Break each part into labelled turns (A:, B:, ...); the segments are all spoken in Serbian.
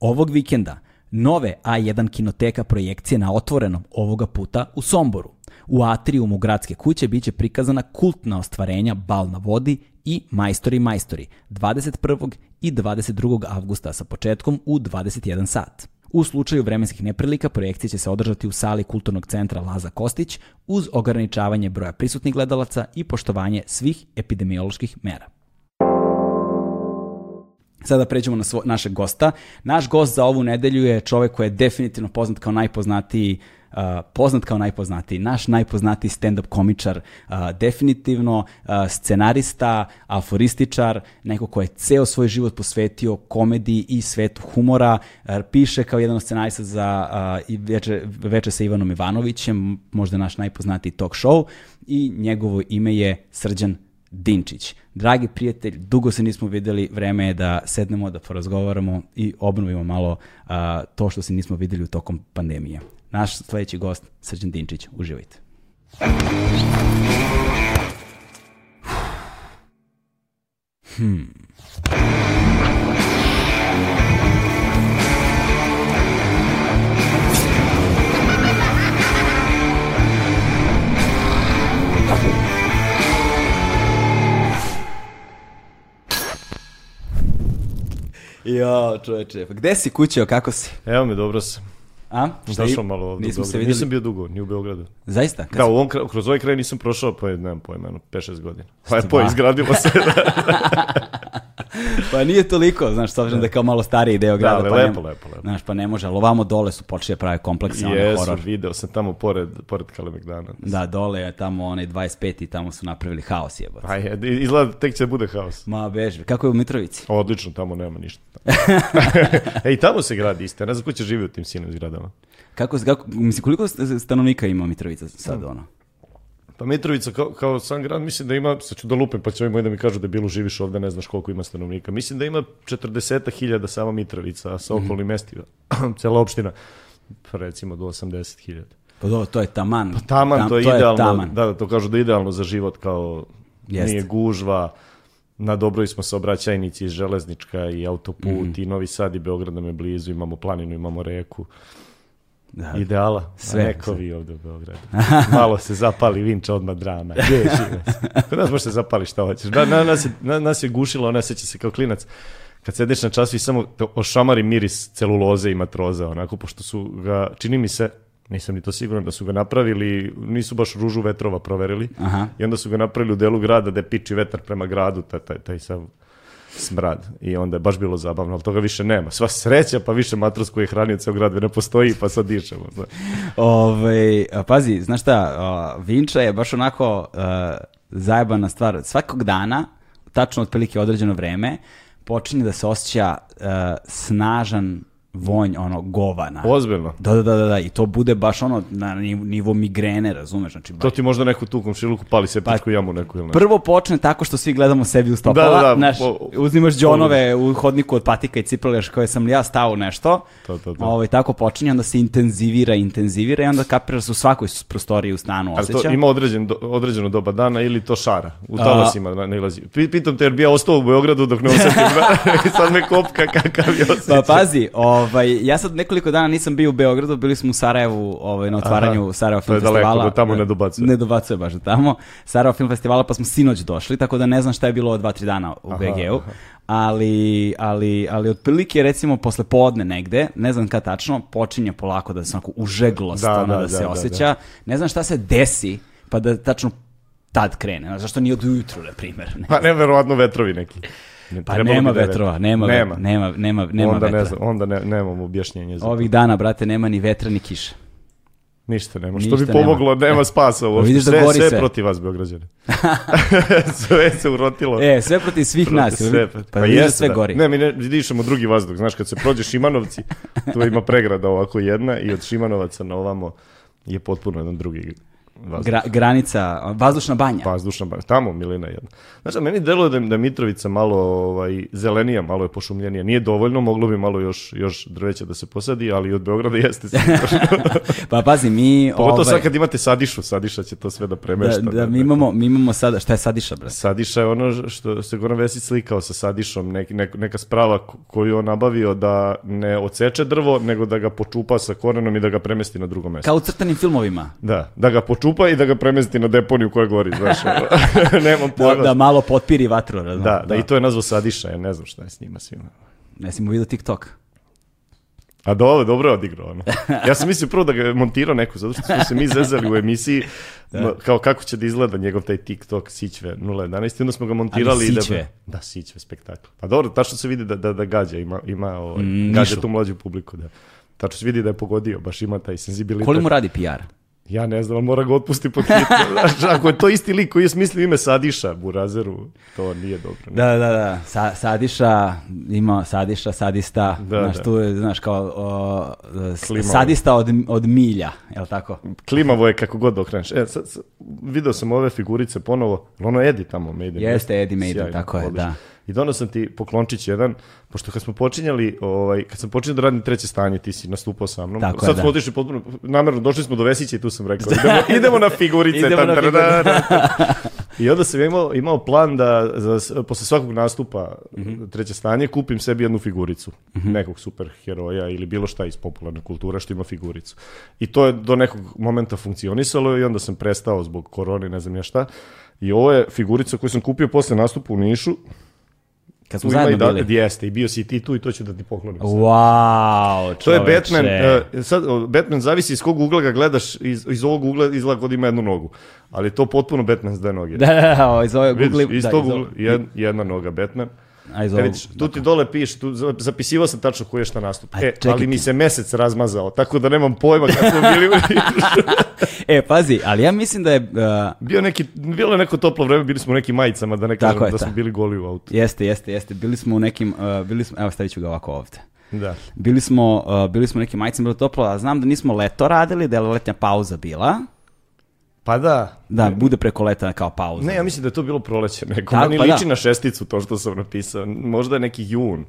A: Ovog vikenda nove A1 kinoteka projekcije na otvorenom ovoga puta u Somboru. U atriumu gradske kuće biće prikazana kultna ostvarenja Bal na vodi i Majstori majstori 21. i 22. avgusta sa početkom u 21 sat. U slučaju vremenskih neprilika projekcije će se održati u sali Kulturnog centra Laza Kostić uz ograničavanje broja prisutnih gledalaca i poštovanje svih epidemioloških mera. Sada pređemo na svo, našeg gosta. Naš gost za ovu nedelju je čovek koji je definitivno poznat kao najpoznatiji Uh, poznat kao najpoznatiji, naš najpoznatiji stand-up komičar, uh, definitivno uh, scenarista, aforističar, neko ko je ceo svoj život posvetio komediji i svetu humora, piše kao jedan od scenarista za i veče, veče sa Ivanom Ivanovićem, možda naš najpoznatiji talk show i njegovo ime je Srđan Dinčić. Dragi prijatelj, dugo se nismo videli, vreme je da sednemo, da porazgovaramo i obnovimo malo uh, to što se nismo videli u tokom pandemije. Naš sledeći gost, Srđan Dinčić, uživajte. Hmm. Jo, čoveče, pa gde si kućeo, kako si?
B: Evo me, dobro sam.
A: A? Šta
B: Došao
A: i-
B: malo ovdje u
A: Nismo se
B: Beograd.
A: videli.
B: Nisam bio dugo, ni u Beogradu.
A: Zaista? Kad
B: Da, u ovom, kra- kroz ovaj kraj nisam prošao, pa je, nemam pojma, jedno 5-6 godina. Pa je
A: Stvarno?
B: po, izgradilo se.
A: Pa nije toliko, znaš, s obzirom da je kao malo stariji deo grada.
B: ali
A: pa
B: lepo, lepo, lepo.
A: Znaš, pa ne može, ali ovamo dole su počeli da prave komplekse, onaj
B: Jesu,
A: horor.
B: video sam tamo pored, pored Kalemegdana.
A: Da, dole je tamo onaj 25 i tamo su napravili haos jebote.
B: Pa je, izgleda tek će da bude haos.
A: Ma beži, kako je u Mitrovici?
B: Odlično, tamo nema ništa. e, i tamo se gradi isto. Ne znam ko će živi u tim sinim zgradama.
A: Kako, kako, mislim, koliko st- stanovnika ima Mitrovica sad, ono?
B: Pa Mitrovica kao, kao sam grad, mislim da ima, sad ću da lupem, pa će ovi moji da mi kažu da bilo živiš ovde, ne znaš koliko ima stanovnika. Mislim da ima 40.000 sama Mitrovica, a sa okolnim mestima, cela opština, pa recimo do 80.000.
A: Pa do, to je taman.
B: Taman,
A: Tam-
B: to je idealno,
A: taman.
B: da, da, to kažu da je idealno za život, kao
A: Jeste.
B: nije gužva, na dobroj smo saobraćajnici i železnička i autoput
A: Mhm.
B: i Novi Sad i Beograd nam je blizu, imamo planinu, imamo reku.
A: Da.
B: Ideala,
A: Sve,
B: a neko vi ovde u Beogradu. Malo se zapali vinča odmah drama. Gdje je živac? Kod nas se zapali šta hoćeš. Na, na, nas, je, na, nas je gušilo, ona seća se kao klinac. Kad sedeš na času i samo ošamari miris celuloze i matroza, onako, pošto su ga, čini mi se, nisam ni to siguran da su ga napravili, nisu baš ružu vetrova proverili.
A: Aha.
B: I onda su ga napravili u delu grada da piči vetar prema gradu, taj, taj, taj sav smrad. I onda je baš bilo zabavno, ali toga više nema. Sva sreća, pa više matros koji je hranio ceo grad ne postoji, pa sad dišemo.
A: Ove, a, pazi, znaš šta, Vinča je baš onako a, zajebana stvar. Svakog dana, tačno otprilike određeno vreme, počinje da se osjeća a, snažan vonj ono govana.
B: Ozbiljno.
A: Da, da, da, da, da, i to bude baš ono na nivo, migrene, razumeš, znači baš
B: To ti možda neku tu komšiluku pali septičku jamu neku ili nešto.
A: Prvo počne tako što svi gledamo sebi u stopala,
B: Da, da, da,
A: znaš,
B: po-
A: uzimaš džonove u hodniku od patika i cipelaš koje sam li ja stao nešto,
B: To, to, to.
A: Ovaj, tako počinje, onda se intenzivira, intenzivira i onda kapiraš se u svakoj prostoriji u stanu osjeća.
B: to ima određen, do, određeno doba dana ili to šara? U talasima na- nailazi. Pi- Pitam te jer bi ja ostao u Beogradu dok ne osetim. sad me kopka kakav je osjećaj.
A: Pa pazi, ovaj, ja sad nekoliko dana nisam bio u Beogradu, bili smo u Sarajevu ovaj, na otvaranju
B: Aha,
A: Sarajevo
B: to
A: Film
B: je daleko,
A: Festivala.
B: do tamo ne dobacuje.
A: Ne dobacuje baš do tamo. Sarajevo Film Festivala, pa smo sinoć došli, tako da ne znam šta je bilo dva, tri dana u BG-u. Ali, ali, ali otprilike recimo posle podne negde, ne znam kad tačno, počinje polako da se onako užeglost
B: Da,
A: ono da,
B: da,
A: se
B: da, da,
A: osjeća. Ne znam šta se desi, pa da tačno tad krene. Zašto nije od ujutru, na primjer? Ne.
B: Pa neverovatno vetrovi neki.
A: Pa nema
B: da
A: vetrova,
B: vetro.
A: nema,
B: nema.
A: nema, nema, nema
B: onda
A: vetra.
B: ne znam, onda ne, nemamo objašnjenje za
A: Ovih dana, brate, nema ni vetra ni kiše.
B: Ništa nema. Što
A: Ništa
B: bi pomoglo,
A: nema.
B: nema, spasa uopšte.
A: vidiš da
B: sve, sve
A: sve.
B: protiv vas, Beograđani. sve se urotilo.
A: E, sve protiv svih nas.
B: Sve,
A: pa,
B: pa,
A: da
B: jeste
A: sve
B: da.
A: gori.
B: Ne, mi ne, dišemo drugi vazduh. Znaš, kad se prođe Šimanovci, tu ima pregrada ovako jedna i od Šimanovaca na ovamo je potpuno jedan drugi
A: Gra, granica, vazdušna banja.
B: Vazdušna banja, tamo milina jedna. Znači, meni deluje da, da Mitrovica malo ovaj, zelenija, malo je pošumljenija. Nije dovoljno, moglo bi malo još, još drveća da se posadi, ali od Beograda jeste
A: pa pazi, mi...
B: Pogotovo ovaj... sad kad imate sadišu, sadiša će to sve da premešta.
A: Da, da, mi, imamo, mi imamo sada, šta je sadiša, bre?
B: Sadiša je ono što se Goran Vesić slikao sa sadišom, nek, nek, neka sprava koju on nabavio da ne oceče drvo, nego da ga počupa sa korenom i da ga premesti na drugo mesto.
A: Kao u crtanim filmovima.
B: Da, da ga počupa i da ga premesti na deponiju koja gori, znaš. Nemam
A: pojma. Da, da malo potpiri vatru.
B: Da, da, da, i to je nazvao Sadiša, ja ne znam šta je s njima svima.
A: Ne si mu vidio TikTok.
B: A dobro, dobro je odigrao. Ono. Ja sam mislio prvo da ga je montirao neko, zato što smo se mi zezali u emisiji, da. kao kako će da izgleda njegov taj TikTok Sićve 011, i onda smo ga montirali.
A: Ali Sićve?
B: Da, da, Sićve spektakl. Pa dobro, tačno se vidi da, da, da gađa, ima, ima ovaj, mm, gađa tu mlađu publiku. Da. Tačno se vidi da je pogodio, baš ima taj senzibilitet.
A: Koliko mu radi PR?
B: Ja ne znam, mora ga otpusti pod hitno. Znaš, ako je to isti lik koji je smislio ime Sadiša Burazeru, to nije dobro. Ne?
A: Da, da, da. Sa, sadiša, ima Sadiša, sadista.
B: Da,
A: znaš,
B: da.
A: tu je, znaš, kao o, sadista od, od milja, je li tako?
B: Klimavo je kako god okreneš. E, sad, sad, video sam ove figurice ponovo, ono Edi tamo, Maiden.
A: Jeste, Edi Maiden, tako je, da.
B: I donao sam ti poklončić jedan, pošto kad smo počinjali, ovaj, kad sam počinjao da radim treće stanje, ti si nastupao sa mnom.
A: Tako
B: Sad
A: je,
B: smo
A: da.
B: otišli potpuno, namerno, došli smo do Vesića i tu sam rekao, idemo, idemo na figurice.
A: Idemo na figurice.
B: I onda sam imao, imao plan da za, posle svakog nastupa mm -hmm. treće stanje kupim sebi jednu figuricu, mm -hmm. nekog super heroja ili bilo šta iz popularne kulture što ima figuricu. I to je do nekog momenta funkcionisalo i onda sam prestao zbog korone, ne znam ja šta. I ovo je figurica koju sam kupio posle nastupa u Nišu,
A: Kad smo zajedno
B: da,
A: bili.
B: Jeste, i bio si i ti tu i to ću da ti poklonim.
A: Wow, čoveče.
B: To je Batman, uh, sad, Batman zavisi iz kog ugla ga gledaš, iz, iz ovog ugla izgleda kod ima jednu nogu. Ali to potpuno Batman s dve noge.
A: Da, da, da, iz ovog
B: ugla. Iz
A: da,
B: tog ugla, jed, jedna noga Batman.
A: A iz
B: e,
A: ovog,
B: vidiš, tu ti dole piše, tu zapisivao sam tačno koji je šta nastup. E, ali mi se mesec razmazao, tako da nemam pojma kako smo bili
A: E, pazi, ali ja mislim da je... Uh...
B: Bio neki, bilo je neko toplo vreme, bili smo u nekim majicama, da ne kažem da smo bili goli u autu.
A: Jeste, jeste, jeste. Bili smo u nekim, uh, bili smo, evo stavit ću ga ovako ovde.
B: Da.
A: Bili smo, uh, bili smo u nekim majicama, bilo toplo, a znam da nismo leto radili, da je letnja pauza bila.
B: Pa da.
A: Da, bude preko leta kao pauza.
B: Ne, ja mislim da je to bilo proleće neko. Da, Meni pa liči da. na šesticu to što sam napisao. Možda je neki jun.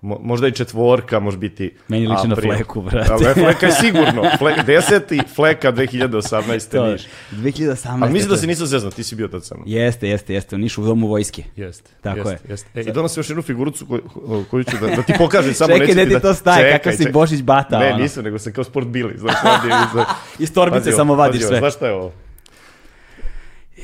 B: Mo, možda i četvorka, može biti
A: Meni liči
B: april.
A: na fleku, brate.
B: Ali fleka je sigurno. Flek, deseti, fleka 2018.
A: To,
B: Niš.
A: 2018.
B: Ali mislim da se nisam zeznao, ti si bio tad samo.
A: Jeste, jeste, jeste. U Nišu u domu vojske.
B: Jeste.
A: Tako
B: jeste,
A: je.
B: Jeste. E, I donosi još jednu figurucu koju, koju ću da, da ti pokažem samo.
A: čekaj, da ti to staje, kakav si Bošić bata.
B: Ne,
A: ono.
B: nisam, nego sam kao sport bili. Znaš, radi, za...
A: Iz torbice samo vadiš sve.
B: Znaš šta je ovo?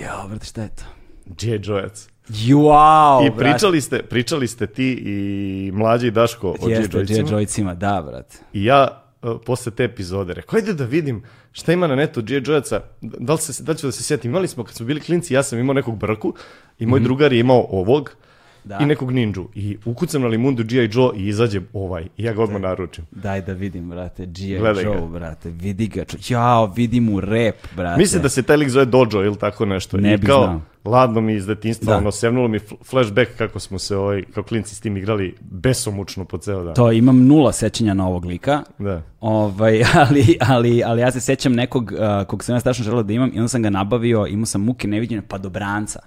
A: Jo, brate, šta je to?
B: G.I. Joeac.
A: Wow,
B: I pričali ste, pričali ste ti i mlađi i Daško o
A: Jeste,
B: G.I.
A: Joycima, da, brate.
B: I ja uh, posle te epizode rekao, ajde da vidim šta ima na netu G.I. Joeaca, da li, se, da li ću da se sjetim. Imali smo, kad smo bili klinci, ja sam imao nekog brku i moj mm -hmm. drugar je imao ovog, da. i nekog ninđu. I ukucam na limundu G.I. Joe i izađe ovaj. I ja ga odmah naručim.
A: Daj da vidim, brate. G.I. Joe, ga. brate. Vidi ga. Jao, vidi mu rep, brate.
B: Mislim da se taj lik zove Dojo ili tako nešto.
A: Ne
B: I
A: bi
B: kao,
A: znao.
B: Ladno mi iz detinstva,
A: Da.
B: ono, sevnulo mi fl- flashback kako smo se ovaj, kao klinci s tim igrali besomučno po ceo dan.
A: To imam nula sećanja na ovog lika.
B: Da.
A: Ovaj, ali, ali, ali ja se sećam nekog uh, kog sam ja strašno želeo da imam i onda sam ga nabavio, imao sam muke neviđene padobranca.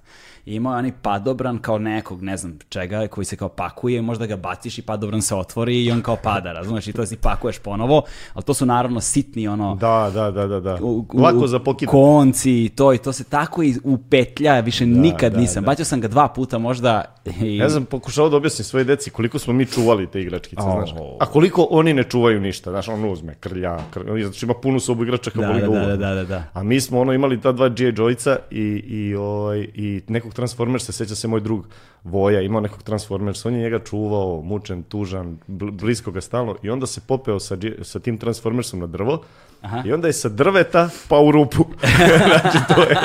A: I imao je onaj padobran kao nekog, ne znam čega, koji se kao pakuje, možda ga baciš i padobran se otvori i on kao pada, razumeš, i to si pakuješ ponovo, ali to su naravno sitni ono,
B: Da, da, da, da, da.
A: u- u-
B: Lako za pokid.
A: konci i to i to se tako i upetlja, više nikad
B: da,
A: nisam.
B: da.
A: Bacio sam ga dva puta možda i
B: Ne znam, pokušao da objasnim svoje deci koliko smo mi čuvali te igračkice,
A: Oh.
B: znaš. A koliko oni ne čuvaju ništa, znaš, on uzme krlja, krlja, što ima punu sobu igračaka,
A: da,
B: boli
A: da, da, da, da, da, da.
B: A mi smo ono imali ta dva G.I. Joyca i, i, ovaj, i nekog Transformersa, seća se moj drug Voja, imao nekog Transformersa, on je njega čuvao, mučen, tužan, bl blisko ga stalno i onda se popeo sa, sa tim Transformersom na drvo
A: Aha.
B: i onda je sa drveta pa u rupu. znači to je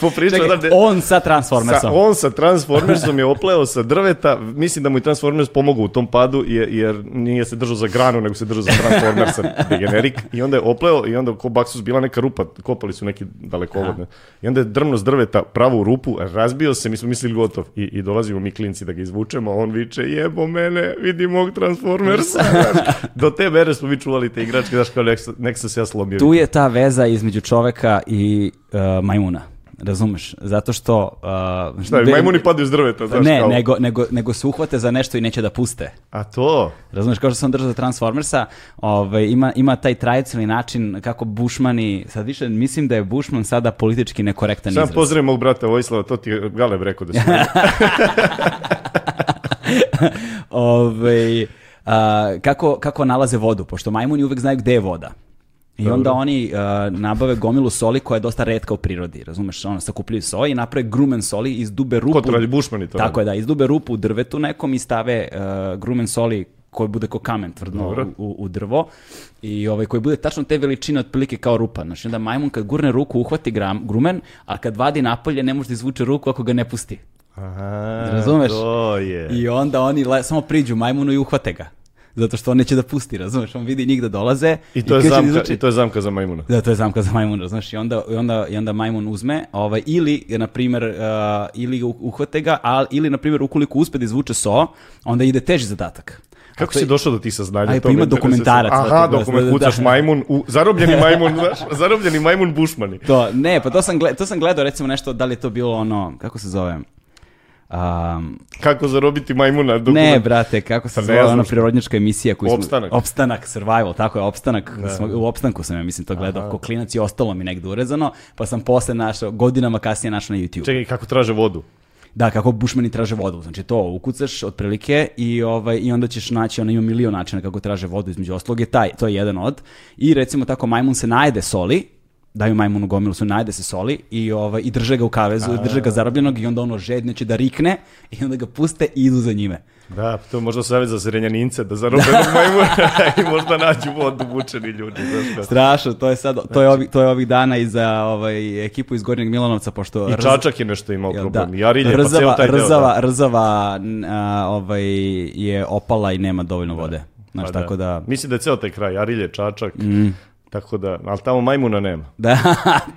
B: popričao
A: Čekaj,
B: da...
A: on sa Transformersom.
B: Sa, on sa Transformersom je opleo sa drveta, mislim da mu i Transformers pomogao u tom padu, jer, jer nije se držao za granu, nego se držao za Transformersa, degenerik, i onda je opleo i onda ko Baksus bila neka rupa, kopali su neki dalekovod, i onda je drmno s drveta pravo u rupu, razbio se, mi smo mislili gotov, i, i dolazimo mi klinci da ga izvučemo, a on viče, jebo mene, vidi mog Transformersa, do te mere smo mi čuvali te igračke, znaš kao nek, nek se ja slomio.
A: Tu je ta veza između čoveka i uh, majmuna. Razumeš? Zato što... Uh,
B: Šta,
A: be-
B: majmuni padaju s drveta, znaš
A: ne,
B: kao.
A: nego, nego, nego se uhvate za nešto i neće da puste.
B: A to?
A: Razumeš, kao što sam držao za Transformersa, ovaj, ima, ima taj tradicionalni način kako Bušmani, sad više mislim da je Bušman sada politički nekorektan
B: Sam
A: izraz.
B: pozdravim mog brata Vojislava, to ti je Galeb rekao da se...
A: ovaj, a, kako, kako nalaze vodu, pošto majmuni uvek znaju gde je voda. I
B: Dobro.
A: onda oni a, nabave gomilu soli koja je dosta retka u prirodi, razumeš, ono, sakupljaju soj i naprave grumen soli, izdube rupu.
B: Ko to radi, Bušmani to
A: Tako je, da, izdube rupu u drvetu nekom i stave uh, grumen soli koji bude ko kamen tvrdno u, u drvo i ovaj koji bude tačno te veličine otprilike kao rupa. Znači onda majmun kad gurne ruku uhvati gram, grumen, a kad vadi napolje ne može da izvuče ruku ako ga ne pusti.
B: Aha,
A: Razumeš?
B: to je.
A: I onda oni le, samo priđu majmunu i uhvate ga. Zato što on neće da pusti, razumeš? On vidi njih da dolaze.
B: I to, je
A: kaže,
B: zamka,
A: izvuče-
B: I to je zamka za majmuna.
A: Da, to je zamka za majmuna, znaš, i onda, i onda, i onda majmun uzme, ovaj, ili, na primjer, uh, ili uh- uhvate ga, a, ili, na primjer, ukoliko uspe da izvuče so, onda ide teži zadatak.
B: Kako si došao do tih saznanja?
A: Aj, pa ima dokumentarac,
B: Aha,
A: da, da,
B: dokument,
A: da, da.
B: kucaš majmun, u, zarobljeni majmun, znaš, zarobljeni majmun Bušmani.
A: To, ne, pa to sam, gled, to sam gledao, recimo, nešto, da li je to bilo ono, kako se zove, um,
B: Kako zarobiti majmuna? Dokument.
A: Ne, brate, kako se
B: Pa
A: zove ona prirodnjačka emisija koju smo...
B: Opstanak.
A: Opstanak, survival, tako je, opstanak. Smo, u opstanku sam ja mislim to gledao, ko klinac i ostalo mi negde urezano, pa sam posle našao, godinama kasnije našao na YouTube.
B: Čekaj, kako traže vodu?
A: Da, kako bušmani traže vodu. Znači to ukucaš otprilike i ovaj i onda ćeš naći, ono ima milion načina kako traže vodu između ostalog je taj, to je jedan od. I recimo tako majmun se najede soli, daju majmunu gomilu su najede se soli i ovaj i drže ga u kavezu, drže ga zarobljenog i onda ono žedneće da rikne i onda ga puste i idu za njime.
B: Da, to je možda savjet za srenjanince, da zarobljenog majmuna i možda nađu vodu mučeni ljudi. Znaš kako.
A: Strašno, to je sad to je ovih to je ovih dana i za ovaj ekipu iz Gornjeg Milanovca pošto
B: I
A: Rz-
B: Čačak je nešto imao problem.
A: da,
B: I Arilje, pa
A: rzava,
B: ceo taj deo.
A: rzava,
B: da.
A: rzava a, ovaj je opala i nema dovoljno vode. Znaš,
B: Pa
A: tako da
B: Mislim da je ceo taj kraj, Arilje, Čačak, tako da, ali tamo majmuna nema.
A: Da,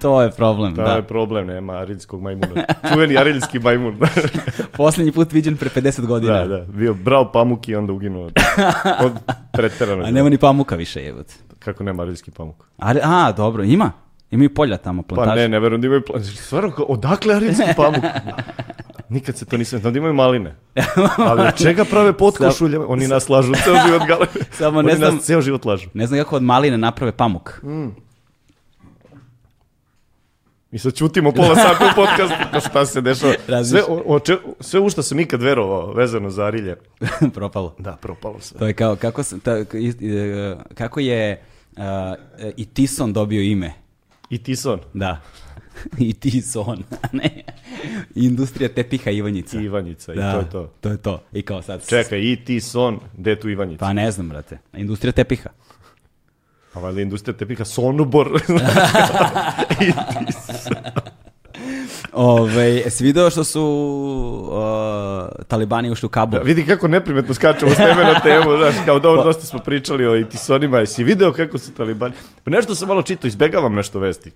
A: to je problem,
B: To
A: da.
B: je problem, nema ariljskog majmuna. Čuveni ariljski majmun.
A: Posljednji put viđen pre 50 godina.
B: da, da, bio brao pamuk i onda uginuo od, od preteranog.
A: A nema ni pamuka više, jebote.
B: Kako nema ariljski pamuk?
A: Ali, a, dobro, ima. Ima i polja tamo,
B: Pa
A: plantaže.
B: ne, ne verujem da imaju plan... Stvarno, odakle ariljski pamuk? Nikad se to nisam, znam da imaju maline. Ali od čega prave potkošulje? Oni nas lažu ceo život gale.
A: Samo ne
B: Oni
A: znam-
B: nas ceo život lažu.
A: Ne znam kako od maline naprave pamuk.
B: I sad ćutimo pola sata u podcastu, pa šta se dešava. Sve,
A: Razmišljam.
B: o, o če- sve u što sam ikad verovao vezano za Arilje.
A: Propalo.
B: Da, propalo sve.
A: To je kao, kako, se, ta, i- e, kako je uh, i Tison dobio ime.
B: I Tison.
A: Da. I Tison. ne. Industrija tepiha Ivanjica.
B: Ivanjica,
A: Da,
B: i to je to.
A: To je to. I kao sad...
B: Čekaj, i Tison, gde je tu Ivanjica?
A: Pa ne znam, brate. Industrija tepiha.
B: A valjda industrija tepika Sonobor. I Tison.
A: Ove, jesi video što su uh, talibani ušli u Kabul?
B: Da, vidi kako neprimetno skačemo s teme na temu, znaš, kao dobro, dosta smo pričali o Itisonima, jesi video kako su talibani? Pa nešto sam malo čitao, izbegavam nešto vesti.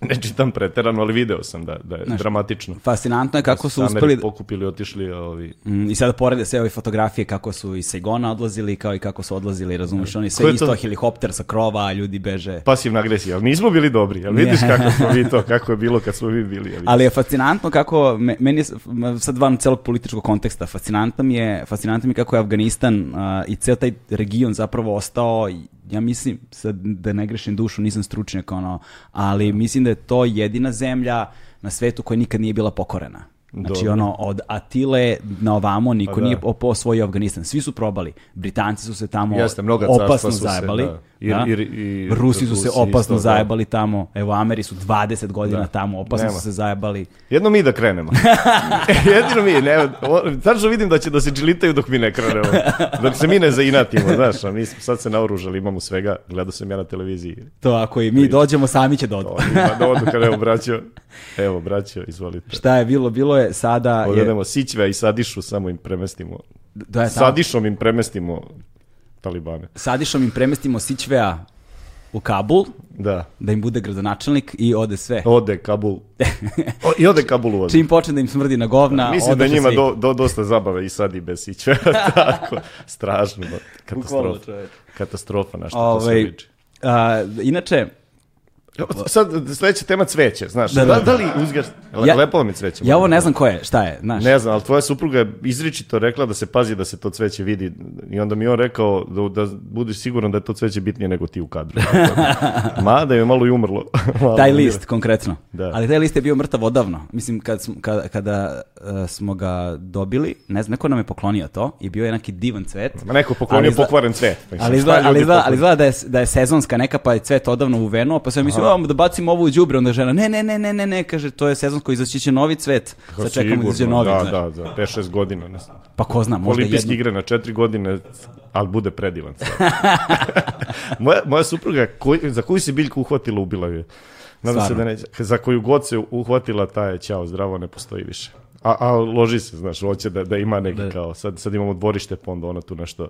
B: Ne čitam preterano, ali video sam da, da je dramatično.
A: Fascinantno je kako su uspeli...
B: pokupili, otišli ovi...
A: Mm, I sada porede sve ove fotografije kako su iz Saigona odlazili, kao i kako su odlazili, razumiješ, oni sve isto,
B: to?
A: helikopter sa krova, ljudi beže.
B: Pasivna agresija, ali nismo bili dobri, ali vidiš kako smo mi to, kako je bilo kad smo mi bili. Ali,
A: Ali je fascinantno kako, me- meni je sad van celog političkog konteksta, fascinantno mi je, fascinantno mi je kako je Afganistan a, i ceo taj region zapravo ostao, ja mislim, sad da ne grešim dušu, nisam stručnjak, ono, ali mislim da je to jedina zemlja na svetu koja nikad nije bila pokorena. Znači,
B: Dobro.
A: ono, od Atile na ovamo niko
B: Pa da.
A: nije osvojio Afganistan. Svi su probali. Britanci su se tamo
B: Jeste,
A: opasno zajebali.
B: da. I-
A: da.
B: i- i-
A: Rusi su se opasno
B: isto, da.
A: zajebali tamo. Evo, Ameri su 20 godina
B: Da.
A: tamo, opasno
B: Nema.
A: su se zajebali.
B: Jedno mi da krenemo. Jedino mi, ne, tačno vidim da će da se džilitaju dok mi ne krenemo. Dok se mi ne zainatimo, znaš, a mi smo sad se naoružali, imamo svega, gledao sam ja na televiziji.
A: To ako i mi dođemo, sami će dođu.
B: Da odu kad evo braćo, evo braćo, izvolite.
A: Šta je bilo? Bilo je sada... Je,
B: Odvedemo Sićve i Sadišu, samo im premestimo.
A: da je tamo,
B: Sadišom im premestimo Talibane.
A: Sadišom im premestimo Sićvea u Kabul,
B: Da.
A: da im bude gradonačelnik i ode sve.
B: Ode Kabul. O, I ode Kabul u.
A: Čim počne da im smrdi na govna,
B: Mislim da njima do, do, dosta zabave i sad i bez siće. Tako, strašno.
A: Bukvalno,
B: Katastrofa. Katastrofa na što to sve
A: Ovaj,
B: liči.
A: a, inače,
B: Sad, sledeća tema cveće, znaš.
A: Da,
B: Da,
A: da.
B: da, li uzgaš... Le,
A: Ja-
B: lepo je cveće.
A: ja ovo ne
B: da
A: znam ko je, šta je, znaš.
B: Ne znam, ali tvoja supruga je izričito rekla da se pazi da se to cveće vidi i onda mi on rekao da, da budeš siguran da je to cveće bitnije nego ti u kadru. Mada je malo i umrlo. Malo
A: Taj list, konkretno.
B: Da.
A: Ali taj list je bio mrtav odavno. Mislim, kad smo, kada, kada e, smo ga dobili, ne znam, neko nam je poklonio to i bio je neki divan cvet.
B: Ma neko poklonio
A: Ali izgleda-
B: pokvaren cvet. Mislim,
A: Ali izgleda, ali, izgleda, ali izgleda da, je, da je sezonska neka, pa je cvet odavno uvenuo, pa sam mislio, "Ajmo da bacimo ovu u đubre, onda žena, ne, ne, ne, ne, ne, ne, kaže, to je sezonsko, izaći će novi cvet, sad čekamo da izađe novi,
B: Da,
A: znaš.
B: da, za 5-6 godina. Ne znam.
A: Pa ko zna, možda
B: Olimpijske
A: jedno...
B: igre na 4 godine, ali bude predivan. sad. moja, moja supruga, koji, za koju se biljku uhvatila, ubila je. Nadam se
A: Stvarno?
B: da neće. Za koju god se uhvatila, ta je ćao, zdravo, ne postoji više. A, a loži se, znaš, hoće da, da ima neki
A: Da.
B: kao, sad, sad imamo dvorište, pa onda ona tu nešto,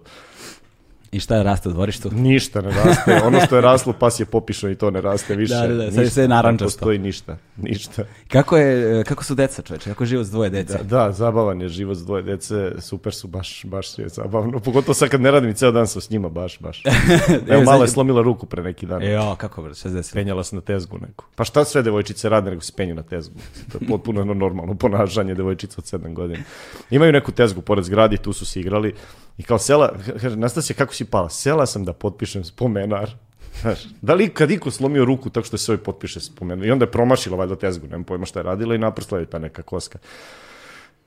A: I šta je raste u dvorištu?
B: ništa ne raste, ono što je raslo, pas je popišao i to ne raste više.
A: Da, da, da, sad je sve narandžasto.
B: Ne postoji ništa, ništa.
A: Kako, je, kako su deca, čoveče? Kako je život s dvoje dece?
B: Da, da, zabavan je život s dvoje dece, super su, baš, baš je zabavno. Pogotovo sad kad ne radim i ceo dan sam s njima, baš, baš. Evo, mala je slomila ruku pre neki dan.
A: Jo, kako brzo, šta se desilo?
B: Penjala se na tezgu neku. Pa šta sve devojčice rade nego se penju na tezgu? To je potpuno normalno ponašanje devojčica od 7 godina. Imaju neku tezgu pored zgradi, tu su se igrali. I kao sela, kaže, Nastasija, kako si pala? Sela sam da potpišem spomenar. Znaš, da li kad iko slomio ruku tako što se ovaj potpiše spomenar? I onda je promašila valjda tezgu, nemam pojma šta je radila i naprsla je ta neka koska.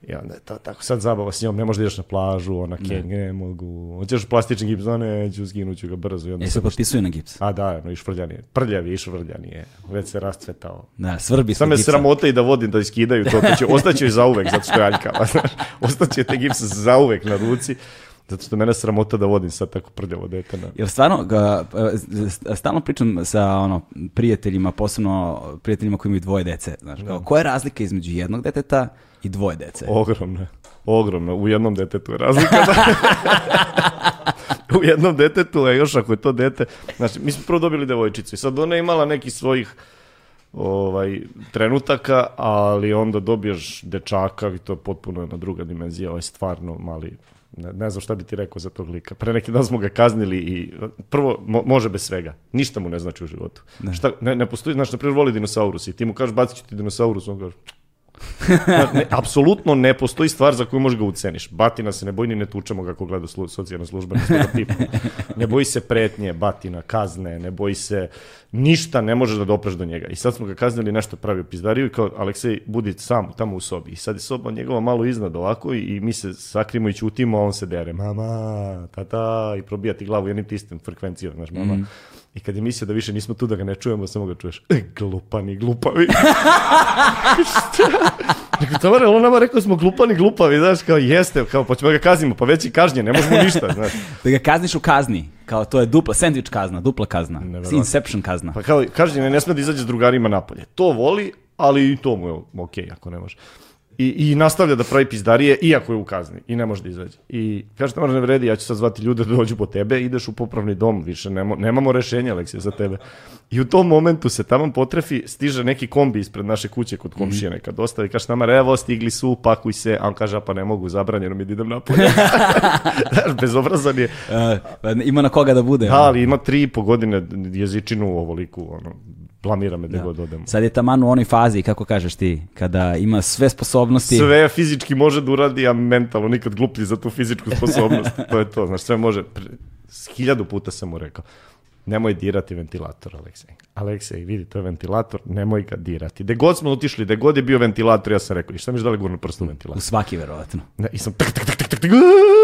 B: I onda je to tako sad zabava s njom, ne možeš da ideš na plažu, ona keng, ne mogu. Hoćeš plastični gips, no neću, skinuću ga brzo. I onda
A: E, se potpisuju na gips.
B: a da, no, išvrljan je. Prljav je, išvrljan je. Već se rascvetao.
A: Da, svrbi se
B: Sam me sramota i da vodim da iskidaju to, to će, ostaće joj zauvek, zato što je aljkava, znaš. Ostaće te gips zauvek na ruci, zato što mene sramota da vodim sad tako prljavo dete na...
A: Jer stvarno, ga, e, stalno pričam sa ono, prijateljima, posebno prijateljima koji imaju dvoje dece. Znaš, kao, koja je razlika između jednog deteta i dvoje dece?
B: Ogromno, ogromno. U jednom detetu je razlika. u jednom detetu, a još ako je to dete... Znači, mi smo prvo dobili devojčicu i sad ona je imala neki svojih ovaj, trenutaka, ali onda dobiješ dečaka i to je potpuno jedna druga dimenzija, ovaj stvarno mali ne, ne znam šta bi ti rekao za tog lika. Pre neki dan smo ga kaznili i prvo mo- može bez svega. Ništa mu ne znači u životu. Šta, ne, ne postoji, znači, na primjer, voli dinosaurus i ti mu kažeš bacit ću ti dinosaurus, on kaže ne, apsolutno ne postoji stvar za koju možeš ga uceniš. Batina se ne boji ni ne tučemo ga ako gleda slu, socijalna služba. ne boji se pretnje, batina, kazne, ne boji se ništa, ne možeš da dopreš do njega. I sad smo ga kaznili nešto pravio pizdariju i kao Aleksej budi sam tamo u sobi. I sad je soba njegova malo iznad ovako i, i mi se sakrimo i ćutimo, a on se dere. Mama, tata, i probija ti glavu jednim tistim frekvencijom, znaš, mama. I kad je mislio da više nismo tu da ga ne čujemo, samo ga čuješ. E, glupani, glupavi. Nego Tamara, on nama rekao da smo glupani, glupavi, znaš, kao jeste, kao pa ćemo ga kaznimo, pa već i kažnjen, ne možemo ništa, znaš.
A: Da ga kazniš u kazni, kao to je dupla, sandvič kazna, dupla kazna, inception kazna.
B: Pa kao, kažnjen, ne sme da izađe s drugarima napolje. To voli, ali i to mu je okej, ako ne može. I, I nastavlja da pravi pizdarije, iako je u kazni, i ne može da izađe. I kaže, Tamara, ne vredi, ja ću sad zvati ljude da dođu po tebe, ideš u popravni dom, više nemo, nemamo rešenja, Aleksije, za tebe. I u tom momentu se tamo potrefi, stiže neki kombi ispred naše kuće kod komšije neka dosta i kaže, Tamara, evo, stigli su, pakuj se, a on kaže, pa ne mogu, zabranjeno mi da idem napolje. Znaš, bezobrazan je.
A: Pa ima na koga da bude.
B: Da, ali ima tri i po godine jezičinu ovoliku, ono, blamira me gde god odemo.
A: Sad je taman u onoj fazi, kako kažeš ti, kada ima sve sposobnosti.
B: Sve fizički može da uradi, a mentalno nikad gluplji za tu fizičku sposobnost. to je to, znaš, sve može. Hiljadu puta sam mu rekao. nemoj dirati ventilator, Aleksej. Aleksej, vidi, to je ventilator, nemoj ga dirati. De god smo otišli, de god je bio ventilator, ja sam rekao, i šta mi da li gurnu prst u
A: U
B: ventilator?
A: svaki, verovatno.
B: Ne, I sam tak, tak, tak, tak, tak, tak,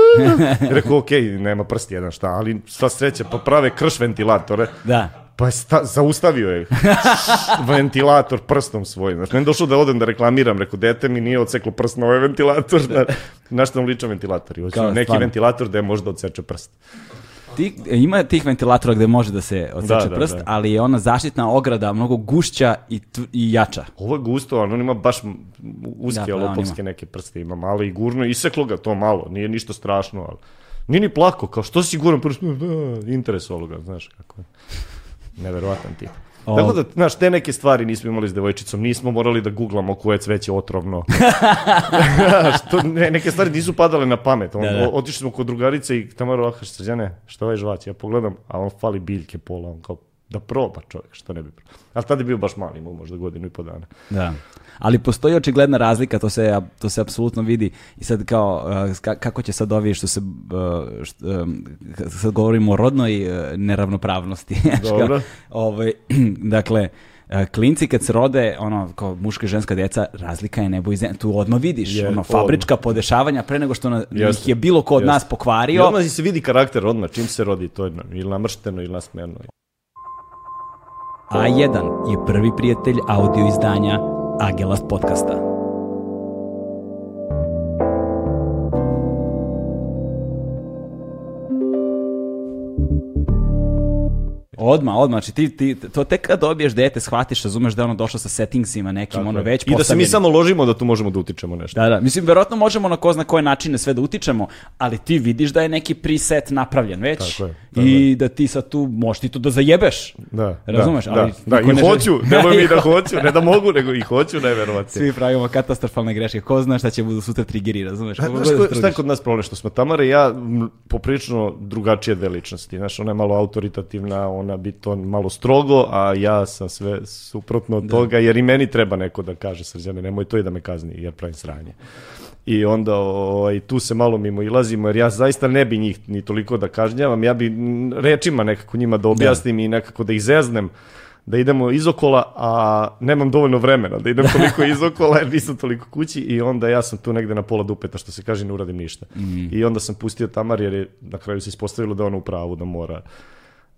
B: rekao, okej, nema prst jedan, šta, ali sva sreća, pa prave krš ventilatore,
A: Da.
B: Pa sta, zaustavio je ventilator prstom svojim. Znači, meni došlo da odem da reklamiram, rekao, dete mi nije odseklo prst na ovaj ventilator, na, na što nam liča ventilator. I hoću
A: Kao,
B: neki
A: stvarno.
B: ventilator da je možda odseče prst.
A: Ti, ima tih ventilatora gde može da se odseče
B: Da, da,
A: prst,
B: da.
A: ali je ona zaštitna ograda mnogo gušća i, i jača.
B: Ovo je gusto, ali on ima baš uske
A: Da, on
B: lopovske neke prste, ima malo i gurno, iseklo ga to malo, nije ništa strašno, ali nije ni plako, kao što si guran prst, da, interesovalo ga, znaš kako je. Neverovatan tip.
A: O.
B: Tako da, znaš, te neke stvari nismo imali s devojčicom, nismo morali da googlamo koje cveće otrovno. znaš, to, ne, neke stvari nisu padale na pamet. On,
A: Da, da.
B: Otišli smo kod drugarice i tamo rokaš srđane, što ovaj žvać? Ja pogledam, a on fali biljke pola, on kao, da proba čovjek, što ne bi probao. Ali tada je bio baš mali, imao možda godinu i po dana.
A: Da. Ali postoji očigledna razlika, to se, to se apsolutno vidi. I sad kao, uh, ka- kako će sad ovi što se, uh, što, um, sad govorimo o rodnoj uh, neravnopravnosti.
B: Dobro.
A: ovaj, dakle, klinci kad se rode, ono, kao muška i ženska djeca, razlika je nebo i zemlja. Tu odmah vidiš,
B: Je,
A: ono, fabrička podešavanja pre nego što na,
B: Jeste.
A: ih je bilo ko od
B: Jeste.
A: nas
B: I
A: pokvario.
B: odmah se vidi karakter odmah, čim se rodi, to je ili namršteno ili nasmejano.
A: A1 je prvi prijatelj audio izdanja Agelast podcasta. Odma, odma, znači ti, ti, to tek kad dobiješ dete, shvatiš, razumeš da je ono došlo sa settingsima nekim, ono već
B: I da se mi
A: postavljenim.
B: samo ložimo da tu možemo da utičemo nešto.
A: Da, da, mislim, verovatno možemo na ko zna koje načine sve da utičemo, ali ti vidiš da je neki preset napravljen već
B: Tako je, tako
A: i da ti sad tu, možeš ti to da zajebeš.
B: Da,
A: Razumeš,
B: da,
A: ali
B: da, da,
A: niko
B: i
A: ne želi-
B: hoću, nemoj mi da hoću, ne da mogu, nego i hoću, najverovatnije.
A: Svi pravimo katastrofalne greške. Ko zna šta će budu sutra trigeri, razumeš? Kako
B: Znaš
A: god da
B: ko-
A: se
B: šta je
A: trudiš.
B: kod nas problem? Što smo Tamara i ja m, poprilično drugačije dve ličnosti. Znaš, ona je malo autoritativna, ona bi to malo strogo, a ja sam sve suprotno od toga, jer i meni treba neko da kaže srđane, nemoj to i da me kazni, jer pravim sranje. I onda ovaj, tu se malo mimo ilazimo, jer ja zaista ne bi njih ni toliko da kažnjavam, ja bi rečima nekako njima da objasnim i nekako da ih zeznem, da idemo izokola, a nemam dovoljno vremena da idem toliko izokola jer nisam toliko kući i onda ja sam tu negde na pola dupeta što se kaže ne uradim ništa. I onda sam pustio Tamar jer je na kraju se ispostavilo da ona u pravu, da mora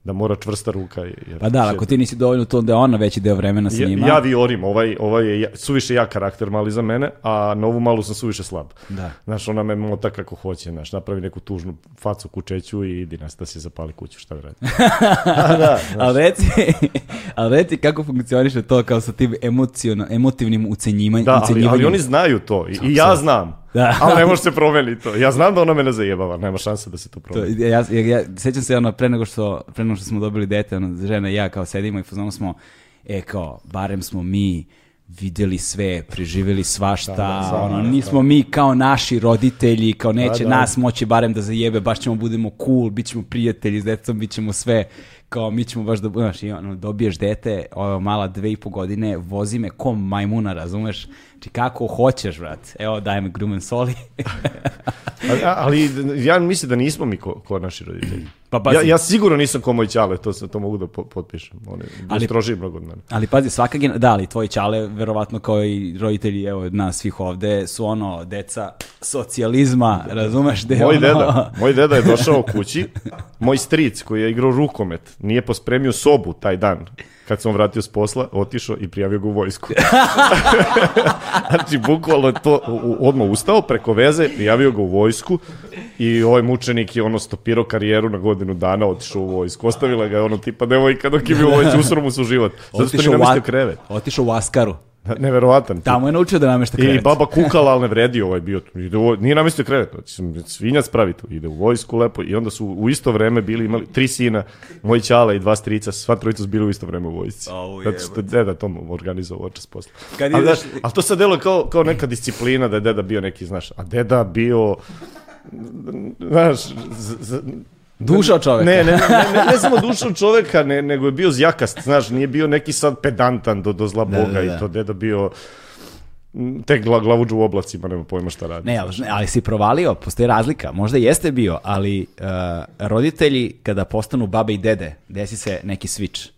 B: da mora čvrsta ruka. Jer
A: Pa da, ako ti nisi dovoljno to da je ona veći deo vremena sa
B: ja,
A: njima.
B: ja viorim, ovaj, ovaj je ja- suviše jak karakter mali za mene, a na ovu malu sam suviše slab.
A: Da.
B: Znaš, ona me mota kako hoće, znaš, napravi neku tužnu facu kučeću i idi nas da se zapali kuću, šta da radi. da, da,
A: Ali reci, ali reci kako funkcioniše to kao sa tim emotivnim ucenjivanjem.
B: Da, ali, ali oni znaju to i, i ja znam.
A: Da.
B: Ali ne može se promeniti to. Ja znam da ona mene zajebava, nema šanse da se to
A: To,
B: promeni.
A: ja, ja, ja, sećam se ono, pre nego što, pre nego što smo dobili dete, ono, žena i ja kao sedimo i fazonu smo, e kao, barem smo mi vidjeli sve, preživjeli svašta,
B: da,
A: ono,
B: da,
A: nismo mi kao naši roditelji, kao neće
B: da.
A: nas moći barem da zajebe, baš ćemo budemo cool, bit ćemo prijatelji s decom, bit ćemo sve, kao mi ćemo baš da, znaš, i ono, dobiješ dete, ovo mala dve i po godine, vozi me ko majmuna, razumeš? Znači kako hoćeš, brat. Evo, daj me grumen soli.
B: Ali, ali ja mislim da nismo mi ko, ko naši roditelji.
A: Pa pazi.
B: ja, ja sigurno nisam ko moj ćale, to, to mogu da po- potpišem. On je bio
A: Ali-
B: strožiji mnogo od mene.
A: Ali pazi, svaka generacija, da, ali tvoji čale, verovatno kao i roditelji, evo, nas svih ovde, su ono, deca socijalizma, razumeš? Da je
B: Moj
A: ono,
B: deda, moj deda je došao kući, moj stric koji je igrao rukomet, nije pospremio sobu taj dan. Kad sam vratio s posla, otišao i prijavio ga u vojsku. znači, bukvalno to, odmah ustao preko veze, prijavio ga u vojsku i ovaj mučenik je ono stopirao karijeru na godinu dana, otišao u vojsku. Ostavila ga je ono tipa devojka dok je bio u vojsci, usro mu se u život. Zato što nije
A: Ak-
B: krevet.
A: otišao u Askaru.
B: Neverovatan.
A: Tamo je naučio da namešta
B: I
A: krevet.
B: baba kukala, ali ne vredi ovaj bio. Ide u, nije namestio krevet, znači, svinjac pravi tu, ide u vojsku lepo i onda su u isto vreme bili imali tri sina, moj ćala i dva strica, sva trojica su bili u isto vreme u vojsci.
A: Au,
B: Zato što je deda to mu organizovao očas posla.
A: Kad
B: ali,
A: ideš-
B: znaš, ali to sad deluje kao, kao neka disciplina da je deda bio neki, znaš, a deda bio, znaš, z, z,
A: Duša čoveka.
B: ne, ne, ne, ne, ne samo duša čoveka, ne, nego je bio zjakast, znaš, nije bio neki sad pedantan do, do zla
A: Da,
B: boga
A: da, da.
B: i to deda bio tek gla, glavuđu u oblacima, nema pojma šta radi.
A: Ne, ali, ali si provalio, postoji razlika, možda jeste bio, ali uh, roditelji kada postanu babe i dede, desi se neki switch.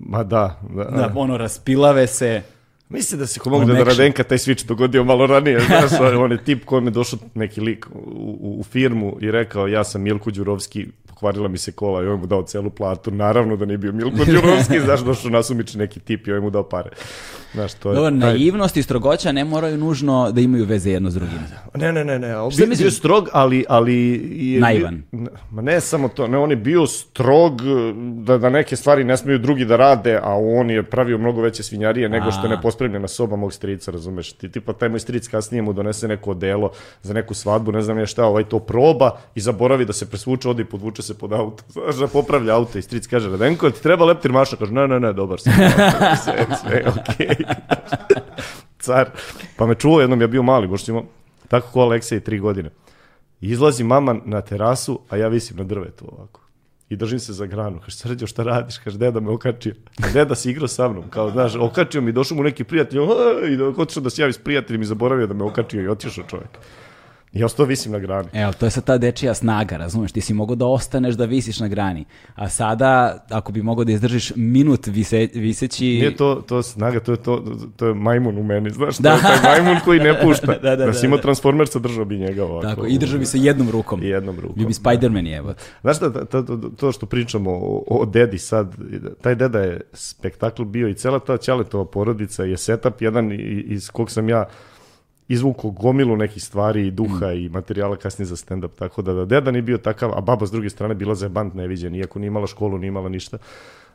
B: Ma da, da.
A: Da, ono, raspilave se,
B: Mislim da se ko mogu da. Radenka taj switch dogodio malo ranije, znaš, on je tip kojem je došao neki lik u, u, u firmu i rekao ja sam Milko Đurovski, pokvarila mi se kola i on mu dao celu platu, naravno da nije bio Milko Đurovski, znaš, došao nasumični neki tip i on mu dao pare. Znaš, to je...
A: Dobro,
B: taj-
A: naivnost i strogoća ne moraju nužno da imaju veze jedno s drugim.
B: Ne, ne, ne, ne.
A: Šta
B: Bio, strog, ali... ali je
A: Naivan.
B: Ma ne samo to, ne, on je bio strog da, da neke stvari ne smeju drugi da rade, a on je pravio mnogo veće svinjarije nego što je
A: A.
B: nepospremljena soba mog strica, razumeš? Ti, tipa, taj moj stric kasnije mu donese neko odelo za neku svadbu, ne znam ja šta, ovaj to proba i zaboravi da se presvuče, ode i podvuče se pod auto. Znaš, da popravlja auto i stric kaže, Radenko, ti treba leptir mašna? Kaže, ne, ne, ne, dobar sam. sve, sve, okej. car. Pa me čuo jednom, ja bio mali, boš imao tako ko Aleksej, tri godine. Izlazi mama na terasu, a ja visim na drvetu ovako. I držim se za granu. Kaže, srđo, šta radiš? Kaže, deda me okačio. A deda si igrao sa mnom. Kao, znaš, okačio mi, došao mu neki prijatelj, i da otišao da se javi s prijateljem i zaboravio da me okačio i otišao čovjek. I ostao visim na grani.
A: Evo, to je sad ta dečija snaga, razumeš? Ti si mogao da ostaneš da visiš na grani. A sada, ako bi mogao da izdržiš minut vise, viseći...
B: Nije to, to snaga, to je, to, to je majmun u meni, znaš,
A: Da.
B: to je taj majmun koji ne pušta.
A: Da, da, da,
B: da si imao
A: da.
B: Transformersa, držao bi njega ovako.
A: Tako, i držao bi se jednom rukom.
B: I jednom rukom,
A: Bio bi Spider-Man je, evo.
B: Znaš šta, to, to, to što pričamo o, o dedi sad, taj deda je spektakl bio i cela ta Ćaletova porodica je setup jedan iz kog sam ja izvukao gomilu nekih stvari i duha i materijala kasnije za stand-up, tako da, da deda nije bio takav, a baba s druge strane bila zajebant neviđen, iako nije imala školu, nije imala ništa.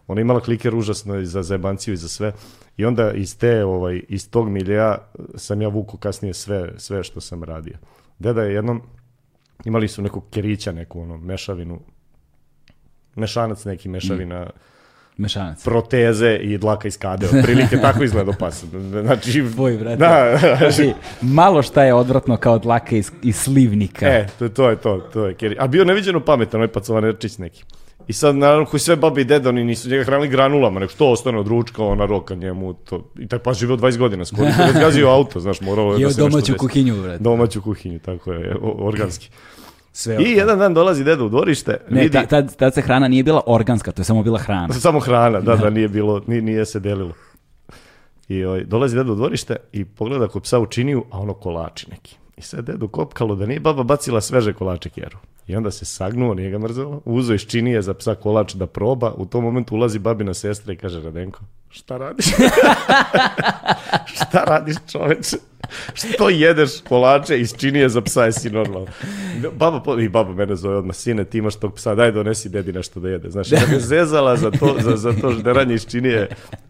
B: Ona imala kliker užasno i za zajebanciju i za sve. I onda iz te, ovaj, iz tog milija sam ja vukao kasnije sve, sve što sam radio. Deda je jednom, imali su nekog kerića, neku ono, mešavinu, mešanac neki mešavina,
A: Mešanac.
B: proteze i dlaka iz kade, otprilike tako izgleda pas. Znači,
A: Tvoj, brate.
B: Da,
A: Znači, malo šta je odvratno kao dlaka iz, iz slivnika.
B: E, to, to je to, to je Keri. A bio neviđeno pametan, ovaj pacovanerčić neki. I sad, naravno, koji sve babe i dede, oni nisu njega hranili granulama, nego što ostane od ručka, ona roka njemu, to. I taj pas živeo 20 godina, skoro je zgazio auto, znaš, moralo je da se nešto
A: domaću
B: desi.
A: kuhinju, brate.
B: Domaću kuhinju, tako je, organski.
A: Sve
B: I jedan dan dolazi deda u dvorište,
A: Ne,
B: vidi,
A: ta, tad, tad se hrana nije bila organska, to je samo bila hrana.
B: Samo hrana, da, da, nije bilo, nije, nije se delilo. I ovaj, dolazi deda u dvorište i pogleda kod psa u činiju, a ono kolači neki. I sad dedu kopkalo da nije baba bacila sveže kolače keru. I onda se sagnuo, nije ga mrzelo, uzo iz činije za psa kolač da proba, u tom momentu ulazi babina sestra i kaže Radenko, šta radiš? šta radiš čoveče? Što jedeš kolače iz činije za psa, jesi normalno? Baba, i baba mene zove odmah, sine, ti imaš tog psa, daj donesi dedi nešto da jede. Znaš, da me zezala za to, za, za to žderanje iz činije.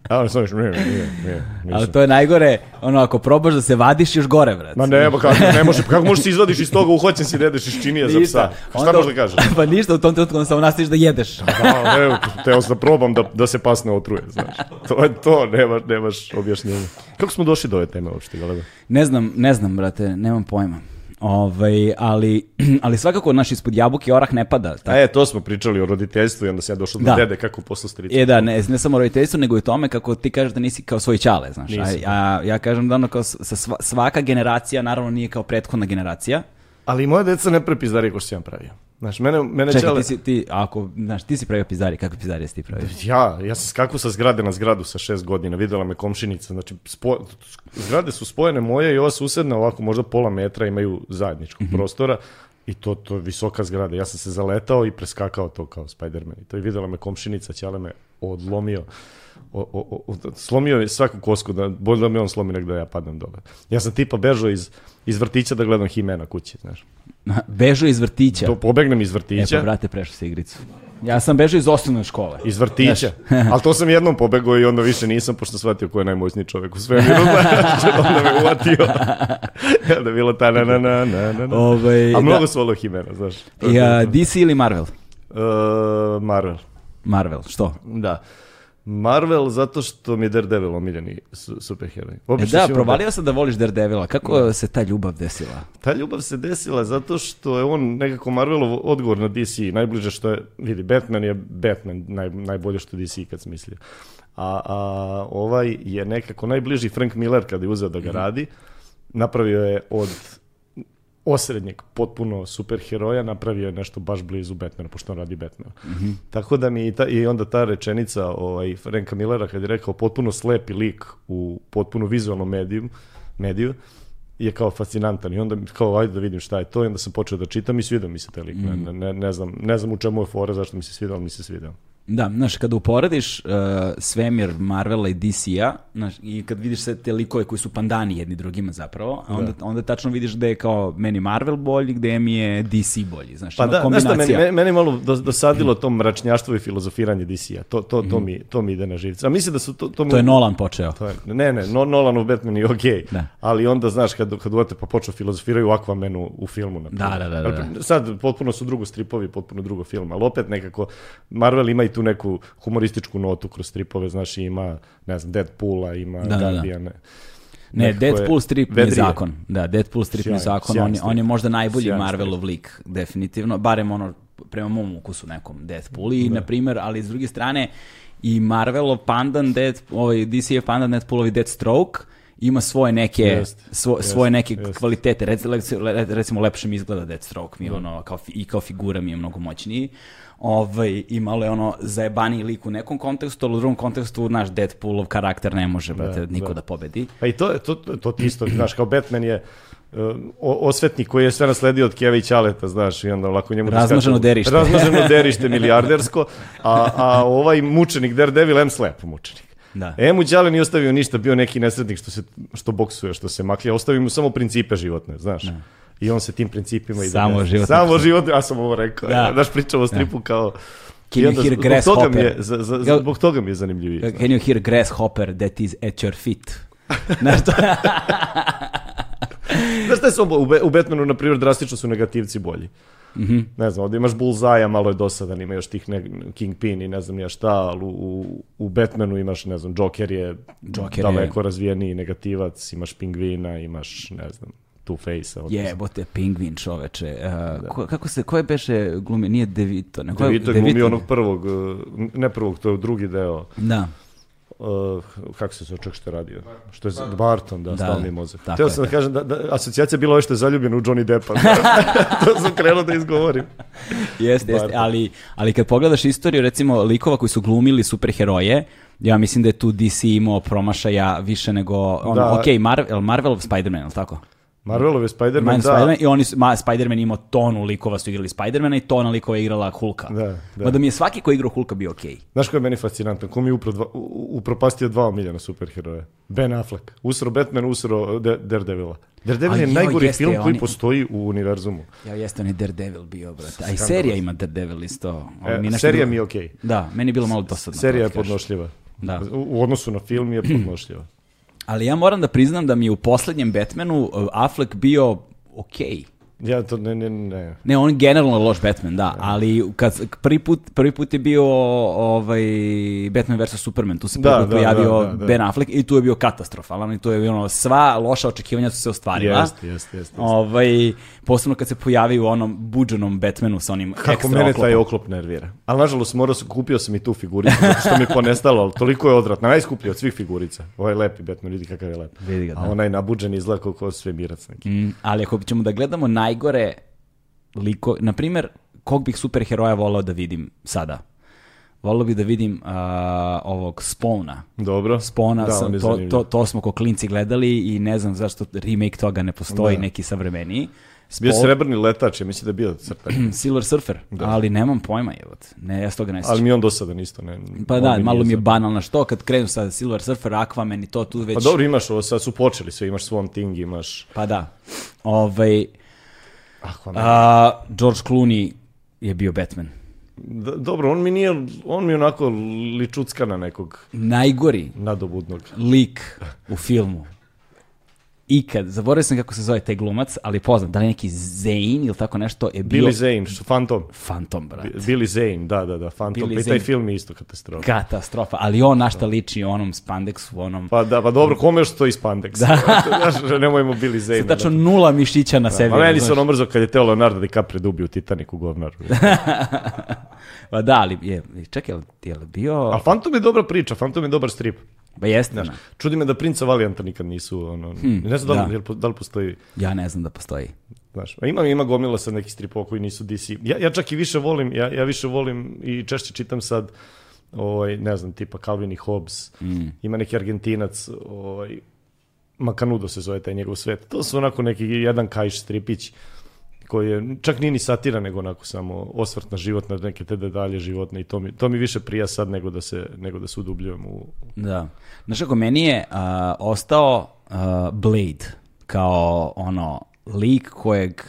B: A on sam još, nije, nije, nije,
A: Ali to je najgore, ono, ako probaš da se vadiš, još gore, brate.
B: Ma ne, pa kako, ne može, kako možeš se izvadiš iz toga, uhoćen si da jedeš iz činije za psa. Šta
A: Onda-
B: možeš da kažeš?
A: Pa ništa, u tom trenutku onda samo nastaviš da jedeš.
B: Da, ne, teo sam da probam da, da se pas ne otruje, znaš. To je to, nemaš, nemaš objašnjenja. Kako smo došli do ove teme uopšte, Galeba?
A: Ne znam, ne znam, brate, nemam pojma. Ovaj, ali, ali svakako naš ispod jabuke orah ne pada.
B: A e, to smo pričali o roditeljstvu i onda sam ja došao do
A: Da.
B: dede kako posle strica.
A: E da, ne, ne samo roditeljstvo, nego i tome kako ti kažeš da nisi kao svoj čale, znaš. A, a ja kažem da ono kao sa sva- svaka generacija, naravno nije kao prethodna generacija.
B: Ali moja deca ne pre pizdari ko što sam pravio. Znaš, mene, mene
A: Čekaj,
B: čale...
A: ti si, ti, ako, znaš, ti si pravio pizdari, kakve pizdari si ti pravio?
B: Ja, ja sam skakao sa zgrade na zgradu sa šest godina, videla me komšinica, znači spo... zgrade su spojene moje i ova susedna ovako možda pola metra imaju zajedničkog prostora i to, to je visoka zgrada. Ja sam se zaletao i preskakao to kao Spider-Man. I to je videla me komšinica, ćale me odlomio. O, o, o, slomio je svaku kosku, da, bolje da me on slomi nego da ja padnem dole. Ja sam tipa bežao iz, iz vrtića da gledam Himena kući, znaš.
A: Bežao iz vrtića.
B: To pobegnem iz
A: E
B: vrtića.
A: pa, brate, prešao se igricu. Ja sam bežao iz osnovne škole.
B: Iz vrtića. Ali to sam jednom pobegao i onda više nisam, pošto shvatio ko je najmoćniji čovjek u svemiru. Znači, onda me uvatio. Onda je bilo ta na na na na na. na.
A: Ovaj,
B: A mnogo
A: da.
B: su Himena, znaš. To je
A: I, a,
B: to.
A: DC ili Marvel?
B: Uh, Marvel.
A: Marvel, što?
B: Da. Marvel zato što mi je Daredevil omiljeni su, superheroj.
A: E da, provalio sam da voliš Daredevila. Kako se ta ljubav desila?
B: Ta ljubav se desila zato što je on nekako Marvelov odgovor na DC, najbliže što je, vidi, Batman je Batman, naj, najbolje što DC kad smislio. A, a ovaj je nekako najbliži Frank Miller kada je uzeo da ga radi, napravio je od osrednjeg potpuno superheroja, napravio je nešto baš blizu Batmana, pošto on radi Batmana. Tako da mi i, ta, i onda ta rečenica ovaj, Franka Millera kad je rekao potpuno slepi lik u potpuno vizualnom mediju, mediju je kao fascinantan i onda kao ajde da vidim šta je to i onda sam počeo da čitam i svidao mi se taj lik. Ne, ne, ne, znam, ne znam u čemu je fora, zašto mi se svidao, ali mi se svidao.
A: Da, znaš, kada uporediš uh, svemir Marvela i DC-a, znaš, i kad vidiš sve te likove koji su pandani jedni drugima zapravo, a onda, onda tačno vidiš da je kao meni Marvel bolji, gde mi je DC bolji, znaš,
B: Pa
A: ima
B: da, znaš
A: kombinacija.
B: meni, meni, malo dos- dosadilo to mračnjaštvo i filozofiranje DC-a. To, to, to, mi, to mi ide na živce. A mislim da su to... To,
A: To je Nolan počeo.
B: To je, ne, ne, no, Nolanov Batman je okej,
A: Da.
B: ali onda, znaš, kad, kad uvate pa počnu filozofiraju u Aquamanu u filmu. Na.
A: Da, da, da, da.
B: Sad, potpuno su drugo stripovi, potpuno drugo film, ali opet nekako, Marvel ima i tu neku humorističku notu kroz stripove, znaš, ima, ne znam, Deadpoola, ima
A: Da, da, da.
B: Guardiane.
A: Ne, Deadpool strip je zakon. Da, Deadpool strip je zakon.
B: sjajan
A: On,
B: strip.
A: on je možda najbolji
B: Sjajan
A: Marvelov lik, definitivno. Barem ono, prema mom ukusu nekom Deadpool. I, na primjer, ali s druge strane, i Marvelov pandan, Dead, ovaj DC je pandan Deadpoolovi Deathstroke, ima svoje neke,
B: Jest,
A: svo-
B: jest,
A: svoje neke
B: jest.
A: kvalitete. Recimo, recimo lepše mi izgleda Deathstroke, mi je ono, kao, i kao figura mi je mnogo moćniji. Ovaj, i malo je ono zajebaniji lik u nekom kontekstu, ali u drugom kontekstu naš Deadpoolov karakter ne može, brate, niko
B: da.
A: da pobedi.
B: Pa i to, je- to, to, ti isto, znaš, kao Batman je uh, o- osvetnik koji je sve nasledio od Keva i Ćaleta, znaš, i onda lako njemu... da
A: Razmaženo
B: skače-
A: derište.
B: Razmaženo derište milijardersko, a, a ovaj mučenik Daredevil, em slep mučenik.
A: Da.
B: E mu Đale nije ostavio ništa, bio neki nesretnik što se što boksuje, što se maklja, ostavio mu samo principe životne, znaš. I on se tim principima i
A: Samo životne
B: Samo životne, ja sam ovo rekao.
A: Da.
B: Da. Znaš, pričao o stripu kao...
A: Can you hear
B: zbog
A: grasshopper?
B: toga mi je, zbog toga mi je zanimljiviji. znaš.
A: Can you hear grasshopper that is at your feet? Znaš to?
B: Znaš šta je samo u, Batmanu, na primjer, drastično su negativci bolji.
A: Mhm.
B: Ne znam, ovdje imaš Bullseye, malo je dosadan, ima još tih ne, Kingpin i ne znam ja šta, ali u, u, Batmanu imaš, ne znam, Joker je
A: Joker je-
B: daleko razvijeniji negativac, imaš Pingvina, imaš, ne znam, Two-Face.
A: Jebote, pingvin čoveče. Uh, ko, kako se, ko je beše glumio? Nije Devito. Ne,
B: DeVito je glumio onog prvog, ne prvog, to je drugi deo.
A: Da.
B: Uh, kako se zove čak što je radio? Što je Barton, Barton da,
A: Da,
B: je mozak. Teo sam da kažem da, da asocijacija je bila ovo što je zaljubljen u Johnny Deppa. to sam krenuo da izgovorim.
A: Jeste, jeste, ali, ali kad pogledaš istoriju, recimo, likova koji su glumili superheroje, ja mislim da je tu DC imao promašaja više nego, ono,
B: Da.
A: ok, Marvel, Marvelov Spider-Man, ili tako?
B: Marvelov je Spider-Man,
A: Man
B: da.
A: Spider-Man, i oni ma, Spider-Man imao tonu likova su igrali Spider-mana i tona likova je igrala Hulka.
B: Da, da.
A: Mada mi je svaki ko igrao Hulka bio okej.
B: Znaš ko je meni fascinantan? Ko mi je upro dva, upropastio dva omiljena superheroja? Ben Affleck. Usro Batman, usro De- Daredevila. Daredevil je
A: joj,
B: najgori
A: jeste,
B: film koji
A: oni-
B: postoji u univerzumu.
A: Ja jeste on je Daredevil bio, brate. A i serija ima Daredevil isto.
B: E,
A: mi
B: serija
A: bilo-
B: mi je okej.
A: Da, meni je bilo malo dosadno.
B: Serija je
A: kažem.
B: podnošljiva.
A: Da.
B: U, u odnosu na film je podnošljiva.
A: Ali ja moram da priznam da mi je u poslednjem Batmanu uh, Affleck bio okej.
B: Ja to ne, ne, ne.
A: Ne, on je generalno loš Batman, da, ali kad prvi put, prvi put je bio ovaj Batman vs Superman, tu se
B: Da,
A: prvi put
B: da,
A: pojavio
B: da, da, da.
A: Ben Affleck i tu je bio katastrofalan i tu je ono sva loša očekivanja su se ostvarila.
B: Jeste, jeste, jeste.
A: Ovaj, posebno kad se pojavi u onom buđenom Batmanu sa onim
B: Kako
A: ekstra
B: mene
A: oklopom.
B: taj oklop nervira. Ali nažalost morao sam, kupio sam i tu figuricu, zato što mi je ponestalo, ali toliko je odvratna, najskuplji od svih figurica. Ovaj lepi Batman, vidi kakav je lep.
A: Vidi ga, da.
B: A onaj nabuđen izgleda kao, svemirac neki.
A: Mm, ali ako ćemo da gledamo najgore liko, na primjer, kog bih superheroja volao da vidim sada? Volao bih da vidim a, ovog Spawna.
B: Dobro.
A: Spawna,
B: da,
A: sam, to, to, to smo ko klinci gledali i ne znam zašto remake toga ne postoji,
B: Da.
A: neki savremeniji.
B: Bio
A: Spawn-
B: srebrni letač, ja mislim da je bio crtan.
A: Silver Surfer, ali nemam pojma, jevot. Ne, ja s toga ne sjećam.
B: Ali mi on dosadan isto. Ne,
A: Pa
B: on
A: da,
B: mi
A: malo mi je
B: za-
A: banalno što kad krenu sa Silver Surfer, Aquaman i to tu već...
B: Pa dobro, imaš ovo, sad su počeli sve, imaš Swamp Thing, imaš...
A: Pa da. Ovaj. A, George Clooney je bio Batman.
B: D- dobro, on mi nije, on mi je onako ličucka na nekog
A: Najgori
B: nadobudnog.
A: lik u filmu. Ikad, zaboravio sam kako se zove taj glumac, ali poznat, da li neki Zane ili tako nešto, je bio
B: Billy Zane, što- Phantom.
A: Phantom, brate.
B: Billy Zane, da, da, da, Phantom.
A: Billy
B: Pa i taj
A: Zane.
B: film je isto katastrofa.
A: Katastrofa, ali on na šta liči onom spandeksu, onom...
B: Pa da, pa dobro, kome još stoji spandex? Da. Znaš, nemojmo Billy Zane.
A: Tačno nula mišića na sebi.
B: Ma meni se ono mrzo kad je teo Leonardo DiCaprio da ubio u Titaniku govnaru.
A: Pa da, ali je, čekaj, je li bio...
B: A Phantom je dobra priča, Phantom je dobar strip.
A: Ba jeste,
B: Znaš,
A: da.
B: čudi me da Princa Valijanta nikad nisu, ono, ne znam da li,
A: da.
B: da li postoji,
A: ja ne znam da postoji.
B: znaš, a ima, ima gomila sad nekih stripova koji nisu DC. Ja, ja čak i više volim, ja, ja više volim i češće čitam sad, ovaj, ne znam, tipa Calvin i Hobbes, ima neki Argentinac, ovaj, Makanudo se zove taj njegov svet. To su onako neki jedan kajš stripić koji je, čak nije ni satira, nego onako samo osvrt na život, na neke te detalje životne i to mi, to mi više prija sad nego da se, nego da se udubljujem u...
A: Da. Znaš kako, meni je a, ostao a, Blade kao ono lik kojeg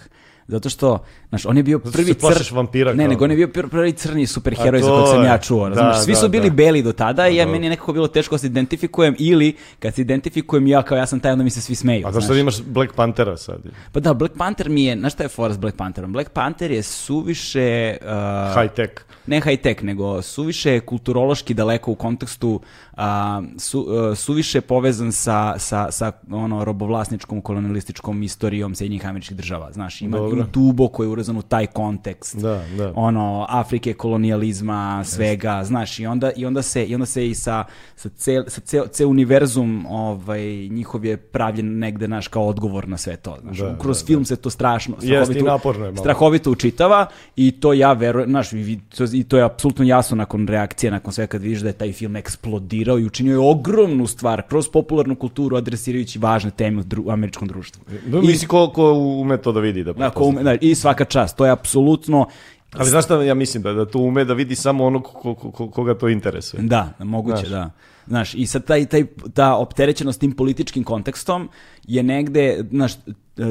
A: zato što, znaš, on je bio
B: što
A: prvi
B: plašiš vampira
A: Ne, nego on je bio pr- prvi crni superheroj za kojeg sam ja čuo,
B: Da,
A: razumiješ? Svi
B: da,
A: su bili
B: da.
A: beli do tada i ja,
B: da.
A: meni je nekako bilo teško da se identifikujem ili kad se identifikujem ja kao ja sam taj, onda mi se svi smeju.
B: A zašto imaš Black Panthera sad?
A: Pa da, Black Panther mi je, znaš šta je fora s Black Pantherom? Black Panther je suviše... uh,
B: High tech.
A: ne high tech, nego suviše kulturološki daleko u kontekstu, a, su, uh, suviše povezan sa, sa, sa ono, robovlasničkom, kolonialističkom istorijom Sjedinjih američkih država. Znaš, ima
B: Dobro.
A: Duboko je urezan u taj kontekst.
B: Da, da.
A: Ono, Afrike, kolonijalizma, svega, znaš, i onda, i onda se, i onda se i sa, sa, cel, sa ceo, ceo univerzum ovaj, njihov je pravljen negde, naš, kao odgovor na sve to. Znaš,
B: Da,
A: kroz
B: da,
A: film se to strašno,
B: i naporno je
A: strahovito učitava i to ja verujem, znaš, i to, i to je apsolutno jasno nakon reakcije, nakon sve kad vidiš da je taj film eksplodirao i učinio je ogromnu stvar kroz popularnu kulturu adresirajući važne teme u, dru- u američkom društvu.
B: Da, misli ko, ko ume to da vidi da
A: Da, ko. Ume- da, I svaka čast, to je apsolutno
B: Ali znaš šta ja mislim da, da to ume da vidi samo ono ko, ko, ko- koga to interesuje.
A: Da, moguće,
B: Znaš.
A: da. Znaš, i sad taj, taj, ta opterećenost tim političkim kontekstom je negde, znaš,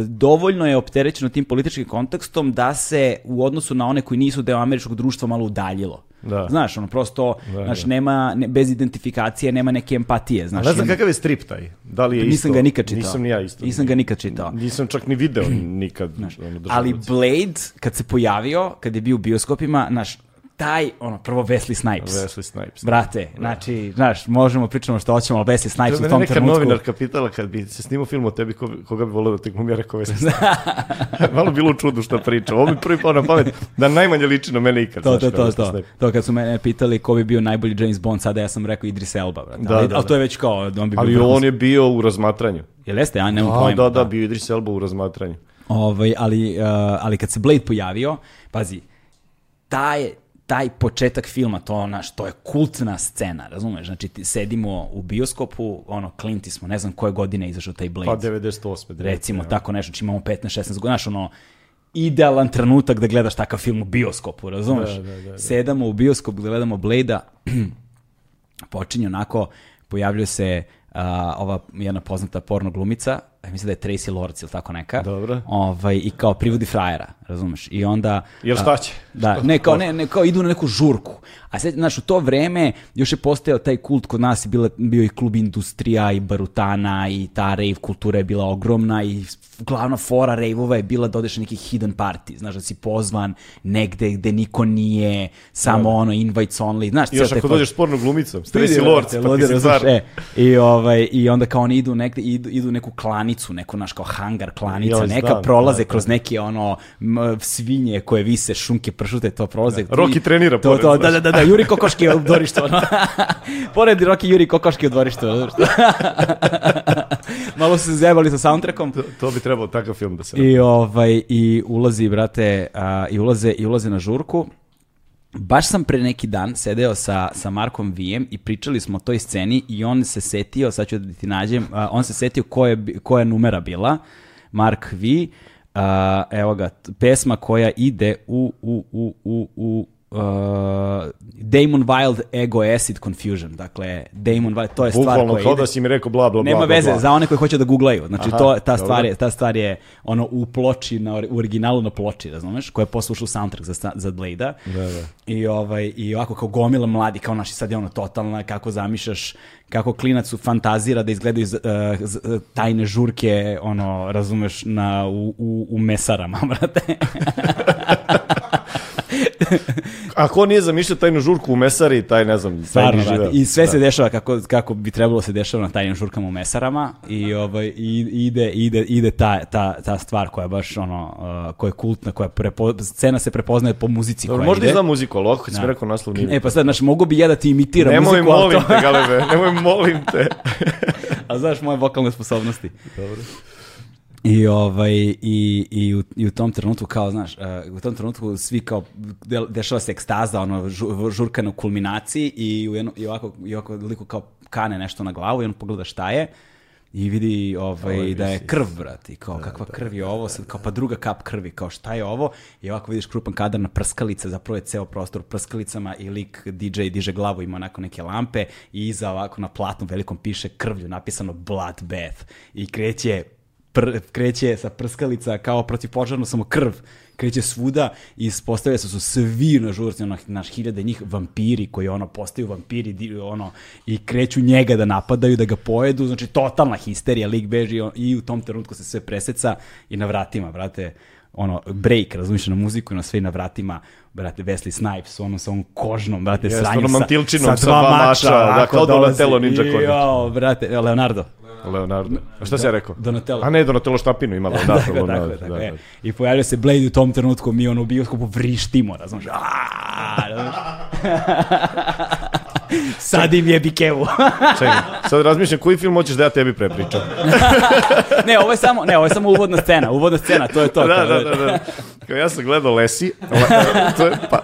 A: dovoljno je opterećeno tim političkim kontekstom da se u odnosu na one koji nisu deo američkog društva malo udaljilo.
B: Da.
A: Znaš, ono prosto,
B: Da,
A: znaš,
B: da.
A: nema, ne, bez identifikacije nema neke empatije, znaš.
B: Ne znam kakav je strip taj? Da li je isto?
A: Nisam ga nikad čitao.
B: Nisam ni ja isto.
A: Nisam ga nikad čitao.
B: Nisam čak ni video nikad. ono, držao
A: Ali. Blade, kad se pojavio, kad je bio u bioskopima, znaš, taj, ono, prvo Wesley Snipes.
B: Wesley Snipes.
A: Brate, znači, znaš, možemo pričamo što hoćemo, ali Wesley Snipes u
B: Mene
A: tom
B: neka
A: trenutku.
B: novinarka pitala kad bi se snimao film o tebi, ko, koga bi volio da te glumi, ja rekao Wesley Snipes. Malo bilo u čudu šta priča. Ovo mi prvi pao na pamet da najmanje liči na mene ikad.
A: To,
B: znaš,
A: to,
B: kao
A: to, to.
B: Snipes.
A: To kad su mene pitali ko bi bio najbolji James Bond, sada ja sam rekao Idris Elba, brate.
B: Da,
A: ali,
B: da,
A: ali
B: da.
A: to je već kao, on bi
B: Ali
A: bio
B: on je bio u razmatranju.
A: Jel jeste, ja nemam pojma.
B: da, da, bio Idris Elba u razmatranju.
A: Ovaj, ali, uh, ali kad se Blade pojavio, pazi, taj, taj početak filma, to ona, što je kultna scena, razumeš? Znači, ti sedimo u bioskopu, ono, klinti smo, ne znam koje godine je izašao taj Blade.
B: Pa 98.
A: recimo
B: ja.
A: tako nešto, znači imamo 15-16 godina, znaš ono, idealan trenutak da gledaš takav film u bioskopu, razumeš?
B: Da, da, da, da.
A: Sedamo u bioskop, gledamo Blade-a, počinje onako, pojavljuje se a, ova jedna poznata porno glumica, mislim da je Tracy Lords ili tako neka.
B: Dobro.
A: Ovaj, I kao privodi frajera, razumeš? I onda...
B: Jer
A: a,
B: šta će?
A: Da,
B: Šta-
A: ne kao, ne, ne, kao idu na neku žurku. A sad, znaš, u to vreme još je postojao taj kult kod nas, je bila, bio i klub industrija i barutana i ta rave kultura je bila ogromna i glavna fora rave-ova je bila da odeš na neki hidden party, znaš, da si pozvan negde gde niko nije, samo ono invites only, znaš,
B: još ako dođeš s pornom glumicom, Tracy Lords, pa ti si
A: razumeš,
B: car.
A: e, i, ovaj, I onda kao oni idu negde, idu, idu neku klanicu, neku naš kao hangar klanica,
B: Joj,
A: neka
B: znam,
A: prolaze
B: da,
A: kroz neke ono m, svinje koje vise, šunke, pršute, to prolaze.
B: Rocky
A: I-
B: trenira
A: to,
B: pored,
A: to, da, da, da, da, Juri Kokoški je u dvorištu. Ono. pored Rocky Juri Kokoški u dvorištu. Malo su se zjebali sa soundtrackom.
B: To, to bi trebao takav film da se
A: I ovaj i ulazi brate a, i ulaze i ulaze na žurku. Baš sam pre neki dan sedeo sa, sa Markom Vijem i pričali smo o toj sceni i on se setio, sad ću da ti nađem, a, on se setio ko je, koja je numera bila, Mark Vi, a, evo ga, pesma koja ide u, u, u, u, u a, Damon Wild Ego Acid Confusion. Dakle, Damon Wild, to je stvar
B: Bukvalno
A: koja
B: kao
A: ide...
B: da si mi rekao bla bla bla.
A: Nema
B: bla,
A: veze,
B: bla.
A: za one koji hoće da googlaju. Znači,
B: Aha,
A: to, ta, stvar je, ta stvar je ono u ploči, na, u originalu na ploči, razumeš? Koja je poslušao soundtrack za, za Blade-a.
B: Da, da.
A: I, ovaj, I ovako kao gomila mladi, kao naši sad je ono totalna, kako zamišljaš, kako klinac fantazira da izgledaju z- eh, z- eh, tajne žurke, ono, razumeš, na, u, u, u mesarama, brate.
B: A ko nije zamišljao tajnu žurku u mesari, taj ne znam, taj
A: Stvarno,
B: živeo.
A: brate. I sve
B: Da.
A: se dešava kako, kako bi trebalo se dešava na tajnim žurkama u mesarama i, ovaj, i ide, ide, ide ta, ta, ta stvar koja je baš ono, uh, koja je kultna, koja prepo, scena se prepoznaje po muzici
B: Dobro,
A: koja
B: možda
A: ide.
B: i znam muziku, ali ovako
A: Da.
B: rekao naslov nije.
A: E pa sad, znaš, mogu bi ja da ti imitiram
B: Nemoj,
A: muziku, ali
B: molim
A: to-
B: te, Galebe, nemoj, molim te.
A: a znaš moje vokalne sposobnosti.
B: Dobro.
A: I, ovaj, i, i, u, i u tom trenutku kao, znaš, uh, u tom trenutku svi kao, de, dešava se ekstaza, ono, žu, žurka na kulminaciji i, u jedno, i ovako, i ovako liku kao kane nešto na glavu i on pogleda šta je i vidi ovaj, da je krv, brati, kao kakva krv je ovo, sad kao pa druga kap krvi, kao šta je ovo? I ovako vidiš krupan kadar na prskalice, zapravo je ceo prostor prskalicama i lik DJ diže glavu, ima onako neke lampe i iza ovako na platnu velikom piše krvlju napisano Bloodbath i kreće pr, kreće sa prskalica kao protivpožarno samo krv kreće svuda i ispostavlja se da su svi na žurci, ono, naš hiljade njih vampiri koji ono postaju vampiri di- ono, i kreću njega da napadaju, da ga pojedu, znači totalna histerija, lik beži on- i u tom trenutku se sve preseca i na vratima, brate, ono, break, razumiješ, na muziku i na sve i na vratima, brate, Wesley Snipes, ono, sa onom kožnom, brate,
B: Jeste,
A: sranje
B: onom
A: sa,
B: sa dva mača, da,
A: ovako
B: kao
A: dolazi.
B: Donatello Ninja Cornic.
A: Jao, brate, Leonardo.
B: Leonardo. A šta si ja rekao?
A: Donatello.
B: A ne, Donatello Štapinu ima Leonardo.
A: Tako,
B: Leonardo,
A: tako,
B: da,
A: je.
B: da.
A: I pojavio se Blade u tom trenutku, mi ono u bioskopu vrištimo, razumiješ? Aaaa? Sad im je bikevu.
B: Čekaj, sad razmišljam koji film hoćeš da ja tebi prepričam.
A: ne, ovo je samo, ne, ovo je samo uvodna scena, uvodna scena, to je to.
B: da, da, da, da. Kao ja sam gledao Lesi, to je, pa,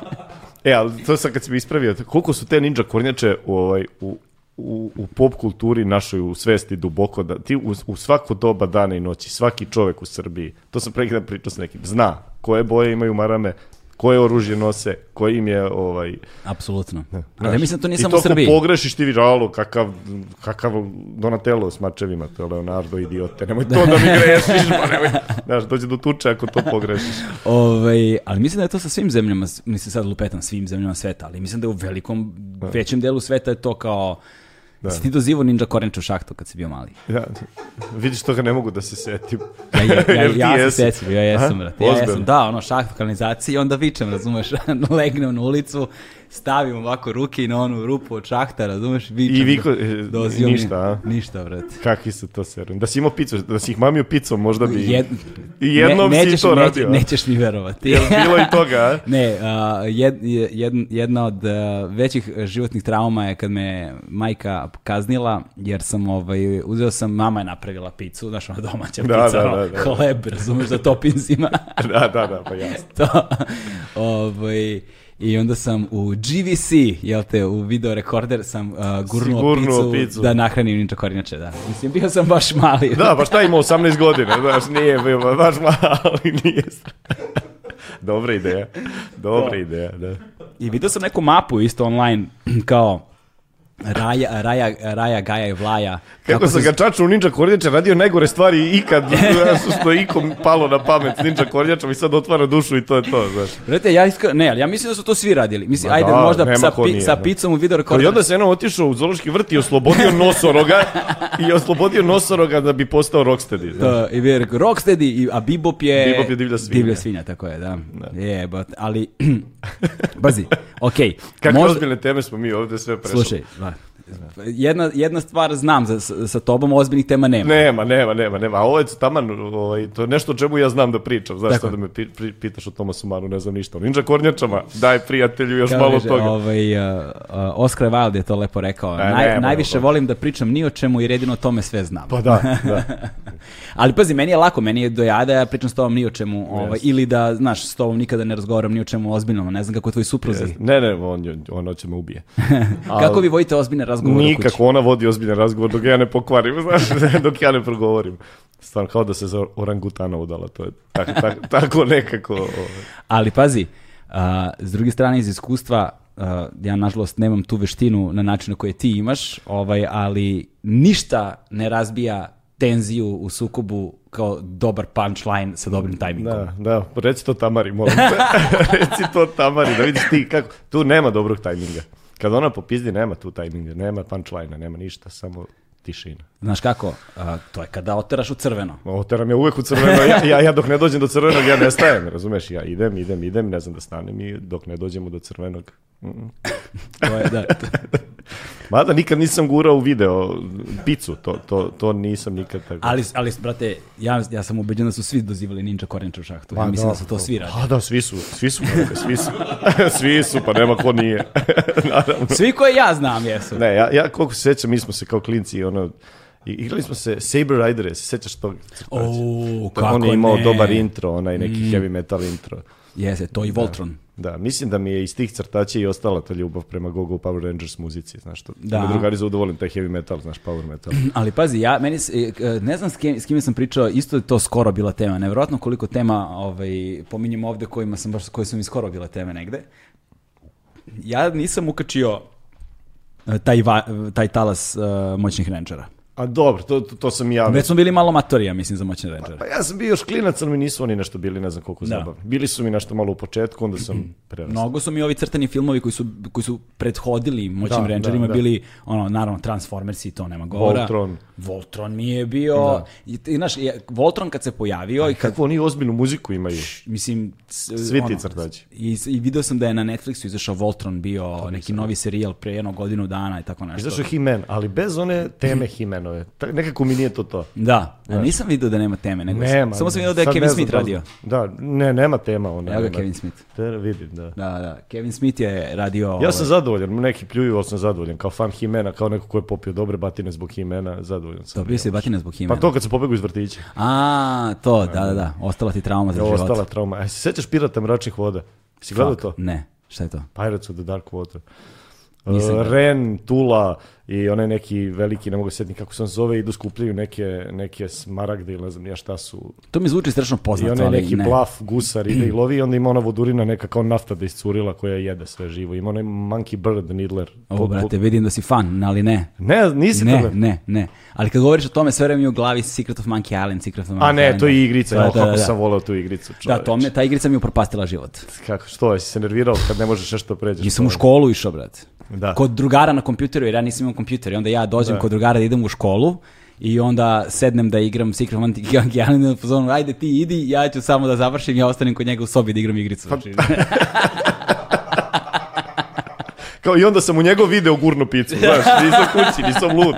B: e, ali to sam kad si mi ispravio, koliko su te ninja kornjače u, ovaj, u, u, u pop kulturi našoj u svesti duboko, da ti u, u svako doba dana i noći, svaki čovek u Srbiji, to sam pre pričao s nekim, zna koje boje imaju marame, koje oružje nose, koji im je ovaj
A: Apsolutno. Ali ja mislim da to nije
B: I
A: samo
B: to
A: u Srbiji.
B: ako pogrešiš ti viralu, kakav, kakav Donatello s mačevima, to je Leonardo, idiote, nemoj to da mi grešiš, pa nemoj, znaš, dođe do tuče ako to pogrešiš.
A: Ovaj, ali mislim da je to sa svim zemljama, mislim sad lupetam svim zemljama sveta, ali mislim da u velikom, većem delu sveta je to kao... Da. Si ti dozivo Ninja Korenča u šahtu kad si bio mali?
B: Ja, vidiš toga ne mogu da se setim.
A: Ja, ja, ja, ja se sećam, ja jesam, brate. Ja jesam, da, ono, šaht u kanalizaciji i onda vičem, razumeš, legnem na ulicu, stavim ovako ruke i na onu rupu od šahta, razumeš, vičem.
B: I viko, e,
A: dozio mi-
B: ništa, a?
A: Ništa, brate.
B: Kakvi su to serum? Da si imao picu, da si ih mamio picom, možda bi...
A: Jed...
B: I jednom
A: ne,
B: si
A: nećeš,
B: to
A: neće-
B: radio.
A: Nećeš mi verovati.
B: Jel bilo i toga, a?
A: Ne, a, jed, jed, jedna od a, većih životnih trauma je kad me majka kaznila, jer sam, ovaj, uzeo sam, mama je napravila picu, znaš, ona domaća
B: Da,
A: pica,
B: da, da, da.
A: hleb, razumeš, za topinsima.
B: Da, da, da, pa jasno.
A: to, ovaj, I onda sam u GVC, jel te, u video rekorder sam uh, gurnuo,
B: gurnuo
A: picu,
B: picu.
A: da nahranim ninja kornjače, da. Mislim, bio sam baš mali.
B: Da, pa šta ima 18 godina, znaš, nije bilo, baš mali, nije. Dobra ideja, dobra
A: Da.
B: ideja, da.
A: I vidio sam neku mapu isto online, kao Raja, Raja, Raja, Gaja i Vlaja.
B: Kako sam
A: se-
B: ga čaču u Ninja Kornjača radio najgore stvari ikad, što je ikom palo na pamet Ninja Kornjačom i sad otvara dušu i to je to, znaš.
A: Brate, ja iskra... ne, ali ja mislim da su to svi radili. Mislim,
B: Ma
A: ajde,
B: da,
A: možda sa, pi,
B: nije,
A: sa
B: da.
A: picom u video
B: Kao I onda se jednom otišao u zoološki vrt i oslobodio nosoroga i oslobodio nosoroga da bi postao rocksteady. znaš.
A: To, i je rekao, Rocksteady, i- a Bebop je...
B: Bebop je divlja svinja.
A: Divlja svinja, tako je, da. Je, but, ali, bazi, okej.
B: Kakve
A: možda-
B: ozbiljne teme smo mi ovde sve prešli.
A: Slušaj, da. Jedna, jedna stvar znam, za, sa, tobom ozbiljnih tema nema.
B: Nema, nema, nema, nema. A ovo je taman, ovaj, to je nešto o čemu ja znam da pričam. Znaš, sad da me pi, pri- pitaš o Tomasu Manu, ne znam ništa. O Ninja Kornjačama, daj prijatelju još
A: Kako
B: malo
A: kaže,
B: toga.
A: Ovaj, uh, uh, Oscar Wilde je to lepo rekao.
B: E,
A: Naj,
B: nema
A: najviše
B: ovo.
A: volim da pričam ni o čemu jer jedino o tome sve znam.
B: Pa da, da.
A: Ali pazi, meni je lako, meni je do jada, ja pričam s tobom ni o čemu, ovaj, ili da, znaš, s tobom nikada ne razgovaram ni o čemu ozbiljnom, ne znam kako je tvoj supruzi.
B: Ne, ne, on, je- on hoće me ubije.
A: Kako vi vodite ozbiljne kući?
B: Nikako, ona vodi ozbiljan razgovor dok ja ne pokvarim, znaš, dok ja ne progovorim. Stvarno, kao da se za orangutana udala, to je tako, tako, tako nekako. ovaj.
A: Ali pazi, a, s druge strane iz iskustva, uh, ja nažalost nemam tu veštinu na način na koji ti imaš, ovaj, ali ništa ne razbija tenziju u sukobu kao dobar punchline sa dobrim tajmingom.
B: Da, da, reci to Tamari, molim te. reci to Tamari, da vidiš ti kako, tu nema dobrog tajminga. Kad ona popizdi, nema tu tajminga, nema punchline, nema ništa, samo tišina.
A: Znaš kako, a, to je kada oteraš u crveno.
B: Oteram ja uvek u crveno, ja, ja, ja dok ne dođem do crvenog, ja ne stajem, razumeš, ja idem, idem, idem, ne znam da stanem i dok ne dođemo do crvenog. mm, mm.
A: To je, da,
B: Mada nikad nisam gurao u video picu, to, to, to nisam nikad tako.
A: ali, ali, brate, ja, ja sam ubeđen da su svi dozivali ninja korenča u šahtu. Ja mislim da su to svi radili.
B: Pa da, svi su, svi su, brate, svi su, svi su, pa nema ko nije. Naravno.
A: Svi koje ja znam jesu.
B: Ne, ja, ja koliko se sećam, mi smo se kao klinci, ono, igrali smo se Saber Riders, se sećaš tog?
A: O,
B: To
A: kako
B: On je imao
A: ne.
B: dobar intro, onaj neki heavy metal intro.
A: Jeste, to i Voltron.
B: Da, mislim da mi je iz tih crtača i ostala ta ljubav prema Gogo Power Rangers muzici, znaš što.
A: Da.
B: Da. Me drugari zadovoljim taj heavy metal, znaš, power metal.
A: Ali pazi, ja, meni, e, e, ne znam s, kim, s kime sam pričao, isto je to skoro bila tema. Nevjerojatno koliko tema ovaj, pominjem ovde kojima sam baš, koje su mi skoro bile teme negde. Ja nisam ukačio e, taj, va- taj talas e, moćnih renčara.
B: A dobro, to, to, to sam ja.
A: Već smo bili malo matorija, mislim, za moćne renčare.
B: Pa ja sam bio još klinac, ali mi nisu oni nešto bili, ne znam koliko
A: Da.
B: zabavni. Bili su mi nešto malo u početku, onda sam prerastao.
A: Mnogo su mi ovi crtani filmovi koji su, koji su prethodili moćnim
B: Da,
A: renčarima
B: da, da.
A: bili, ono, naravno, Transformersi, to nema govora.
B: Voltron.
A: Voltron mi je bio, i, i, znaš, Voltron kad se pojavio i kad
B: Kakvu oni ozbiljnu muziku imaju.
A: mislim s-
B: Svi ti crtači.
A: I, I video sam da je na Netflixu izašao Voltron bio neki novi serijal pre jedno godinu dana i tako nešto.
B: Izašao je He-Man, ali bez one teme He-Manove. Nekako mi nije to to.
A: Da, a nisam video da nema teme, nego
B: Nema.
A: samo sam video da je Kevin Smith
B: da
A: radio.
B: Da, ne, nema tema. Ona,
A: Evo ga. Kevin Smith.
B: Te, vidim, da.
A: Da, da, Kevin Smith je radio...
B: Ja
A: ovaj,
B: sam zadovoljan, neki pljuju, ali sam zadovoljan. Kao fan Himena, kao neko ko je popio dobre batine zbog Himena, zadovoljan sam.
A: Dobio si batine zbog
B: Pa
A: Himena.
B: to kad sam pobegao iz vrtića.
A: A, to, da, da, da. Ostala ti trauma za život.
B: ostala trauma. E, se sećaš Pirata mračnih voda? Si gledao to?
A: Ne, šta je to?
B: Pirates of the Dark Water.
A: Nisam
B: Uh,
A: gledao.
B: Ren, Tula i onaj neki veliki, ne mogu se sjetiti kako se on zove, idu skupljaju neke, neke smaragde ili ne znam nija šta su.
A: To mi zvuči strašno
B: I
A: poznato,
B: onaj
A: ali
B: neki
A: ne.
B: plaf gusar ide i lovi i onda ima ona vodurina neka kao nafta da iscurila koja jede sve živo. Ima onaj monkey bird needler.
A: O,
B: Po-
A: brate, vidim da si fan, ali ne.
B: Ne, nisi
A: Ne,
B: to
A: ne, ne. Ali kad govoriš o tome, sve vreme u glavi Secret of Monkey Island, Secret of Monkey
B: A ne,
A: Island.
B: to je igrica.
A: Da,
B: Ja,
A: da,
B: kako
A: da.
B: sam volao tu igricu,
A: Da,
B: čoveče.
A: to me, ta igrica mi je upropastila život.
B: Kako, što, jesi se nervirao kad ne možeš nešto pređeš?
A: I sam u školu išao, brate.
B: Da.
A: Kod drugara na kompjuteru, jer ja nisam imao kompjuter. I onda ja dođem
B: Da.
A: kod drugara da idem u školu i onda sednem da igram Secret of Monkey Island i u fazonu, ajde ti idi, ja ću samo da završim, ja ostanem kod njega u sobi da igram igricu.
B: Pa,
A: Znači,
B: Kao i onda sam u njegov video gurno picu, znaš, nisam kući, nisam lud.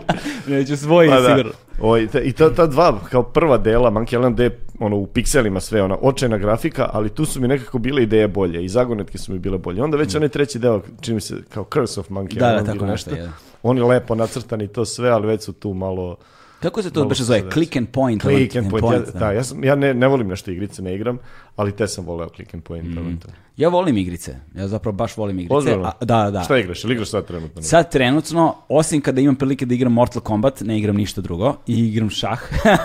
A: neću svoj,
B: Pa da.
A: sigurno.
B: Oj, te- I ta, ta dva, kao prva dela, Monkey Island je ono, u pikselima sve, ona očajna grafika, ali tu su mi nekako bile ideje bolje i zagonetke su mi bile bolje. Onda već onaj treći deo, čini mi se, kao Curse of Monkey
A: Da, da,
B: Island
A: tako
B: ili
A: nešto, je.
B: Oni lepo nacrtani i to sve, ali već su tu malo...
A: Kako se to baš zove? Click and point.
B: Click and point, ja, da, ja, sam, ja ne, ne volim nešto igrice, ne igram, ali te sam voleo click and point. mm.
A: Ja volim igrice. Ja zapravo baš volim igrice.
B: Ozbiljno?
A: A, da, da.
B: Šta igraš? Ili igraš sad trenutno?
A: Sad trenutno, osim kada imam prilike da igram Mortal Kombat, ne igram ništa drugo i igram šah.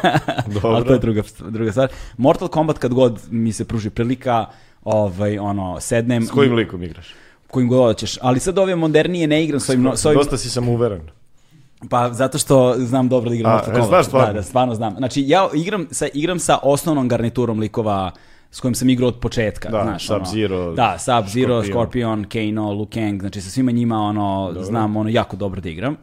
B: Dobro.
A: Ali to je druga, druga stvar. Mortal Kombat kad god mi se pruži prilika, ovaj, ono, sednem...
B: S kojim
A: i-
B: likom igraš?
A: kojim god hoćeš. Ali sad ove modernije ne igram s ovim... s ovim
B: Dosta si samouveren.
A: Pa zato što znam dobro da igram Mortal
B: e,
A: Kombat.
B: znaš stvarno?
A: Da, da, stvarno znam. Znači, ja igram sa, igram sa osnovnom garniturom likova s kojim sam igrao od početka,
B: Da,
A: znaš, ono.
B: Sub-Zero,
A: Da, Sub-Zero,
B: Scorpion.
A: Scorpion, Kano, Liu Kang, znači sa svima njima, ono, znam, ono, jako dobro da igram.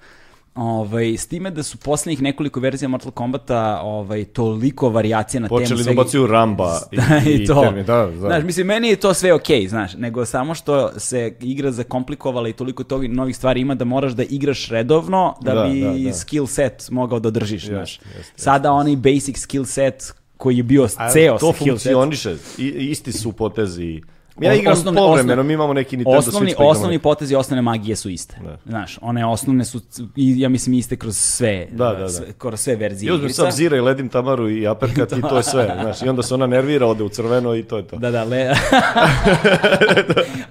A: Ovaj, s time da su poslednjih nekoliko verzija Mortal Kombata ovaj, toliko varijacija na temu
B: Počeli da ubacuju Ramba i,
A: Da,
B: i,
A: i to.
B: termin, da, da.
A: Znaš, mislim, meni je to sve okej, znaš, nego samo što se igra zakomplikovala i toliko toga novih stvari ima da moraš da igraš redovno da,
B: Da,
A: bi
B: da, da.
A: skill set mogao da držiš, znaš.
B: jeste, jeste.
A: Sada onaj basic skill set koji je bio
B: A
A: ceo
B: to
A: skill set.
B: funkcioniše, I, isti su potezi. Ja igram
A: osnovne-
B: povremeno, mi imamo neki Nintendo
A: Osnovni,
B: Switch pa
A: osnovni potezi, osnovne magije su iste.
B: Da.
A: Znaš, one osnovne su, ja mislim, iste kroz sve,
B: Da, da, da.
A: sve- kroz sve verzije
B: I uzmem
A: igrica.
B: zira i ledim Tamaru i aperkat i to je sve. Znaš, I onda se ona nervira, ode u crveno i to je to.
A: Da, da, le...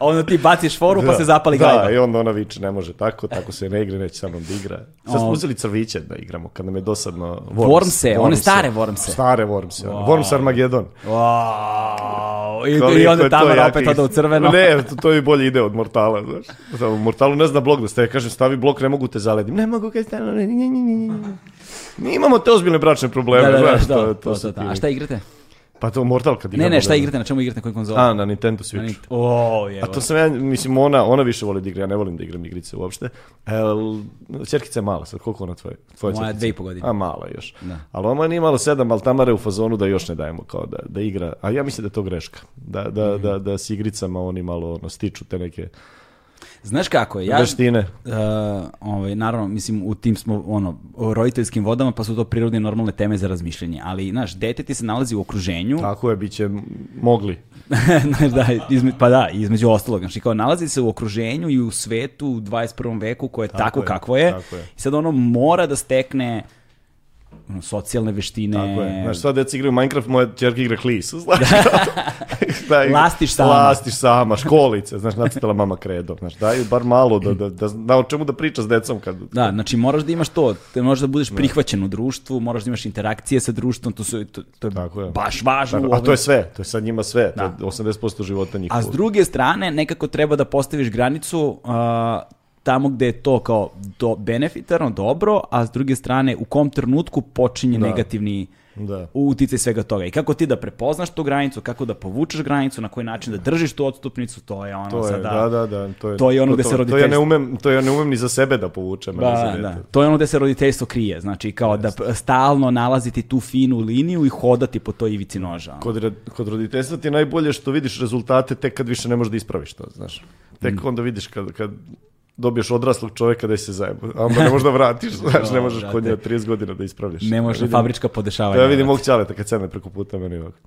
A: Onda ti baciš foru pa se zapali
B: da,
A: gajba.
B: i onda ona viče, ne može tako, tako se ne igra, neće sa mnom da igra. Sad smo uzeli crviće da igramo, kad nam je dosadno
A: Wormse, one stare Wormse.
B: Stare Wormse. Wow. Worms Armageddon.
A: Wow. I, i onda Tamara opet oda u crveno.
B: Ne, to, to je bolje ide od Mortala, znaš. Samo Mortalu ne zna blok da staje, kažem stavi blok, ne mogu te zaledim. Ne mogu kad stano, ne, ne, ne, ne. Mi imamo te ozbiljne bračne probleme,
A: Da, da, da,
B: znaš,
A: to,
B: to,
A: to,
B: to,
A: to, to. A šta igrate?
B: Pa to Mortal kad
A: Ne,
B: igramo,
A: ne, šta
B: da.
A: igrate, na čemu igrate, na kojoj konzoli?
B: A, na Nintendo Switch.
A: O, je.
B: A to sam ja, mislim, ona, ona više voli da igra, ja ne volim da igram igrice uopšte. El, čerkica je mala sad, koliko ona tvoje? Tvoja
A: Moja
B: ćerkica?
A: dve i po godine.
B: A, mala još.
A: Da.
B: Ali ona nije malo sedam, ali Tamara je u fazonu da još ne dajemo kao da, da igra. A ja mislim da je to greška. Da, da,
A: Mhm.
B: da, da s igricama oni malo ono, stiču te neke
A: Znaš kako je? Ja,
B: veštine.
A: Uh, ovaj, naravno, mislim, u tim smo ono, o roditeljskim vodama, pa su to prirodne normalne teme za razmišljanje. Ali, znaš, dete ti se nalazi u okruženju,
B: Tako je, bit će mogli.
A: znaš, da, izme, pa da, između ostalog, znači kao nalazi se u okruženju i u svetu u 21. veku koje je
B: Tako
A: tako,
B: je,
A: kakvo je.
B: tako je.
A: I sad ono mora da stekne ono, socijalne veštine.
B: Tako je. Znaš, sva deca igraju Minecraft, moja čerka igra. Znaš, da, igra-
A: Lastiš sama.
B: Lastiš sama, školice, znaš, nacrtala mama kredo. Znaš, daj bar malo da, da, da zna o čemu da priča s decom kad...
A: Da, znači moraš da imaš to, te možeš da budeš prihvaćen u društvu, moraš da imaš interakcije sa društvom, to, su, to, to je
B: Tako je.
A: baš važno.
B: Tako, a to je sve, to je sad njima sve,
A: Da.
B: to je 80% života
A: A
B: njihovog.
A: s druge strane, nekako treba da postaviš granicu a, tamo gde je to kao do, benefitarno, dobro, a s druge strane u kom trenutku počinje negativni
B: Da.
A: uticaj svega toga. I kako ti da prepoznaš tu granicu, kako da povučeš granicu, na koji način da držiš tu odstupnicu, to je ono
B: To je,
A: sada...
B: da, da, da, to je,
A: to je ono gde
B: to,
A: se
B: to, ja ne
A: roditeljstvo-
B: umem, to ja ne umem ni za sebe da povučem.
A: Da, da. To je ono gde se roditeljstvo krije. Znači, kao da p- stalno nalaziti tu finu liniju i hodati po toj ivici noža. ono.
B: Kod, kod roditeljstva ti je najbolje što vidiš rezultate tek kad više ne možeš da ispraviš to, znaš. Tek
A: Mm.
B: onda vidiš kad, kad dobiješ odraslog čoveka da se zajebo, a onda ne možeš da vratiš, znaš, ne možeš kod
A: brate.
B: njega 30 godina da ispravljaš.
A: Ne može
B: Vidim-
A: fabrička podešavanja.
B: ja vidim mog ćaleta kad sedne preko puta meni ovako.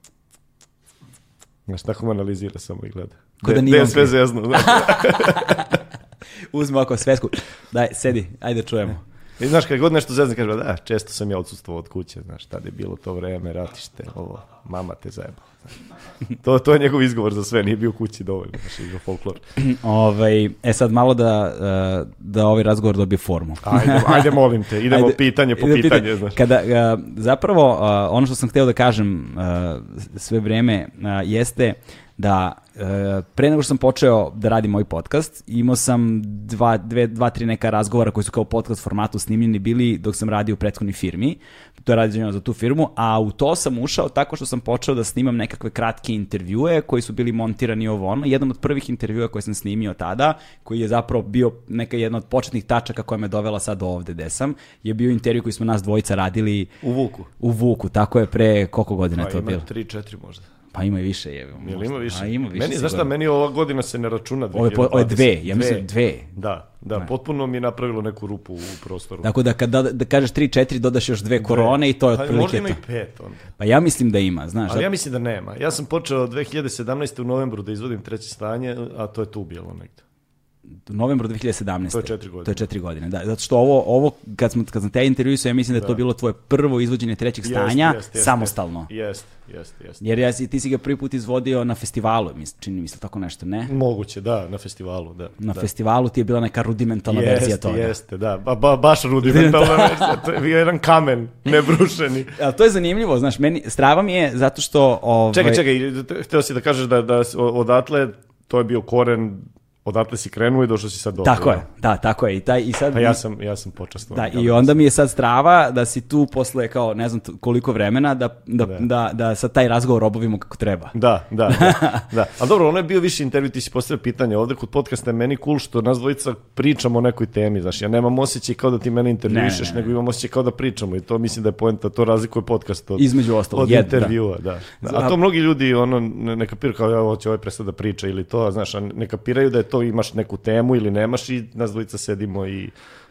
B: Znaš, tako me analizira samo i gleda.
A: Ko da nije
B: de
A: on
B: sve zezno, znaš.
A: Uzme ovako svesku. Daj, sedi, ajde čujemo.
B: I znaš, kad god nešto zezne, kaže, da, često sam ja odsustvovao od kuće, znaš, tad je bilo to vreme, ratište, ovo, mama te zajebala. to, to je njegov izgovor za sve, nije bio kući dovoljno, znaš, igrao folklor.
A: Ovaj, e sad malo da, uh, da ovaj razgovor dobije formu.
B: Ajde, ajde molim te, idemo
A: Ajde,
B: pitanje po
A: idemo
B: pitanje, znaš.
A: Kada, uh, zapravo, uh, ono što sam hteo da kažem sve vreme jeste da pre nego što sam počeo da radim moj podcast, imao sam dva, dve, dva, tri neka razgovora koji su kao podcast formatu snimljeni bili dok sam radio u prethodnoj firmi. To je rađeno za tu firmu, a u to sam ušao tako što sam počeo da snimam nekakve kratke intervjue koji su bili montirani ovo ono. Jedan od prvih intervjua koje sam snimio tada, koji je zapravo bio neka jedna od početnih tačaka koja me dovela sad ovde gde sam, je bio intervju koji smo nas dvojica radili
B: U Vuku.
A: u Vuku, tako je pre koliko godina
B: Pa
A: to
B: ima
A: bilo?
B: 3-4 možda.
A: Pa ima i više. Je,
B: Jel ima više?
A: A ima više.
B: Meni, znaš šta, meni ova godina se ne računa.
A: Ovo je, po-
B: 2020.
A: dve, ja mislim dve.
B: Da, da, potpuno mi je napravilo neku rupu u prostoru.
A: Tako da kad da, da kažeš 3-4 dodaš još dve korone i to je
B: Pa možda
A: otprilike
B: ima
A: to.
B: i pet onda.
A: Pa ja mislim da ima, znaš.
B: Ali ja mislim da nema. Ja sam počeo 2017. u novembru da izvodim treće stanje, a to je tu bilo negde.
A: Novembru 2017.
B: To je četiri godine.
A: To je četiri godine, da. Zato što ovo, ovo kad, smo, kad sam te intervjuisao, ja mislim da je to bilo tvoje prvo izvođenje trećeg stanja
B: Jest, jest, jest,
A: samostalno.
B: Jest, jest, jest.
A: Jer ja, ti si ga prvi put izvodio na festivalu, mis, čini mi se tako nešto, ne?
B: Moguće, da, na festivalu, da.
A: Na
B: da.
A: festivalu ti je bila neka rudimentalna verzija
B: Jeste,
A: toga.
B: jeste, da. Ba, ba, baš rudimentalna verzija. To je bio jedan kamen, nebrušeni.
A: Ali to je zanimljivo, znaš, meni, strava mi je zato što... Ovaj,
B: Čekaj, čekaj, htio si da kažeš da, da odatle, to je bio koren, odatle si krenuo i došao si sad do
A: Tako je, da, tako je. I, taj, i sad,
B: Pa ja sam, ja sam počasno.
A: Da, i onda mi je sad strava da si tu posle kao ne znam koliko vremena da, da, da. da, sad taj razgovor obavimo kako treba.
B: Da, da, da, da. Ali dobro, ono je bio više intervju, ti si postavio pitanje. Ovde kod podcasta je meni cool što nas dvojica pričamo o nekoj temi. Znaš, ja nemam osjećaj kao da ti mene intervjušeš,
A: Ne, ne, ne.
B: nego imam osjećaj kao da pričamo. I to mislim da je poenta, to razlikuje podcast od,
A: Između ostalog,
B: od
A: jed,
B: intervjua. Da. Da. A to mnogi ljudi ono, ne, ne kapiraju kao ja, ovo će ovaj prestati da priča ili to, a znaš, a ne kapiraju da je to imaš neku temu ili nemaš i nas dvojica sedimo i,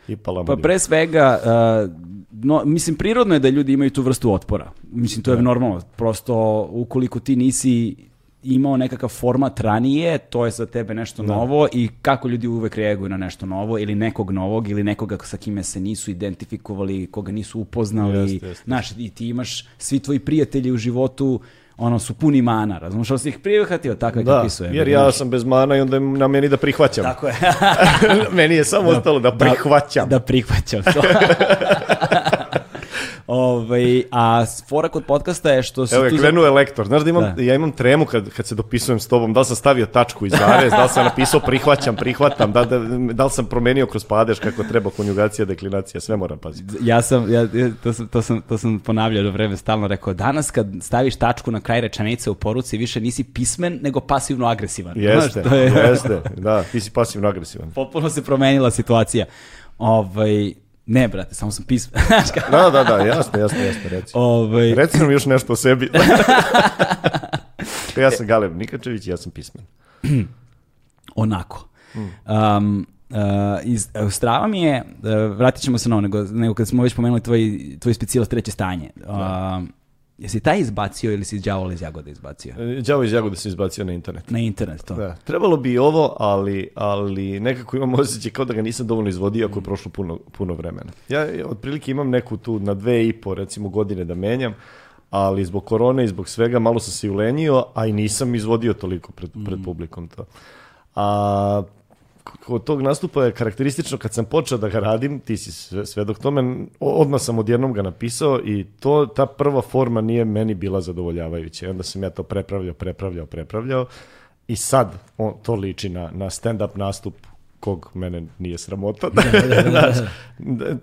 B: i palamo.
A: Pa pre svega, uh, no, mislim, prirodno je da ljudi imaju tu vrstu otpora. Mislim, to je normalno. Prosto, ukoliko ti nisi imao nekakav format ranije, to je za tebe nešto novo i kako ljudi uvek reaguju na nešto novo ili nekog novog ili nekoga sa kime se nisu identifikovali, koga nisu upoznali.
B: Jeste, jeste.
A: Znaš, i ti imaš, svi tvoji prijatelji u životu ono su puni mana, razumiješ, ali si ih prihvatio takve
B: Da,
A: kakvi su.
B: jer ja sam bez mana i onda je na meni da prihvaćam.
A: Tako je.
B: meni je samo ostalo da prihvaćam.
A: Da, da prihvaćam to. Ovaj, a fora kod podcasta je što si
B: Evo
A: tu... za-
B: krenuo je lektor. Znaš da imam,
A: Da.
B: ja imam tremu kad, kad se dopisujem s tobom, da li sam stavio tačku i zarez, da li sam napisao prihvaćam, prihvatam, da, da, da li sam promenio kroz padež kako treba, konjugacija, deklinacija, sve moram paziti.
A: Ja sam, ja, ja- to, sam, to, sam, to sam ponavljao do vreme stalno rekao, danas kad staviš tačku na kraj rečenice u poruci, više nisi pismen, nego pasivno agresivan.
B: Jeste,
A: Znaš, je,
B: jeste, da, ti si pasivno agresivan.
A: potpuno se promenila situacija. Ovaj, ne, brate, samo sam kako?
B: Da, da, da, jasno, jasno, jasno, reci.
A: ovaj,
B: Reci nam još nešto o sebi. ja sam Galeb Nikačević, ja sam pismen.
A: onako. Um, uh, iz, strava mi je, uh, vratit ćemo se na ovo, nego, nego kad smo već pomenuli tvoj, tvoj specijalac treće stanje. Um, jesi taj izbacio ili si iz đavola iz jagode izbacio?
B: Đavo iz Jagode se izbacio na internet.
A: Na internet to.
B: Da. Trebalo bi ovo, ali, ali nekako imam osjećaj kao da ga nisam dovoljno izvodio ako je prošlo puno, puno vremena. Ja otprilike imam neku tu na dve i po recimo godine da menjam, ali zbog korone i zbog svega malo sam se ulenio, a i nisam izvodio toliko pred, pred publikom to. A kod tog nastupa je karakteristično kad sam počeo da ga radim, ti si sve, svedok tome, odmah sam odjednom ga napisao i to, ta prva forma nije meni bila zadovoljavajuća. Onda sam ja to prepravljao, prepravljao, prepravljao i sad on, to liči na, na stand-up nastup kog mene nije sramota. Znaš,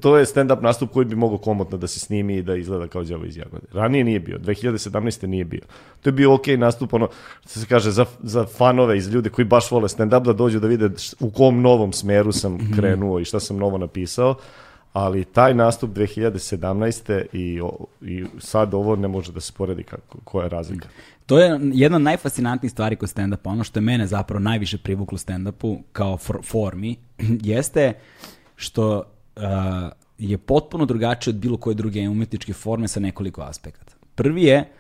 B: to je stand-up nastup koji bi mogao komotno da se snimi i da izgleda kao đavo iz jagode. Ranije nije bio, 2017. nije bio. To je bio ok nastup, ono, se kaže, za, za fanove iz ljude koji baš vole stand-up da dođu da vide u kom novom smeru sam krenuo i šta sam novo napisao. Ali taj nastup 2017. i, i sad ovo ne može da se poredi kako, koja je razlika.
A: To je jedna od najfascinantnijih stvari kod stand-upa. Ono što je mene zapravo najviše privuklo stand-upu kao for- formi jeste što uh, je potpuno drugačije od bilo koje druge umetničke forme sa nekoliko aspekata. Prvi je,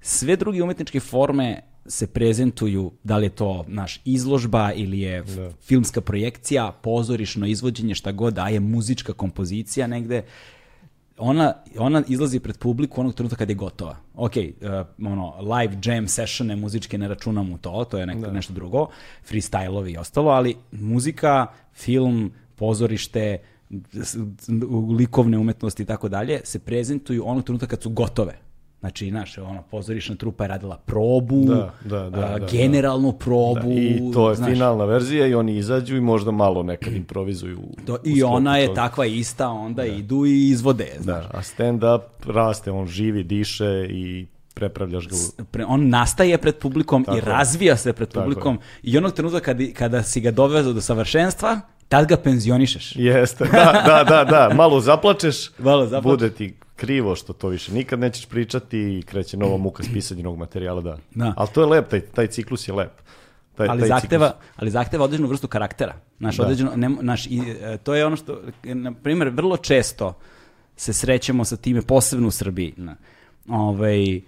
A: sve druge umetničke forme se prezentuju, da li je to naš izložba ili je f- filmska projekcija, pozorišno izvođenje, šta god, da je muzička kompozicija negde, ona, ona izlazi pred publiku onog trenutka kad je gotova. Ok, uh, ono, live jam sessione muzičke ne računam u to, to je nek, nešto drugo, freestyleovi i ostalo, ali muzika, film, pozorište, likovne umetnosti i tako dalje, se prezentuju onog trenutka kad su gotove. Znači, znaš, ono, pozorišna trupa je radila probu,
B: Da, da, da,
A: a,
B: da,
A: generalnu probu.
B: I to je
A: znaš,
B: finalna verzija i oni izađu i možda malo nekad improvizuju.
A: to- I ona je
B: toga.
A: takva ista, onda idu i izvode. Znaš.
B: Da, a stand-up raste, on živi, diše i prepravljaš ga u...
A: Pre- on nastaje pred publikom
B: Tako
A: i razvija se pred
B: Tako
A: publikom i onog trenutka kada, kada si ga dovezao do savršenstva, tad ga penzionišeš.
B: Jeste, da, da, da, da, malo zaplačeš,
A: Malo zaplačeš.
B: bude ti krivo što to više nikad nećeš pričati i kreće nova muka s pisanjem novog materijala, da.
A: Da.
B: Ali to je lep, taj, taj ciklus je lep. Taj,
A: ali
B: taj
A: zahteva,
B: ciklus-
A: ali zahteva određenu vrstu karaktera. Naš,
B: Da.
A: određeno, ne, naš, i, e, to je ono što, na primjer, vrlo često se srećemo sa time, posebno u Srbiji. Na, ovaj,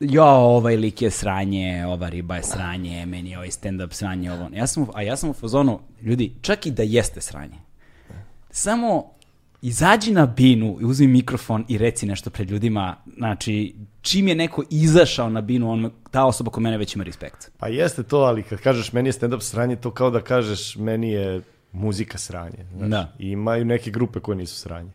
A: jo, ovaj lik je sranje, ova riba je sranje, meni je ovaj stand-up sranje, ovo. Ja sam, a ja sam u fazonu, ljudi, čak i da jeste sranje, samo izađi na binu i uzmi mikrofon i reci nešto pred ljudima. Znači, čim je neko izašao na binu, on, ta osoba ko mene već ima respekt.
B: Pa jeste to, ali kad kažeš meni je stand-up sranje, to kao da kažeš meni je muzika sranje. Znaš,
A: Da.
B: I imaju neke grupe koje nisu sranje,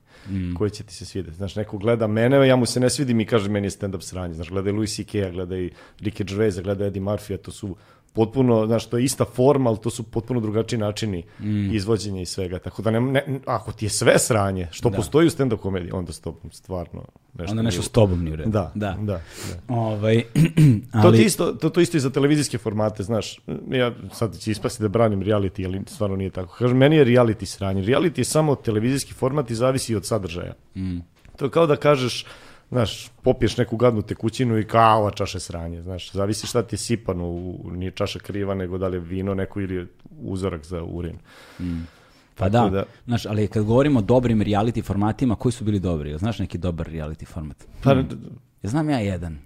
B: koje će ti se svidjeti. Znaš, neko gleda mene, ja mu se ne svidim i kaže meni je stand-up sranje. Znaš, gleda i Louis C.K.-a, gleda i Ricky Gervaisa, gleda Eddie Murphy-a, to su potpuno, znaš, to je ista forma, ali to su potpuno drugačiji načini izvođenja i svega. Tako da, ne, ne, ako ti je sve sranje, što postoji u stand-up komediji, onda s tobom stvarno nešto
A: Onda nešto
B: nije
A: s tobom nije u redu.
B: Da,
A: da.
B: da, da.
A: Ovaj,
B: To,
A: ali,
B: ti isto, to, to isto i za televizijske formate, znaš, ja sad će ispasti da branim reality, ali stvarno nije tako. Kažem, meni je reality sranje. Reality je samo televizijski format i zavisi od sadržaja. To je kao da kažeš, znaš, popiješ neku gadnu tekućinu i kao ova sranje, znaš, zavisi šta ti je sipano, u, nije čaša kriva, nego da li je vino neko ili je uzorak za urin.
A: pa
B: tako
A: da,
B: da-
A: Znaš, ali kad govorimo o dobrim reality formatima, koji su bili dobri? Znaš neki dobar reality format?
B: Pa,
A: Ja znam ja jedan.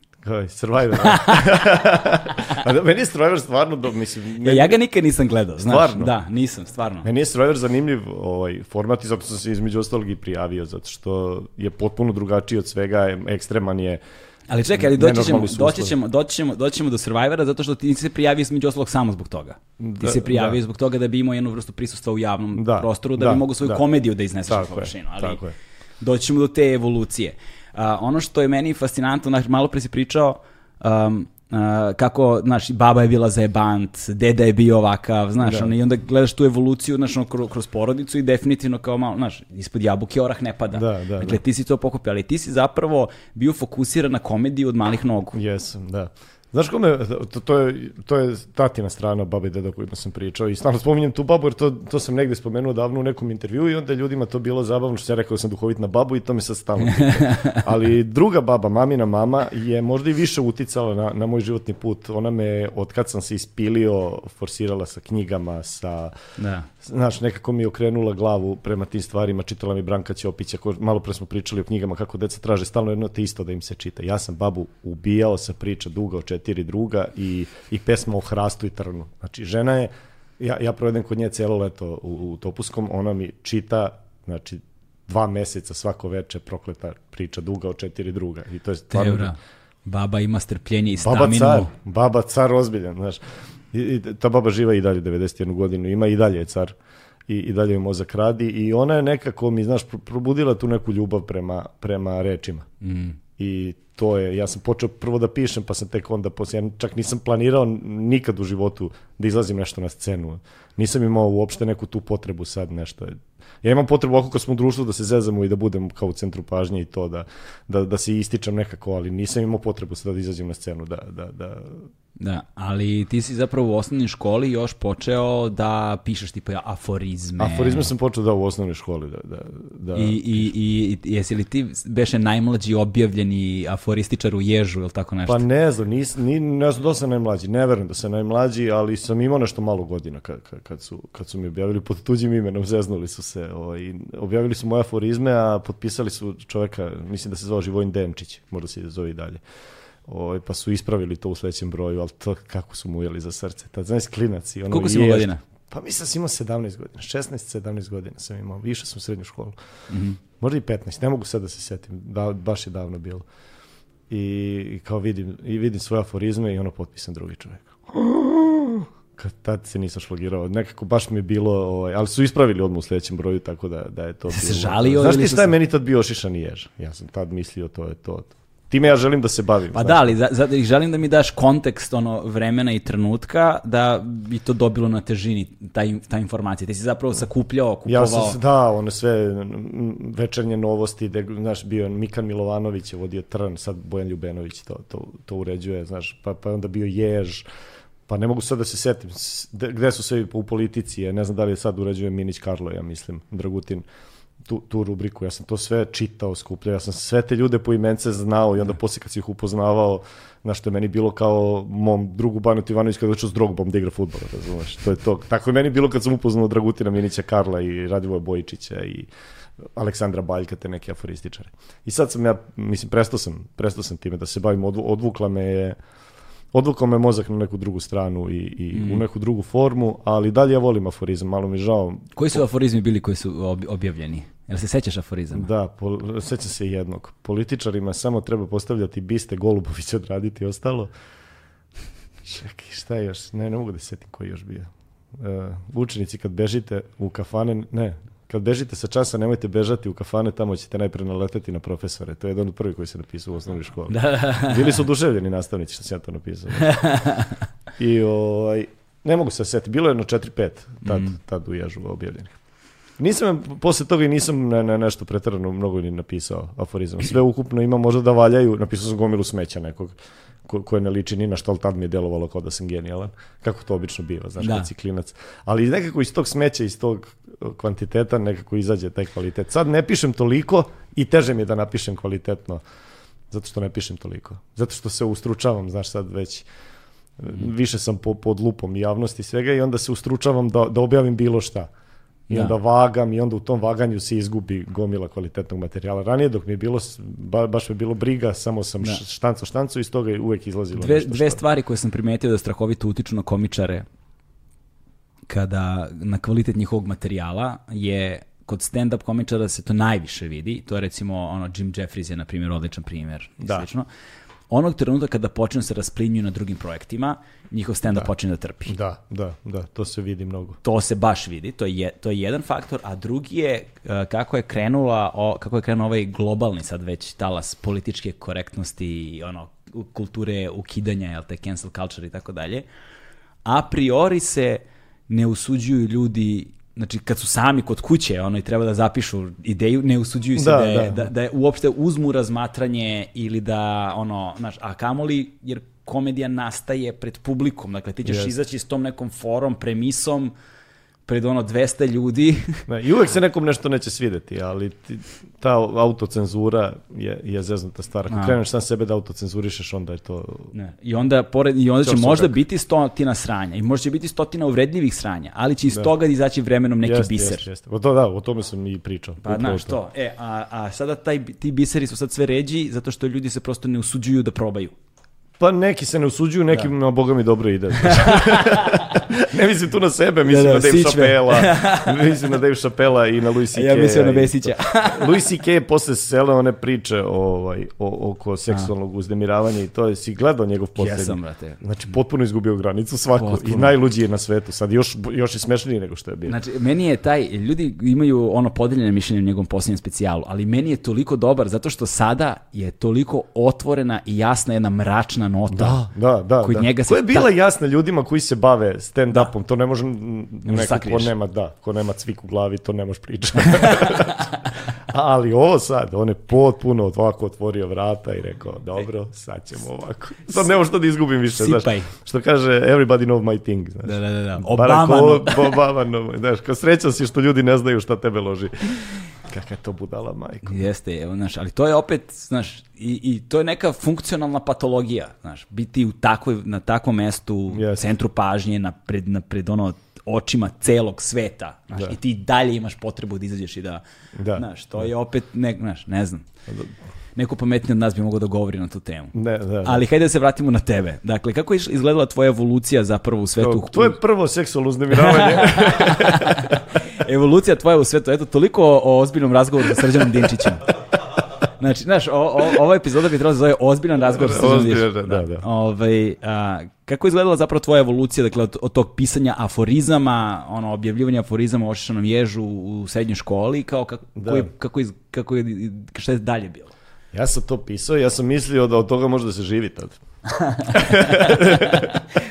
B: Survivor. A da, meni je Survivor stvarno, do, mislim, meni-
A: ja ga nikad nisam gledao, znaš.
B: Stvarno?
A: Da, nisam, stvarno.
B: Meni je Survivor zanimljiv ovaj, format i zato sam se između ostalog i prijavio, zato što je potpuno drugačiji od svega, em- ekstreman je.
A: Ali čekaj, ali doći ćemo, doći ćemo, doći ćemo, doći ćemo do Survivora zato što ti se prijavio između ostalog samo zbog toga. Ti
B: Da,
A: se prijavio
B: da.
A: zbog toga da bi imao jednu vrstu prisustva u javnom
B: Da,
A: prostoru, da,
B: da,
A: bi mogu svoju
B: da.
A: komediju da izneseš na površinu. Ali
B: tako je.
A: doći ćemo do te evolucije. A, ono što je meni fascinantno, znači, malo pre si pričao, um, Uh, kako, znaš, baba je bila zajebant, deda je bio ovakav, znaš,
B: Da.
A: ono, i onda gledaš tu evoluciju, znaš, ono, kroz, kroz porodicu i definitivno kao malo, znaš, ispod jabuke orah ne pada.
B: Da, da,
A: dakle,
B: da.
A: ti si to pokupio, ali ti si zapravo bio fokusiran na komediju od malih nogu.
B: Jesam, da. Znaš kome, to, to, je, to je tatina strana babi i deda kojima sam pričao i stalno spominjem tu babu jer to, to sam negde spomenuo davno u nekom intervjuu i onda ljudima to bilo zabavno što sam ja rekao da sam duhovit na babu i to me sad stalno pita. Ali druga baba, mamina mama, je možda i više uticala na, na moj životni put. Ona me, od kad sam se ispilio, forsirala sa knjigama, sa...
A: Da.
B: Znaš, nekako mi je okrenula glavu prema tim stvarima, čitala mi Branka Ćopića, ko, malo pre smo pričali o knjigama kako deca traže stalno jedno te isto da im se čita. Ja sam babu ubijao sa priča duga o četiri druga i, i pesma o hrastu i trnu. Znači, žena je, ja, ja provedem kod nje celo leto u, u Topuskom, ona mi čita, znači, dva meseca svako veče prokleta priča duga o četiri druga. I to je stvarno...
A: Teura. Baba ima strpljenje i
B: Baba
A: staminu.
B: car, baba car ozbiljan, znaš. I, i, ta baba živa i dalje 91 godinu, ima i dalje je car i, i dalje je mozak radi i ona je nekako mi, znaš, pro- probudila tu neku ljubav prema, prema rečima.
A: Mm.
B: I to je, ja sam počeo prvo da pišem, pa sam tek onda, poslije, ja čak nisam planirao nikad u životu da izlazim nešto na scenu. Nisam imao uopšte neku tu potrebu sad nešto. Ja imam potrebu ako kad smo u društvu da se zezamo i da budem kao u centru pažnje i to, da, da, da se ističem nekako, ali nisam imao potrebu sad da izađem na scenu, da, da, da,
A: Da, ali ti si zapravo u osnovnoj školi još počeo da pišeš tipa aforizme.
B: Aforizme sam počeo da u osnovnoj školi, da, da, da.
A: I, i, i, jesi li ti beše najmlađi objavljeni aforističar u ježu ili tako nešto?
B: Pa ne znam, nis, ni, ne znam da sam najmlađi, ne verujem da sam najmlađi, ali sam imao nešto malo godina kad, kad, su, kad su mi objavili pod tuđim imenom, zeznuli su se. Ovaj, objavili su moje aforizme, a potpisali su čoveka, mislim da se zvao Živojin Demčić, možda se zove i dalje. Ovaj, pa su ispravili to u sledećem broju, ali to kako su mu ujeli za srce. Tad, znaš, klinac i ono
A: Koliko si imao godina?
B: Pa mislim da sam imao 17 godina, 16-17 godina sam imao, više sam u srednju školu.
A: Mhm.
B: Možda i 15, ne mogu sad da se setim, da, baš je davno bilo. I, i kao vidim, i vidim svoje aforizme i ono potpisan drugi čovjek. Kad tad se nisam šlogirao, nekako baš mi je bilo, ovaj, ali su ispravili odmah u sledećem broju, tako da, da je to
A: Se
B: bilo.
A: žalio
B: Znaš ti šta je meni tad bio ošišani jež? Ja sam tad mislio to je to. Time ja želim da se bavim.
A: Pa
B: znaš.
A: da, ali za, za, želim da mi daš kontekst ono vremena i trenutka da bi to dobilo na težini taj, ta informacija. Ti si zapravo sakupljao, kupovao.
B: Ja sam, da, one sve večernje novosti, gde, znaš, bio Mikan Milovanović je vodio Trn, sad Bojan Ljubenović to, to, to uređuje, znaš, pa, pa onda bio Jež, pa ne mogu sad da se setim gde su sve u politici, ja ne znam da li je sad uređuje Minić Karlo, ja mislim, Dragutin, tu, tu rubriku, ja sam to sve čitao, skupljao, ja sam sve te ljude po imence znao i onda poslije kad si ih upoznavao, znaš, što je meni bilo kao mom drugu Banut Ivanović kada došao s Drogbom da igra futbol, razumeš, to je to. Tako je meni bilo kad sam upoznao Dragutina Minića Karla i Radivoja Bojičića i Aleksandra Baljka, te neke aforističare. I sad sam ja, mislim, prestao sam, prestao sam time da se bavim, odvu, odvukla me je, odvukao me mozak na neku drugu stranu i, i u neku drugu formu, ali dalje ja volim aforizam, malo mi žao.
A: Koji su aforizmi bili koji su ob- objavljeni? Jel se sećaš aforizama?
B: Da, pol, sećam se jednog. Političarima samo treba postavljati biste, Golubović odraditi ostalo. Čekaj, šta je još? Ne, ne mogu da se setim koji još bio. Uh, učenici kad bežite u kafane, ne, kad bežite sa časa nemojte bežati u kafane, tamo ćete najpre naleteti na profesore. To je jedan od prvih koji se napisao u osnovnoj školi. Bili su oduševljeni nastavnici što sam ja to napisao. I ovaj, ne mogu se setiti, bilo je jedno 4-5 tad, tad u ježu objavljenih. Nisam, posle toga i nisam ne, ne, nešto pretarano mnogo ni napisao aforizam. Sve ukupno ima možda da valjaju, napisao sam gomilu smeća nekog ko, koje ne liči ni na što, ali tad mi je delovalo kao da sam genijalan. Kako to obično biva, znaš,
A: Da.
B: kad si klinac. Ali nekako iz tog smeća, iz tog kvantiteta nekako izađe taj kvalitet. Sad ne pišem toliko i teže mi je da napišem kvalitetno zato što ne pišem toliko. Zato što se ustručavam, znaš, sad već više sam po, pod lupom javnosti i svega i onda se ustručavam da, da objavim bilo šta. I
A: Da.
B: onda vagam i onda u tom vaganju se izgubi gomila kvalitetnog materijala. Ranije dok mi je bilo, ba, baš mi je bilo briga, samo sam
A: Da.
B: da. štanco štanco i iz toga je uvek izlazilo
A: Dve,
B: nešto
A: dve
B: što-
A: stvari koje sam primetio da strahovito utiču na komičare kada na kvalitet njihovog materijala je kod stand-up komičara se to najviše vidi. To je recimo ono Jim Jeffries je na primjer odličan primjer.
B: Da.
A: Slično. Onog trenutka kada počnu se rasplinjuju na drugim projektima, njihov stand-up počne da trpi.
B: Da, da, da, to se vidi mnogo.
A: To se baš vidi, to je, to je jedan faktor, a drugi je uh, kako je krenula, o, kako je krenuo ovaj globalni sad već talas političke korektnosti i ono, kulture ukidanja, jel te, cancel culture i tako dalje. A priori se ne usuđuju ljudi znači kad su sami kod kuće, ono i treba da zapišu ideju, ne usuđuju se
B: Da,
A: da, je,
B: da.
A: da, da je uopšte uzmu razmatranje ili da ono, znaš, a kamoli jer komedija nastaje pred publikom, dakle ti ćeš
B: Jeste.
A: izaći s tom nekom forom, premisom pred ono 200 ljudi.
B: Ne, I uvek se nekom nešto neće svideti, ali ti, ta autocenzura je, je zeznuta stvar. Ako kreneš sam sebe da autocenzurišeš, onda je to...
A: Ne. I onda, pored, i onda će možda
B: svakako.
A: biti stotina sranja i možda će biti stotina uvredljivih sranja, ali će iz toga izaći vremenom neki
B: Jeste,
A: biser.
B: jeste, jeste. O to, da, o tome sam i pričao.
A: Pa znaš to. E, a, a sada taj, ti biseri su sad sve ređi zato što ljudi se prosto ne usuđuju da probaju.
B: Pa neki se ne usuđuju, nekim na boga mi dobro ide. ne mislim tu na sebe, mislim
A: Da, da,
B: na Dave. Chappella, mislim na Dave Chappella i na Louis C.K.
A: Ja mislim na Vesića.
B: Louis C.K. posle sele one priče ovaj, o, oko seksualnog uznemiravanja i to je, si gledao njegov poslednji?
A: Jesam, brate.
B: Znači, potpuno izgubio granicu svaku
A: Potpuno.
B: i najluđi je na svetu. Sad još, još i smešniji nego što je bio.
A: Znači, meni je taj, ljudi imaju ono podeljene mišljenje o njegovom posljednjem specijalu, ali meni je toliko dobar zato što sada je toliko otvorena i jasna jedna mračna nota.
B: Da, da,
A: Kod
B: da.
A: njega se
B: Koja je bila jasna ljudima koji se bave stand-upom, to ne može m, neko ko
A: sakriješ.
B: nema, da, ko nema cvik u glavi, to ne može pričati. Ali ovo sad, on je potpuno ovako otvorio vrata i rekao, dobro, sad ćemo ovako. Sad nemo što da izgubim više, znaš.
A: Sipaj.
B: Što kaže, everybody know my thing, znaš.
A: Da, da, da, da.
B: Barack
A: Obama,
B: O- Obama, no, znaš, kao srećan si što ljudi ne znaju šta tebe loži. Kakva je to budala, majko.
A: Jeste, evo, znaš, ali to je opet, znaš, i, i to je neka funkcionalna patologija, znaš, biti u takvoj, na takvom mestu,
B: Jeste.
A: centru pažnje, na pred, na pred ono očima celog sveta, znaš,
B: Da.
A: i ti dalje imaš potrebu da izađeš i da,
B: Da.
A: znaš, to je opet, ne, znaš, ne znam, neko pametniji od nas bi mogao da govori na tu temu.
B: Ne, da, da.
A: Ali hajde da se vratimo na tebe. Dakle, kako je izgledala tvoja evolucija zapravo u svetu?
B: To je prvo seksualno uznemiravanje.
A: Evolucija tvoja u svetu. Eto, toliko o, o ozbiljnom razgovoru sa Srđanom Dinčićem. Znači, znaš, o, o, ova epizoda bi trebala da se zove ozbiljan razgovor sa Srđanom Dinčićem.
B: da, da.
A: Ovaj, a, kako je izgledala zapravo tvoja evolucija, dakle, od, od tog pisanja aforizama, ono, objavljivanja aforizama u ošišanom ježu u srednjoj školi, kao kako,
B: Da.
A: kako, iz, kako je, šta je dalje bilo?
B: Ja sam to pisao, ja sam mislio da od toga može da se živi tad.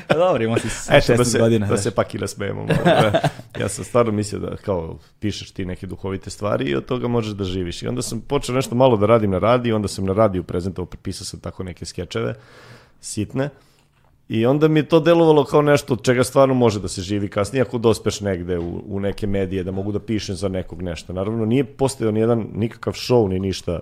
A: Pa dobro, imao si
B: Eto,
A: 16
B: da se,
A: godina.
B: da
A: znaš.
B: se pak i nasmejemo. da. ja sam stvarno mislio da kao pišeš ti neke duhovite stvari i od toga možeš da živiš. I onda sam počeo nešto malo da radim na radiju, onda sam na radiju prezentovao, prepisao sam tako neke skečeve, sitne. I onda mi je to delovalo kao nešto od čega stvarno može da se živi kasnije ako dospeš negde u, u neke medije da mogu da pišem za nekog nešto. Naravno, nije postojao ni jedan nikakav show ni ništa. Zna-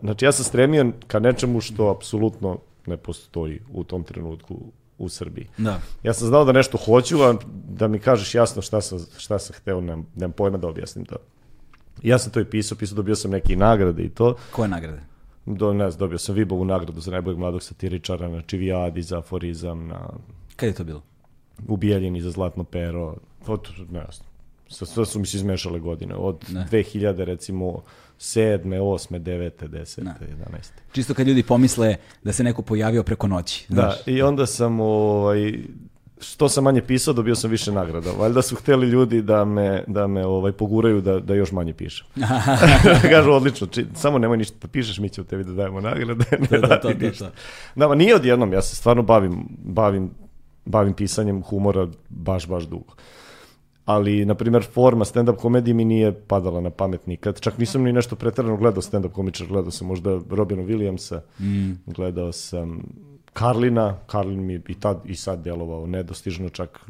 B: Znači, ja sam stremio ka nečemu što apsolutno ne postoji u tom trenutku u Srbiji.
A: Da.
B: Ja sam znao da nešto hoću, a da mi kažeš jasno šta sam, šta sam hteo, nemam, nemam pojma da objasnim to. Ja sam to i pisao, pisao, dobio sam neke nagrade i to.
A: Koje nagrade?
B: Do, ne znam, dobio sam Vibovu nagradu za najboljeg mladog satiričara na Čivijadi, za aforizam, na
A: Kad je to bilo?
B: Ubijeljeni za Zlatno pero. To, ne znam. Sve su mi se izmešale godine. Od
A: Ne.
B: 2000, recimo, 7, 8, 9, 10,
A: Ne.
B: 11.
A: Čisto kad ljudi pomisle da se neko pojavio preko noći.
B: Da,
A: znaš.
B: i onda sam, ovaj, što sam manje pisao, dobio sam više nagrada. Valjda su hteli ljudi da me, da me ovaj, poguraju da, da još manje pišem. Kažu, odlično, či, samo nemoj ništa da pišeš, mi ćemo tebi da dajemo nagrade. Ne
A: To, to, to,
B: ništa.
A: to.
B: Da, nije odjednom, ja se stvarno bavim, bavim, bavim pisanjem humora baš, baš dugo. Ali, na primjer, forma stand-up komedije mi nije padala na pamet nikad. Čak nisam ni nešto pretarano gledao stand-up komičar. Gledao sam možda Robina Williamsa,
A: Mm.
B: gledao sam Karlina. Karlin mi i, tad, i sad delovao nedostižno, čak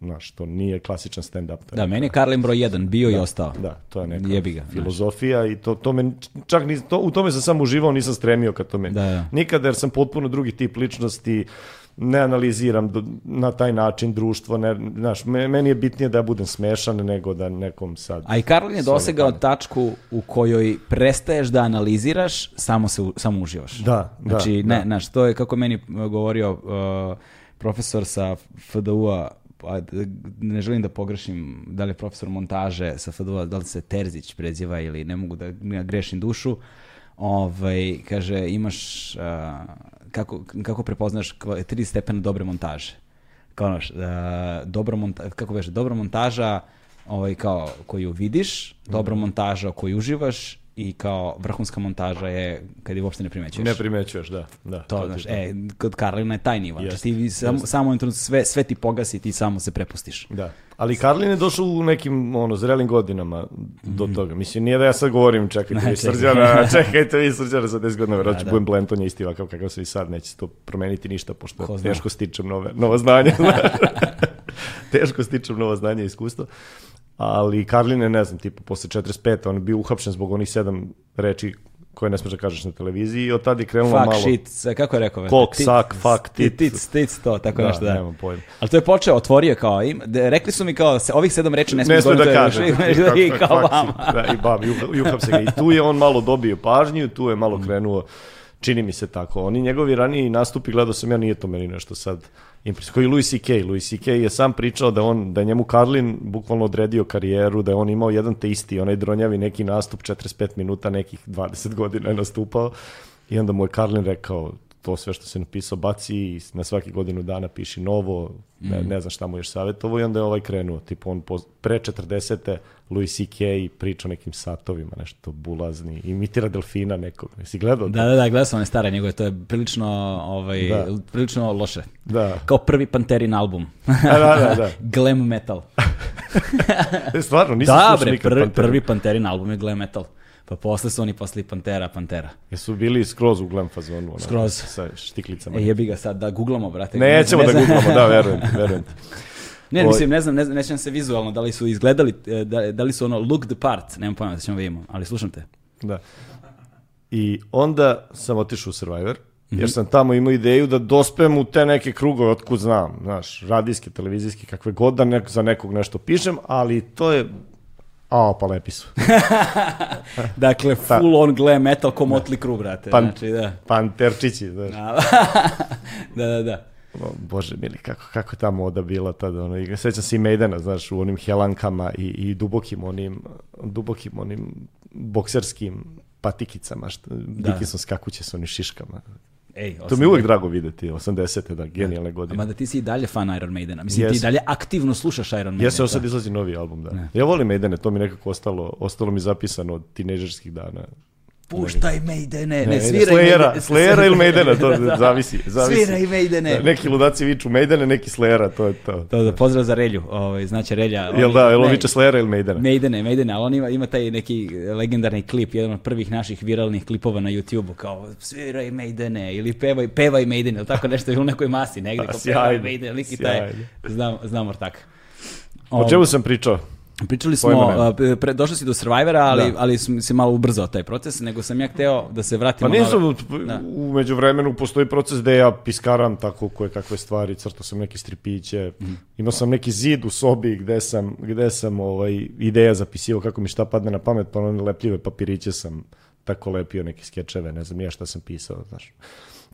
B: znaš, to nije klasičan stand-up.
A: Da, meni je Karlin broj 1 bio i ostao.
B: da, to je neka
A: Jebi ga, znaš.
B: filozofija i to, to me, čak nis, to, u tome sam samo uživao, nisam stremio ka tome.
A: Da, da.
B: Nikada jer sam potpuno drugi tip ličnosti, ne analiziram do- na taj način društvo, ne, znaš, me- meni je bitnije da ja budem smešan nego da nekom sad...
A: A i Karlin je dosegao
B: pamet.
A: tačku u kojoj prestaješ da analiziraš, samo se samo uživaš.
B: Da, da,
A: Znači,
B: da.
A: ne, znaš, to je kako meni uh, govorio uh, profesor sa FDU-a, ne želim da pogrešim da li je profesor montaže sa FDU-a, da li se Terzić preziva ili ne mogu da ja grešim dušu, ovaj, kaže, imaš, a, kako, kako prepoznaš tri stepena dobre montaže? Kao ono, a, dobra monta, kako beže, dobra montaža ovaj, kao koju vidiš, dobra montaža koju uživaš i kao vrhunska montaža je kad je uopšte ne primećuješ.
B: Ne primećuješ, da. da
A: To,
B: ti
A: znaš,
B: to.
A: e, kod Karlina je taj nivo. Znači,
B: Jeste,
A: ti vi samo, samo sve, sve ti pogasi i ti samo se prepustiš.
B: Da. Ali Karlin je došao u nekim ono, zrelim godinama do
A: Mhm.
B: toga. Mislim, nije da ja sad govorim, čekajte vi srđana, čekajte vi srđana za 10 godina, vjerojatno
A: Da, da.
B: budem Blanton je isti ovakav kakav sam i sad, neće se to promeniti ništa, pošto teško stičem nove, nova znanja. teško stičem nova znanja i iskustva. Ali Karlin je, ne znam, tipa, posle 45. on je bio uhapšen zbog onih sedam reči koje ne smeš da kažeš na televiziji i od tada je krenulo
A: Fuck
B: malo...
A: shit, sve- kako je rekao?
B: Cock,
A: Tit-
B: suck, fuck, tit.
A: Tit, tit, to, tako
B: Da,
A: nešto, da.
B: nemam pojma.
A: Ali to je počeo, otvorio kao, im, de- rekli su mi kao, se, ovih sedam reči ne smiješ
B: ne sme da
A: govoriti,
B: kaže.
A: I kao
B: Fuck
A: vama.
B: shit. Da, i bam, juh- juhapse ga. I tu je on malo dobio pažnju, tu je malo krenuo, čini mi se tako. Oni njegovi raniji nastupi, gledao sam ja, nije to meni nešto sad impres. Koji Louis C.K. Louis C.K. je sam pričao da on, da je njemu Karlin bukvalno odredio karijeru, da je on imao jedan te isti, onaj dronjavi neki nastup, 45 minuta, nekih 20 godina je nastupao. I onda mu je Karlin rekao, to sve što se napisao baci i na svaki godinu dana piši novo, ne, ne znam šta mu još savjetovo i onda je ovaj krenuo, tipo on poz- pre 40. Louis C.K. priča o nekim satovima, nešto bulazni, imitira delfina nekog, jesi gledao?
A: Da, da, da, gledao sam one stare njegove, to je prilično, ovaj,
B: Da.
A: prilično loše.
B: Da.
A: Kao prvi Panterin album.
B: da, da, da.
A: Glam metal.
B: E, stvarno, nisam
A: Da,
B: slušao
A: bre,
B: nikad
A: pr-
B: Panteru.
A: prvi Panterin album je glam metal. Pa posle su oni posle Pantera, Pantera.
B: Jesu bili skroz u glam fazonu.
A: Skroz.
B: Sa štiklicama.
A: E, jebi ga sad, da googlamo, brate.
B: Nećemo
A: Ne
B: da
A: znam-
B: googlamo, da, verujem, verujem.
A: Ne, mislim, ne znam, ne znam, ne sjećam se vizualno, da li su izgledali, e, da, da li su ono look the part, nemam pojma da ćemo vidimo, ali slušam te.
B: Da. I onda sam otišao u Survivor,
A: Mhm.
B: jer sam tamo imao ideju da dospem u te neke krugove, otkud znam, znaš, radijske, televizijske, kakve god da nek, za nekog nešto pišem, ali to je... A, pa lepi su.
A: Dakle, full on glam metal ko Motley Crue, brate.
B: Pan-
A: Znači, da.
B: Panterčići, znaš.
A: da, da, da.
B: O, Bože mili, kako, kako ta moda bila tada, ono, i sećam se i Maidena, znaš, u onim helankama i, i dubokim onim, dubokim onim bokserskim patikicama, što, Dickinson skakuće sa onim šiškama.
A: Ej,
B: To mi je uvek drago videti, 80. da, genijalne godine.
A: Ma da ti si i dalje fan Iron Maidena. Mislim, ti i
B: Jesam.
A: dalje aktivno slušaš Iron Maidena.
B: Ovo sad izlazi novi album, da. Ja volim Maidene, to mi nekako ostalo, ostalo mi zapisano od tinežerskih dana.
A: Puštaj Maidene, ne,
B: Ne,
A: sviraj Maidene.
B: Slayera ili Maidena, to
A: Da.
B: zavisi. zavisi.
A: Sviraj Maidene.
B: Da, Neki ludaci viču Maidene, neki Slayera, to je to.
A: To da pozdrav za Relju, ovaj, znači Relja.
B: Jel
A: oni-
B: da, jel on viče Slayera ili Maidena?
A: Maidene, Maidene, ali on ima, ima taj neki legendarni klip, jedan od prvih naših viralnih klipova na YouTube-u, kao sviraj Maidene ili pevaj, pevaj Maidene, ili tako nešto, ili u nekoj masi negde, kao pevaj Maidene, lik i taj, znam, znam ortak.
B: O čemu sam pričao?
A: Pričali smo, pre- došli si do Survivora, ali,
B: Da.
A: ali se malo ubrzao taj proces, nego sam ja hteo da se
B: Pa
A: vratimo
B: nisam,
A: na... Da.
B: u međuvremenu postoji proces gde ja piskaram tako koje kakve stvari, crtao sam neke stripiće,
A: Mhm.
B: imao sam neki zid u sobi gde sam, gde sam ovaj, ideja zapisivao kako mi šta padne na pamet, pa one lepljive papiriće sam tako lepio neke skečeve, ne znam ja šta sam pisao, znaš.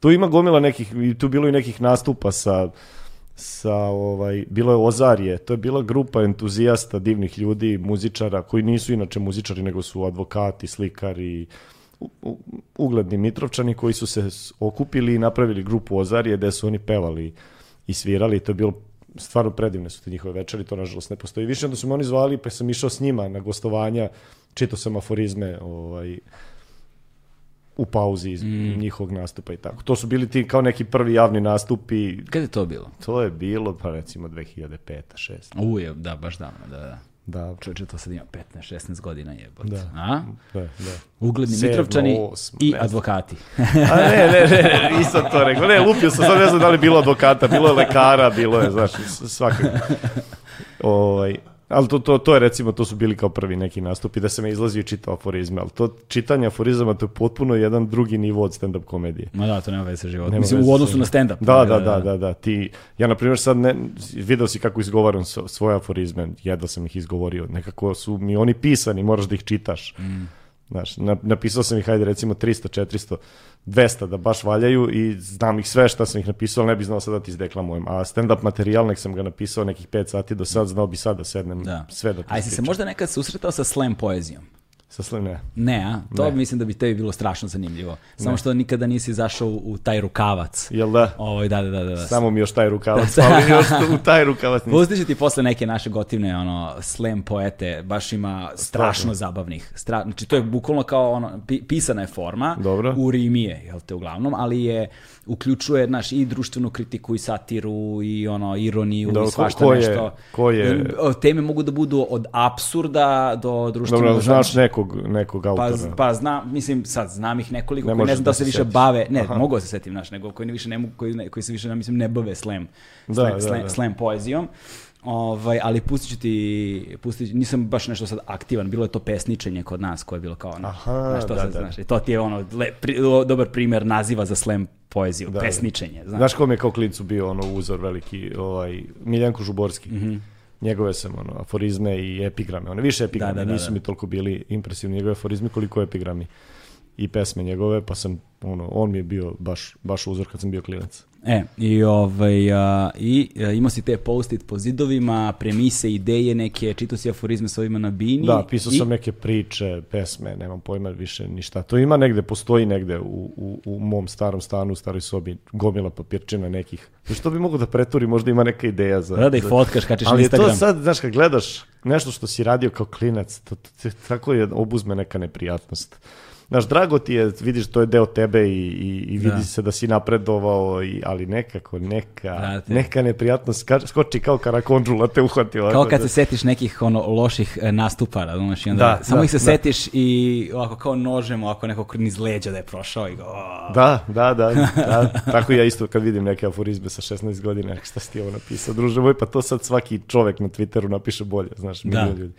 B: Tu ima gomila nekih, tu bilo i nekih nastupa sa, sa ovaj, bilo je Ozarje, to je bila grupa entuzijasta, divnih ljudi, muzičara, koji nisu inače muzičari, nego su advokati, slikari, ugledni Mitrovčani koji su se okupili i napravili grupu Ozarije gde su oni pevali i svirali, to je bilo stvarno predivne su te njihove večeri, to nažalost ne postoji. Više, onda su me oni zvali pa sam išao s njima na gostovanja, čitao sam aforizme ovaj, u pauzi iz njihovog nastupa i tako. To su bili ti kao neki prvi javni nastupi,
A: Kada je to bilo?
B: to je bilo pa recimo 2005 6
A: Uje, da, baš davno, da, da.
B: Da,
A: Čovječe, to sad ima 15-16 godina jebote.
B: Da.
A: A?
B: da, da.
A: Ugledni
B: Sedmo,
A: Mitrovčani
B: osmo,
A: i
B: ne
A: advokati.
B: A ne, ne, ne, ne, nisam to rekao. Ne, lupio sam, sad ne znam da li bilo advokata, bilo je lekara, bilo je, znaš, s- svakog. Ovaj, ali to, to, to je recimo, to su bili kao prvi neki nastupi, da se me izlazi i čitao aforizme, ali to čitanje aforizama, to je potpuno jedan drugi nivo od stand-up komedije.
A: Ma da, to nema veze sa životom.
B: Nema
A: Mislim, u odnosu na stand-up.
B: Da, da, da, da, da. Ti, ja, na primjer, sad ne, video si kako izgovaram svoje aforizme, jedva sam ih izgovorio, nekako su mi oni pisani, moraš da ih čitaš. Znaš, na- napisao sam ih, hajde, recimo 300, 400, 200 da baš valjaju i znam ih sve šta sam ih napisao, ne bi znao sad da ti izdeklamujem. A stand-up materijal nek sam ga napisao nekih 5 sati do sad, znao bi sad da sednem
A: Da.
B: sve da ti
A: A jesi se možda nekad susretao sa slam poezijom?
B: Sa slim ne.
A: Ne, a? To
B: Ne.
A: mislim da bi tebi bilo strašno zanimljivo. Samo što nikada nisi zašao u, taj rukavac.
B: Jel da?
A: Ovo, da, da, da, da. da.
B: Samo mi još taj rukavac, ali još u taj rukavac nisam.
A: Pustit ću ti posle neke naše gotivne ono, slam poete, baš ima strašno zabavnih. Stra... Znači, to je bukvalno kao ono, pi- pisana je forma,
B: Dobro.
A: u Rimi je, jel te, uglavnom, ali je, uključuje, znaš, i društvenu kritiku, i satiru, i ono, ironiju,
B: Dobro,
A: i svašta
B: ko je-
A: nešto.
B: ko je-
A: Teme mogu da budu od apsurda do društvenog...
B: Dobro, znaš nekog, nekog
A: Pa,
B: autora.
A: z- pa znam, mislim, sad znam ih nekoliko
B: Ne
A: koji ne znam
B: da
A: da se
B: se
A: više
B: setiš.
A: bave, ne,
B: Aha.
A: mogu da se setim, znaš, nego koji ne više ne mogu, koji, ne, koji se više, mislim, ne bave slam,
B: Da,
A: slam,
B: da,
A: slam,
B: da.
A: slam poezijom. Ovaj, ali pustit ću ti, pustit ću- nisam baš nešto sad aktivan, bilo je to pesničenje kod nas koje je bilo kao ono,
B: Aha,
A: znaš, to
B: da,
A: sad,
B: da.
A: znaš, to ti je ono, le, pri, dobar primjer naziva za slam poeziju,
B: Da, da.
A: pesničenje, znaš.
B: Znaš kom je kao klincu bio ono uzor veliki, ovaj, Miljanko Žuborski.
A: Mhm.
B: Njegove sam ono, aforizme i epigrame. One više epigrame,
A: Da, da, da,
B: nisu
A: da.
B: mi toliko bili impresivni njegove aforizmi koliko epigrami i pesme njegove, pa sam, ono, on mi je bio baš, baš uzor kad sam bio klinac.
A: E, i, ovaj, a, i a, imao si te post-it po zidovima, premise, ideje neke, čitao si aforizme s ovima na bini.
B: Da, pisao
A: i-
B: sam neke priče, pesme, nemam pojma više ništa. To ima negde, postoji negde u, u, u mom starom stanu, u staroj sobi, gomila papirčina nekih. Što bi mogo da preturi, možda ima neka ideja za...
A: Da, da ih
B: za-
A: fotkaš, kačiš na
B: Ali
A: Instagram.
B: to sad, znaš, kad gledaš nešto što si radio kao klinac, to, to, to, tako je obuzme neka neprijatnost. Znaš, drago ti je, vidiš, to je deo tebe i, i, i vidi
A: Da.
B: se da si napredovao, i, ali nekako, neka,
A: Brate.
B: neka neprijatnost skoči kao karakondžula te uhvati ovako.
A: Kao kad
B: da-
A: se setiš nekih ono loših e, nastupa, razumeš, i onda
B: Da,
A: samo
B: da,
A: ih se
B: da.
A: setiš i ovako kao nožem, ovako nekog niz leđa da je prošao i go, "O."
B: Da, da, da, da. Tako ja isto kad vidim neke aforizme sa 16 godina, šta si ti ovo napisao, druže moj, pa to sad svaki čovek na Twitteru napiše bolje, znaš,
A: Da.
B: milion ljudi.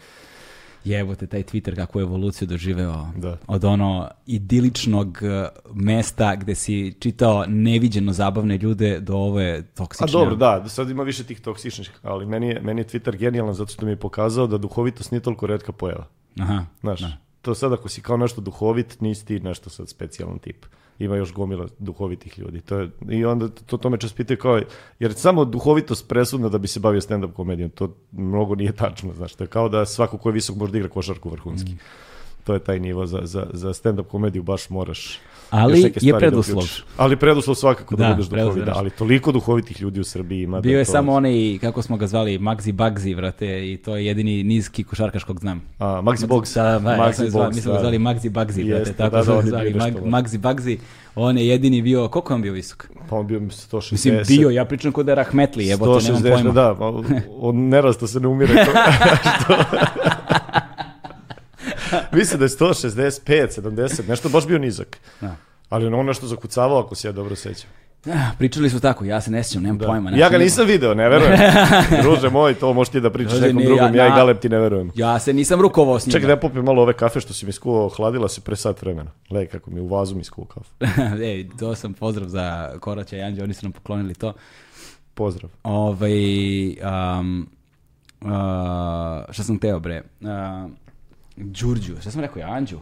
A: Jebote, taj Twitter kakvu je evoluciju doživeo
B: Da.
A: od ono idiličnog e, mesta gde si čitao neviđeno zabavne ljude do ove
B: A
A: toksične.
B: dobro, da, sad ima više tih toksičnih, ali meni je, meni je Twitter genijalan zato što mi je pokazao da duhovitost nije toliko redka pojava.
A: Aha,
B: Znaš,
A: da.
B: to sad ako si kao nešto duhovit, nisi ti nešto sad specijalan tip. Ima još gomila duhovitih ljudi. To je, I onda to, to me čas pitaju kao, jer samo duhovitost presudna da bi se bavio stand-up komedijom, to mnogo nije tačno, znaš, to je kao da svako ko je visok može da igra košarku vrhunski.
A: Mm.
B: To je taj nivo za, za, za stand-up komediju, baš moraš
A: Ali je
B: da
A: preduslov.
B: uključiš. Ali preduslov svakako da,
A: Da,
B: budeš duhovit,
A: preduslov,
B: da,
A: znaš.
B: ali toliko duhovitih ljudi u Srbiji ima.
A: Bio
B: da
A: je
B: to-
A: samo onaj, kako smo ga zvali, Magzi Bagzi, vrate, i to je jedini nizki košarkaškog znam.
B: A, Maxi Box.
A: Da, da, ja sam
B: Maxi
A: zvao,
B: Box,
A: mi smo ga
B: da.
A: zvali Magzi Bagzi, brate,
B: Jeste,
A: tako
B: da,
A: smo
B: da, on
A: zvali, Mag, Magzi Bagzi, on je jedini bio, koliko je on bio visok?
B: Pa on bio mislim, 160.
A: Mislim, bio, ja pričam kod da je Rahmetli, jebote, nemam
B: 160,
A: pojma.
B: da, od, od nerasta se ne umire. Mislim da je 165, 70, nešto baš bio nizak.
A: Da.
B: Ali ono nešto zakucavao, ako se ja dobro sećam.
A: Pričali su tako, ja se ne sjećam, nemam
B: Da.
A: pojma.
B: ja
A: znači,
B: ga
A: ne-
B: nisam video, ne verujem. Druže moj, to možeš ti da pričaš
A: Druže,
B: nekom
A: nije,
B: drugom,
A: ja-
B: ja, i Galeb ti ne verujem.
A: Ja se nisam rukovao s njima.
B: Čekaj da ja popim malo ove kafe što si mi skuvao, hladila se pre sat vremena. Lej, kako mi u vazu mi skuvao kafu.
A: Ej, to sam pozdrav za Koraća i Anđe, oni su nam poklonili to.
B: Pozdrav.
A: Ovaj, um, uh, šta sam teo bre? Uh, Đurđu, šta sam rekao ja, Anđu?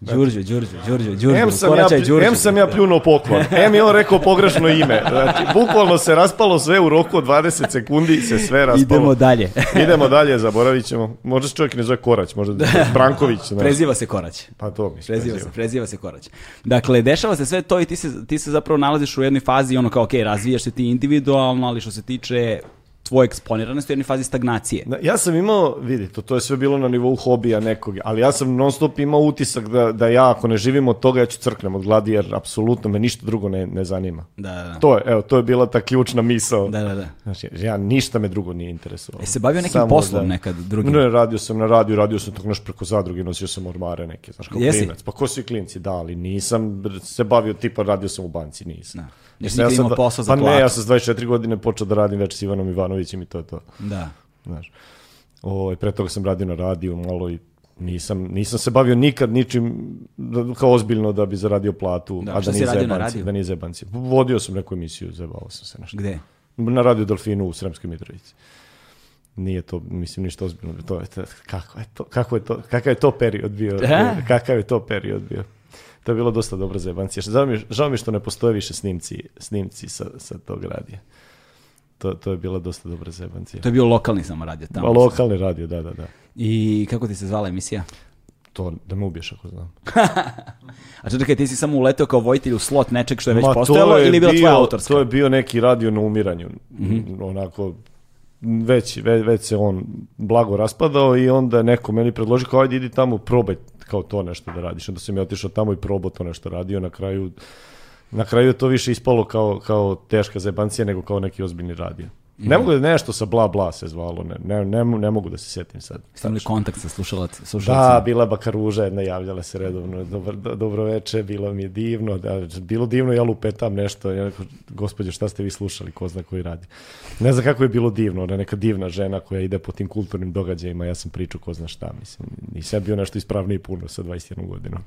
A: Đurđu, Đurđu, Đurđu, Đurđu,
B: Em sam, ja,
A: Đurđu.
B: em sam ja pljunuo poklon, em je on rekao pogrešno ime. Znači, bukvalno se raspalo sve u roku od 20 sekundi, se sve raspalo.
A: Idemo dalje.
B: Idemo dalje, zaboravit ćemo. Možda se čovjek ne zove Korać, možda da Branković. znaš.
A: Preziva se Korać.
B: Pa to mi se
A: Preziva se, preziva se Korać. Dakle, dešava se sve to i ti se, ti se zapravo nalaziš u jednoj fazi, ono kao, ok, razvijaš se ti individualno, ali što se tiče tvoje eksponiranosti, u jednoj fazi stagnacije.
B: Da, Ja sam imao, vidi, to, to je sve bilo na nivou hobija nekog, ali ja sam non stop imao utisak da, da ja ako ne živim od toga, ja ću crknem od gladi, jer apsolutno me ništa drugo ne, ne zanima.
A: Da, da, da.
B: To je, evo, to je bila ta ključna misao.
A: Da, da, da.
B: Znači, ja ništa me drugo nije interesovalo.
A: E, se bavio nekim
B: Samo
A: poslom nekad drugim?
B: Ne, radio sam na radiju, radio sam tako nešto preko zadruge, nosio sam ormare neke, znaš, kao
A: Jesi?
B: klinac. Pa ko svi klinci, da, ali nisam se bavio, tipa radio sam u banci, nisam.
A: Da. Nisi nikad
B: sam
A: imao posao za
B: Pa ne,
A: platu.
B: ja sam s 24 godine počeo da radim već s Ivanom Ivanovićem i to je to.
A: Da.
B: Znaš. O, pre toga sam radio na radiju malo i nisam, nisam se bavio nikad ničim da- kao ozbiljno da bi zaradio platu,
A: Da,
B: a
A: šta
B: da
A: si
B: nije
A: radio na
B: zebanci,
A: radiju?
B: da nije zebanci. Vodio sam neku emisiju, zebavao sam se nešto.
A: Gde?
B: Na radio Delfinu u Sremskoj Mitrovici. Nije to, mislim, ništa ozbiljno. To je, to, kako je to, kako je to, kakav je to period bio?
A: Da?
B: Kakav je to period bio? To je bilo dosta dobro zebancija. Žao mi, žao mi što ne postoje više snimci, snimci sa, sa tog radija. To, to je bila dosta dobra zebancija.
A: To je bio lokalni samo radio tamo.
B: Ma, lokalni radio, da, da, da.
A: I kako ti se zvala emisija?
B: To da me ubiješ ako znam.
A: A čekaj, ti si samo uleteo kao vojitelj u slot nečeg što je već
B: Ma, to
A: postojalo
B: je
A: ili je bila
B: bio-
A: tvoja autorska?
B: To je bio neki radio na umiranju.
A: Mhm.
B: Onako, već, već, već se on blago raspadao i onda neko meni predložio kao ajde idi tamo probaj kao to nešto da radiš. Onda sam ja otišao tamo i probao to nešto radio. Na kraju, na kraju je to više ispalo kao, kao teška zebancija nego kao neki ozbiljni radio.
A: Mhm.
B: Ne mogu da nešto sa bla bla se zvalo, ne, ne, ne, ne mogu da se sjetim sad.
A: Ste imali kontakt sa slušalac,
B: Da,
A: slušalcima?
B: bila bakaruža jedna javljala se redovno, dobro, do, dobro veče, bilo mi je divno, da, bilo divno, ja lupetam nešto, ja rekao, gospođo, šta ste vi slušali, ko zna koji radi. Ne znam kako je bilo divno, ona neka divna žena koja ide po tim kulturnim događajima, ja sam pričao ko zna šta, mislim, nisam bio nešto ispravniji puno sa 21 godinom,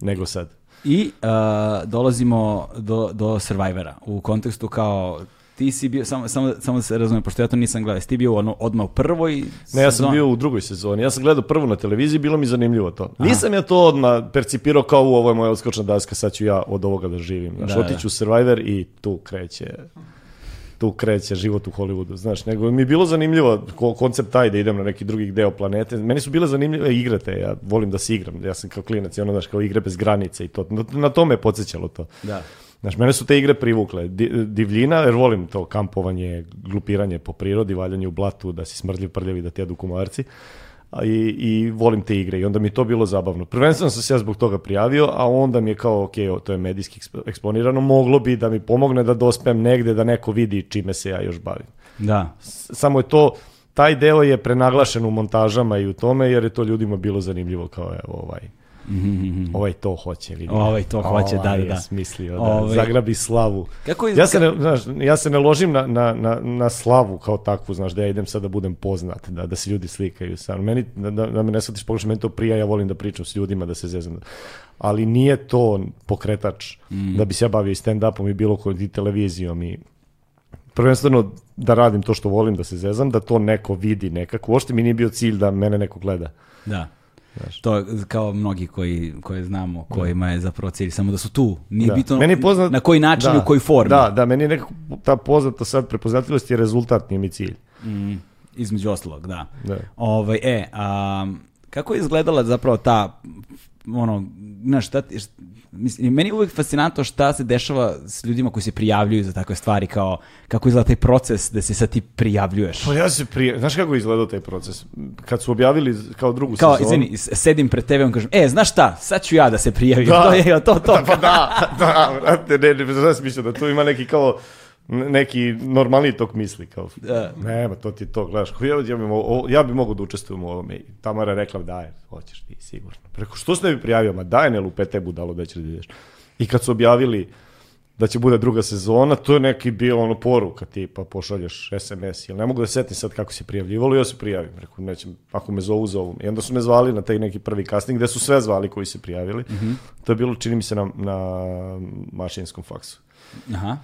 B: nego sad.
A: I uh, dolazimo do, do Survivora u kontekstu kao ti si bio, samo, samo, samo da se razumijem, pošto ja to nisam gledao, ti bio ono, odmah u prvoj
B: Ne, ja sam bio u drugoj sezoni. Ja sam gledao prvu na televiziji, bilo mi zanimljivo to. Nisam ja to odmah percipirao kao u ovo je moja odskočna daska, sad ću ja od ovoga da živim. Znaš,
A: Da,
B: otiću u Survivor i tu kreće tu kreće život u Hollywoodu, znaš, nego mi je bilo zanimljivo ko, koncept taj da idem na neki drugi deo planete. Meni su bile zanimljive igre te, ja volim da se igram, ja sam kao klinac i ono, znaš, kao igre bez granice i to. Na, na to me je podsjećalo to.
A: Da.
B: Znaš, mene su te igre privukle. Di- divljina, jer volim to kampovanje, glupiranje po prirodi, valjanje u blatu, da si smrdljiv, prljav i da ti jedu komarci. A I, I volim te igre i onda mi je to bilo zabavno. Prvenstveno sam se ja zbog toga prijavio, a onda mi je kao, ok, to je medijski eksp- eksponirano, moglo bi da mi pomogne da dospem negde, da neko vidi čime se ja još bavim.
A: Da.
B: Samo je to, taj deo je prenaglašen u montažama i u tome, jer je to ljudima bilo zanimljivo kao, evo, ovaj, ovaj to hoće, vidi.
A: Ovaj to hoće, da, da,
B: Ovaj
A: da.
B: je smislio, da,
A: Ovaj-
B: zagrabi slavu.
A: Kako je-
B: ja, se ne, znaš, ja se ne ložim na, na, na, na slavu kao takvu, znaš, da ja idem sad da budem poznat, da, da se ljudi slikaju sa mnom. Meni, da, da, da me ne shvatiš pogrešno, meni to prija, ja volim da pričam s ljudima, da se zezam. Ali nije to pokretač
A: Mm.
B: da bi se ja bavio i stand-upom i bilo kojom i televizijom i prvenstveno da radim to što volim, da se zezam, da to neko vidi nekako. Uopšte mi nije bio cilj da mene neko gleda.
A: Da. To je kao mnogi koji, koje znamo, kojima je zapravo cilj, samo da su tu. Nije
B: Da.
A: bitno
B: Meni poznat-
A: na koji način i
B: da,
A: u kojoj formi.
B: Da, da, meni je nekako ta poznata sad prepoznatljivost je rezultat, nije mi cilj.
A: Mm, između ostalog, da.
B: Da.
A: Ovaj, e, a, kako je izgledala zapravo ta, ono, znaš, šta, ti- št- mislim, meni je uvijek fascinantno šta se dešava s ljudima koji se prijavljuju za takve stvari, kao kako izgleda taj proces da se sad ti prijavljuješ.
B: Pa ja se prije, znaš kako je izgledao taj proces? Kad su objavili kao drugu
A: Kao,
B: sezonu...
A: izvini, s- sedim pred TV-om kažem, e, znaš šta, sad ću ja da se prijavim.
B: Da.
A: To je to, to.
B: Pa da, da, brate, ne, ne, znaš mislio da tu ima neki kao n- neki normalni tok misli kao
A: Da.
B: nema to ti to gledaš ja, ja, bi mogao, o- ja bi mogao da učestvujem u ovome i Tamara rekla daj hoćeš ti sigurno preko što se ne bi prijavio ma daj ne lupete budalo da ćeš da ideš i kad su objavili da će bude druga sezona, to je neki bio ono poruka tipa pošalješ SMS, jel ne mogu da se setim sad kako se prijavljivalo ja se prijavim, rekao nećem, ako me zovu, zovu. I onda su me zvali na taj neki prvi casting gde su sve zvali koji se prijavili. To je bilo, čini mi se, na, na mašinskom faksu.
A: Aha.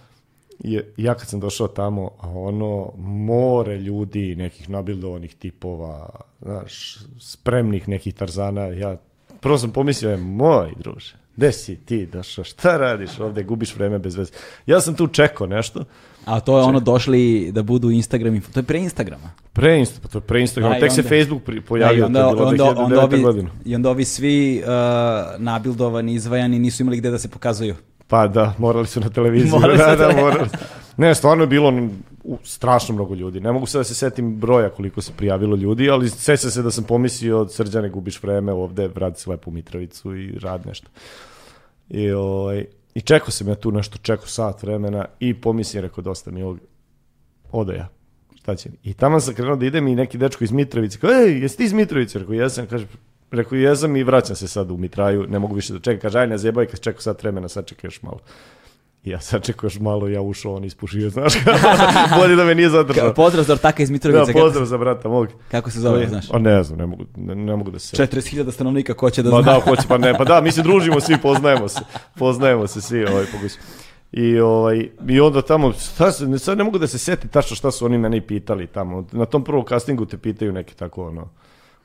B: I ja kad sam došao tamo, a ono, more ljudi, nekih nabildovanih tipova, znaš, spremnih nekih tarzana, ja prvo sam pomislio, je, moj druže, gde si ti došao, šta radiš ovde, gubiš vreme bez veze. Ja sam tu čekao nešto,
A: A to je ono došli da budu Instagram, to je pre Instagrama.
B: pre Insta, pa to je pre Instagram,
A: Da, i
B: tek se
A: onda-
B: Facebook
A: Da, i
B: pojavio,
A: onda,
B: to je bilo
A: onda,
B: 2009.
A: onda, ovi,
B: godinu.
A: I onda ovi svi uh, nabildovani, izvajani nisu imali gde da se pokazuju.
B: Pa da, morali su na televiziji.
A: Morali
B: da, da, morali. Ne, stvarno je bilo strašno mnogo ljudi. Ne mogu sad da se setim broja koliko se prijavilo ljudi, ali seća se da sam pomislio srđane gubiš vreme ovde, vrati se lepo u Mitrovicu i rad nešto. I, ovaj, i čekao sam ja tu nešto, čekao sat vremena i pomislim, rekao, dosta mi ovog, odo ja. Šta će mi? I tamo sam krenuo da idem i neki dečko iz Mitrovice, kao, ej, jesi ti iz Mitrovice? Rekao, jesam, kaže, rekao, jesam i vraćam se sad u Mitraju, ne mogu više da čekam. Kaže, aj, ne zjebaj, kad čekao sat vremena, sad čekaj još malo. I ja sad čekao još malo, ja ušao, on ispušio, znaš, bolje da me nije zadržao.
A: Pozdrav za ortaka iz
B: Da,
A: Mitrovice.
B: pozdrav za brata mog.
A: Kako, kako se zove, znaš?
B: O, ne znam, ne mogu, ne, ne mogu da se...
A: 40.000 stanovnika, ko će da
B: Ma
A: zna?
B: da, hoće, pa ne, pa da, mi se družimo svi, poznajemo se. Poznajemo se svi, ovaj, pogući. I, ovaj, I onda tamo, šta sad ne mogu da se seti tačno šta su oni mene i pitali tamo. Na tom prvom castingu te pitaju neke tako, ono,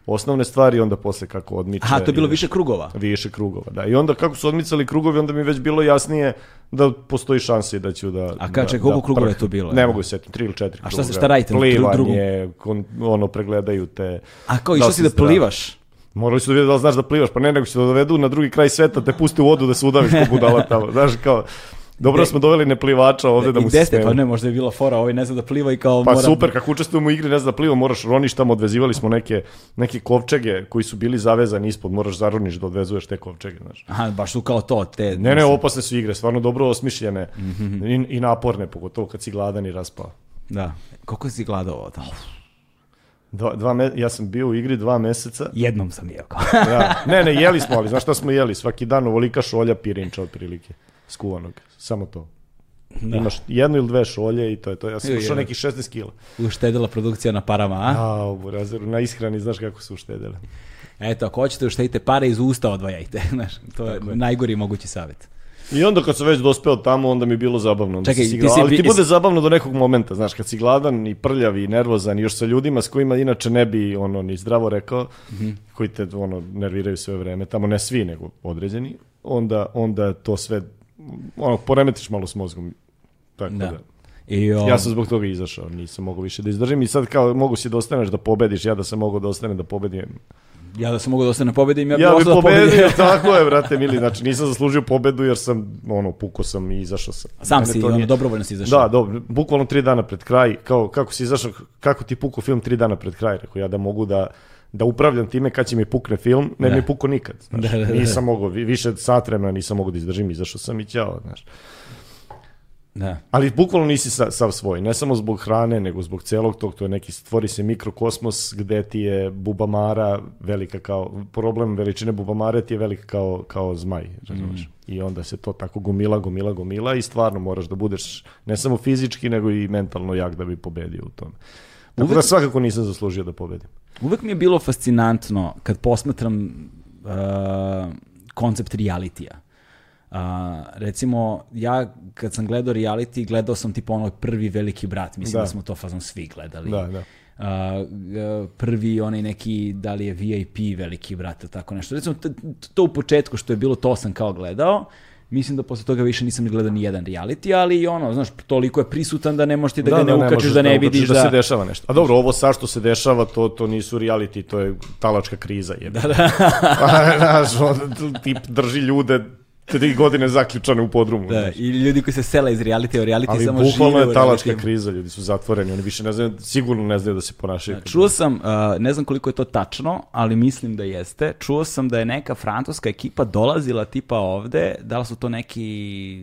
B: osnovne stvari, onda posle kako odmiče.
A: Aha, to je bilo
B: i-
A: više krugova.
B: Više krugova, da. I onda kako su odmicali krugovi, onda mi je već bilo jasnije da postoji šanse da ću da...
A: A ka-
B: da,
A: koliko
B: da
A: krugova je tu bilo?
B: Ne mogu se setiti, tri ili četiri
A: A šta se-
B: kruga.
A: šta radite
B: Plivanje, kon, ono, pregledaju te...
A: A kao,
B: Da
A: išao si da
B: si zdrav?
A: plivaš?
B: Morali su da vide da li znaš da plivaš, pa ne, nego će te dovedu na drugi kraj sveta, te pusti u vodu da se udaviš ko budala tamo. Znaš, kao, dobro smo doveli neplivača ovde da mu se
A: ste? Pa ne, možda je bila fora, ovaj ne zna da pliva i kao
B: Pa
A: mora...
B: super, kako učestvujemo u igri, ne znam da pliva, moraš roniš tamo, odvezivali smo neke, neke kovčege koji su bili zavezani ispod, moraš zaroniš da odvezuješ te kovčege, znaš.
A: Aha, baš su kao to, te...
B: Ne, ne, opasne su igre, stvarno dobro osmišljene
A: Mhm.
B: i, i naporne, pogotovo kad si gladan i raspao.
A: Da. Koliko si gladao tamo?
B: Dva, dva me, ja sam bio u igri dva meseca.
A: Jednom sam jeo.
B: Da. Ne, ne, jeli smo, ali znaš šta smo jeli? Svaki dan ovolika šolja pirinča otprilike, skuvanog, samo to. Imaš jednu ili dve šolje i to je to. Ja sam ušao nekih 16 kila.
A: Uštedila produkcija na parama, a?
B: A, u burazeru, na ishrani, znaš kako su uštedele.
A: Eto, ako hoćete uštedite pare iz usta odvajajte. Znaš, to je najgori mogući savjet.
B: I onda kad sam već dospeo tamo, onda mi je bilo zabavno. Onda
A: Čekaj,
B: si
A: ti si
B: ali ti bude zabavno do nekog momenta, znaš, kad si gladan i prljav i nervozan i još sa ljudima s kojima inače ne bi ono ni zdravo rekao,
A: Mhm.
B: koji te ono nerviraju sve vreme, tamo ne svi, nego određeni, onda, onda to sve, ono, poremetiš malo s mozgom. Tako da.
A: Da. I, o,
B: Ja sam zbog toga izašao, nisam mogao više da izdržim i sad kao mogu si da ostaneš da pobediš, ja da sam mogao da ostanem da pobedim.
A: ja da sam mogao da ostane pobedim, ja,
B: Ja,
A: bi
B: bi
A: da
B: pobedio,
A: pobedim.
B: tako je, brate mili, znači nisam zaslužio pobedu jer sam, ono, puko sam i izašao sam.
A: Sam
B: Mene
A: si, ono,
B: nije-
A: dobrovoljno si izašao.
B: Da, dobro, bukvalno tri dana pred kraj, kao, kako si izašao, kako ti puko film tri dana pred kraj, rekao ja da mogu da, da upravljam time kad će mi pukne film, ne
A: Da.
B: mi puko nikad, znaš,
A: Da, da, da.
B: nisam mogao, vi- više sat vremena nisam mogao da izdržim, izašao sam i ćao, znaš.
A: Da.
B: Ali bukvalno nisi sa, sav svoj, ne samo zbog hrane, nego zbog celog tog, to je neki, stvori se mikrokosmos gde ti je bubamara velika kao, problem veličine bubamare ti je velika kao, kao zmaj, razumeš? I onda se to tako gomila, gomila, gomila i stvarno moraš da budeš ne samo fizički, nego i mentalno jak da bi pobedio u tome. Tako da svakako nisam zaslužio da pobedim.
A: Uvek mi je bilo fascinantno kad posmatram uh, koncept realitija. Uh, recimo, ja kad sam gledao reality, gledao sam tipa onoj prvi veliki brat. Mislim da,
B: Da.
A: smo to fazom svi gledali.
B: Da, da.
A: Uh, g- prvi onaj neki, da li je VIP veliki brat ili tako nešto. Recimo, to u početku što je bilo, to sam kao gledao. Mislim da posle toga više nisam ni gledao ni jedan reality, ali i ono, znaš, toliko je prisutan da ne možeš ti da, ga ne ukačeš,
B: možeš
A: da ne
B: ukačiš
A: vidiš
B: da,
A: da...
B: se dešava nešto. A dobro, ovo sad što se dešava, to, to nisu reality, to je talačka kriza. Je. Da, da. pa, znaš, on, tip drži ljude tri godine zaključane u podrumu.
A: Da,
B: znaš.
A: i ljudi koji se sele iz reality, u reality
B: Ali
A: samo
B: bukvalno
A: žive u
B: je talačka kriza, ljudi su zatvoreni, oni više ne znaju, sigurno ne znaju da se ponašaju. kad-
A: Čuo sam, uh, ne znam koliko je to tačno, ali mislim da jeste, čuo sam da je neka francuska ekipa dolazila tipa ovde, da li su to neki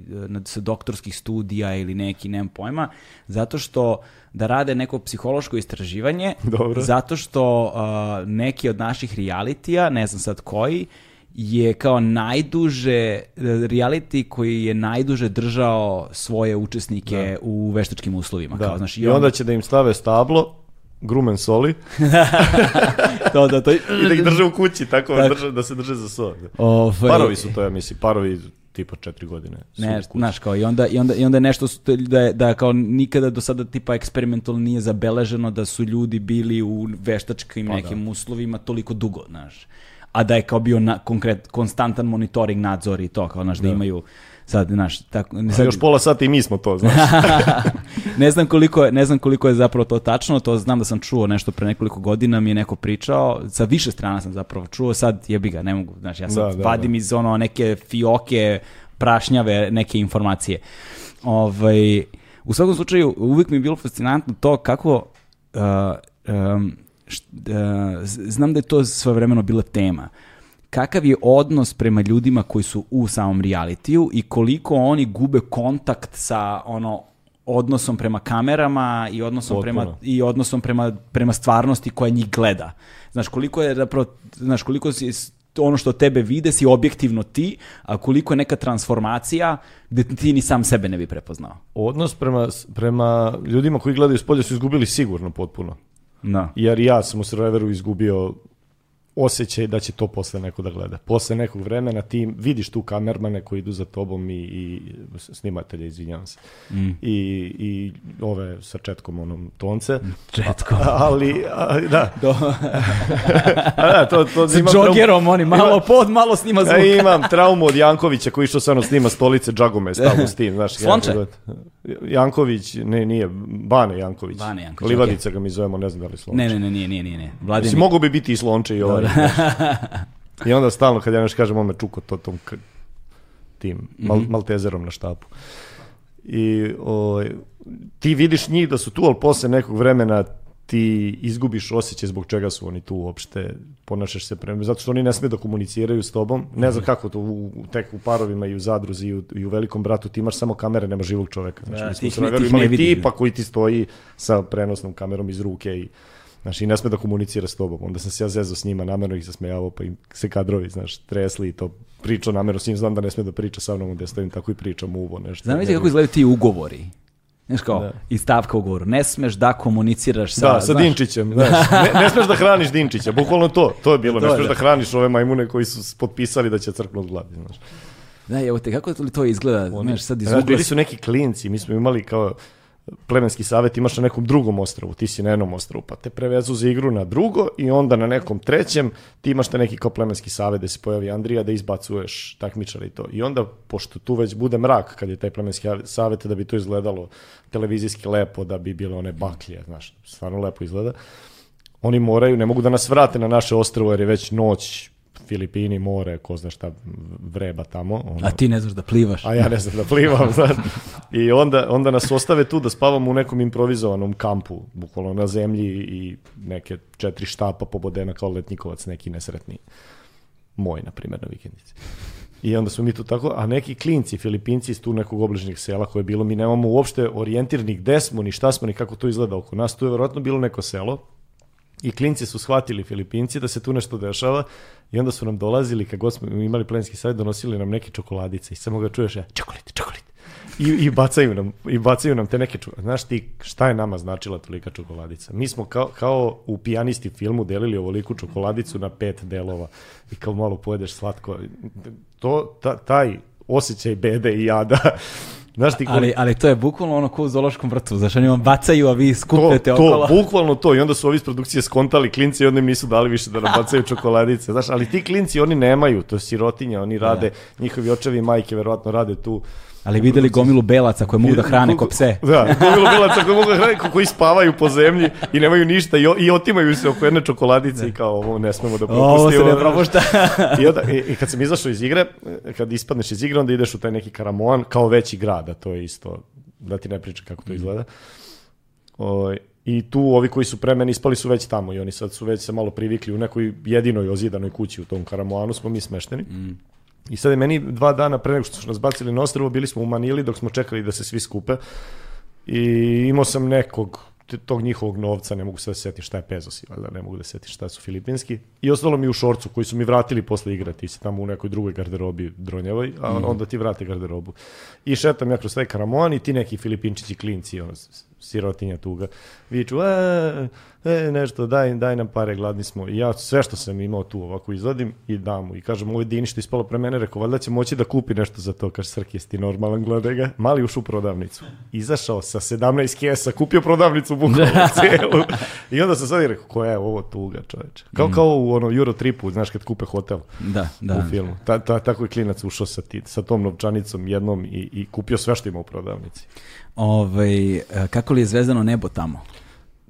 A: uh, na- sa doktorskih studija ili neki, nemam pojma, zato što da rade neko psihološko istraživanje,
B: Dobro.
A: zato što uh, neki od naših realitija, ne znam sad koji, je kao najduže, reality koji je najduže držao svoje učesnike u veštačkim uslovima.
B: Da.
A: Kao, znaš,
B: I onda će da im stave stablo, grumen soli,
A: to, da, to,
B: i da ih drže u kući, tako,
A: Tako.
B: Drže, da se drže za so.
A: Ovaj,
B: Parovi su to, ja mislim, parovi tipa četiri godine.
A: Ne, znaš, kao, i onda, i onda, i onda nešto su- da, je, da kao nikada do sada tipa eksperimentalno nije zabeleženo da su ljudi bili u veštačkim
B: Pa
A: nekim uslovima toliko dugo, znaš. A da je kao bio na, konkret, konstantan monitoring, nadzor i to, kao, znaš, da, imaju sad, znaš, tako,
B: A
A: sad,
B: još pola sata i mi smo to, znaš.
A: ne znam koliko je, ne znam koliko je zapravo to tačno, to znam da sam čuo nešto pre nekoliko godina mi je neko pričao, sa više strana sam zapravo čuo, sad jebi ga, ne mogu, znači ja sad
B: Da, da,
A: vadim iz ono neke fioke, prašnjave, neke informacije. Ovaj, u svakom slučaju, uvijek mi je bilo fascinantno to kako uh, um, znam da je to svojevremeno bila tema kakav je odnos prema ljudima koji su u samom realitiju i koliko oni gube kontakt sa ono odnosom prema kamerama i odnosom prema i odnosom prema prema stvarnosti koja njih gleda. Znaš koliko je zapravo znaš koliko si ono što tebe vide si objektivno ti, a koliko je neka transformacija gde ti ni sam sebe ne bi prepoznao.
B: Odnos prema, prema ljudima koji gledaju s polja su izgubili sigurno potpuno.
A: Da.
B: Jer ja sam u Survivoru izgubio osjećaj da će to posle neko da gleda. Posle nekog vremena ti vidiš tu kamermane koji idu za tobom i, i snimatelje, izvinjavam se.
A: Mm.
B: I, I ove sa četkom onom tonce.
A: Četko.
B: A- ali, a, da.
A: Do,
B: A, da, to, to
A: sa džogerom oni malo
B: Ima-
A: pod, malo snima zvuk.
B: E, imam traumu od Jankovića koji sa mnom snima stolice džagome stalno s tim, znaš.
A: Slonče?
B: ja- Janković, ne, nije, Bane Janković.
A: Bane Janković,
B: Livadica ga mi zovemo, ne znam da li Slonče.
A: Ne, ne, ne, nije, nije, nije. Vladimir,
B: Mislim, mogu bi biti i Slonče i ova
A: Dobro,
B: stoji. znaš. I onda stalno kad ja nešto kažem, on me čuko to tom k- tim mal,
A: Mhm.
B: maltezerom na štapu. I o, ti vidiš njih da su tu, ali posle nekog vremena ti izgubiš osjećaj zbog čega su oni tu uopšte, ponašaš se prema, zato što oni ne smiju da komuniciraju s tobom, ne znam kako to, u, u, tek u parovima i u zadruzi i u, i u velikom bratu ti imaš samo kamere, nema živog čoveka. Znači,
A: Da,
B: mi smo
A: ti
B: u
A: ih
B: Crnoj
A: ne-
B: Gori
A: ti
B: imali tipa koji ti stoji sa prenosnom kamerom iz ruke i Znaš, i ne sme da komunicira s tobom. Onda sam se ja zezao s njima, namerno ih zasmejavao, pa im se kadrovi, znaš, tresli i to pričao namerno s njim, znam da ne sme da priča sa mnom, gde stojim, tako i pričam uvo, nešto.
A: Znam
B: Ne
A: kako izgledaju ti ugovori. Znaš kao,
B: Da.
A: i stavka u ugovoru. Ne smeš da komuniciraš sa...
B: Da, sa
A: znaš,
B: Dinčićem, znaš, ne, ne smeš da hraniš Dinčića, bukvalno to, to je bilo,
A: To
B: ne smeš
A: da.
B: da hraniš ove majmune koji su potpisali da će crknu od gladi, znaš.
A: Da, evo te, kako li to izgleda? Znaš, sad iz
B: Znaš,
A: ugla...
B: bili su neki klinci, mi smo imali kao plemenski savjet, imaš na nekom drugom ostravu, ti si na jednom ostravu, pa te prevezu za igru na drugo i onda na nekom trećem ti imaš te neki kao plemenski savjet da se pojavi Andrija da izbacuješ takmičara i to. I onda, pošto tu već bude mrak kad je taj plemenski savjet, da bi to izgledalo televizijski lepo, da bi bile one baklje, znaš, stvarno lepo izgleda, oni moraju, ne mogu da nas vrate na naše ostrvo jer je već noć, Filipini, more, ko zna šta vreba tamo. Ono,
A: A ti ne znaš da plivaš.
B: a ja ne znam da plivam, znaš. I onda, onda nas ostave tu da spavamo u nekom improvizovanom kampu, bukvalno na zemlji i neke četiri štapa pobodena kao letnikovac, neki nesretni. Moj, na primjer, na vikendici. I onda smo mi tu tako, a neki klinci, Filipinci iz tu nekog obližnjeg sela koje je bilo, mi nemamo uopšte orijentir ni gde smo, ni šta smo, ni kako to izgleda oko nas. Tu je verovatno bilo neko selo, i klinci su shvatili Filipinci da se tu nešto dešava i onda su nam dolazili, kad god smo imali plenski savjet, donosili nam neke čokoladice i samo ga čuješ, ja, čokolit, čokolit. I, I bacaju nam, i bacaju nam te neke čokoladice. Znaš ti šta je nama značila tolika čokoladica? Mi smo kao, kao u pijanisti filmu delili ovoliku čokoladicu na pet delova i kao malo pojedeš slatko. To, ta, taj osjećaj bede i jada. Znaš ti
A: Ali, ali to je bukvalno ono ko u zoološkom vrtu. Znaš, oni vam bacaju, a vi
B: to,
A: skupljate
B: to,
A: okolo.
B: bukvalno to. I onda su ovi iz produkcije skontali klinci i onda im nisu dali više da nam bacaju čokoladice. Znaš, ali ti klinci oni nemaju, to je sirotinja, oni rade, njihovi očevi i majke verovatno rade tu.
A: Ali videli gomilu belaca koje mogu da hrane ko pse.
B: Da, gomilu bilaca koji mogu da hrane, ko- koji spavaju po zemlji i nemaju ništa i, o- i otimaju se oko jedne čokoladice i kao ovo ne smemo da propustimo.
A: Ovo se ne propušta.
B: I, onda, i, I kad sam izašao iz igre, kad ispadneš iz igre, onda ideš u taj neki karamoan kao veći grad, a to je isto, da ti ne pričam kako to izgleda. O, I tu ovi koji su pre mene ispali su već tamo i oni sad su već se malo privikli u nekoj jedinoj ozidanoj kući u tom karamoanu smo mi smešteni. I sad je meni dva dana pre nego što su nas bacili na ostrvo, bili smo u Manili dok smo čekali da se svi skupe i imao sam nekog tog njihovog novca, ne mogu se da se setim šta je Pezos, valjda ne mogu da se setim šta su filipinski. I ostalo mi u šorcu koji su mi vratili posle igre, ti si tamo u nekoj drugoj garderobi dronjevoj, a onda ti vrate garderobu. I šetam ja kroz taj karamoan i ti neki filipinčići klinci, ono, sirotinja tuga, viču, e, e, nešto, daj, daj nam pare, gladni smo. I ja sve što sam imao tu ovako izvadim i dam mu. I kažem, ovo je Dini što ispalo pre mene, rekao, valjda će moći da kupi nešto za to. Kaže, Srki, jesi ti normalan, gledaj ga. Mali ušao u prodavnicu. Izašao sa 17 kesa, kupio prodavnicu bukvalno cijelu. I onda sam sad i rekao, koja je ovo tuga, čoveče. Kao, kao u ono Eurotripu, znaš, kad kupe hotel
A: Da,
B: u
A: da.
B: filmu. Ta, ta, tako je klinac ušao sa, ti, sa tom novčanicom jednom i, i kupio sve što ima u prodavnici.
A: Ovaj, e, kako li je zvezdano nebo tamo?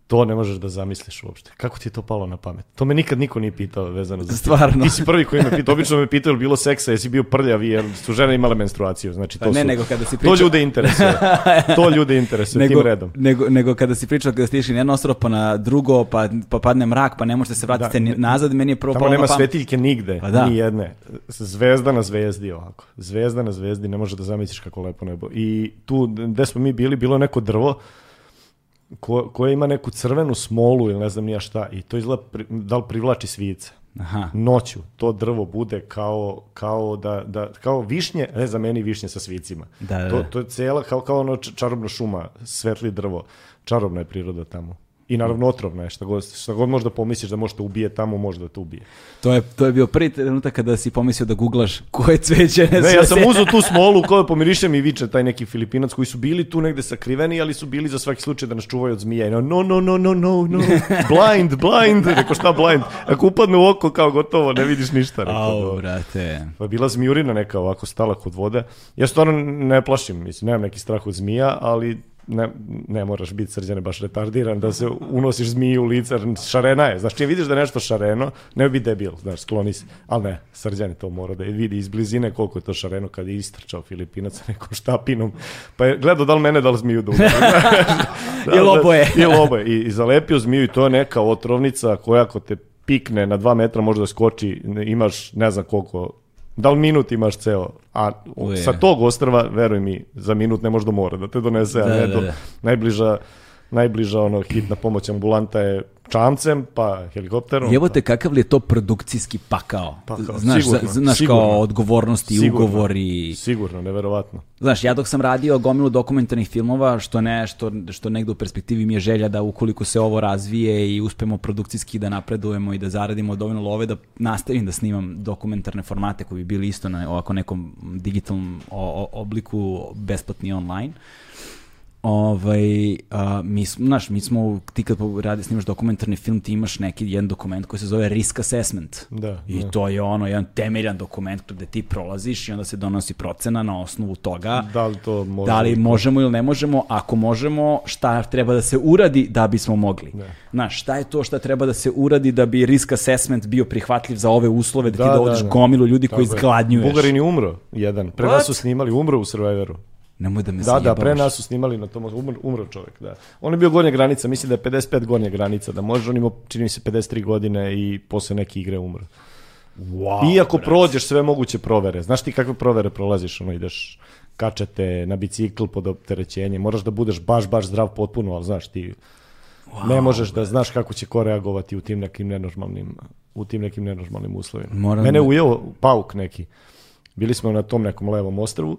B: To ne možeš da zamisliš uopšte. Kako ti je to palo na pamet? To me nikad niko nije pitao vezano za
A: Stvarno?
B: Ti si prvi koji me pitao. Obično me pitao je bilo seksa, jesi bio prljav jer su žene imale menstruaciju. Znači, to
A: Pa ne,
B: su,
A: nego kada si
B: To
A: pričao-
B: ljude interesuje. to ljude interesuje
A: Nego,
B: tim redom.
A: nego, nego kada si pričao kada ste išli na jedno ostrovo pa na drugo, pa, pa padne mrak, pa ne možete se vratiti
B: Da,
A: nazad, meni je prvo
B: Tamo
A: palo
B: nema
A: na pamet.
B: svetiljke nigde,
A: Pa da.
B: ni jedne. Zvezda na zvezdi ovako. Zvezda na zvezdi, ne može da zamisliš kako lepo nebo. I tu gde smo mi bili, bilo neko drvo ko, koje ima neku crvenu smolu ili ne znam nija šta i to izgleda pri, da li privlači svice.
A: Aha.
B: Noću to drvo bude kao, kao, da, da, kao višnje, ne za meni višnje sa svicima.
A: Da, da,
B: To, to je cela, kao, kao ono čarobna šuma, svetli drvo. Čarobna je priroda tamo. I naravno otrovna je, šta god, šta god možda pomisliš da može te ubije tamo, može da te ubije.
A: To je, to je bio prvi trenutak kada si pomislio da googlaš koje cveće ne,
B: Ne, ja sam uzeo tu smolu koju pomirišem i viče taj neki Filipinac koji su bili tu negde sakriveni, ali su bili za svaki slučaj da nas čuvaju od zmija. No, no, no, no, no, no, no, blind, blind. Rekao, šta blind? Ako upadne u oko, kao gotovo, ne vidiš ništa. Rekao,
A: Au, brate.
B: Pa bila zmijurina neka ovako stala kod vode. Ja stvarno ne plašim, mislim, nemam neki strah od zmija, ali ne, ne moraš biti srđane baš retardiran da se unosiš zmiju u lice, šarena je. Znaš, čim vidiš da je nešto šareno, ne bi debil, znaš, skloni se. Ali ne, srđane to mora da je vidi iz blizine koliko je to šareno kad je istrčao Filipinac sa nekom štapinom. Pa je gledao da li mene, da li zmiju da udari.
A: Ili oboje.
B: Ili oboje. I, I zalepio zmiju i to je neka otrovnica koja ako te pikne na dva metra može da skoči, imaš ne znam koliko Da li minut imaš ceo? A
A: Uje.
B: sa tog ostrva, veruj mi, za minut ne može do mora da te donese, a
A: Da,
B: ne
A: da,
B: do
A: da.
B: najbliža najbliža ono hitna pomoć ambulanta je čamcem, pa helikopterom.
A: Jebote, kakav li je to produkcijski pakao?
B: Pakao,
A: znaš,
B: sigurno,
A: znaš
B: sigurno.
A: kao odgovornosti,
B: Sigurno.
A: ugovori.
B: Sigurno, neverovatno.
A: Znaš, ja dok sam radio gomilu dokumentarnih filmova, što ne, što, što negde u perspektivi mi je želja da ukoliko se ovo razvije i uspemo produkcijski da napredujemo i da zaradimo dovoljno love, da nastavim da snimam dokumentarne formate koji bi bili isto na ovako nekom digitalnom obliku besplatni online. Ovaj, a, mi, smo, znaš, mi smo, ti kad radi, snimaš dokumentarni film, ti imaš neki jedan dokument koji se zove risk assessment.
B: Da,
A: I
B: da.
A: to je ono, jedan temeljan dokument gde ti prolaziš i onda se donosi procena na osnovu toga
B: Da li to može?
A: da li možemo ili ne možemo, ako možemo, šta treba da se uradi da bismo mogli.
B: Da.
A: Znaš, šta je to šta treba da se uradi da bi risk assessment bio prihvatljiv za ove uslove, da,
B: Da,
A: ti
B: da,
A: dovodiš
B: da.
A: gomilu ljudi
B: Tako
A: koji
B: je.
A: izgladnjuješ.
B: Bugarin je umro, jedan. Pre nas
A: What?
B: su snimali, umro u Survivoru.
A: Nemoj da me
B: Da, da,
A: zajebavaš.
B: pre nas su snimali na tom, umro, umro čovjek, da. On je bio gornja granica, mislim da je 55 gornja granica, da može, on ima, čini mi se, 53 godine i posle neke igre umro.
A: Wow,
B: Iako
A: brate.
B: prođeš sve moguće provere, znaš ti kakve provere prolaziš, ono ideš, kačete na bicikl pod opterećenjem, moraš da budeš baš, baš zdrav potpuno, ali znaš ti, ne možeš da znaš kako će ko reagovati u tim nekim nenormalnim, u tim nekim nenormalnim uslovima.
A: Moram
B: Mene
A: da-
B: je ujeo pauk neki. Bili smo na tom nekom levom ostrvu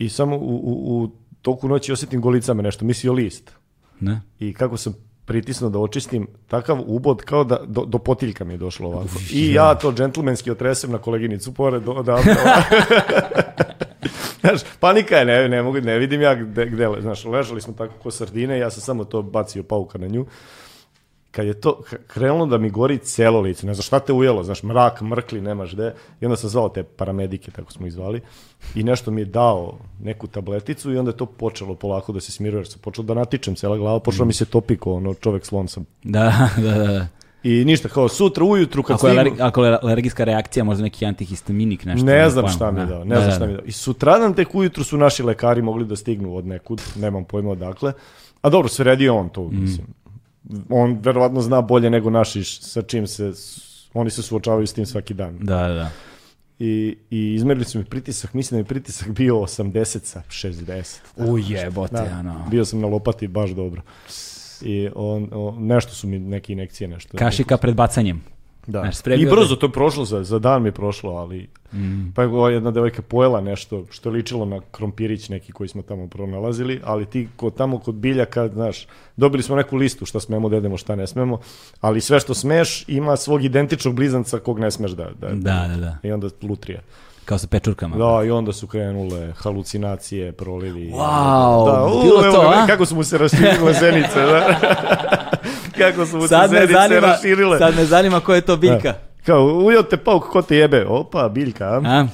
B: i samo u, u, u toku noći osjetim golicame nešto, mislio list.
A: Ne?
B: I kako sam pritisnuo da očistim, takav ubod kao da do, do potiljka mi je došlo ovako. I ja to džentlmenski otresem na koleginicu pored odavde. Znaš, panika je, ne, ne, mogu, ne vidim ja gde, gde, znaš, ležali smo tako ko sardine, ja sam samo to bacio pauka na nju. Kad je to krenulo da mi gori celo lice, ne znam šta te ujelo, znaš, mrak, mrkli, nemaš gde, i onda sam zvao te paramedike, tako smo ih zvali, i nešto mi je dao neku tableticu i onda je to počelo polako da se smiruje, jer sam počeo da natičem cela glava, počelo mi se topi ko ono čovek slon sam.
A: Da, da, da.
B: I ništa, kao sutra ujutru kad
A: Ako
B: stignu-
A: ako je alergijska reakcija, možda neki antihistaminik, nešto.
B: Ne znam šta mi je
A: Da,
B: dao, ne
A: da,
B: znam
A: da,
B: šta
A: da.
B: mi je dao. I sutradan tek ujutru su naši lekari mogli da stignu od nekud, nemam pojma odakle. A dobro, sredio on to,
A: Mm.
B: On verovatno zna bolje nego naši sa čim se, oni se suočavaju s tim svaki dan.
A: Da, da.
B: I, i izmerili su mi pritisak, mislim da je pritisak bio 80 sa 60.
A: U jebote,
B: Da,
A: ono.
B: bio sam na lopati baš dobro. I on, on, nešto su mi neke inekcije, nešto.
A: Kašika pred bacanjem.
B: Da.
A: Znaš,
B: I
A: da-
B: brzo to je prošlo, za, za dan mi je prošlo, ali
A: Mm.
B: pa je ova jedna devojka pojela nešto što je ličilo na krompirić neki koji smo tamo pronalazili, ali ti kod, tamo kod biljaka, znaš, dobili smo neku listu šta smemo da jedemo, šta ne smemo, ali sve što smeš ima svog identičnog blizanca kog ne smeš da... da,
A: Da, da, da.
B: I onda lutrija.
A: Kao sa pečurkama.
B: Da, i onda su krenule halucinacije, prolivi.
A: Wow,
B: da, u,
A: bilo
B: evo
A: to, a?
B: Kako su mu se raširile zenice, da? kako su mu se
A: Sad me, zanima,
B: raširile.
A: sad me zanima ko je to biljka.
B: Da. Kao, ujeo te pauk, ko te jebe? Opa, biljka, a?
A: A?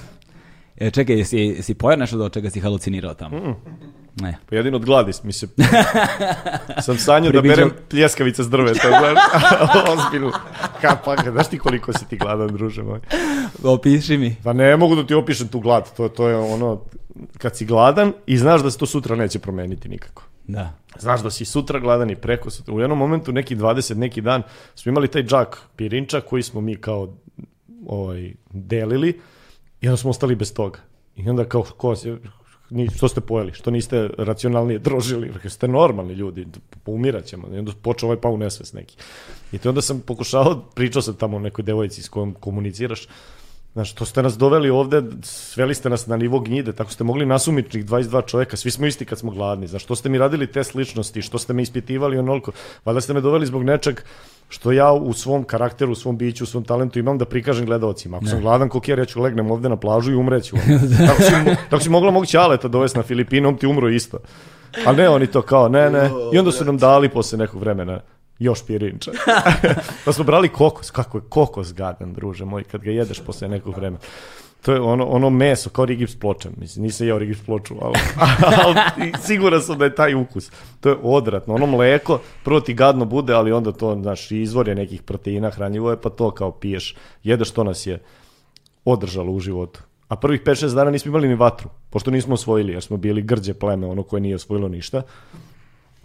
A: E, čekaj, jesi, jesi pojao nešto do čega si halucinirao tamo? Ne.
B: Pa jedino od gladi, mi se... sam sanjao da berem pljeskavice s drveta, znaš, ozbiljno. Ka, pa, znaš ti koliko si ti gladan, druže moj?
A: Opiši mi.
B: Pa ne mogu da ti opišem tu glad, to, to je ono, kad si gladan i znaš da se to sutra neće promeniti nikako.
A: Da.
B: Znaš da si sutra gladan i preko sutra. U jednom momentu, neki 20, neki dan, smo imali taj džak pirinča koji smo mi kao ovaj, delili i onda smo ostali bez toga. I onda kao, ko se, ni, što ste pojeli, što niste racionalnije drožili, jer ste normalni ljudi, poumirat ćemo. I onda počeo ovaj pa u nesvest neki. I to onda sam pokušao, pričao sam tamo o nekoj devojci s kojom komuniciraš, Znaš, to ste nas doveli ovde, sveli ste nas na nivo gnjide, tako ste mogli nasumičnih 22 čoveka, svi smo isti kad smo gladni. Znaš, što ste mi radili test ličnosti, što ste me ispitivali onoliko. Valjda ste me doveli zbog nečeg što ja u svom karakteru, u svom biću, u svom talentu imam da prikažem gledalcima. Ako sam gladan kokjer, ja ću legnem ovde na plažu i umreću. tako, si, tako si mogla mog ćaleta dovesti na Filipine, on ti umro isto. Ali ne, oni to kao, ne, ne. I onda su nam dali posle nekog vremena još pirinča. pa smo brali kokos, kako je kokos gadan, druže moj, kad ga jedeš posle nekog vremena. to je ono, ono meso, kao rigip s pločem. Mislim, nisam jeo rigip s ploču, ali, ali siguran sam da je taj ukus. To je odvratno. Ono mleko, prvo ti gadno bude, ali onda to, znaš, izvor je nekih proteina, hranjivo je, pa to kao piješ. Jedeš to nas je održalo u životu. A prvih 5-6 dana nismo imali ni vatru, pošto nismo osvojili, jer smo bili grđe pleme, ono koje nije osvojilo ništa.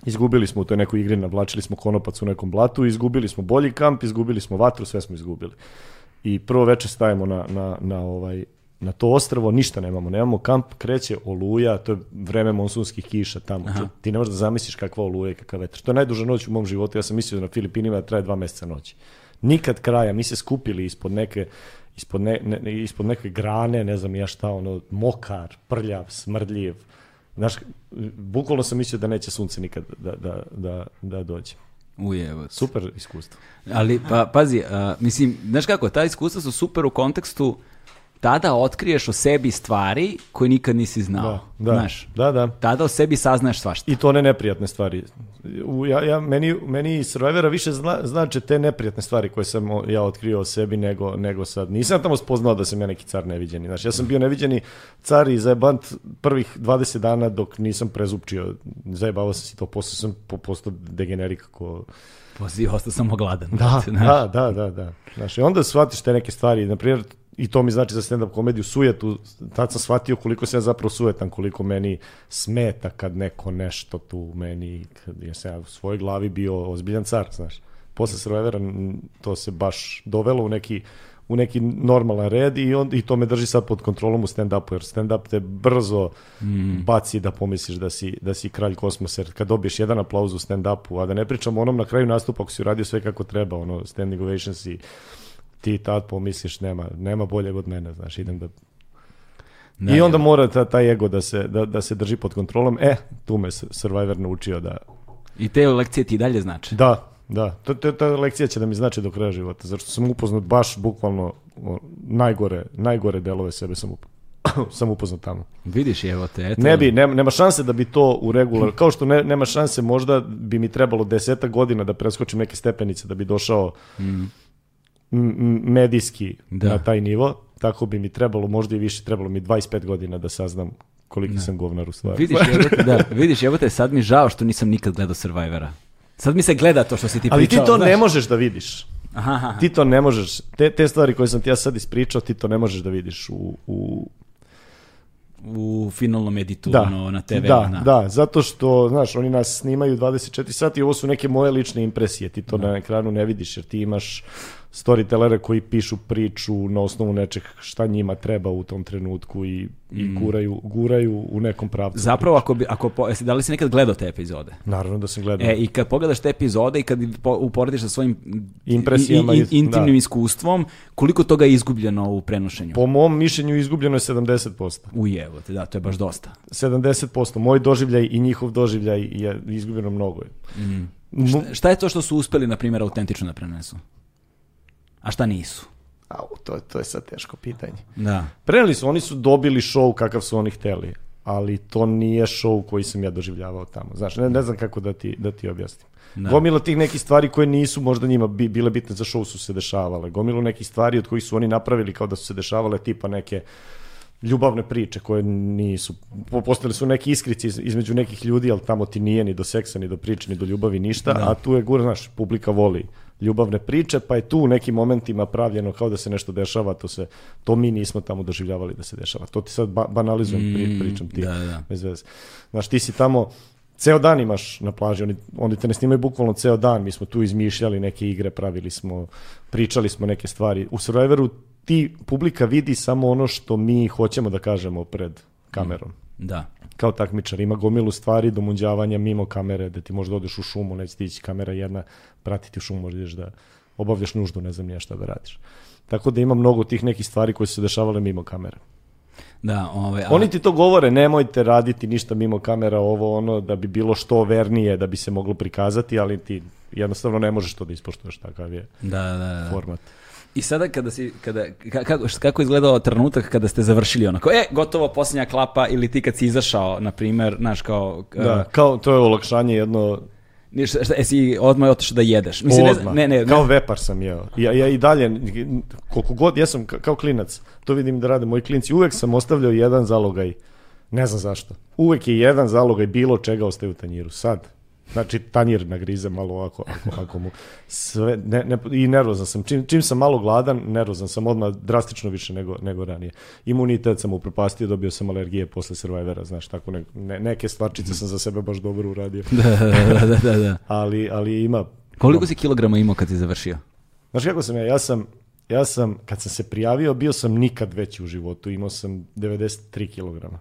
B: Izgubili smo u toj nekoj igri, navlačili smo konopac u nekom blatu, izgubili smo bolji kamp, izgubili smo vatru, sve smo izgubili. I prvo veče stajemo na, na, na, ovaj, na to ostrvo, ništa nemamo, nemamo kamp, kreće oluja, to je vreme monsunskih kiša tamo.
A: Aha.
B: Ti ne možeš da zamisliš kakva oluja i kakav vetar. To je najduža noć u mom životu, ja sam mislio da na Filipinima da traje dva meseca noći. Nikad kraja, mi se skupili ispod neke ispod, ne, ne, ispod neke grane, ne znam ja šta, ono, mokar, prljav, smrdljiv. Znaš, bukvalno sam mislio da neće sunce nikad da, da, da, da dođe.
A: Ujevac.
B: Super iskustvo.
A: Ali, pa, pazi, a, mislim, znaš kako, ta iskustva su super u kontekstu tada otkriješ o sebi stvari koje nikad nisi znao.
B: Da, da,
A: Znaš,
B: da, da.
A: tada o sebi saznaš svašta.
B: I to ne neprijatne stvari. U, ja, ja, meni, meni iz Survivora više zna, znače te neprijatne stvari koje sam ja otkrio o sebi nego, nego sad. Nisam tamo spoznao da sam ja neki car neviđeni. Znači, ja sam bio neviđeni car i zajebant prvih 20 dana dok nisam prezupčio. Zajebavao sam si to, posle sam po- postao degenerik ko...
A: Pazi, ostao sam ogladan.
B: Da,
A: znaš.
B: da, da, da, da. Znaš, i onda shvatiš te neke stvari, na primjer, i to mi znači za stand-up komediju, sujetu, tad sam shvatio koliko sam ja zapravo sujetan, koliko meni smeta kad neko nešto tu meni, kad ja sam ja u svojoj glavi bio ozbiljan car, znaš. Posle Survivora to se baš dovelo u neki u neki normalan red i, on, i to me drži sad pod kontrolom u stand-upu, jer stand-up te brzo baci da pomisliš da si, da si kralj kosmosa, jer kad dobiješ jedan aplauz u stand-upu, a da ne pričamo o onom na kraju nastupa ako si uradio sve kako treba, ono, standing ovations i ti tad pomisliš nema, nema boljeg od mene, znaš, idem da...
A: Da,
B: I onda
A: ja.
B: mora ta, taj ego da se, da, da se drži pod kontrolom. E, tu me Survivor naučio da...
A: I te lekcije ti dalje znače.
B: Da, da, to, to, ta lekcija će da mi znači do kraja života, zato što sam upoznat baš bukvalno najgore, najgore delove sebe sam, up, sam upoznat tamo.
A: Vidiš, evo te, eto.
B: Ne bi, nema, nema šanse da bi to u regular, kao što ne, nema šanse možda bi mi trebalo deseta godina da preskočim neke stepenice da bi došao m- m- medijski
A: Da.
B: na taj nivo, tako bi mi trebalo, možda i više, trebalo mi 25 godina da saznam koliki sam govnar u stvari.
A: Vidiš, evo te, da, vidiš, evo te, sad mi žao što nisam nikad gledao Survivora. Sad mi se gleda to što si ti
B: Ali ti
A: pričao.
B: to
A: znaš.
B: ne možeš da vidiš.
A: Aha, aha.
B: Ti to ne možeš, te, te stvari koje sam ti ja sad ispričao, ti to ne možeš da vidiš u, u
A: U finalnom editu,
B: da,
A: ono, na TV.
B: da, da, zato što, znaš, oni nas snimaju 24 sati i ovo su neke moje lične impresije, ti to na ekranu ne vidiš, jer ti imaš storytellere koji pišu priču na osnovu nečeg šta njima treba u tom trenutku i, i guraju, guraju u nekom pravcu.
A: Zapravo, ako bi, ako, po, da li si nekad gledao te epizode?
B: Naravno da sam gledao.
A: E, i kad pogledaš te epizode i kad po, uporediš sa svojim
B: Impresijama
A: i- i-
B: iz-
A: intimnim
B: da.
A: iskustvom, koliko toga je izgubljeno u prenošenju?
B: Po mom mišljenju izgubljeno je 70%.
A: Ujevo te, da, to je baš dosta.
B: 70%. Moj doživljaj i njihov doživljaj je izgubljeno mnogo. Je. Mu-
A: Šta je to što su uspeli, na primjer, autentično da prenesu? A šta nisu?
B: Au, to, to je sad teško pitanje.
A: Da.
B: Preneli su, oni su dobili show kakav su oni hteli, ali to nije show koji sam ja doživljavao tamo. Znaš, ne, ne znam kako da ti, da ti objasnim.
A: Da.
B: Gomila tih nekih stvari koje nisu možda njima bi, bile bitne za show su se dešavale. Gomilu nekih stvari od kojih su oni napravili kao da su se dešavale tipa neke ljubavne priče koje nisu, po- postali su neki iskrici iz- između nekih ljudi, ali tamo ti nije ni do seksa, ni do priče, ni do ljubavi, ništa, a tu je gura, znaš, publika voli ljubavne priče, pa je tu u nekim momentima pravljeno kao da se nešto dešava, to se, to mi nismo tamo doživljavali da se dešava. To ti sad ba- banalizujem, pri, pričam ti,
A: da, da.
B: bez veze. Znaš, ti si tamo, ceo dan imaš na plaži, oni, oni te ne snimaju bukvalno ceo dan, mi smo tu izmišljali neke igre, pravili smo, pričali smo neke stvari. U Survivoru ti publika vidi samo ono što mi hoćemo da kažemo pred kamerom.
A: Da.
B: Kao takmičar, ima gomilu stvari do munđavanja mimo kamere, da ti možda odeš u šumu, neće ti ići kamera jedna, pratiti u šumu, možda ideš da obavljaš nuždu, ne znam nije šta da radiš. Tako da ima mnogo tih nekih stvari koje su se dešavale mimo kamere.
A: Da, ovaj, a-
B: Oni ti to govore, nemojte raditi ništa mimo kamera, ovo ono, da bi bilo što vernije, da bi se moglo prikazati, ali ti jednostavno ne možeš to da ispoštuješ takav je
A: da, da, da.
B: format.
A: I sada kada si, kada, ka- kako, kako je izgledao trenutak kada ste završili onako, e, gotovo posljednja klapa ili ti kad si izašao, na primjer, znaš, kao,
B: Da,
A: uh,
B: kao, to je olakšanje jedno
A: Ništa, šta, jesi odmah otišao da jedeš? Mislim,
B: Odmah.
A: ne, ne, ne,
B: Kao vepar sam jeo. Ja, ja i dalje, koliko god, ja sam ka- kao klinac, to vidim da rade moji klinci, uvek sam ostavljao jedan zalogaj, ne znam zašto. Uvek je jedan zalogaj bilo čega ostaje u tanjiru. Sad, znači tanjir nagrize malo ovako, ako, ako mu sve, ne, ne, i nervozan sam. Čim, čim sam malo gladan, nervozan sam odmah drastično više nego, nego ranije. Imunitet sam upropastio, dobio sam alergije posle Survivora, znaš, tako ne, ne, neke stvarčice sam za sebe baš dobro uradio.
A: da, da, da, da, da.
B: Ali, ali ima
A: Koliko si kilograma imao kad si završio?
B: Znaš kako sam ja? Ja sam, ja sam, kad sam se prijavio, bio sam nikad veći u životu. Imao sam 93 kg.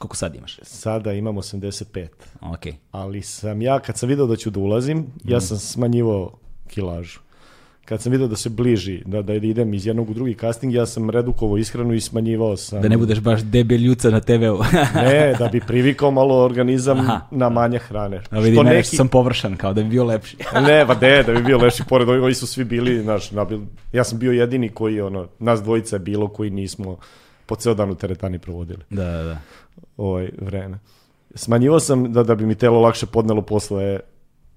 A: Koliko sad imaš?
B: Sada imam 85.
A: Ok.
B: Ali sam ja, kad sam video da ću da ulazim, ja sam smanjivao kilažu. Kad sam video da se bliži, da, da idem iz jednog u drugi casting, ja sam redukovao ishranu i smanjivao sam...
A: Da ne budeš baš debeljuca na TV-u.
B: ne, da bi privikao malo organizam
A: Aha.
B: na manje hrane.
A: A vidi, što sam površan, kao da bi bio lepši.
B: ne, pa ne, da bi bio lepši pored ovih, ovi su svi bili, znaš, nabil, ja sam bio jedini koji, ono, nas dvojica je bilo koji nismo po ceo dan u teretani provodili
A: Da, da, da.
B: ovaj vreme. Smanjivao sam da, da bi mi telo lakše podnelo posle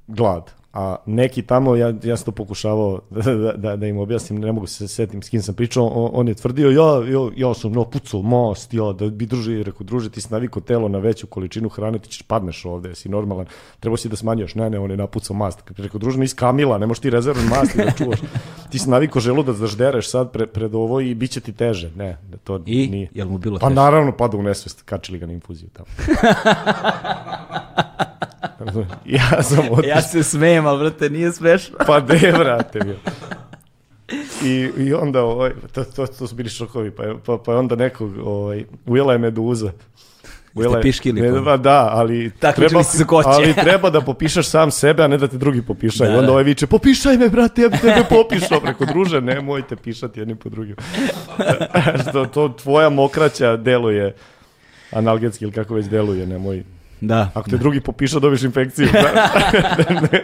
B: glad. A neki tamo, ja, ja sam to pokušavao da, da, da, da im objasnim, ne mogu se setim s kim sam pričao, on, on je tvrdio, ja, ja, ja sam no, pucao most, ja, da bi druži, rekao, druže, ti si naviko telo na veću količinu hrane, ti ćeš padneš ovde, si normalan, trebao si da smanjuješ, ne, ne, on je napucao mast. Rekao, druže, nisi kamila, ne možeš ti rezervni mast da čuvaš. Ti si naviko želudac da ždereš sad pre, pred ovo i bit će ti teže. Ne, to
A: I?
B: nije.
A: Jel mu bilo
B: Pa
A: teže?
B: naravno pada u nesvest, kačili ga na infuziju tamo. ja sam otišao,
A: Ja se smejem, ali brate, nije smešno.
B: pa de, vrate, bio. I, I onda, ovaj, to, to, to su bili šokovi, pa, je- pa, pa onda nekog, ovaj, ujela je meduza. Ujela je-
A: piškili
B: ne, pa da, ali
A: Takmičili se za ko će.
B: ali treba da popišaš sam sebe, a ne da te drugi popišaju.
A: Da,
B: onda
A: da.
B: ovaj viče, popišaj me, brate, ja bi tebe popišao. Preko druže, nemojte pišati jedni po drugim. Što to tvoja mokraća deluje analgetski ili kako već deluje, nemoj.
A: Da.
B: Ako te drugi popiša, dobiš infekciju. Da.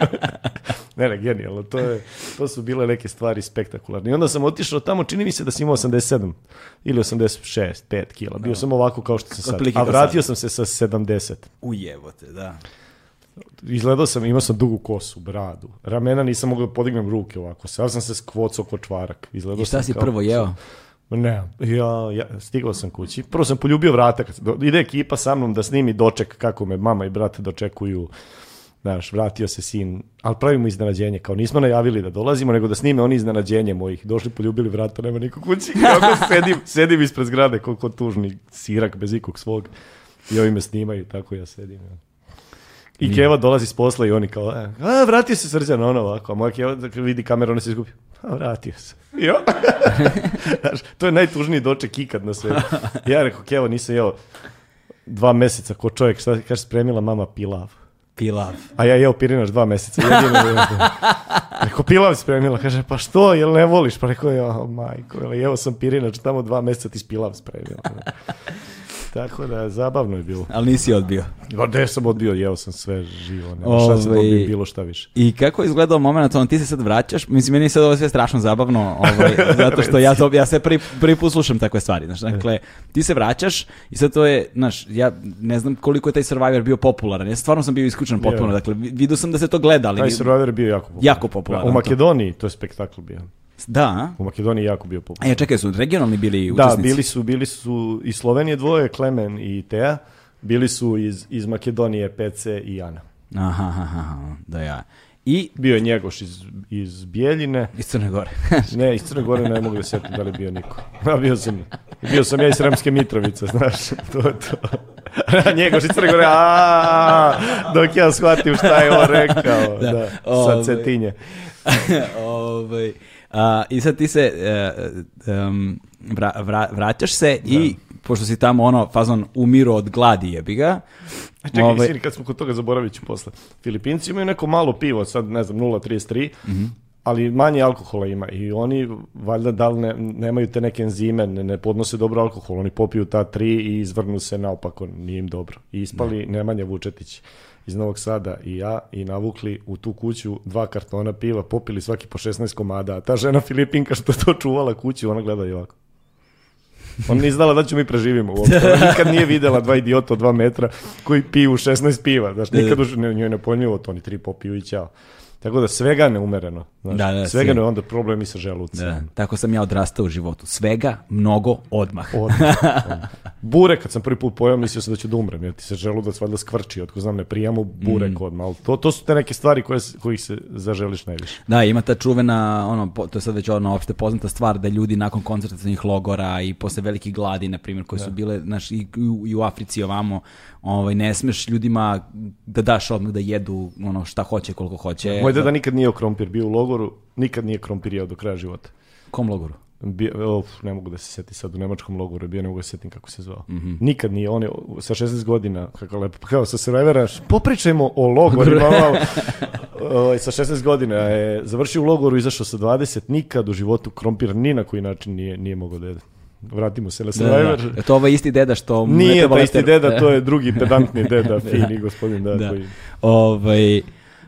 B: ne, ne, genijalno. To, je, to su bile neke stvari spektakularne. I onda sam otišao tamo, čini mi se da sam imao 87 ili 86, 5 kila. Bio sam ovako kao što sam sad. A vratio sam se sa 70.
A: Ujevote, da.
B: Izgledao sam, imao sam dugu kosu, bradu. Ramena nisam mogao da podignem ruke ovako. Sad sam se skvocao ko čvarak. Izgledao
A: I šta
B: sam
A: si
B: kao-
A: prvo jeo?
B: Ne, ja, ja stigao sam kući. Prvo sam poljubio vrata. Kad, do, ide ekipa sa mnom da snimi doček kako me mama i brat dočekuju. Znaš, vratio se sin, ali pravimo iznenađenje, kao nismo najavili da dolazimo, nego da snime oni iznenađenje mojih. Došli, poljubili vrata, nema niko kući. Kako sedim, sedim ispred zgrade, koliko tužni sirak bez ikog svog. I ovi me snimaju, tako ja sedim. Ja. I Keva dolazi s posla i oni kao, e, a, vratio se srđan, ono ovako. A moja Keva vidi kameru, ona se izgubi. A, vratio se. Jo. Znaš, to je najtužniji doček ikad na svetu. Ja rekao, Kevo, nisam jeo dva meseca ko čovjek, šta kaže, spremila mama pilav.
A: Pilav.
B: A ja jeo pirinaš dva meseca. Jedino je Rekao, pilav spremila. Kaže, pa što, jel ne voliš? Pa rekao, ja, majko, jel, jeo sam pirinač, tamo dva meseca ti pilav spremila. Tako da, zabavno je bilo.
A: Ali nisi odbio.
B: Ja, Gde sam odbio, jeo sam sve živo. Nema šanse da
A: Ovaj-
B: odbijem bilo šta više.
A: I kako je izgledao moment, on ti se sad vraćaš, mislim, meni je sad ovo sve strašno zabavno, ovaj, zato što ja, to, ja sve prvi, prvi put slušam takve stvari, znaš, dakle, ti se vraćaš i sad to je, znaš, ja ne znam koliko je taj Survivor bio popularan, ja stvarno sam bio isključen potpuno, dakle, vi- vidio sam da se to gleda, ali...
B: Taj Survivor je bio jako popularan.
A: Jako popularan,
B: U
A: to.
B: Makedoniji to je spektakl bio.
A: Da, a?
B: U Makedoniji jako bio popularan.
A: ja čekaj, su regionalni bili
B: Da,
A: učesnici?
B: bili su, bili su iz Slovenije dvoje, Klemen i Teja. Bili su iz, iz Makedonije Pece i Ana.
A: Aha, aha, aha, da ja. I
B: Bio je Njegoš iz, iz Bijeljine.
A: iz Crne Gore.
B: Ne, iz Crne Gore ne mogu da setim da li je bio niko. A bio sam, bio sam ja iz Sremske Mitrovice, znaš, to je to. Njegoš iz Crne Gore, a dok ja shvatim šta je on rekao, da,
A: Da,
B: sa
A: ovaj.
B: Cetinje.
A: ovaj, I sad ti se em, vra, vra- vraćaš se i pošto si tamo ono fazon umiru od gladi jebi ga.
B: Čekaj,
A: ovaj,
B: kad smo kod toga zaboravit ću posle. Filipinci imaju neko malo pivo, sad ne znam, 0,33, ali manje alkohola ima i oni valjda da li ne, nemaju te neke enzime, ne, ne podnose dobro alkohol, oni popiju ta tri i izvrnu se naopako, nije im dobro. I ispali Nemanja Vučetić iz Novog Sada i ja i navukli u tu kuću dva kartona piva, popili svaki po 16 komada, a ta žena Filipinka što to čuvala kuću, ona gleda i ovako. On nije znala da ćemo mi preživimo uopšte. Ona nikad nije videla dva idiota od dva metra koji piju 16 piva. Znaš, nikad už ne, njoj ne pojmljivo to, oni tri popiju i ćao. Tako da svega neumereno. Znaš,
A: Da, da,
B: svega ne, onda problemi sa želucem.
A: Da, tako sam ja odrastao u životu. Svega, mnogo, odmah.
B: Odmah, odmah. Bure, kad sam prvi put pojao, mislio sam da ću da umrem, jer ti se želudac valjda skvrči, otko znam, ne prijamo burek
A: Mm.
B: odmah, ali to, to su te neke stvari koje, kojih se zaželiš najviše.
A: Da, ima ta čuvena, ono, to je sad već ono opšte poznata stvar, da ljudi nakon koncentracijnih logora i posle velikih gladi, na primjer, koje su bile, znaš, i, i u- i u Africi i ovamo, ovaj, ne smeš ljudima da daš odmah da jedu ono šta hoće, koliko hoće.
B: Moj deda nikad nije krompir, bio u logoru, nikad nije krompir jeo do kraja života.
A: Kom logoru?
B: Bio, of, ne mogu da se sjetim sad, u nemačkom logoru je bio, ne mogu da se sjetim kako se zvao.
A: Mhm.
B: Nikad nije, on je sa 16 godina, kako lepo, kao sa Survivora, popričajmo o logorima malo. Ovaj, sa 16 godina je završio u logoru, izašao sa 20, nikad u životu krompir ni na koji način nije, nije mogao da jede. Vratimo se na
A: Da,
B: Survivor.
A: da, da. Je to ovaj isti deda što...
B: Nije taj isti deda, to je drugi pedantni deda, fini gospodin, da,
A: Da.
B: koji...
A: Ovaj,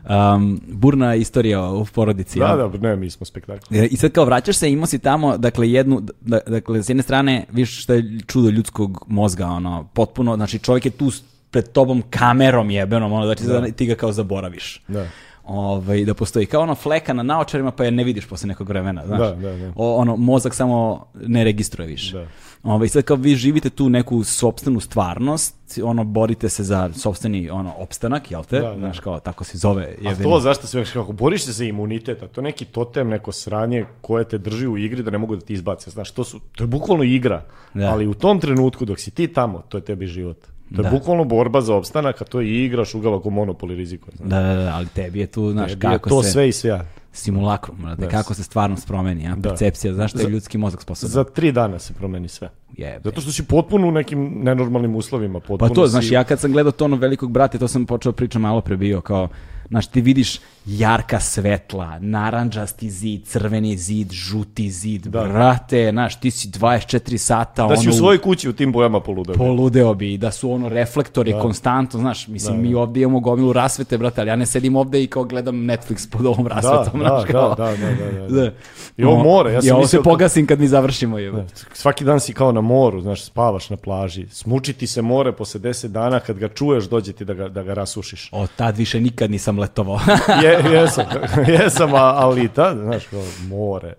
A: um, burna istorija u porodici.
B: Da,
A: jel?
B: da, ne, mi smo spektakl.
A: E, I sad kao vraćaš se, imao si tamo, dakle, jednu, da, dakle, s jedne strane, viš što je čudo ljudskog mozga, ono, potpuno, znači čovjek je tu pred tobom kamerom jebenom, ono, znači da. ti ga kao zaboraviš.
B: Da.
A: Ovaj, da postoji kao ono fleka na naočarima pa je ne vidiš posle nekog vremena, znaš.
B: Da, da, da.
A: O, ono, mozak samo ne registruje više.
B: Da.
A: Ovaj, sad kao vi živite tu neku sopstvenu stvarnost, ono, borite se za sopstveni ono, opstanak, jel te?
B: Da, da.
A: Znaš, kao, tako se zove.
B: A
A: jebeni.
B: to zašto se kako boriš se za imunitet, a to je neki totem, neko sranje koje te drži u igri da ne mogu da ti izbace. Znaš, to su to je bukvalno igra.
A: Da.
B: Ali u tom trenutku dok si ti tamo, to je tebi život. To je
A: Da.
B: bukvalno borba za opstanak, a to je igra šugava ko monopoli rizikuje.
A: Da, da, da, ali tebi je tu, znaš,
B: Tebi je
A: kako
B: to
A: se...
B: sve i sve.
A: Simulakrum, brate,
B: Da.
A: kako se stvarnost promeni, a?
B: Da.
A: percepcija, zašto je ljudski mozak sposoban?
B: Za tri dana se promeni sve.
A: Jebe.
B: Zato što si potpuno u nekim nenormalnim uslovima.
A: Pa
B: Potpuno
A: to,
B: si-
A: znaš, ja kad sam gledao to ono velikog brata, to sam počeo pričam malo pre bio, kao, znaš, ti vidiš jarka svetla, naranđasti zid, crveni zid, žuti zid,
B: Da.
A: brate, znaš, ti si 24 sata,
B: Da si
A: ono,
B: u svojoj kući u tim bojama poludeo.
A: poludeo bi, da su ono reflektori konstantno, znaš, mislim, mi ovdje imamo gomilu rasvete, brate, ali ja ne sedim ovdje i kao gledam Netflix pod ovom
B: Da,
A: rasvetom,
B: da,
A: znaš, kao,
B: da, da, da, da, da.
A: Da.
B: I ovo more, ja sam
A: ovo
B: mislio
A: se
B: kao-
A: pogasim kad mi završimo, je.
B: Da, Svaki dan si kao na moru, znaš, spavaš na plaži. Smuči ti se more posle 10 dana, kad ga čuješ, dođe ti da ga, da ga rasušiš.
A: O, tad više nikad nisam letovao.
B: Je, jesam, jesam, ali tad, znaš, kao more.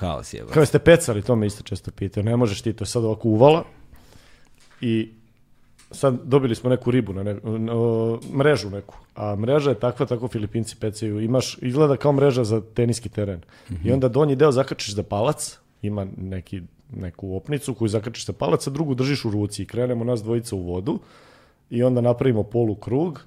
A: Haos je,
B: Kao ste pecali, to me isto često pitaju. Ne možeš ti, to sad ovako uvala i sad dobili smo neku ribu, na ne, mrežu neku, a mreža je takva, tako Filipinci pecaju. Imaš, izgleda kao mreža za teniski teren. I onda donji deo zakačiš za palac, ima neki, neku opnicu koju zakačiš za palac, a drugu držiš u ruci i krenemo nas dvojica u vodu i onda napravimo polu krug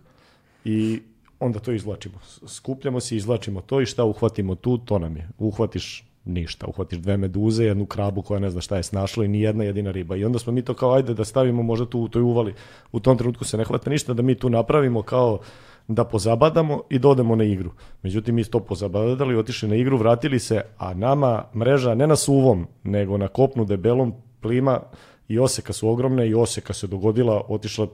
B: i onda to izvlačimo. Skupljamo se, izvlačimo to i šta uhvatimo tu, to nam je. Uhvatiš ništa, uhvatiš dve meduze, jednu krabu koja ne zna šta je snašla i ni jedna jedina riba. I onda smo mi to kao ajde da stavimo možda tu u toj uvali. U tom trenutku se ne hvata ništa, da mi tu napravimo kao da pozabadamo i da odemo na igru. Međutim, mi to pozabadali, otišli na igru, vratili se, a nama mreža ne na suvom, nego na kopnu debelom plima i oseka su ogromne i oseka se dogodila, otišla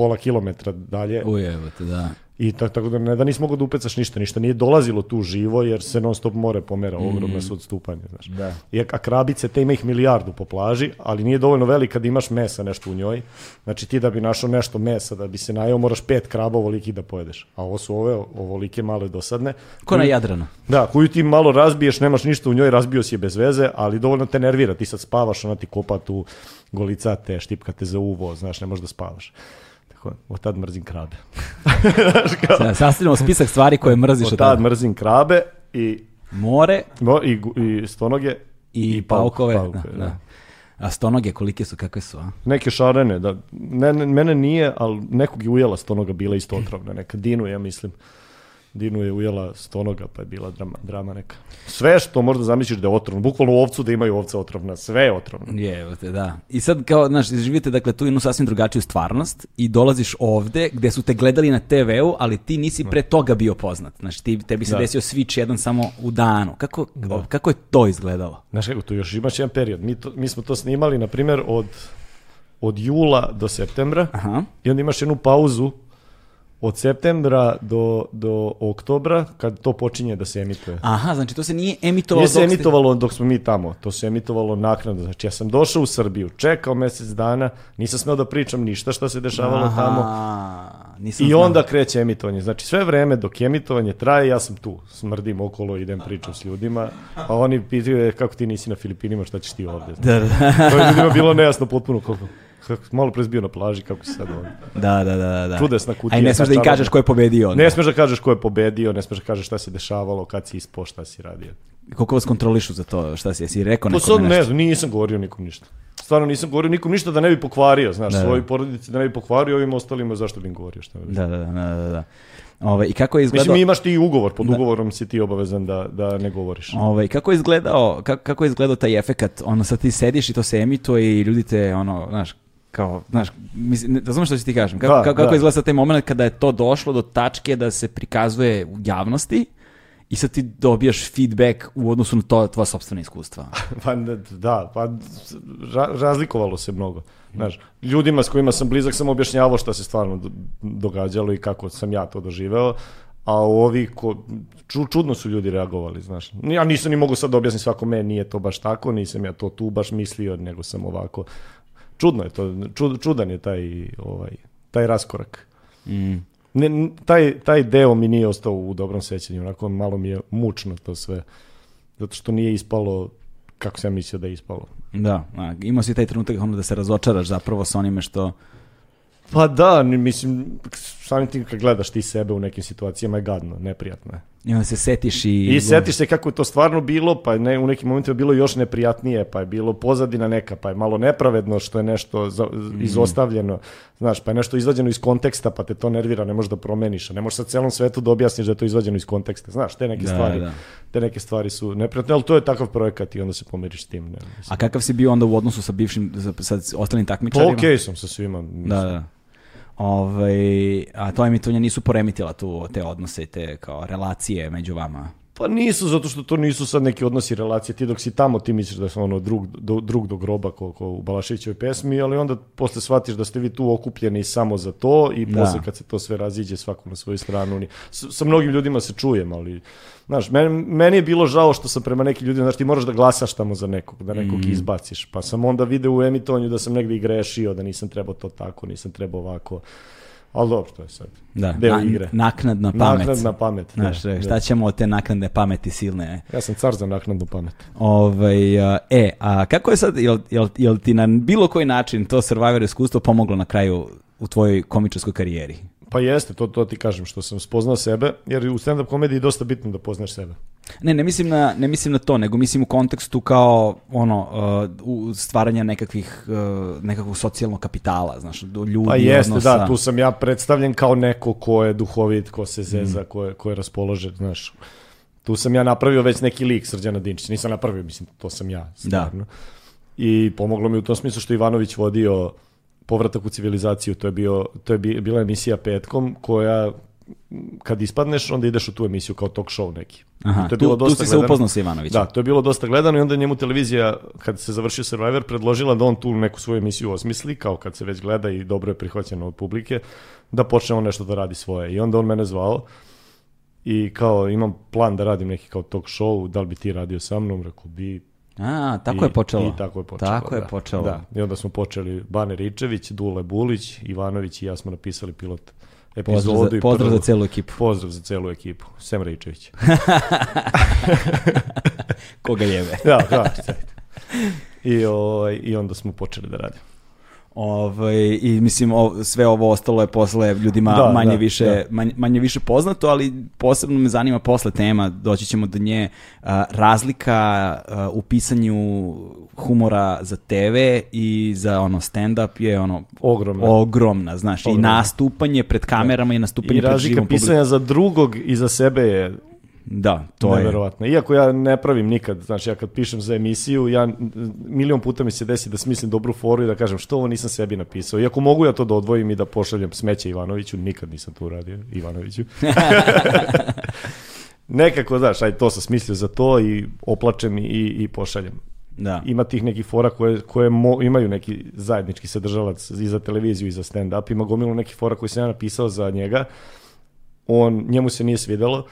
B: pola kilometra dalje
A: Ujebote, da.
B: i tak, tako da ne da nisi mogao da upecaš ništa, ništa nije dolazilo tu živo jer se non stop more pomera, ogromna su odstupanja, znaš.
A: Da.
B: I, a krabice, te ima ih milijardu po plaži, ali nije dovoljno velika da imaš mesa nešto u njoj. Znači ti da bi našao nešto mesa, da bi se najeo, moraš pet kraba ovolikih da pojedeš. A ovo su ove ovolike male dosadne.
A: Ko na Jadranu.
B: Da, koju ti malo razbiješ, nemaš ništa u njoj, razbio si je bez veze, ali dovoljno te nervira. Ti sad spavaš, ona ti kopa tu golica te, štipka te za uvo, znaš, ne možeš da spavaš. Tako, od tad mrzim krabe.
A: Sa- Sastavljamo spisak stvari koje mrziš
B: Od
A: od
B: tad mrzim krabe i,
A: More
B: no, i, i stonoge
A: i, paukove.
B: pauke,
A: da, da. A stonoge, kolike su, kakve su, a?
B: Neke šarene, da. Ne, ne- mene nije, ali nekog je ujela stonoga, bila isto otrovna. Neka Dinu, ja mislim. Dinu je ujela stonoga, pa je bila drama, drama neka. Sve što možda zamisliš da je otrovno, bukvalno u ovcu da imaju ovca otrovna, sve je otrovno.
A: Je, da. I sad kao, znaš, živite dakle tu jednu sasvim drugačiju stvarnost i dolaziš ovde gde su te gledali na TV-u, ali ti nisi pre toga bio poznat. Znači, ti, tebi se
B: Da.
A: desio switch jedan samo u danu. Kako, kako je to izgledalo?
B: Znaš kako, tu još imaš jedan period. Mi, to, mi smo to snimali, na primjer, od, od jula do septembra
A: Aha.
B: i onda imaš jednu pauzu od septembra do, do oktobra, kad to počinje da se emituje.
A: Aha, znači to se nije emitovalo
B: Nije se
A: dok ste-
B: emitovalo dok smo mi tamo, to se emitovalo naknadno. Znači ja sam došao u Srbiju, čekao mesec dana, nisam smeo da pričam ništa šta se dešavalo
A: Aha,
B: tamo.
A: nisam
B: I
A: znao.
B: onda kreće emitovanje. Znači sve vreme dok emitovanje traje, ja sam tu. Smrdim okolo, idem pričam s ljudima. A oni pitaju "E, kako ti nisi na Filipinima, šta ćeš ti ovde?
A: Da, da,
B: To je ljudima bilo nejasno potpuno kako, kako malo pre bio na plaži, kako si sad ovde.
A: da, da, da, da.
B: Čudesna kutija,
A: A i ne smeš da im kažeš ko je pobedio. onda.
B: Ne smeš da kažeš ko je pobedio, ne smeš da kažeš šta se dešavalo, kad si ispao, šta si radio.
A: Koliko vas kontrolišu za to? Šta si, jesi rekao
B: Pa
A: nekome
B: sad ne
A: nešto?
B: znam, nisam govorio nikom ništa. Stvarno nisam govorio nikom ništa da ne bi pokvario, znaš,
A: Da, da.
B: svojoj porodici da ne bi pokvario, ovim ostalima zašto bi im govorio šta.
A: Da, da, da, da, da. Ove, I kako je izgledao...
B: Mislim, imaš ti ugovor, pod ugovorom si ti obavezan da, da ne govoriš.
A: Ovaj kako je izgledao kako, kako je izgledao taj efekat? Ono sad ti sediš i to se emituje i ljudi te ono, znaš, kao, znaš, mislim, ne- razumeš što ću ti kažem? Kako,
B: Da,
A: kako,
B: da.
A: izgleda taj moment kada je to došlo do tačke da se prikazuje u javnosti i sad ti dobijaš feedback u odnosu na to tvoja sopstvena iskustva.
B: Pa ne, da, pa ra- razlikovalo se mnogo. Znaš, ljudima s kojima sam blizak sam objašnjavao šta se stvarno do- događalo i kako sam ja to doživeo, a ovi ko, ču, čudno su ljudi reagovali, znaš. Ja nisam ni mogu sad da objasnim svakome, nije to baš tako, nisam ja to tu baš mislio, nego sam ovako. Čudno je to, čud, čudan je taj, ovaj, taj raskorak.
A: Mm.
B: Ne, taj, taj deo mi nije ostao u dobrom sećanju, onako malo mi je mučno to sve, zato što nije ispalo kako sam mislio da je ispalo.
A: Da, a, imao si taj trenutak ono da se razočaraš zapravo sa onime što...
B: Pa da, mislim, samim tim kad gledaš ti sebe u nekim situacijama je gadno, neprijatno je.
A: I onda se setiš i...
B: I setiš se kako je to stvarno bilo, pa ne, u nekim momentima bilo još neprijatnije, pa je bilo pozadina neka, pa je malo nepravedno što je nešto za, izostavljeno, znaš, pa je nešto izvađeno iz konteksta, pa te to nervira, ne možeš da promeniš, a ne možeš sa celom svetu da objasniš da je to izvađeno iz konteksta, znaš, te neke
A: Da,
B: stvari,
A: da.
B: te neke stvari su neprijatne, ali to je takav projekat i onda se pomiriš s tim. Ne, mislim.
A: A kakav si bio onda u odnosu sa bivšim, sa, sa ostalim
B: Pa
A: takmičarima?
B: okej sam sa svima. mislim.
A: Da, da. Ovaj, a to emitovanje nisu poremitila tu te odnose i te kao relacije među vama.
B: Pa nisu, zato što to nisu sad neki odnosi relacije. Ti dok si tamo, ti misliš da su ono drug do, drug do groba ko, ko u Balaševićevoj pesmi, ali onda posle shvatiš da ste vi tu okupljeni samo za to i
A: Da.
B: posle kad se to sve raziđe svako na svoju stranu. Ni, s, sa mnogim ljudima se čujem, ali znaš, meni, meni je bilo žao što sam prema nekim ljudima, znaš, ti moraš da glasaš tamo za nekog, da nekog
A: Mm.
B: izbaciš. Pa sam onda video u emitovanju da sam negdje i grešio, da nisam trebao to tako, nisam trebao ovako. Ali dobro, to je sad.
A: Da,
B: Deo
A: na-
B: igre.
A: naknadna pamet.
B: Naknadna pamet. da,
A: Znaš,
B: da.
A: šta ćemo od te naknadne pameti silne?
B: Ja sam car za naknadnu pamet.
A: Ovaj, e, a kako je sad, jel, jel, jel ti na bilo koji način to Survivor iskustvo pomoglo na kraju u tvojoj komičarskoj karijeri?
B: Pa jeste, to, to ti kažem, što sam spoznao sebe, jer u stand-up komediji je dosta bitno da poznaš sebe.
A: Ne, ne mislim na, ne mislim na to, nego mislim u kontekstu kao ono, uh, stvaranja nekakvih, uh, nekakvog socijalnog kapitala, znaš, do ljudi,
B: Pa jeste,
A: odnosa.
B: da, tu sam ja predstavljen kao neko ko je duhovit, ko se zeza, ko, je, ko je raspoložen, znaš. Tu sam ja napravio već neki lik Srđana Dinčića, nisam napravio, mislim, to sam ja, stvarno. I pomoglo mi u tom smislu što Ivanović vodio povratak u civilizaciju, to je, bio, to je bi- bila emisija petkom koja kad ispadneš, onda ideš u tu emisiju kao talk show neki.
A: Aha,
B: I to je
A: tu,
B: bilo
A: tu
B: dosta
A: si se
B: gledano.
A: upoznao sa Ivanovićem.
B: Da, to je bilo dosta gledano i onda je njemu televizija, kad se završio Survivor, predložila da on tu neku svoju emisiju osmisli, kao kad se već gleda i dobro je prihvaćeno od publike, da počne on nešto da radi svoje. I onda on mene zvao i kao imam plan da radim neki kao talk show, da li bi ti radio sa mnom? Rekao bi,
A: A, tako
B: I-
A: je počelo.
B: I tako je počelo.
A: Tako je
B: da.
A: počelo.
B: Da. I onda smo počeli Bane Ričević, Dule Bulić, Ivanović i ja smo napisali pilot epizodu.
A: Pozdrav, za, pozdrav
B: prvu-
A: za celu ekipu.
B: Pozdrav za celu ekipu. Sem Ričević.
A: Koga jebe.
B: da, da. I, ovaj, I onda smo počeli da radimo.
A: Ovaj, I mislim, o, sve ovo ostalo je posle ljudima
B: Da,
A: manje,
B: da,
A: više,
B: da.
A: Manje, manje više poznato, ali posebno me zanima posle tema, doći ćemo do nje, a, razlika a, u pisanju humora za TV i za ono stand-up je ono
B: Ogromna.
A: ogromna, znaš, i
B: Ogromna.
A: nastupanje pred kamerama i nastupanje
B: I
A: pred
B: razlika
A: živom publikom.
B: pisanja za drugog i za sebe je
A: Da, to je.
B: neverovatno. Iako ja ne pravim nikad, znači ja kad pišem za emisiju, ja milion puta mi se desi da smislim dobru foru i da kažem što ovo nisam sebi napisao. Iako mogu ja to da odvojim i da pošaljem smeće Ivanoviću, nikad nisam to uradio Ivanoviću. Nekako, znaš, aj to sam smislio za to i oplačem i, i pošaljem.
A: Da.
B: Ima tih nekih fora koje, koje mo- imaju neki zajednički sadržalac i za televiziju i za stand-up. Ima gomilu nekih fora koji sam ja napisao za njega. On, njemu se nije svidelo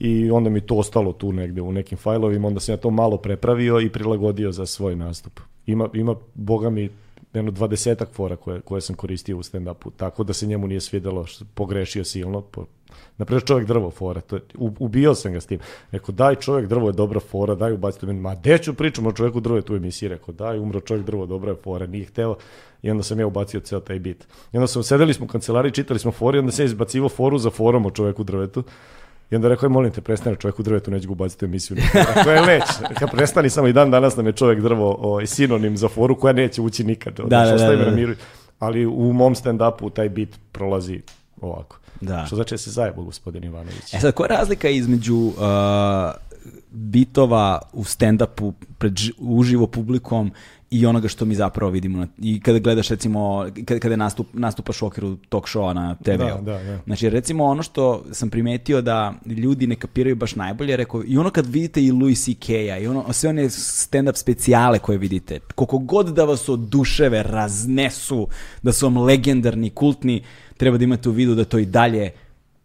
B: i onda mi to ostalo tu negde u nekim fajlovima, onda sam ja to malo prepravio i prilagodio za svoj nastup. Ima, ima boga mi, jedno dvadesetak fora koje, koje sam koristio u stand-upu, tako da se njemu nije svidelo, pogrešio silno. Po, Naprimjer, čovjek drvo fora, to je, u- ubio sam ga s tim. Rekao, daj čovjek drvo je dobra fora, daj ubacite meni. Ma, gde ću pričam o čovjeku drvo je tu emisiji? Rekao, daj, umro čovjek drvo, dobra je fora, nije hteo. I onda sam ja ubacio ceo taj bit. I onda sam, sedeli smo u kancelariji, čitali smo fori, onda sam izbacivo foru za forom o čovjeku drvetu. I onda rekao, "Aj, molim te, prestani čovjek u drvetu, neću ga ubaciti u emisiju. Rekao je leć. Rekao, prestani samo i dan danas nam je čovjek drvo ovaj, sinonim za foru koja neće ući nikad.
A: Da, da, da, da.
B: miru. Ali u mom stand-upu taj bit prolazi ovako.
A: Da.
B: Što znači da se zajebo gospodin Ivanović.
A: E sad, koja je razlika između uh, bitova u stand-upu pred ži- uživo publikom i onoga što mi zapravo vidimo na, i kada gledaš recimo kada, kada nastup, nastupaš u okviru talk showa na TV-u.
B: Da, da, da.
A: Znači recimo ono što sam primetio da ljudi ne kapiraju baš najbolje, rekao i ono kad vidite i Louis C.K.-a i ono, sve one stand-up specijale koje vidite, koliko god da vas oduševe, raznesu, da su vam legendarni, kultni, treba da imate u vidu da to i dalje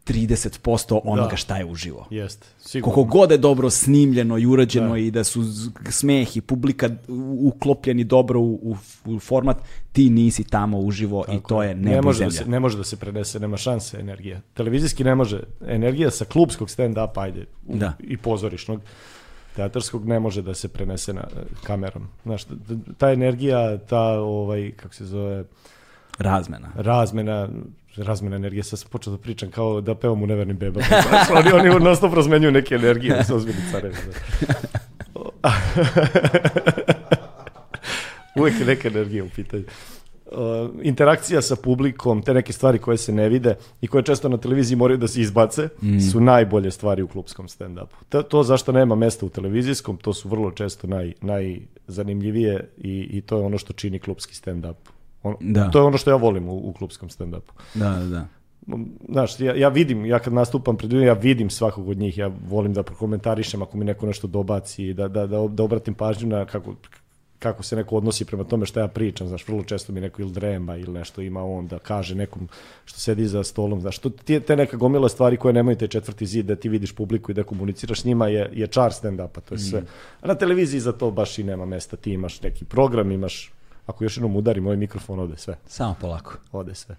A: 30% onoga
B: Da.
A: šta je uživo.
B: Jeste, sigurno.
A: Koliko god je dobro snimljeno i urađeno
B: Da.
A: i da su smeh i publika uklopljeni dobro u, u, u format, ti nisi tamo uživo i to je nebo
B: ne može, da
A: zemlja.
B: se, ne može da se prenese, nema šanse energija. Televizijski ne može. Energija sa klubskog stand-upa, ajde, u-
A: Da.
B: i pozorišnog, teatarskog ne može da se prenese na kamerom. Znaš, ta energija, ta, ovaj, kako se zove,
A: Razmena.
B: razmena, razmena energije, sad sam počeo da pričam kao da pevam u nevernim bebama. Znaš, oni, oni non stop razmenjuju neke energije, su ozbiljni carevi. Uvijek je neka energija u pitanju. Interakcija sa publikom, te neke stvari koje se ne vide i koje često na televiziji moraju da se izbace, su najbolje stvari u klubskom stand-upu. To, to zašto nema mesta u televizijskom, to su vrlo često naj, najzanimljivije i, i to je ono što čini klubski stand-up. On,
A: Da.
B: To je ono što ja volim u, u klubskom stand-upu.
A: Da, da, da.
B: Znaš, ja, ja vidim, ja kad nastupam pred ljudima, ja vidim svakog od njih, ja volim da prokomentarišem ako mi neko nešto dobaci, da, da, da, da obratim pažnju na kako, kako se neko odnosi prema tome šta ja pričam, znaš, vrlo često mi neko ili drema ili nešto ima on da kaže nekom što sedi za stolom, znaš, to, ti, te neka gomila stvari koje nemaju te četvrti zid da ti vidiš publiku i da komuniciraš s njima je, je čar stand-upa, to je sve. A na televiziji za to baš i nema mesta, ti imaš neki program, imaš, ako još jednom udarim moj mikrofon, ode sve
A: Samo polako.
B: ode sve.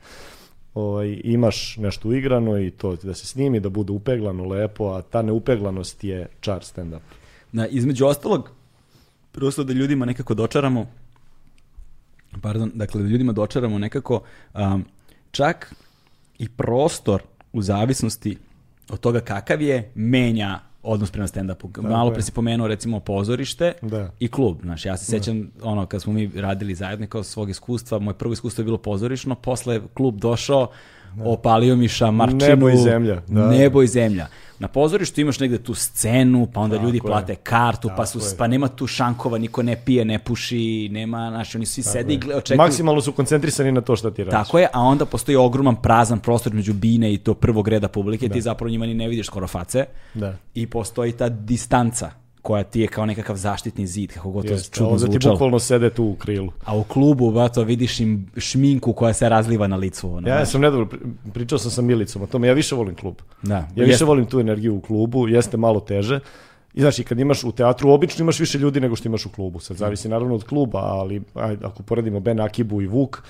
B: Ovaj, imaš nešto uigrano i to da se snimi, da bude upeglano lepo, a ta neupeglanost je čar stand-up.
A: Da, između ostalog, prosto da ljudima nekako dočaramo, pardon, dakle da ljudima dočaramo nekako um, čak i prostor u zavisnosti od toga kakav je, menja odnos prema stand-upu. Malo pre si pomenuo recimo pozorište
B: Da.
A: i klub. Znaš, ja se sećam ono kad smo mi radili zajedno kao svog iskustva, moje prvo iskustvo je bilo pozorišno, posle je klub došao, opalio mi šamarčinu.
B: Nebo i zemlja, da.
A: Nebo i zemlja. Na pozorištu imaš negde tu scenu, pa onda
B: Tako
A: ljudi
B: je.
A: plate kartu, pa, su,
B: Tako je.
A: pa nema tu šankova, niko ne pije, ne puši, nema, znaš, oni svi sede i gle- očekuju.
B: Maksimalno su koncentrisani na to šta ti radiš.
A: Tako je, a onda postoji ogroman prazan prostor među bine i to prvog reda publike, ti zapravo njima ni ne vidiš skoro face.
B: Da.
A: I postoji ta distanca koja ti je kao nekakav zaštitni zid, kako god to
B: Jeste,
A: čudno
B: ovdje ti
A: zvučalo.
B: bukvalno sede tu u krilu.
A: A u klubu, bato, vidiš im šminku koja se razliva na licu. Ono,
B: Ja
A: znaš.
B: sam nedavno, pri- pričao sam sa Milicom o tome, ja više volim klub.
A: Da,
B: Ja
A: jeste.
B: više volim tu energiju u klubu, jeste malo teže. I znači, kad imaš u teatru, obično imaš više ljudi nego što imaš u klubu. Sad zavisi naravno od kluba, ali ajde, ako poredimo Ben Akibu i Vuk,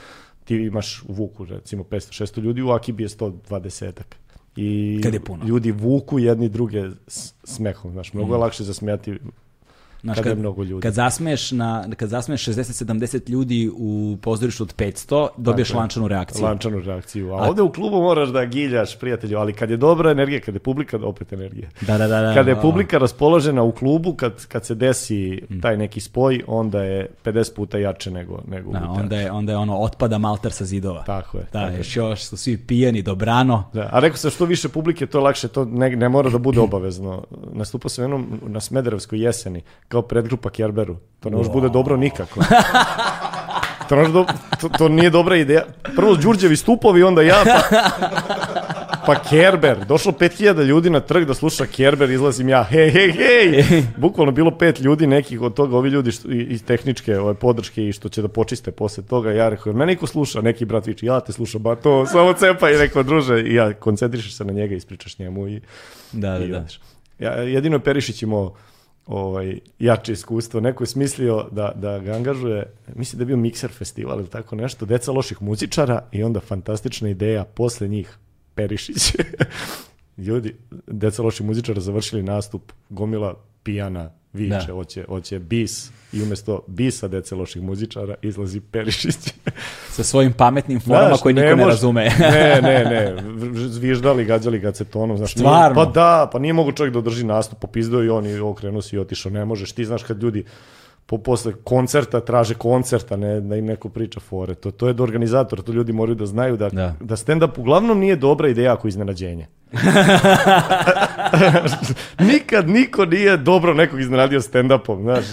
B: ti imaš u Vuku recimo 500-600 ljudi, u Akibi je 120-ak. I
A: Kad je puno.
B: ljudi vuku jedni druge smehom, znaš, mnogo je lakše zasmijati
A: Znaš,
B: kada je mnogo ljudi.
A: Kad zasmeješ, na, kad zasmeješ 60-70 ljudi u pozorištu od 500, dobiješ
B: Tako je.
A: lančanu reakciju.
B: lančanu reakciju. A, ovdje u klubu moraš da giljaš prijatelju, ali kad je dobra energija, kad je publika, opet energija.
A: Da, da, da. da.
B: Kada je
A: A,
B: publika raspoložena u klubu, kad, kad se desi taj neki spoj, onda je 50 puta jače nego, nego
A: Da, onda je, onda je ono, otpada malter sa zidova.
B: Tako je.
A: Da,
B: tako je.
A: još, još su svi pijani dobrano.
B: Da, a rekao sam što više publike, to je lakše, to ne, ne mora da bude obavezno. Nastupao sam jednom na Smederevskoj jeseni, kao predgrupa Kjerberu. To ne može bude dobro nikako. To, do- to, to nije dobra ideja. Prvo Đurđevi stupovi, onda ja, pa... Pa Kerber, došlo 5000 ljudi na trg da sluša Kerber, izlazim ja, hej, hej, hej. Bukvalno bilo pet ljudi, nekih od toga, ovi ljudi što, iz tehničke ove podrške i što će da počiste posle toga. Ja rekao, mene niko sluša, neki brat viče, ja te slušam, ba to samo cepa i rekao, druže, i ja koncentrišeš se na njega, ispričaš njemu i,
A: Da, da,
B: i
A: da.
B: odeš. Ja, jedino je Perišić imao ovaj, jače iskustvo. Neko je smislio da, da ga angažuje, mislim da je bio Mikser festival ili tako nešto, deca loših muzičara i onda fantastična ideja, posle njih Perišić. Ljudi, deca loših muzičara završili nastup, gomila pijana, viče,
A: Da.
B: hoće, hoće bis i umjesto bisa dece loših muzičara izlazi Perišić.
A: Sa svojim pametnim formama
B: Znaš,
A: koje niko ne,
B: može-
A: razume.
B: ne, ne, ne. Zviždali, gađali ga acetonom. Znaš, nije-
A: Stvarno?
B: pa da, pa nije mogu čovjek da održi nastup, popizdao i on i okrenuo se i otišao. Ne možeš, ti znaš kad ljudi po, posle koncerta traže koncerta, ne, da im neko priča fore. To, to je do organizatora, to ljudi moraju da znaju da,
A: Da.
B: da. stand-up uglavnom nije dobra ideja ako je iznenađenje. Nikad niko nije dobro nekog iznenadio stand-upom, znaš.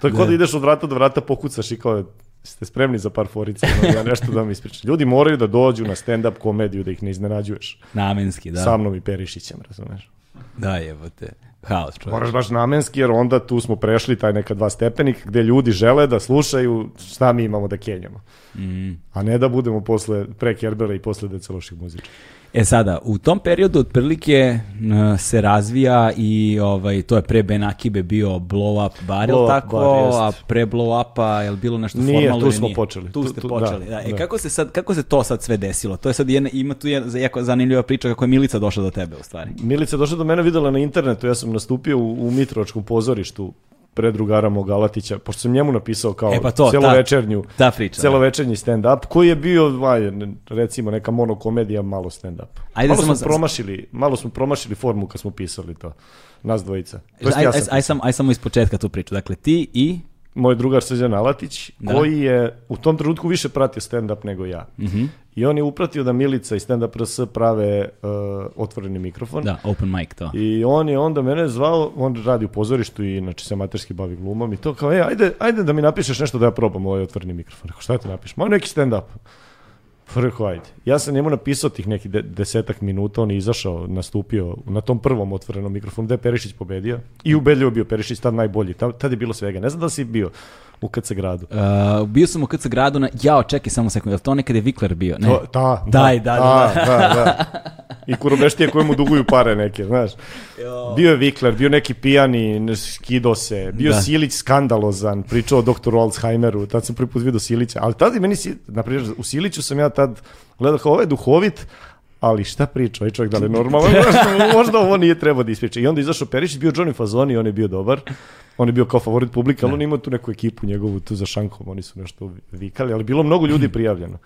B: To je kao da ideš od vrata do vrata, pokucaš i kao, ste spremni za par forica, ja nešto da mi ispričam. Ljudi moraju da dođu na stand-up komediju, da ih ne iznenađuješ.
A: Namenski, da.
B: Sa mnom i Perišićem, razumeš?
A: Da, jebote. Haos, čovječ.
B: Moraš baš namenski, jer onda tu smo prešli taj neka dva stepenika gde ljudi žele da slušaju šta mi imamo da kenjamo.
A: Mm.
B: A ne da budemo posle pre Kerbera i posle deca loših muzičara.
A: E sada, u tom periodu otprilike n, se razvija i ovaj, to je pre Ben Akibe bio blow up bar,
B: Blow up
A: tako?
B: bar,
A: a pre blow upa je li bilo nešto
B: Nije,
A: formalno?
B: tu smo
A: nije?
B: počeli.
A: Tu
B: Tu-
A: ste
B: tu-
A: počeli,
B: da,
A: da. E,
B: da.
A: kako se, sad, kako se to sad sve desilo? To je sad jedna, ima tu jedna jako zanimljiva priča kako je Milica došla do tebe u stvari.
B: Milica je došla do mene, videla na internetu, ja sam nastupio u, u Mitrovačkom pozorištu pred drugara mog Alatića, pošto sam njemu napisao kao
A: E, pa to,
B: celovečernju,
A: Ta priča. da.
B: celovečernji stand-up, koji je bio, aj, recimo, neka monokomedija, malo stand-up.
A: Ajde
B: malo
A: samo
B: smo promašili, malo smo promašili formu kad smo pisali to, nas dvojica. To
A: Aj, aj, aj, sam, aj samo iz početka tu priču. Dakle, ti i...
B: moj drugar Srđan Alatić,
A: Da.
B: koji je u tom trenutku više pratio stand-up nego ja.
A: Mhm.
B: I on je upratio da Milica i stand-up RS prave uh, otvoreni mikrofon.
A: Da, open mic to.
B: I on je onda mene zvao, on radi u pozorištu i znači se amaterski bavi glumom i to kao, e, ajde, ajde da mi napišeš nešto da ja probam ovaj otvoreni mikrofon. Rekao, šta ti napišem? Ma neki stand-up. Pa Rekao, ajde. Ja sam njemu napisao tih nekih de- desetak minuta, on je izašao, nastupio na tom prvom otvorenom mikrofonu, gde je Perišić pobedio. I ubedljivo bio Perišić tad najbolji. Tad, tad je bilo svega. Ne znam da si bio u KC gradu.
A: Uh, bio sam u KC gradu na... Jao, čekaj samo sekund, je li to nekad je Vikler bio? Ne.
B: To, da,
A: Daj, da, da,
B: da, da, da. I kurobeštije koje mu duguju pare neke, znaš. Bio je Vikler, bio neki pijani, skido se, bio
A: Da.
B: Silić skandalozan, pričao o doktoru Alzheimeru, tad sam prvi put vidio Silića, ali tad i meni, na primjer, u Siliću sam ja tad gledao kao, ovo je duhovit, ali šta priča, ovaj čovjek da li je normalan, možda ovo nije trebao da ispriča. I onda izašao Perišić, bio Johnny Fazoni, on je bio dobar, on je bio kao favorit publike, ali on imao tu neku ekipu njegovu tu za šankom, oni su nešto vikali, ali bilo mnogo ljudi prijavljeno.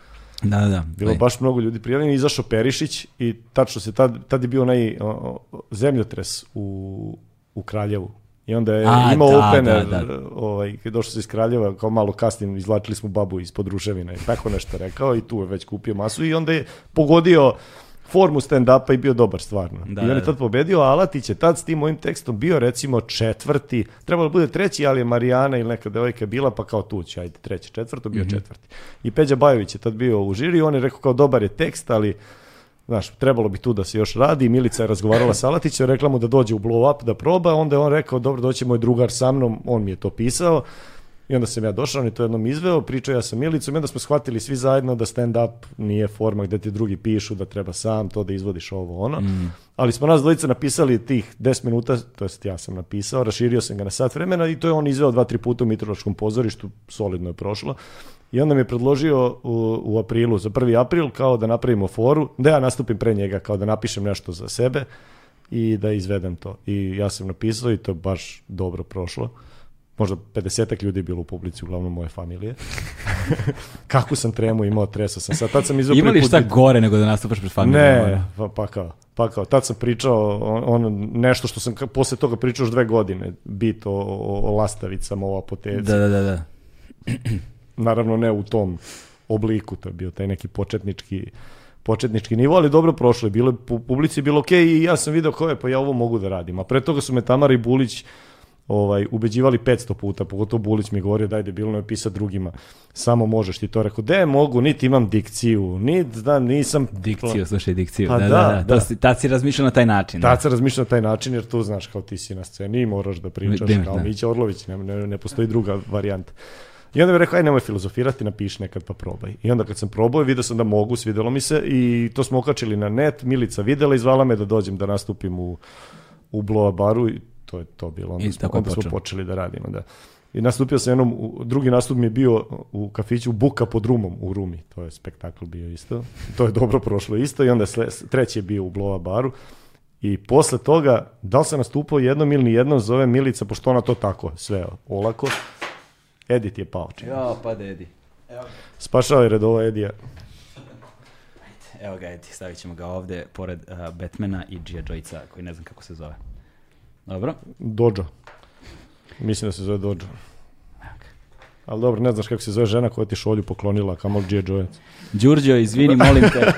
A: Da, da, da.
B: Bilo
A: Aj.
B: baš mnogo ljudi prijavljeni, izašao Perišić i tačno se tad, tad je bio onaj o, o, zemljotres u, u Kraljevu. I onda je
A: A,
B: imao
A: da,
B: opener,
A: da, da.
B: ovaj, došao se iz Kraljeva, kao malo kasnije izvlačili smo babu ispod ruševina i tako nešto rekao i tu je već kupio masu i onda je pogodio formu stand-upa i bio dobar stvarno.
A: Da,
B: I on je
A: da.
B: tad pobedio, a Alatić je tad s tim mojim tekstom bio recimo četvrti, trebalo da bude treći, ali je Marijana ili neka devojka bila, pa kao tu će, ajde treći, četvrto, bio četvrti. I Peđa Bajović je tad bio u žiri, on je rekao kao dobar je tekst, ali Znaš, trebalo bi tu da se još radi. Milica je razgovarala sa Alatićem, rekla mu da dođe u blow up da proba, onda je on rekao, dobro, doći moj drugar sa mnom, on mi je to pisao. I onda sam ja došao, on je to jednom izveo, pričao ja sa Milicom i onda smo shvatili svi zajedno da stand-up nije forma gde ti drugi pišu, da treba sam to da izvodiš ovo ono. Ali smo nas dvojica napisali tih 10 minuta, to jest ja sam napisao, raširio sam ga na sat vremena i to je on izveo dva, tri puta u Mitrološkom pozorištu, solidno je prošlo. I onda mi je predložio u, u aprilu, za 1. april, kao da napravimo foru, da ja nastupim pre njega, kao da napišem nešto za sebe i da izvedem to. I ja sam napisao i to je baš dobro prošlo. Možda 50 ljudi je bilo u publici, uglavnom moje familije. Kako sam tremu imao, tresao sam. Sad, tad sam izveo
A: Ima li
B: prvi put
A: šta
B: vid-
A: gore nego da nastupaš pred familijom?
B: ne, pa, pa kao, pa kao, tad sam pričao on, on nešto što sam posle toga pričao još dve godine, bit o, o, o lastavicama, o apoteci.
A: Da, da, da, da.
B: Naravno ne u tom obliku, to je bio taj neki početnički početnički nivo, ali dobro prošlo je, bilo, je- pu- publici bilo okej i ja sam video ko je, pa ja ovo mogu da radim. A pre toga su me Tamara i Bulić ovaj, ubeđivali 500 puta, pogotovo Bulić mi je govorio daj debilno je pisat drugima, samo možeš ti to. Rekao, de mogu, niti imam dikciju, niti da nisam...
A: Dikciju, slušaj, dikciju.
B: Pa
A: da, da,
B: da,
A: da.
B: da.
A: Si, tad si razmišljao na taj način. da.
B: Tad se razmišlja na taj način jer tu znaš kao ti si na sceni i moraš da pričaš
A: Da,
B: kao
A: da.
B: Mića Orlović, ne, ne, ne postoji druga varijanta. I onda mi rekao, aj nemoj filozofirati, napiši nekad pa probaj. I onda kad sam probao, vidio sam da mogu, svidelo mi se i to smo okačili na net, Milica videla i zvala me da dođem da nastupim u, u Bloa baru i to je to bilo. Onda,
A: I
B: smo, onda smo
A: počelo.
B: počeli da radimo, da. I nastupio sam jednom, drugi nastup mi je bio u kafiću Buka pod Rumom u Rumi, to je spektakl bio isto. To je dobro prošlo isto i onda sle, treći je bio u Bloa baru. I posle toga, da li sam nastupao jednom ili nijednom, zove Milica, pošto ona to tako, sve olako. Edit je pao. čini.
A: Jo, pa dedi.
B: Spašao je redova Edija.
A: Evo ga, Edi, stavit ćemo ga ovde, pored uh, Batmana i G.I. Joyca, koji ne znam kako se zove. Dobro.
B: Dođo. Mislim da se zove Dođo. Ali dobro, ne znaš kako se zove žena koja ti šolju poklonila, kamol G.I. Joyac.
A: Đurđo, izvini, molim te.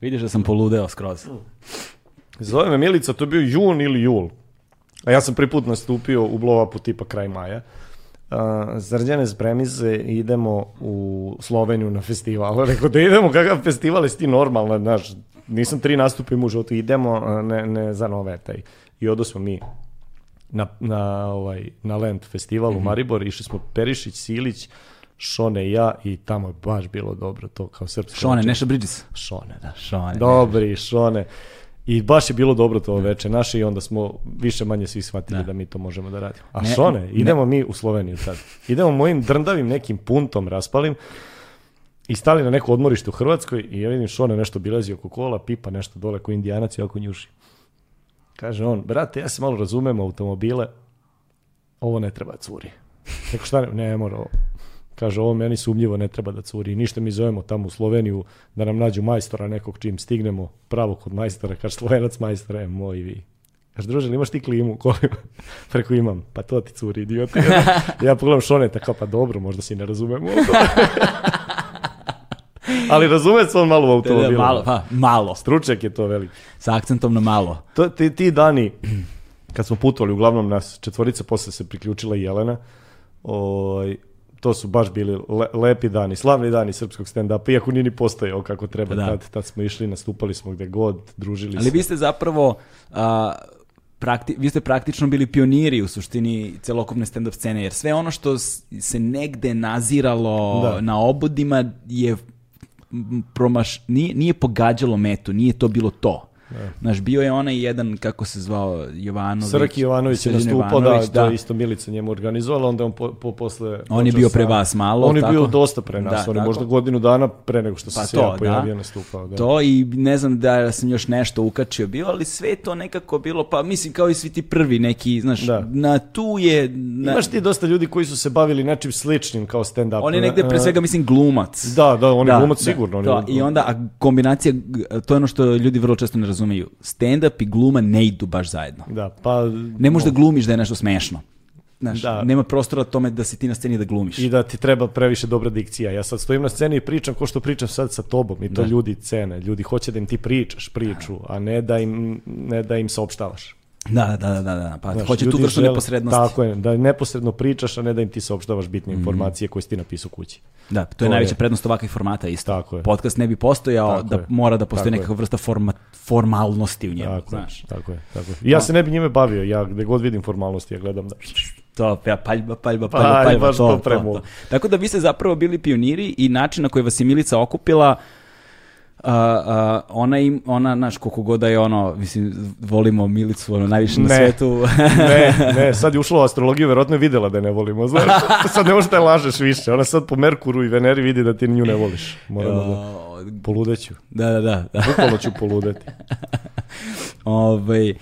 A: Vidiš da sam poludeo skroz.
B: Zove me Milica, to je bio jun ili jul. A ja sam prvi put nastupio u blow-upu tipa kraj maja. Uh, Zrđane spremize idemo u Sloveniju na festival. Rekao da idemo, kakav festival jesi ti normalno, znaš, nisam tri nastupa imao u životu, idemo, ne, ne za nove taj. I odo smo mi na, na, ovaj, na Land festival u Maribor, išli smo Perišić, Silić, Šone i ja i tamo je baš bilo dobro to kao srpsko.
A: Šone. Neša Bridges.
B: Šone, da.
A: Šone.
B: Dobri, šone. I baš je bilo dobro to veče naše i onda smo više manje svi shvatili
A: Da.
B: da, mi to možemo da radimo. A
A: Ne-
B: šone,
A: ne-
B: idemo mi u Sloveniju sad. Idemo mojim drndavim nekim puntom raspalim i stali na neko odmorište u Hrvatskoj i ja vidim šone nešto bilazi oko kola, pipa nešto dole ko indijanac i oko njuši. Kaže on, brate, ja se malo razumem automobile, ovo ne treba curi. Neko šta ne, ne mora ovo. Kaže, ovo meni sumnjivo ne treba da curi. Ništa mi zovemo tamo u Sloveniju da nam nađu majstora nekog čim stignemo pravo kod majstora. Kaže, slovenac majstora je moj vi. Kaže, druže, imaš ti klimu? Koju? Preko imam. Pa to ti curi, idiot. ja pogledam šoneta, kao, pa dobro, možda si ne razumemo. Ali razume se on malo u
A: Da, da,
B: automobilu.
A: malo, pa, malo.
B: Stručnjak je to velik.
A: Sa akcentom na malo.
B: To, ti, ti dani, kad smo putovali, uglavnom nas četvorica, posle se priključila i Jelena, ovaj, to su baš bili le, lepi dani, slavni dani srpskog stand-upa, iako nije ni postojao kako treba.
A: Da.
B: Tad, tad smo išli, nastupali smo gde god, družili
A: Ali
B: se.
A: vi ste zapravo... a, prakti, vi ste praktično bili pioniri u suštini celokupne stand-up scene, jer sve ono što se negde naziralo
B: Da.
A: na obodima je promaš, nije, nije pogađalo metu, nije to bilo to. Znaš, bio je onaj jedan, kako se zvao, Jovanović.
B: Srki Jovanović je nastupao, da,
A: Jovanović,
B: to isto Milica njemu organizovala, onda on po, po, posle...
A: On je bio pre vas malo,
B: On je bio
A: tako?
B: dosta pre nas,
A: Da,
B: on je možda godinu dana pre nego što
A: Pa
B: se
A: to,
B: ja pojavio
A: da.
B: nastupao. Da.
A: To i ne znam da sam još nešto ukačio bio, ali sve to nekako bilo, pa mislim kao i svi ti prvi neki, znaš,
B: Da.
A: na tu je... Na,
B: Imaš ti dosta ljudi koji su se bavili nečim sličnim kao stand-up.
A: on je negde pre svega, mislim, glumac.
B: Da, da, on je glumac sigurno. on je-
A: to, I onda, a kombinacija, to je ono što ljudi vrlo često ne razumeju. Stand-up i gluma ne idu baš zajedno.
B: Da, pa...
A: Ne možeš da glumiš da je nešto smešno. Znaš,
B: Da.
A: nema prostora tome da si ti na sceni da glumiš.
B: I da ti treba previše dobra dikcija. Ja sad stojim na sceni i pričam ko što pričam sad sa tobom i to
A: Da.
B: ljudi cene. Ljudi hoće da im ti pričaš priču, a ne da im, ne da im saopštavaš.
A: Da, da, da, da, da. Pa
B: Znaš,
A: hoće tu vrstu
B: žele-
A: neposrednosti.
B: Tako je, da neposredno pričaš, a ne da im ti saopštavaš bitne informacije koje si ti napisao kući.
A: Da, to je
B: To
A: najveća
B: je-
A: prednost ovakvih formata isto.
B: Tako je.
A: Podcast ne bi postojao
B: Tako
A: da
B: je.
A: mora da postoji
B: Tako
A: nekakva vrsta forma, formalnosti u njemu,
B: Tako,
A: znaš.
B: je, tako je, tako je. Ja se ne bi njime bavio, ja gde god vidim formalnosti, ja gledam da...
A: To, ja, paljba, paljba,
B: Pa,
A: paljba,
B: aj,
A: paljba,
B: baš
A: to,
B: to
A: to. Tako da vi ste zapravo bili pioniri i način na koji vas je Milica okupila, a, a, ona, im, ona, znaš, koliko god da je ono, mislim, volimo Milicu ono, najviše na
B: Ne.
A: svetu.
B: Ne, ne, sad je ušla u astrologiju, verovatno je videla da je ne volimo, znaš. Sad ne možeš da je lažeš više. Ona sad po Merkuru i Veneri vidi da ti nju ne voliš. Moramo da... Poludeću.
A: da, da, da. da.
B: Ću poludeti.
A: Ovaj,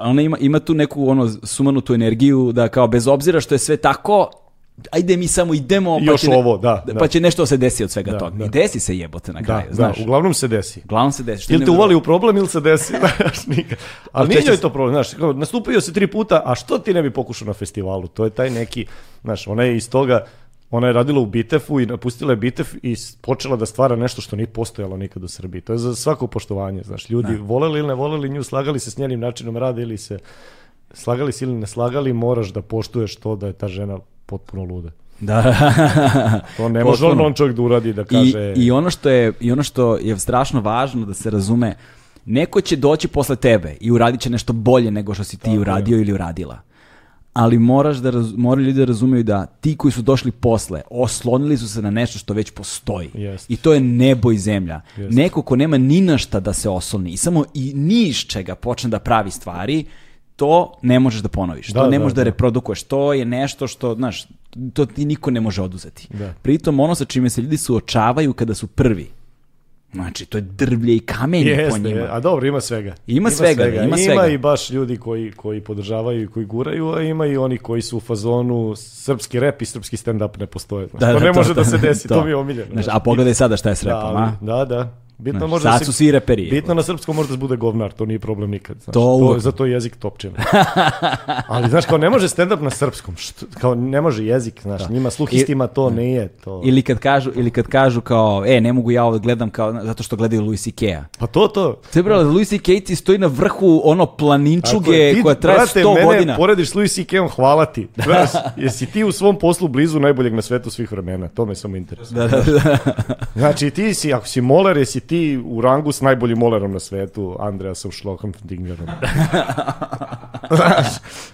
A: ona ima, ima tu neku ono sumanutu energiju da kao bez obzira što je sve tako, ajde mi samo idemo pa
B: Još
A: će, ne-
B: ovo, da, da.
A: pa će nešto se desi od svega
B: Da,
A: toga.
B: da.
A: I desi se jebote na
B: Da,
A: kraju,
B: da,
A: znaš.
B: uglavnom se desi.
A: Uglavnom se desi.
B: Ili te uvali u problem ili se desi, znaš, nikad. Ali nije
A: se-
B: to problem, znaš, kao, nastupio se tri puta, a što ti ne bi pokušao na festivalu? To je taj neki, znaš, ona je iz toga, ona je radila u Bitefu i napustila je Bitef i počela da stvara nešto što nije postojalo nikad u Srbiji. To je za svako poštovanje, znaš, ljudi voleli ili ne voleli nju, slagali se s njenim načinom rada ili se slagali se ili ne slagali, moraš da poštuješ to da je ta žena potpuno luda.
A: Da.
B: To ne može
A: Potpuno.
B: on čovjek da uradi da
A: I,
B: kaže...
A: I ono što je i ono što je strašno važno da se razume, neko će doći posle tebe i uradit će nešto bolje nego što si ti
B: Tako je.
A: uradio ili uradila. Ali moraš da raz, moraju ljudi da razumeju da ti koji su došli posle oslonili su se na nešto što već postoji.
B: Jest.
A: I to je nebo i zemlja.
B: Jest.
A: Neko ko nema ni na šta da se osloni i samo i ni iz čega počne da pravi stvari, to ne možeš da ponoviš.
B: Da,
A: to ne
B: da,
A: možeš da,
B: da.
A: reprodukuješ. To je nešto što, znaš, to ti niko ne može oduzeti.
B: Da.
A: Pritom ono sa čime se ljudi suočavaju kada su prvi. Znači, to je drvlje i kamenje po
B: Jeste,
A: njima.
B: je. a dobro, ima svega.
A: Ima svega, ima svega.
B: i baš ljudi koji, koji podržavaju i koji guraju, a ima i oni koji su u fazonu srpski rep i srpski stand-up ne postoje. Znaš, to ne može da se desi, to, mi je omiljeno.
A: Znaš. a pogledaj sada šta je s
B: da,
A: repom, a?
B: ali- da, da. Bitno
A: Znaš,
B: možda
A: sad su svi reperi.
B: Bitno na srpskom možda se bude govnar, to nije problem nikad. Znaš,
A: To
B: to,
A: uvek.
B: zato je jezik topčina. Ali znaš, kao ne može stand-up na srpskom, što, kao ne može jezik, znaš, njima sluhistima to nije. To.
A: Ili kad kažu, ili kad kažu kao, e, ne mogu ja ovo da gledam kao, zato što gledaju Louis C.K.-a.
B: Pa to, to.
A: To je bralo, Louis C.K. ti stoji na vrhu ono planinčuge
B: je- ti,
A: koja traje
B: brate,
A: 100
B: mene
A: godina.
B: porediš s Louis C.K.-om, hvala ti. Znaš, jesi ti u svom poslu blizu najboljeg na svetu svih vremena, to me samo interesuje.
A: Da, da, da.
B: Znači ti si, ako si moler, jesi ti u rangu s najboljim molerom na svetu, Andreasom Schlockhamdingerom.
A: da,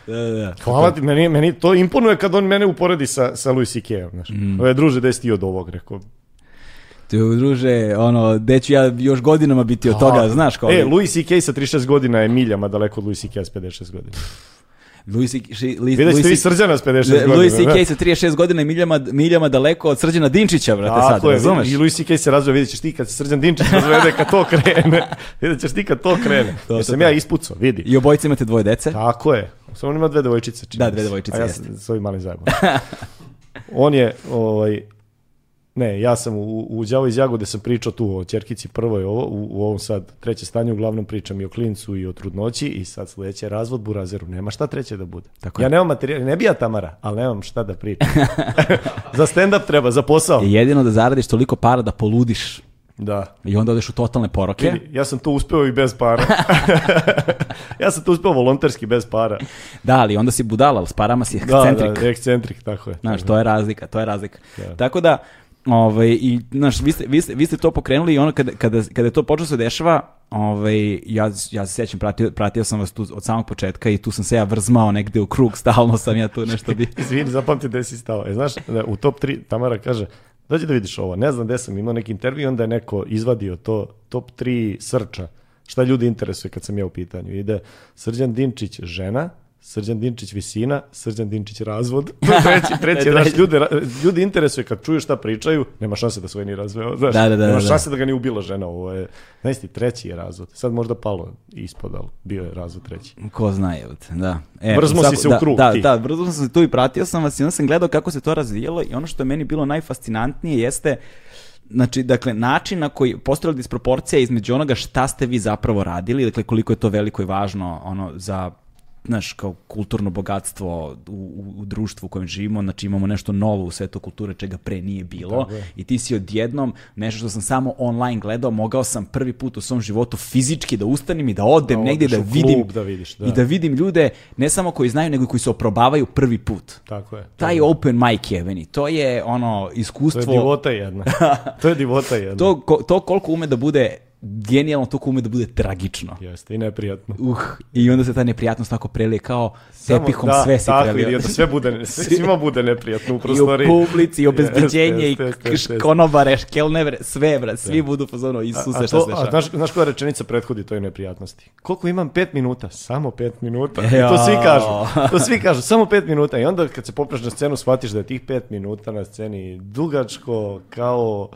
A: da, da.
B: Hvala ti, meni, meni to imponuje kad on mene uporedi sa, sa Louis C.K.-om. Znaš.
A: Mm.
B: Ove, druže, gde si ti od ovog, rekao.
A: Ti, druže, ono, gde ću ja još godinama biti od toga, znaš kao...
B: E, Louis C.K. sa 36 godina je miljama daleko od Louis C.K. s 56 godina.
A: Louis C.K. ši- Li-
B: Vidjet ćete
A: Louis
B: vi
A: C-
B: srđana s 56 godina.
A: Louis
B: ne?
A: C.K. sa 36 godina i miljama, miljama daleko od Srđana Dinčića, brate, sad,
B: je,
A: razumeš?
B: i Louis C.K. se razvija, vidjet ćeš ti kad se Srđan Dinčić razvede, kad to krene. vidjet ćeš ti kad to krene.
A: To,
B: Jer sam
A: to.
B: ja ispucao, vidi.
A: I obojica imate dvoje dece.
B: Tako je. Samo on ima dve devojčice. čini
A: Da, dve devojčice,
B: A ja
A: jeste.
B: sam s ovim malim zajebom. on je, ovaj, ne, ja sam u, u Đavo iz Jagode sam pričao tu o Ćerkici prvoj ovo, u, u ovom sad treće stanje, uglavnom pričam i o klincu i o trudnoći i sad sledeće razvod burazeru, nema šta treće da bude.
A: Tako
B: ja
A: je.
B: nemam materijal, ne bi ja Tamara, ali nemam šta da pričam. za stand-up treba, za posao.
A: Jedino da zaradiš toliko para da poludiš
B: Da.
A: i onda odeš u totalne poroke.
B: Vidi, ja sam to uspeo i bez para. ja sam to uspeo volonterski bez para.
A: Da, ali onda si budala, ali s parama si
B: Da,
A: ekscentrik.
B: da, ekscentrik, tako je.
A: Znaš, to je razlika, to je razlika.
B: Da.
A: Tako da, ovaj, i, znaš, vi ste, vi, ste, vi ste to pokrenuli i ono kada, kada, kada je to počelo se dešava, ovaj, ja, ja se sjećam, pratio, pratio sam vas tu od samog početka i tu sam se ja vrzmao negde u krug, stalno sam ja tu nešto bi...
B: Izvini, zapamti gde si stao. E, znaš, da u top 3 Tamara kaže, dođi da vidiš ovo. Ne znam gde sam imao neki intervju, onda je neko izvadio to top 3 srča. Šta ljudi interesuje kad sam ja u pitanju. Ide Srđan Dinčić žena, Srđan Dinčić visina, Srđan Dinčić razvod. treći, treći, je, znaš, ljude, ljudi interesuje kad čuju šta pričaju, nema šanse da svoj ni razveo. Znaš,
A: Da, da, da,
B: nema
A: da.
B: šanse da ga ni ubila žena. Ovo je, znaš ti, treći je razvod. Sad možda palo ispod, ali bio je razvod treći.
A: Ko zna, evo te, da. E,
B: Vrzmo si se u
A: da,
B: krug,
A: Da,
B: ti.
A: da, brzo sam se tu i pratio sam vas i onda sam gledao kako se to razvijalo i ono što je meni bilo najfascinantnije jeste Znači, dakle, način na koji postojala disproporcija između onoga šta ste vi zapravo radili, dakle, koliko je to veliko i važno ono, za znaš, kao kulturno bogatstvo u, u, u društvu u kojem živimo, znači imamo nešto novo u svetu kulture čega pre nije bilo
B: Tako je.
A: i ti si odjednom nešto što sam samo online gledao, mogao sam prvi put u svom životu fizički da ustanem i da odem
B: Da
A: negdje da vidim
B: da vidiš, da.
A: i da vidim ljude ne samo koji znaju nego i koji se oprobavaju prvi put.
B: Tako je.
A: Taj open mic jeveni, to je ono
B: To je
A: iskustvo
B: divota jedna. to je divota jedna.
A: to, ko- to koliko ume da bude genijalno, toliko ume da bude tragično.
B: Jeste, i neprijatno.
A: Uh, i onda se ta neprijatnost tako prelije kao
B: Samo-
A: tepihom
B: da,
A: sve si
B: tako,
A: prelio.
B: onda sve bude, svima bude neprijatno u
A: I u
B: prostoriji.
A: publici, i obezbeđenje, i konobare, škelnevre, sve, brat, svi budu pozorno, Isuse,
B: A,
A: šta
B: to,
A: se
B: a
A: dešava.
B: znaš, znaš koja rečenica prethodi toj neprijatnosti? Koliko imam? Pet minuta. Samo pet minuta.
A: Ja.
B: To svi kažu. To svi kažu. Samo pet minuta. I onda kad se popraš na scenu, shvatiš da je tih pet minuta na sceni dugačko kao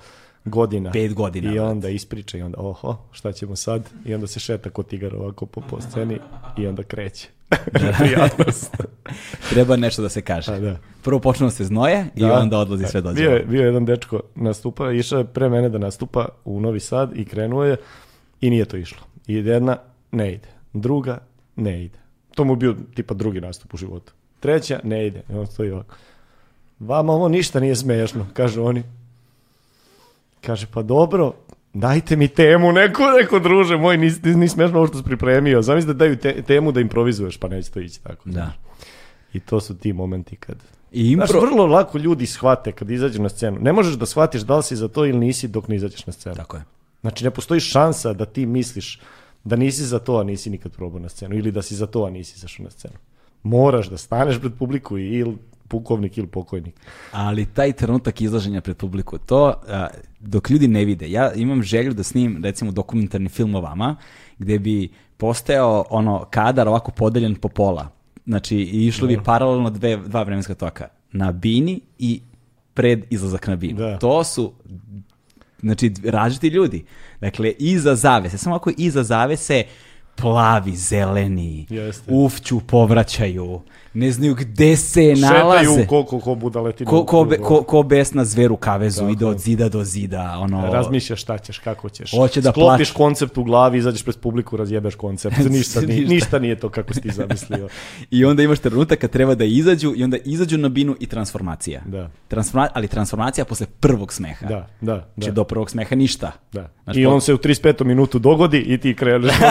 B: godina.
A: Pet godina,
B: I onda ispriča i onda, oho, šta ćemo sad? I onda se šeta ko tigar ovako po, po sceni i onda kreće. Neprijatnost.
A: Treba nešto da se kaže.
B: A, da.
A: Prvo počnu da se znoje i
B: Da.
A: onda odlazi sve dođe.
B: Bio je, bio je jedan dečko nastupa, išao je pre mene da nastupa u Novi Sad i krenuo je i nije to išlo. I jedna ne ide, druga ne ide. To mu bio tipa drugi nastup u životu. Treća ne ide. I on stoji ovako. Vama ovo ništa nije smešno, kažu oni. Kaže, pa dobro, dajte mi temu, neko, neko druže moj, nisi, nisi smešno ovo što si pripremio. Zamisli da daju te, temu da improvizuješ, pa neće to ići tako.
A: Da.
B: I to su ti momenti kad...
A: I impro...
B: Znaš, vrlo lako ljudi shvate kad izađu na scenu. Ne možeš da shvatiš da li si za to ili nisi dok ne izađeš na scenu.
A: Tako je.
B: Znači, ne postoji šansa da ti misliš da nisi za to, a nisi nikad probao na scenu. Ili da si za to, a nisi izašao na scenu. Moraš da staneš pred publiku i ili pukovnik ili pokojnik.
A: Ali taj trenutak izlaženja pred publiku, to a, dok ljudi ne vide, ja imam želju da snim recimo dokumentarni film o vama, gde bi postojao ono kadar ovako podeljen po pola. Znači, išlo bi paralelno dve, dva vremenska toka. Na bini i pred izlazak na binu.
B: Da.
A: To su znači različiti ljudi. Dakle, iza zavese, samo ako iza zavese plavi, zeleni,
B: Jeste.
A: ufću, povraćaju, ne znaju gde se nalaze.
B: Šetaju koliko ko budaletinu.
A: Ko, ko, be, ko, ko besna zver u kavezu,
B: Tako
A: ide od zida do zida, ono...
B: Razmišljaš šta ćeš, kako ćeš.
A: Hoće da
B: Sklopiš
A: plače.
B: koncept u glavi, izađeš pred publiku, razjebeš koncept. Ništa,
A: Ništa.
B: ništa nije to kako si ti zamislio.
A: I onda imaš trenutak kad treba da izađu i onda izađu na binu i transformacija.
B: Da.
A: Transforma, ali transformacija posle prvog smeha.
B: Da, da, da.
A: Znači do prvog smeha ništa.
B: da.
A: Znači,
B: I
A: po-
B: on se u 35. minutu dogodi i ti kreneš.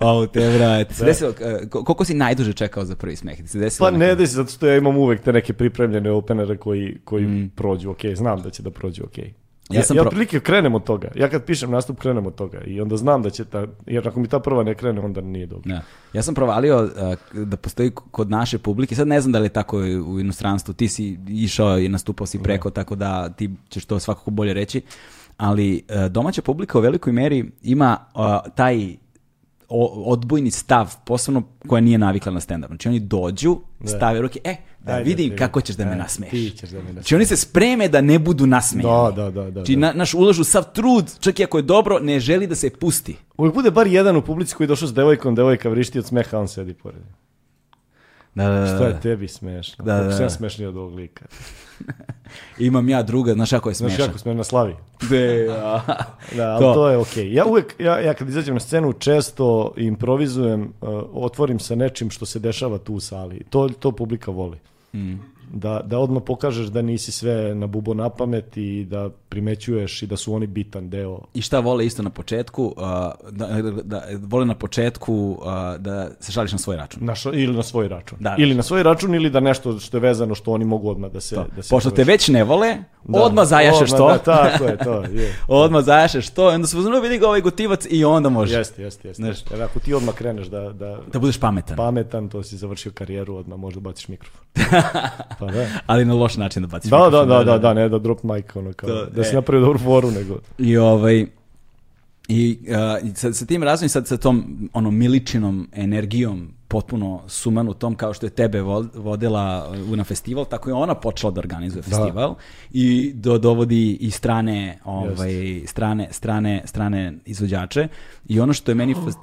A: Au, te brate. Se desilo, e, ko- koliko si najduže čekao za prvi smeh? Se desilo
B: Pa ne desi, zato što ja imam uvek te neke pripremljene openere koji, koji
A: Mm.
B: prođu ok, znam da će da prođu ok. Ja,
A: Ja sam
B: ja
A: pro-
B: otprilike krenem od toga. Ja kad pišem nastup krenem od toga i onda znam da će ta, jer ako mi ta prva ne krene, onda nije dobro.
A: Da. Ja sam provalio uh, da postoji kod naše publike, sad ne znam da li je tako u inostranstvu, ti si išao i nastupao si preko, tako da ti ćeš to svakako bolje reći, ali uh, domaća publika u velikoj meri ima uh, taj odbojni stav, posebno koja nije navikla na stand-up. Znači oni dođu, stave ruke, e, da
B: Ajde,
A: vidim
B: ti-
A: kako ćeš da me
B: e,
A: nasmeješ.
B: ti ćeš da me
A: Znači oni se spreme da ne budu nasmejani.
B: Da, da, da, da,
A: Znači
B: da.
A: na, naš ulažu sav trud, čak i ako je dobro, ne želi da se pusti.
B: Uvijek bude bar jedan u publici koji je došao s devojkom, devojka vrišti od smeha, on sedi pored.
A: Da, da, da,
B: Šta je
A: da.
B: tebi smešno?
A: Da, da,
B: sam
A: da.
B: smešniji od ovog lika.
A: Imam ja druga, znaš kako je
B: Znaš
A: smešan.
B: kako smeš na slavi?
A: De, a.
B: Da, ali
A: To.
B: to, je okej. Ja uvek, ja, ja kad izađem na scenu često improvizujem, uh, otvorim sa nečim što se dešava tu u sali. To, to publika voli. Da, da odmah pokažeš da nisi sve na bubo na pamet i da primećuješ i da su oni bitan deo.
A: I šta vole isto na početku, da, da, da, vole na početku da se šališ na svoj račun.
B: Na šo- ili na svoj račun.
A: Da.
B: Ili na svoj račun ili da nešto što je vezano što oni mogu odmah da se...
A: To.
B: Da se
A: Pošto te već ne vole,
B: Da.
A: odmah zajašeš
B: Odmah,
A: to.
B: Da, tako je, to je.
A: odmah zajašeš to onda se uzmano vidi ga ovaj gotivac i onda može.
B: Jeste, jeste, jeste.
A: Znaš.
B: Jer ako ti odmah kreneš da, da,
A: Da budeš pametan.
B: pametan, to si završio karijeru, odmah možda baciš mikrofon. Pa da.
A: Ali na loš način da baciš
B: Da, da,
A: mikrofon,
B: da, da, da, ne da drop mic, ono kao,
A: To,
B: da si
A: e.
B: napravio dobru foru, nego...
A: I ovaj i uh, sa, sa tim razvojem, sad sa tom ono miličinom energijom potpuno sumanutom kao što je tebe vo- vodila uh, na festival, tako je ona počela da organizuje festival i do, dovodi i strane ovaj strane strane strane izvođače i ono što je meni fas-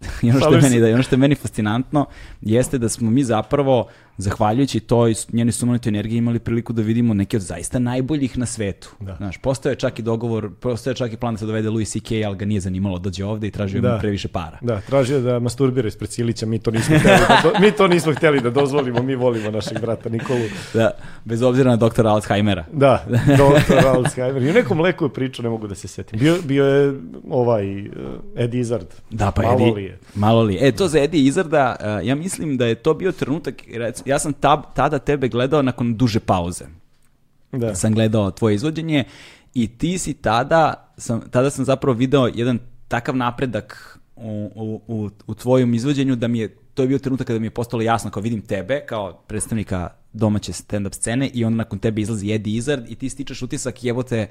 A: I ono što je
B: se.
A: meni da ono što je meni fascinantno jeste da smo mi zapravo zahvaljujući toj njenoj sumanutoj energiji imali priliku da vidimo neke od zaista najboljih na svetu.
B: Da.
A: Znaš, postoje čak i dogovor, postoje čak i plan da se dovede Louis C.K., ali ga nije zanimalo da dođe ovde i tražio
B: Da.
A: mu previše para.
B: Da, tražio da masturbira ispred Silića, mi to nismo hteli da, do- mi to nismo hteli da dozvolimo, mi volimo našeg brata Nikolu.
A: Da, bez obzira na doktora Alzheimera.
B: Da, doktor Alzheimer. I u nekom leku je pričao, ne mogu da se setim. Bio, bio je ovaj uh, Ed Izzard.
A: Da, pa
B: Malo
A: Eddie,
B: li je?
A: Malo li je. E, to za Eddie Izarda, uh, ja mislim da je to bio trenutak, rec- ja sam tab, tada tebe gledao nakon duže pauze.
B: Da.
A: sam gledao tvoje izvođenje i ti si tada, sam, tada sam zapravo video jedan takav napredak u, u, u, u tvojom izvođenju da mi je, to je bio trenutak kada mi je postalo jasno kao vidim tebe kao predstavnika domaće stand-up scene i onda nakon tebe izlazi Eddie Izzard i ti stičeš utisak jebote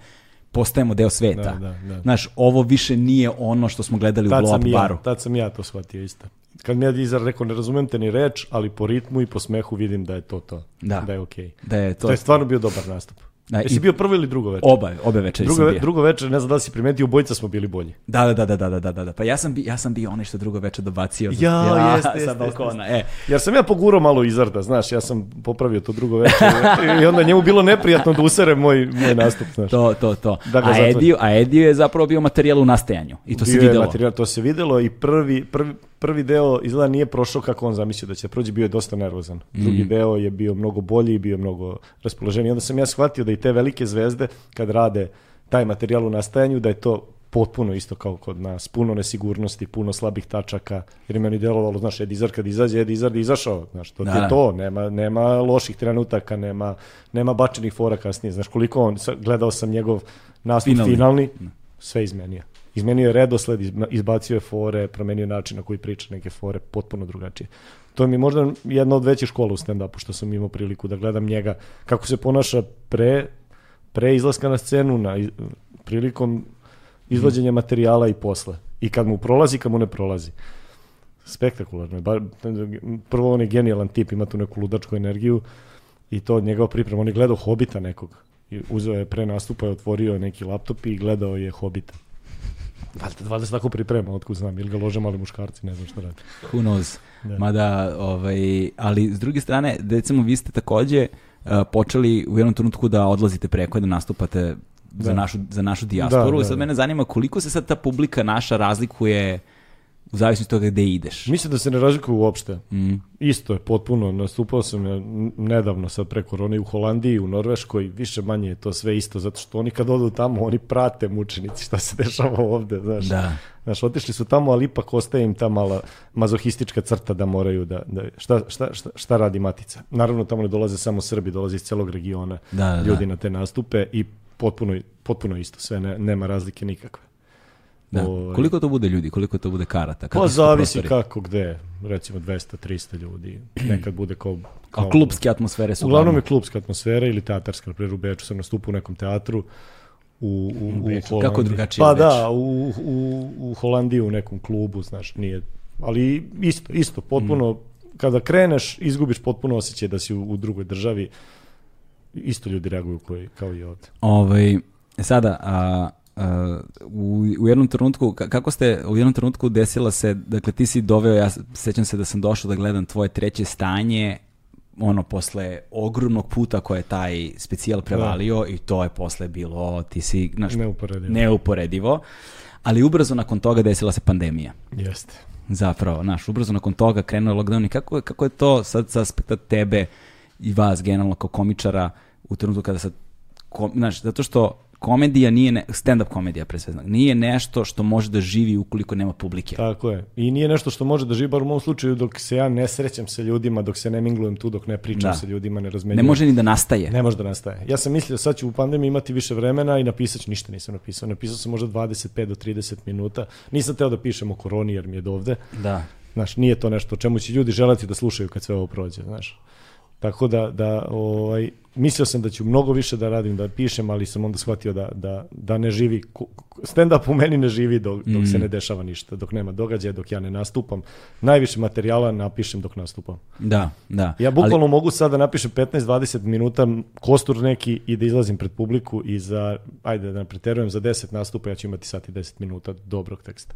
A: postajemo deo sveta.
B: Da, da, da.
A: Znaš, ovo više nije ono što smo gledali u
B: Tad
A: Blow Up
B: i ja,
A: baru.
B: tad sam ja to shvatio isto. Kad mi je Ed Izzard rekao, ne razumem te ni reč, ali po ritmu i po smehu vidim da je to to.
A: Da.
B: Da je okej.
A: Da je to,
B: To je stvarno bio dobar nastup.
A: Da,
B: Jesi
A: i-
B: bio prvo ili drugo večer?
A: oba, obe večeri
B: Drugo,
A: sam bio.
B: drugo večer, ne znam da li si primetio, obojica smo bili bolji.
A: Da, da, da, da, da, da, da, da. Pa ja sam, bi, ja sam bio onaj što drugo večer dobacio.
B: Ja, jeste,
A: sa
B: jeste,
A: balkona. E,
B: Jer sam ja pogurao malo Izarda, znaš, ja sam popravio to drugo večer i onda njemu bilo neprijatno da usere moj, moj nastup, znaš.
A: To, to, to.
B: Da
A: a. Ediju, a Ediju je zapravo bio materijal u nastajanju. I to se
B: Bio je
A: videlo.
B: Materijal, to se videlo i prvi, prvi, prvi deo izgleda nije prošao kako on zamislio da će prođe, bio je dosta nervozan. Drugi
A: Mm.
B: deo je bio mnogo bolji i bio je mnogo raspoloženiji. Onda sam ja shvatio da i te velike zvezde, kad rade taj materijal u nastajanju, da je to potpuno isto kao kod nas. Puno nesigurnosti, puno slabih tačaka. Jer je meni delovalo, znaš, Ed Izard kad izađe, Ed Izard je izašao. Znaš, to ti
A: Da.
B: je to. Nema, nema loših trenutaka, nema, nema bačenih fora kasnije. Znaš, koliko on, gledao sam njegov nastup
A: Finalni.
B: finalni, sve izmenio. Izmenio je redosled, izbacio je fore, promenio način na koji priča neke fore, potpuno drugačije. To mi je možda jedna od većih škola u stand-upu, što sam imao priliku da gledam njega, kako se ponaša pre, pre izlaska na scenu, na, prilikom izvođenja materijala i posle. I kad mu prolazi, kad mu ne prolazi. Spektakularno je. Bar, prvo on je genijalan tip, ima tu neku ludačku energiju i to od njegova priprema. On je gledao Hobita nekog. I uzeo je pre nastupa, je otvorio neki laptop i gledao je Hobita. Valjda, valjda se tako priprema, otkud znam, ili ga lože mali muškarci, ne znam šta radi.
A: Who knows.
B: Da.
A: Mada, ovaj, ali s druge strane, recimo vi ste takođe uh, počeli u jednom trenutku da odlazite preko i da nastupate za,
B: Da.
A: našu, za našu dijasporu.
B: Da, da,
A: Sad
B: da.
A: mene zanima koliko se sad ta publika naša razlikuje u zavisnosti od toga gde ideš.
B: Mislim da se ne razlikuju uopšte.
A: Mm.
B: Isto je potpuno, nastupao sam ja nedavno sad pre korone u Holandiji, u Norveškoj, više manje je to sve isto, zato što oni kad odu tamo, oni prate mučenici šta se dešava ovde, znaš.
A: Da.
B: Znaš, otišli su tamo, ali ipak ostaje im ta mala mazohistička crta da moraju da, da šta, šta, šta, šta radi matica. Naravno, tamo ne dolaze samo Srbi, dolaze iz celog regiona
A: Da, da,
B: ljudi
A: da.
B: na te nastupe i potpuno, potpuno isto, sve ne, nema razlike nikakve.
A: Da.
B: Ovaj.
A: Koliko to bude ljudi, koliko to bude karata?
B: Pa zavisi
A: prostori?
B: kako gde, recimo 200-300 ljudi, nekad bude kao... kao
A: A klubske atmosfere su
B: Uglavnom je klubska atmosfera ili teatarska, na primjer u Beču sam nastupao u nekom teatru u, u, u,
A: Beču.
B: Holandiji.
A: Kako drugačije
B: Pa da, u, u, u Holandiji u nekom klubu, znaš, nije, ali isto, isto, potpuno,
A: Mm.
B: kada kreneš, izgubiš potpuno osjećaj da si u, u drugoj državi, isto ljudi reaguju koji, kao i ovde.
A: Ovaj, sada, a, u, u jednom trenutku, ka- kako ste, u jednom trenutku desila se, dakle ti si doveo, ja sećam se da sam došao da gledam tvoje treće stanje, ono, posle ogromnog puta koje je taj specijal prevalio i to je posle bilo, ti si, znaš,
B: Neuporedivo.
A: neuporedivo, ali ubrzo nakon toga desila se pandemija.
B: Jeste.
A: Zapravo, znaš, ubrzo nakon toga krenuo je lockdown i kako, je- kako je to sad sa aspekta tebe i vas generalno kao komičara u trenutku kada sad, kom, znaš, zato što komedija nije, ne, stand-up komedija pre svega, nije nešto što može da živi ukoliko nema publike.
B: Tako je. I nije nešto što može da živi, bar u mom slučaju, dok se ja ne srećem sa ljudima, dok se ne minglujem tu, dok ne pričam
A: Da.
B: sa ljudima, ne
A: Ne
B: razmenjujem.
A: može ni da nastaje.
B: Ne može da nastaje. Ja sam mislio sad ću u pandemiji imati više vremena i napisat ću, ništa nisam napisao. Napisao sam možda 25 do 30 minuta. Nisam teo da pišem o koroni jer mi je do ovde.
A: Da.
B: Znaš, nije to nešto o čemu će ljudi želati da slušaju kad sve ovo prođe, znaš. Tako da, da ovaj, mislio sam da ću mnogo više da radim, da pišem, ali sam onda shvatio da, da, da ne živi, stand-up u meni ne živi dok, dok
A: Mm.
B: se ne dešava ništa, dok nema događaja, dok ja ne nastupam. Najviše materijala napišem dok nastupam.
A: Da, da.
B: Ja bukvalno mogu sad da napišem 15-20 minuta kostur neki i da izlazim pred publiku i za, ajde da ne preterujem, za 10 nastupa ja ću imati sat i 10 minuta dobrog teksta.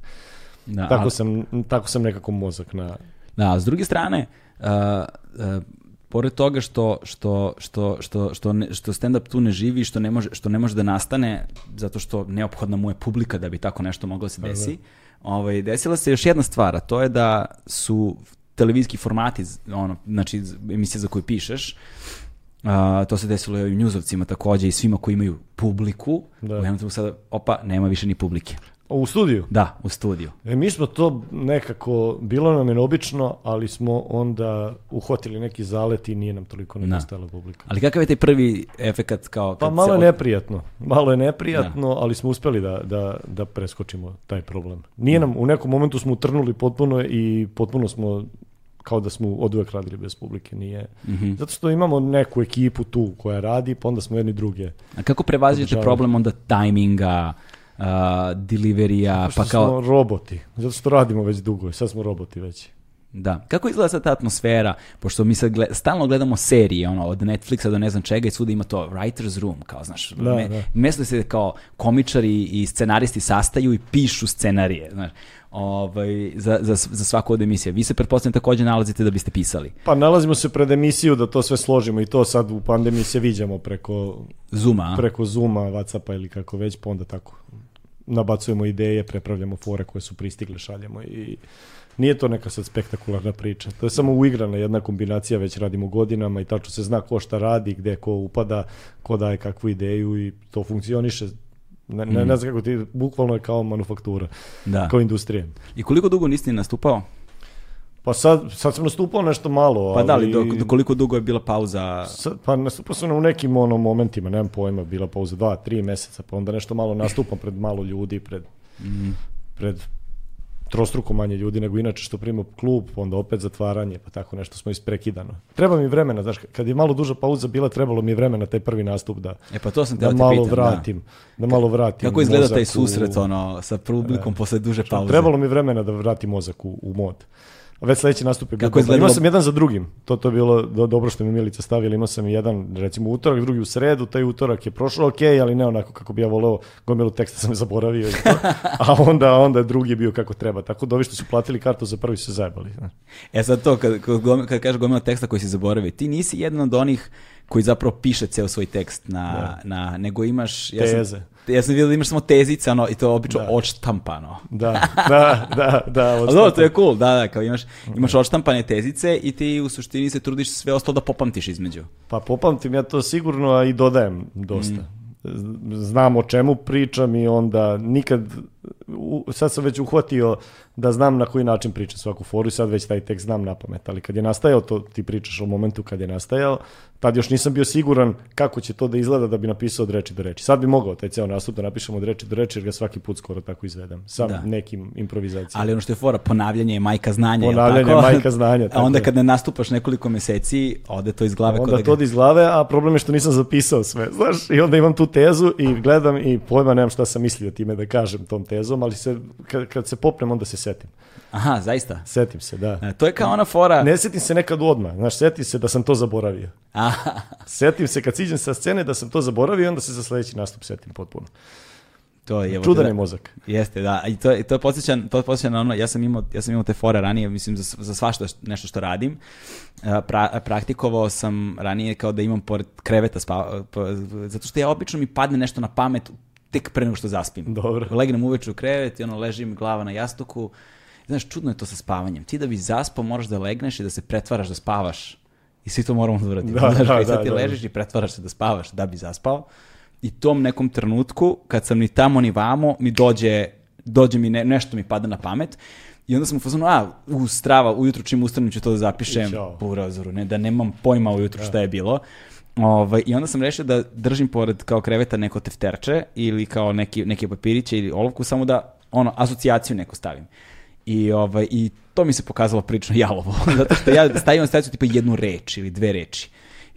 A: Ali, da,
B: Tako
A: ali-
B: sam, tako sam nekako mozak na...
A: Da, a s druge strane, uh, uh, pored toga što, što, što, što, što, ne, što stand-up tu ne živi, što ne, može, što ne može da nastane, zato što neophodna mu je publika da bi tako nešto moglo da se desi, ovaj, desila se još jedna stvar, a to je da su televizijski formati, ono, znači emisije za koju pišeš, a, to se desilo i u njuzovcima takođe i svima koji imaju publiku,
B: Da.
A: u jednom sada, opa, nema više ni publike.
B: U studiju?
A: Da, u studiju.
B: E, mi smo to nekako, bilo nam je neobično, ali smo onda uhvatili neki zalet i nije nam toliko nedostajala publika.
A: Ali kakav je taj prvi efekat kao...
B: Pa malo je
A: od-
B: neprijatno, malo je neprijatno, ali smo uspeli da, da, da preskočimo taj problem. Nije nam, u nekom momentu smo utrnuli potpuno i potpuno smo kao da smo od uvek radili bez publike, nije.
A: Mhm.
B: Zato što imamo neku ekipu tu koja radi, pa onda smo jedni druge.
A: A kako
B: Održavamo.
A: problem onda tajminga, uh, deliverija, pa kao...
B: smo roboti, zato što radimo već dugo sad smo roboti već.
A: Da. Kako izgleda sad ta atmosfera, pošto mi sad gled, stalno gledamo serije, ono, od Netflixa do ne znam čega i svuda ima to writer's room, kao, znaš,
B: Da,
A: me,
B: da.
A: mesto se kao komičari i scenaristi sastaju i pišu scenarije, znaš, ovaj, za, za, za svaku od emisija. Vi se pretpostavljam takođe nalazite da biste pisali.
B: Pa nalazimo se pred emisiju da to sve složimo i to sad u pandemiji se viđamo preko,
A: Zuma,
B: preko Zuma, Whatsappa ili kako već, pa onda tako nabacujemo ideje, prepravljamo fore koje su pristigle, šaljemo i Nije to neka sad spektakularna priča. To je samo uigrana jedna kombinacija, već radimo godinama i tačno se zna ko šta radi, gde ko upada, ko daje kakvu ideju i to funkcioniše. Ne, ne, ne znam kako ti, bukvalno je kao manufaktura,
A: Da.
B: kao industrija.
A: I koliko dugo nisi ni nastupao?
B: Pa sad, sad sam nastupao nešto malo,
A: Pa da, ali
B: ali...
A: do, do koliko dugo je bila pauza?
B: Sad, pa nastupao sam u nekim ono, momentima, nemam pojma, bila pauza dva, tri meseca, pa onda nešto malo nastupam pred malo ljudi, pred, pred trostruko manje ljudi nego inače što prima klub, onda opet zatvaranje, pa tako nešto smo isprekidano. Treba mi vremena, znaš, kad je malo duža pauza bila, trebalo mi je vremena taj prvi nastup da,
A: E pa to sam
B: da
A: da te
B: malo
A: pitam. da.
B: vratim, da. malo vratim
A: Kako izgleda taj
B: mozak u-
A: susret ono, sa publikom posle duže pauze?
B: Trebalo mi vremena da vratim mozak u, u mod. A već sledeći nastup je bio
A: Kako
B: dobar. Imao
A: izgledalo-
B: sam jedan za drugim. To, to je bilo do, dobro što mi Milica stavila. Imao sam jedan, recimo, utorak, drugi u sredu. Taj utorak je prošao ok, ali ne onako kako bi ja voleo. Gomilu teksta sam zaboravio. I to. A onda, onda drugi je bio kako treba. Tako da ovi što su platili kartu za prvi su zajebali. znaš.
A: E sad to, kad, kad, kad kažeš gomila teksta koji si zaboravio, ti nisi jedan od onih koji zapravo piše ceo svoj tekst na, na nego imaš... Ja sam,
B: Teze.
A: Ja sam vidio da imaš samo tezice, ono, i to je obično
B: Da.
A: odštampano.
B: Da, da, da, da.
A: Ali dobro, to je cool, da, da, kao imaš, imaš odštampane tezice i ti u suštini se trudiš sve ostalo da popamtiš između.
B: Pa popamtim ja to sigurno, a i dodajem dosta.
A: Mm.
B: Znam o čemu pričam i onda nikad, u, sad sam već uhvatio da znam na koji način pričam svaku foru i sad već taj tekst znam na pamet, ali kad je nastajao, to ti pričaš o momentu kad je nastajao, tad još nisam bio siguran kako će to da izgleda da bi napisao od reči do reči. Sad bi mogao taj ceo nastup da napišem od reči do reči jer ga svaki put skoro tako izvedem, sa
A: Da.
B: nekim improvizacijama.
A: Ali ono što je fora, ponavljanje je majka znanja.
B: Ponavljanje
A: tako?
B: je majka znanja,
A: A
B: tako
A: onda
B: je.
A: kad ne nastupaš nekoliko meseci, ode to iz glave.
B: Onda
A: da
B: to ode iz glave, a problem je što nisam zapisao sve, znaš, i onda imam tu tezu i gledam i pojma nemam šta sam mislio time da kažem tom tezom, ali se, kad, kad se popnem onda se setim.
A: Aha, zaista.
B: Setim se, da.
A: E, To je kao ona fora...
B: Ne setim se nekad odmah, znaš, setim se da sam to zaboravio.
A: Aha,
B: Setim se kad siđem sa scene da sam to zaboravio i onda se za sledeći nastup setim potpuno.
A: to je... evo,
B: Čudan
A: da-
B: je mozak.
A: Jeste, da. I to, to podsjeća, to podsjeća na ono, ja sam imao, ja sam imao te fore ranije, mislim, za, za svašta nešto što radim. E, Pra, praktikovao sam ranije kao da imam pored kreveta spava, pa, zato što ja obično mi padne nešto na pamet tek pre nego što zaspim.
B: Dobro.
A: Legnem uveče u krevet i ono ležim glava na jastuku. Znaš, čudno je to sa spavanjem. Ti da bi zaspao moraš da legneš i da se pretvaraš da spavaš. I svi to moramo da uradimo.
B: Da,
A: Znaš,
B: da,
A: i sad
B: da,
A: ti
B: da.
A: ležiš i pretvaraš se da spavaš da bi zaspao. I tom nekom trenutku, kad sam ni tamo ni vamo, mi dođe, dođe mi ne, nešto mi pada na pamet. I onda sam u fazonu, a, u strava, ujutru čim ustanem ću to da zapišem po urazoru, ne, da nemam pojma ujutru šta je bilo. Ovaj, I onda sam rešio da držim pored kao kreveta neko tefterče ili kao neki, neke papiriće ili olovku, samo da ono, asocijaciju neku stavim. I, ovaj, I to mi se pokazalo prilično jalovo, zato što ja stavim asocijaciju tipa jednu reč ili dve reči.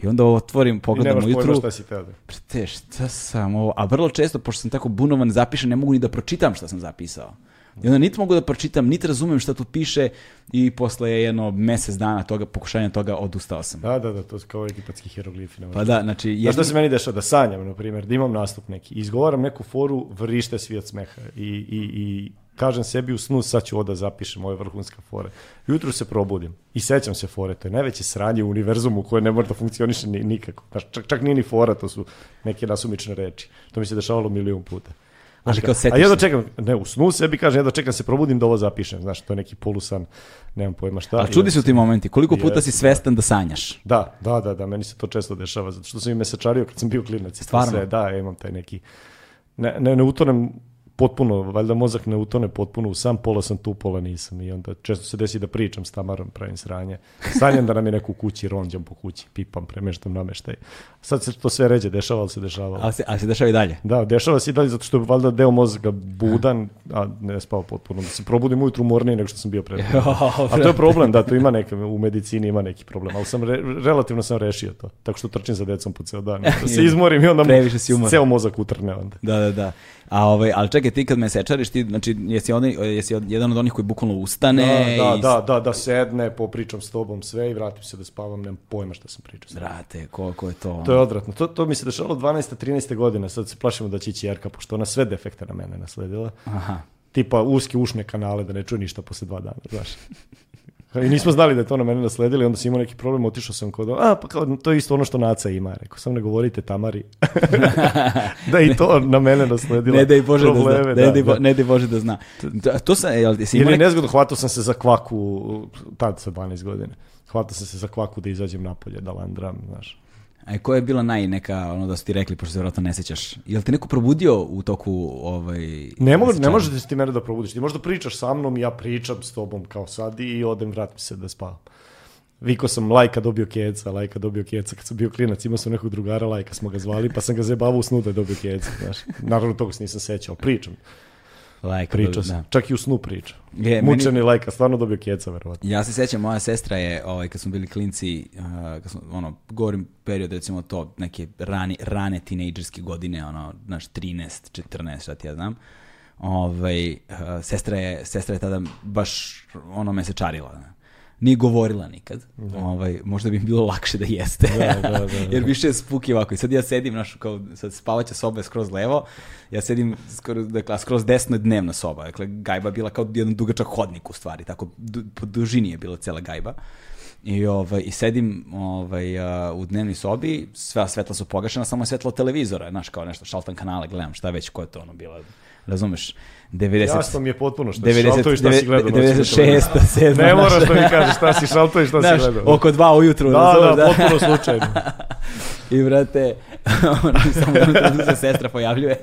A: I onda otvorim,
B: I
A: pogledam
B: nemaš pojma
A: ujutru,
B: šta si tada.
A: Prete, šta sam ovo? A vrlo često, pošto sam tako bunovan, zapišem, ne mogu ni da pročitam šta sam zapisao. I onda niti mogu da pročitam, niti razumem šta tu piše i posle jedno mesec dana toga, pokušanja toga, odustao sam.
B: Da, da, da, to su kao egipatski hieroglifi.
A: Pa da, znači...
B: Znaš
A: jedni-
B: šta se meni dešava? Da sanjam, na primjer, da imam nastup neki, izgovaram neku foru, vrište svi od smeha i, i, i kažem sebi u snu, sad ću ovo da zapišem, ovo je vrhunska fora. Jutro se probudim i sećam se fore, to je najveće sranje u univerzumu koje ne mora da funkcioniše ni, nikako. Znaš, čak, čak nije ni fora, to su neke nasumične reči. To mi se dešavalo milion puta.
A: Ali kao
B: A
A: setiš
B: jedno
A: se.
B: čekam, ne, u snu sebi kažem, jedno čekam se probudim da ovo zapišem, znaš, to je neki polusan, nemam pojma šta. I
A: čudi su ti momenti, koliko puta si
B: Jeste,
A: svestan da sanjaš?
B: da, da, da, da, meni se to često dešava, zato što sam i mesečario kad sam bio klinac.
A: Stvarno?
B: Sve, da, imam taj neki, ne, ne, ne utonem potpuno, valjda mozak ne utone potpuno u sam, pola sam tu, pola nisam i onda često se desi da pričam s Tamarom, pravim sranje. Sanjam da nam je neko u kući, ronđam po kući, pipam, premeštam nameštaj. Sad se to sve ređe dešava, ali se dešava.
A: Ali se, ali se dešava i dalje.
B: Da, dešava se i dalje zato što je valjda deo mozga budan, a ne spava potpuno. Da se probudim ujutru umorniji nego što sam bio pre. A to je problem, da, to ima neke, u medicini ima neki problem, ali sam re, relativno sam rešio to. Tako što trčim za decom po ceo dan. Da se izmorim i onda
A: Previše si umoran.
B: ceo mozak utrne onda.
A: Da, da, da. A ovaj, ali čekaj, ti kad me sečariš, ti, znači, jesi, onaj, jesi jedan od onih koji bukvalno ustane
B: Da, da,
A: i...
B: da, da, da sedne, popričam s tobom sve i vratim se da spavam, nemam pojma šta sam pričao.
A: Brate, koliko je to...
B: To je odvratno. To, to mi se dešavalo 12. 13. godine, sad se plašimo da će ići Jerka, pošto ona sve defekte na mene nasledila.
A: Aha.
B: Tipa uske ušne kanale da ne čuje ništa posle dva dana, znaš. I nismo znali da je to na mene nasledili, onda sam imao neki problem, otišao sam kod, a pa kao, to je isto ono što Naca ima, rekao sam ne govorite Tamari, da i to na mene nasledilo.
A: Ne daj Bože
B: probleme,
A: da zna. Ne, daj, Bo- ne daj Bože da zna. Da, To sam, jel, jesi
B: Ili nezgodno, hvatao sam se za kvaku, tad sa 12 godine, hvatao sam se za kvaku da izađem napolje, da landram, znaš.
A: A koja je bila naj neka, ono da su ti rekli, pošto se vjerojatno ne sećaš, jel te neko probudio u toku ovaj...
B: Ne, mo, ne možete ti mene da probudiš. Ti možda pričaš sa mnom, ja pričam s tobom kao sad i odem, vratim se da spavam. Viko sam lajka dobio keca, lajka dobio keca kad sam bio klinac, imao sam nekog drugara, lajka smo ga zvali, pa sam ga zebavao u snu da je dobio keca, znaš. Naravno toga se nisam sećao, pričam,
A: Like,
B: pričao
A: da.
B: sam, čak i u snu pričam.
A: Je, meni-
B: Mučeni lajka, stvarno dobio keca, verovatno.
A: Ja se sećam, moja sestra je, ovaj, kad smo bili klinci, uh, kad smo, ono, govorim period, recimo to, neke rane, rane tinejdžerske godine, ono, znaš, 13, 14, šta ti ja znam, ovaj, uh, sestra, je, sestra je tada baš, ono, me se čarila, ne. Nije govorila nikad. Ovaj, možda bi bilo lakše da jeste.
B: Da, da, da, da.
A: Jer više je spuki ovako. I sad ja sedim, znaš, kao, sad spavaća soba je skroz levo, ja sedim, skoro, dakle, skroz desno je dnevna soba. Dakle, gajba bila kao jedan dugačak hodnik u stvari, tako du, po dužini je bila cela gajba. I, ovaj, i sedim ovaj, u dnevnoj sobi, sva svetla su pogašena, samo je svetlo televizora, znaš, kao nešto, šaltan kanale, gledam šta već, ko je to ono bilo, razumeš, 90...
B: Jasno mi je potpuno šta
A: 90,
B: si šalto i šta si gledao. noću na
A: 96.
B: televiziji.
A: 7.
B: Ne moraš da mi kažeš šta si šalto i šta si
A: Znaš,
B: gledao.
A: oko dva ujutru.
B: Da,
A: razumeš,
B: da, potpuno slučajno.
A: I brate, samo da se sestra pojavljuje.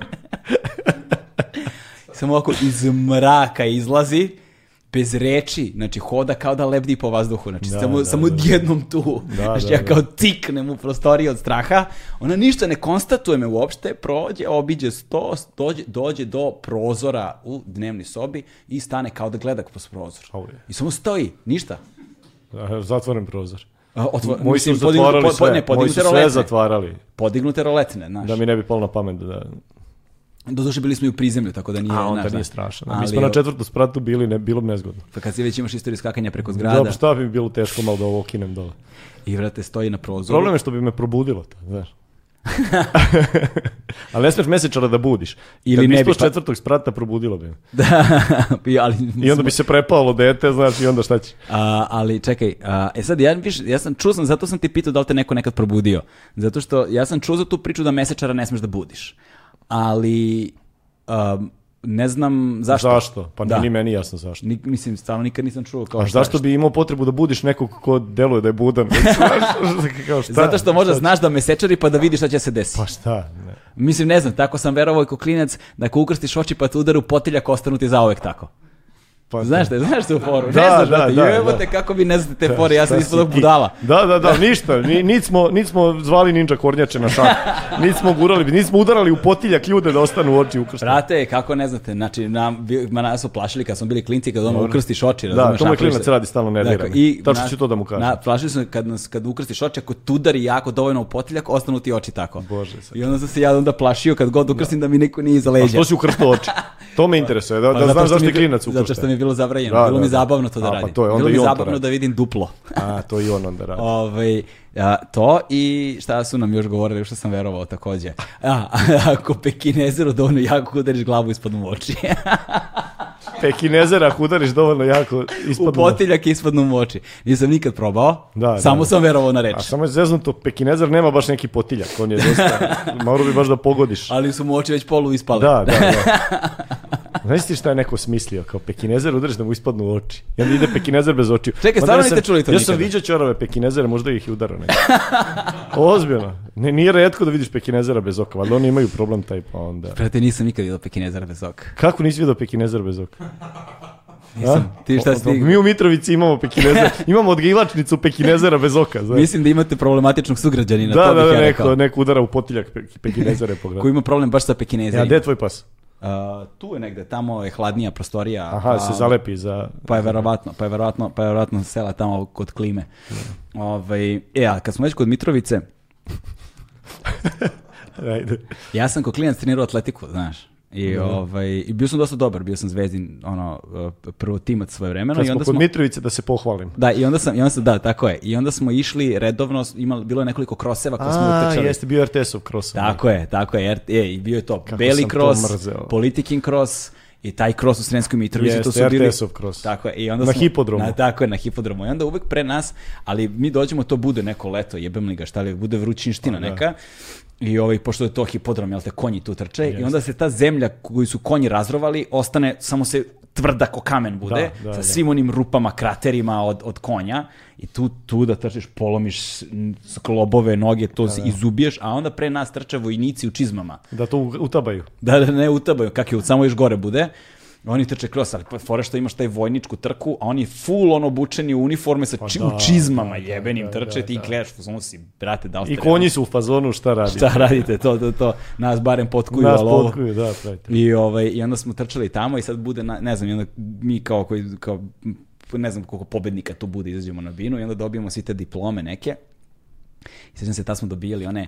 A: samo ovako iz mraka izlazi, bez reči, znači hoda kao da lebdi po vazduhu, znači
B: Da,
A: samo,
B: da,
A: samo
B: da.
A: odjednom tu.
B: Da,
A: znači
B: da,
A: ja
B: da.
A: kao tiknem u prostoriji od straha, ona ništa ne konstatuje me uopšte, prođe, obiđe sto, dođe, dođe do prozora u dnevnoj sobi i stane kao da gleda kroz prozor. I samo stoji, ništa.
B: Da, Zatvoren prozor.
A: A, otvo-
B: Moji su
A: mislim,
B: zatvarali
A: po- po-
B: sve.
A: ne,
B: Moji
A: podignute
B: su sve
A: roletne.
B: zatvarali.
A: Podignute roletne, znaš.
B: Da mi ne bi palo na pamet da...
A: Doduše bili smo i u prizemlju, tako da nije...
B: A, onda
A: da.
B: nije strašno.
A: Ali,
B: Mi smo na četvrtu spratu bili, ne, bilo bi nezgodno.
A: Pa kad si već imaš istoriju skakanja preko zgrada
B: Dobro, šta bi bilo teško malo da ovo okinem dole.
A: i vrate stoji na prozoru.
B: Problem je što bi me probudilo to, znaš. Ali ne smeš mesečara da budiš.
A: Ili
B: Kad
A: ne bi, pa-
B: četvrtog sprata, probudilo bi me.
A: Da, ali,
B: I onda bi se prepalo dete, znaš, i onda šta će?
A: A, ali čekaj, a, e sad ja, viš, ja sam čuo sam, zato sam ti pitao da li te neko nekad probudio. Zato što ja sam čuo za tu priču da mesečara ne smeš da budiš. Ali um, ne znam zašto.
B: Zašto? Pa
A: Da.
B: nije ni meni jasno zašto.
A: Ni, mislim, stvarno nikad nisam čuo kao
B: A
A: šta-
B: zašto bi imao potrebu da budiš nekog ko deluje da je budan? Kao šta?
A: Zato što možda
B: Šta
A: znaš da mesečari pa da vidiš šta će se desiti.
B: Pa šta? Ne.
A: Mislim, ne znam, tako sam verovao i ko klinac da ako ukrstiš oči pa te udaru potiljak, ostanu ti zauvek tako.
B: Pa,
A: Znaš te, znaš te u foru?
B: Da,
A: ne znaš,
B: da,
A: brate,
B: da, da.
A: kako vi ne znate te
B: Šta-
A: fore, ja sam ispod budala.
B: Da, da, da, ništa. Ni, nit, smo, nit smo zvali ninja kornjače na šak. Nit smo gurali, nit smo udarali u potiljak ljude da ostanu oči ukrštene.
A: Brate, kako ne znate, znači, nam, ma nas su plašili kad smo bili klinci, kad ono ukrstiš oči,
B: Da,
A: razumeš?
B: to moj klinac radi stalno nervira
A: Dakle,
B: Tačno ću to da mu kažem.
A: Na, plašili su me kad, nas, kad ukrstiš oči, ako tudari jako dovoljno u potiljak, ostanu ti oči tako.
B: Bože, sad.
A: I onda sam se ja onda plašio kad god ukrstim da mi niko nije iza
B: A
A: leđa.
B: što si ukrštao oči? To me interesuje, da,
A: Pa
B: da
A: što
B: zašto je klinac ukrštao.
A: Zato što mi bilo zabranjeno.
B: Da,
A: bilo
B: da,
A: mi
B: da.
A: zabavno to da
B: A, pa to je, onda
A: bilo mi zabavno da vidim duplo.
B: A, to i on onda radi.
A: Ovaj, a, to i šta su nam još govorili, što sam verovao takođe. A, ako pekinezeru dovoljno jako udariš glavu ispod mu oči.
B: Pekinezera ako udariš dovoljno jako
A: u
B: ispadnu.
A: potiljak ispadnu mu oči. Nisam nikad probao,
B: Da,
A: samo
B: da.
A: sam verovao na reč.
B: A samo je zeznuto, pekinezer nema baš neki potiljak, on je dosta, morao bi baš da pogodiš.
A: Ali su mu oči već polu ispale.
B: Da, da, da. Znaš ti šta je neko smislio? Kao pekinezer udariš da mu ispadnu oči. I onda ide pekinezer bez očiju.
A: Čekaj, stvarno
B: ja
A: niste čuli to
B: Ja sam
A: nikada?
B: viđao čorave pekinezere, možda ih je udarao neko. Ozbiljno. Ne, nije redko da vidiš pekinezera bez oka, valjda oni imaju problem taj pa onda.
A: Brate, nisam nikad vidio pekinezara bez oka.
B: Kako nisi vidio pekinezera bez oka?
A: Nisam.
B: A?
A: Ti šta si?
B: Mi u Mitrovici imamo pekinezer, imamo odgivačnicu pekinezera bez oka. Znaš.
A: Mislim da imate problematičnog sugrađanina,
B: da,
A: to
B: da, da,
A: ja
B: neko, neko udara u potiljak pe- pekinezera je pogledao.
A: Ko ima problem baš sa
B: Ja,
A: pekinezerima.
B: gde je tvoj pas?
A: A, tu je negde, tamo je hladnija prostorija.
B: Aha,
A: pa-
B: se zalepi za...
A: Pa je verovatno, pa je verovatno, pa je verovatno sela tamo kod klime. Ovaj, e, a kad smo već kod Mitrovice, ja sam kao klinac trenirao atletiku, znaš. I, ovaj, I bio sam dosta dobar, bio sam zvezdin, ono, eh, prvo timac svoje vremeno.
B: Kad
A: I
B: smo
A: onda
B: kod
A: smo,
B: Mitrovice da se pohvalim.
A: da, i onda sam, i onda sam, da, tako je. I onda smo išli redovno, imali, bilo je nekoliko kroseva koje smo
B: A,
A: utrčali.
B: jeste bio RTS-ov cross.
A: Tako je, tako je. jer- E, i bio je to
B: Kako
A: Beli
B: mrzeo.
A: Politikin cross I taj cross u Sremskoj Mitrovici, to
B: Jeste,
A: su bili...
B: RTS-ov cross.
A: Tako je. I onda
B: Na
A: smo-
B: hipodromu.
A: Na, tako je, na hipodromu. I onda uvek pre nas, ali mi dođemo, to bude neko leto, jebem li ga, šta li, bude vrućinština
B: Pa da.
A: I ovaj, pošto je to hipodrom, jel te, konji tu trče. I onda se ta zemlja koju su konji razrovali, ostane, samo se tvrda ko kamen bude,
B: Da, da,
A: sa
B: da.
A: svim onim rupama, kraterima od, od konja. I tu, tu da trčiš, polomiš sklobove, noge, to si izubiješ, a onda pre nas trče vojnici u čizmama.
B: Da to utabaju.
A: Da, da ne utabaju, kak je, samo još gore bude. Oni trče cross, ali pa fora što imaš taj vojničku trku, a oni full on obučeni u uniforme sa či,
B: da,
A: u čizmama
B: da,
A: jebenim
B: da,
A: trče,
B: da,
A: ti
B: da.
A: gledaš, ono si, brate, da
B: I konji su u fazonu šta radi.
A: Šta radite, to, to, to, nas barem potkuju,
B: Nas
A: ali ovo-
B: potkuju, da, pravite.
A: I, ovaj, I onda smo trčali tamo i sad bude, na, ne znam, i onda mi kao, koji, kao ne znam koliko pobednika tu bude, izađemo na binu i onda dobijemo svi te diplome neke. I sećam se, tad smo dobijali one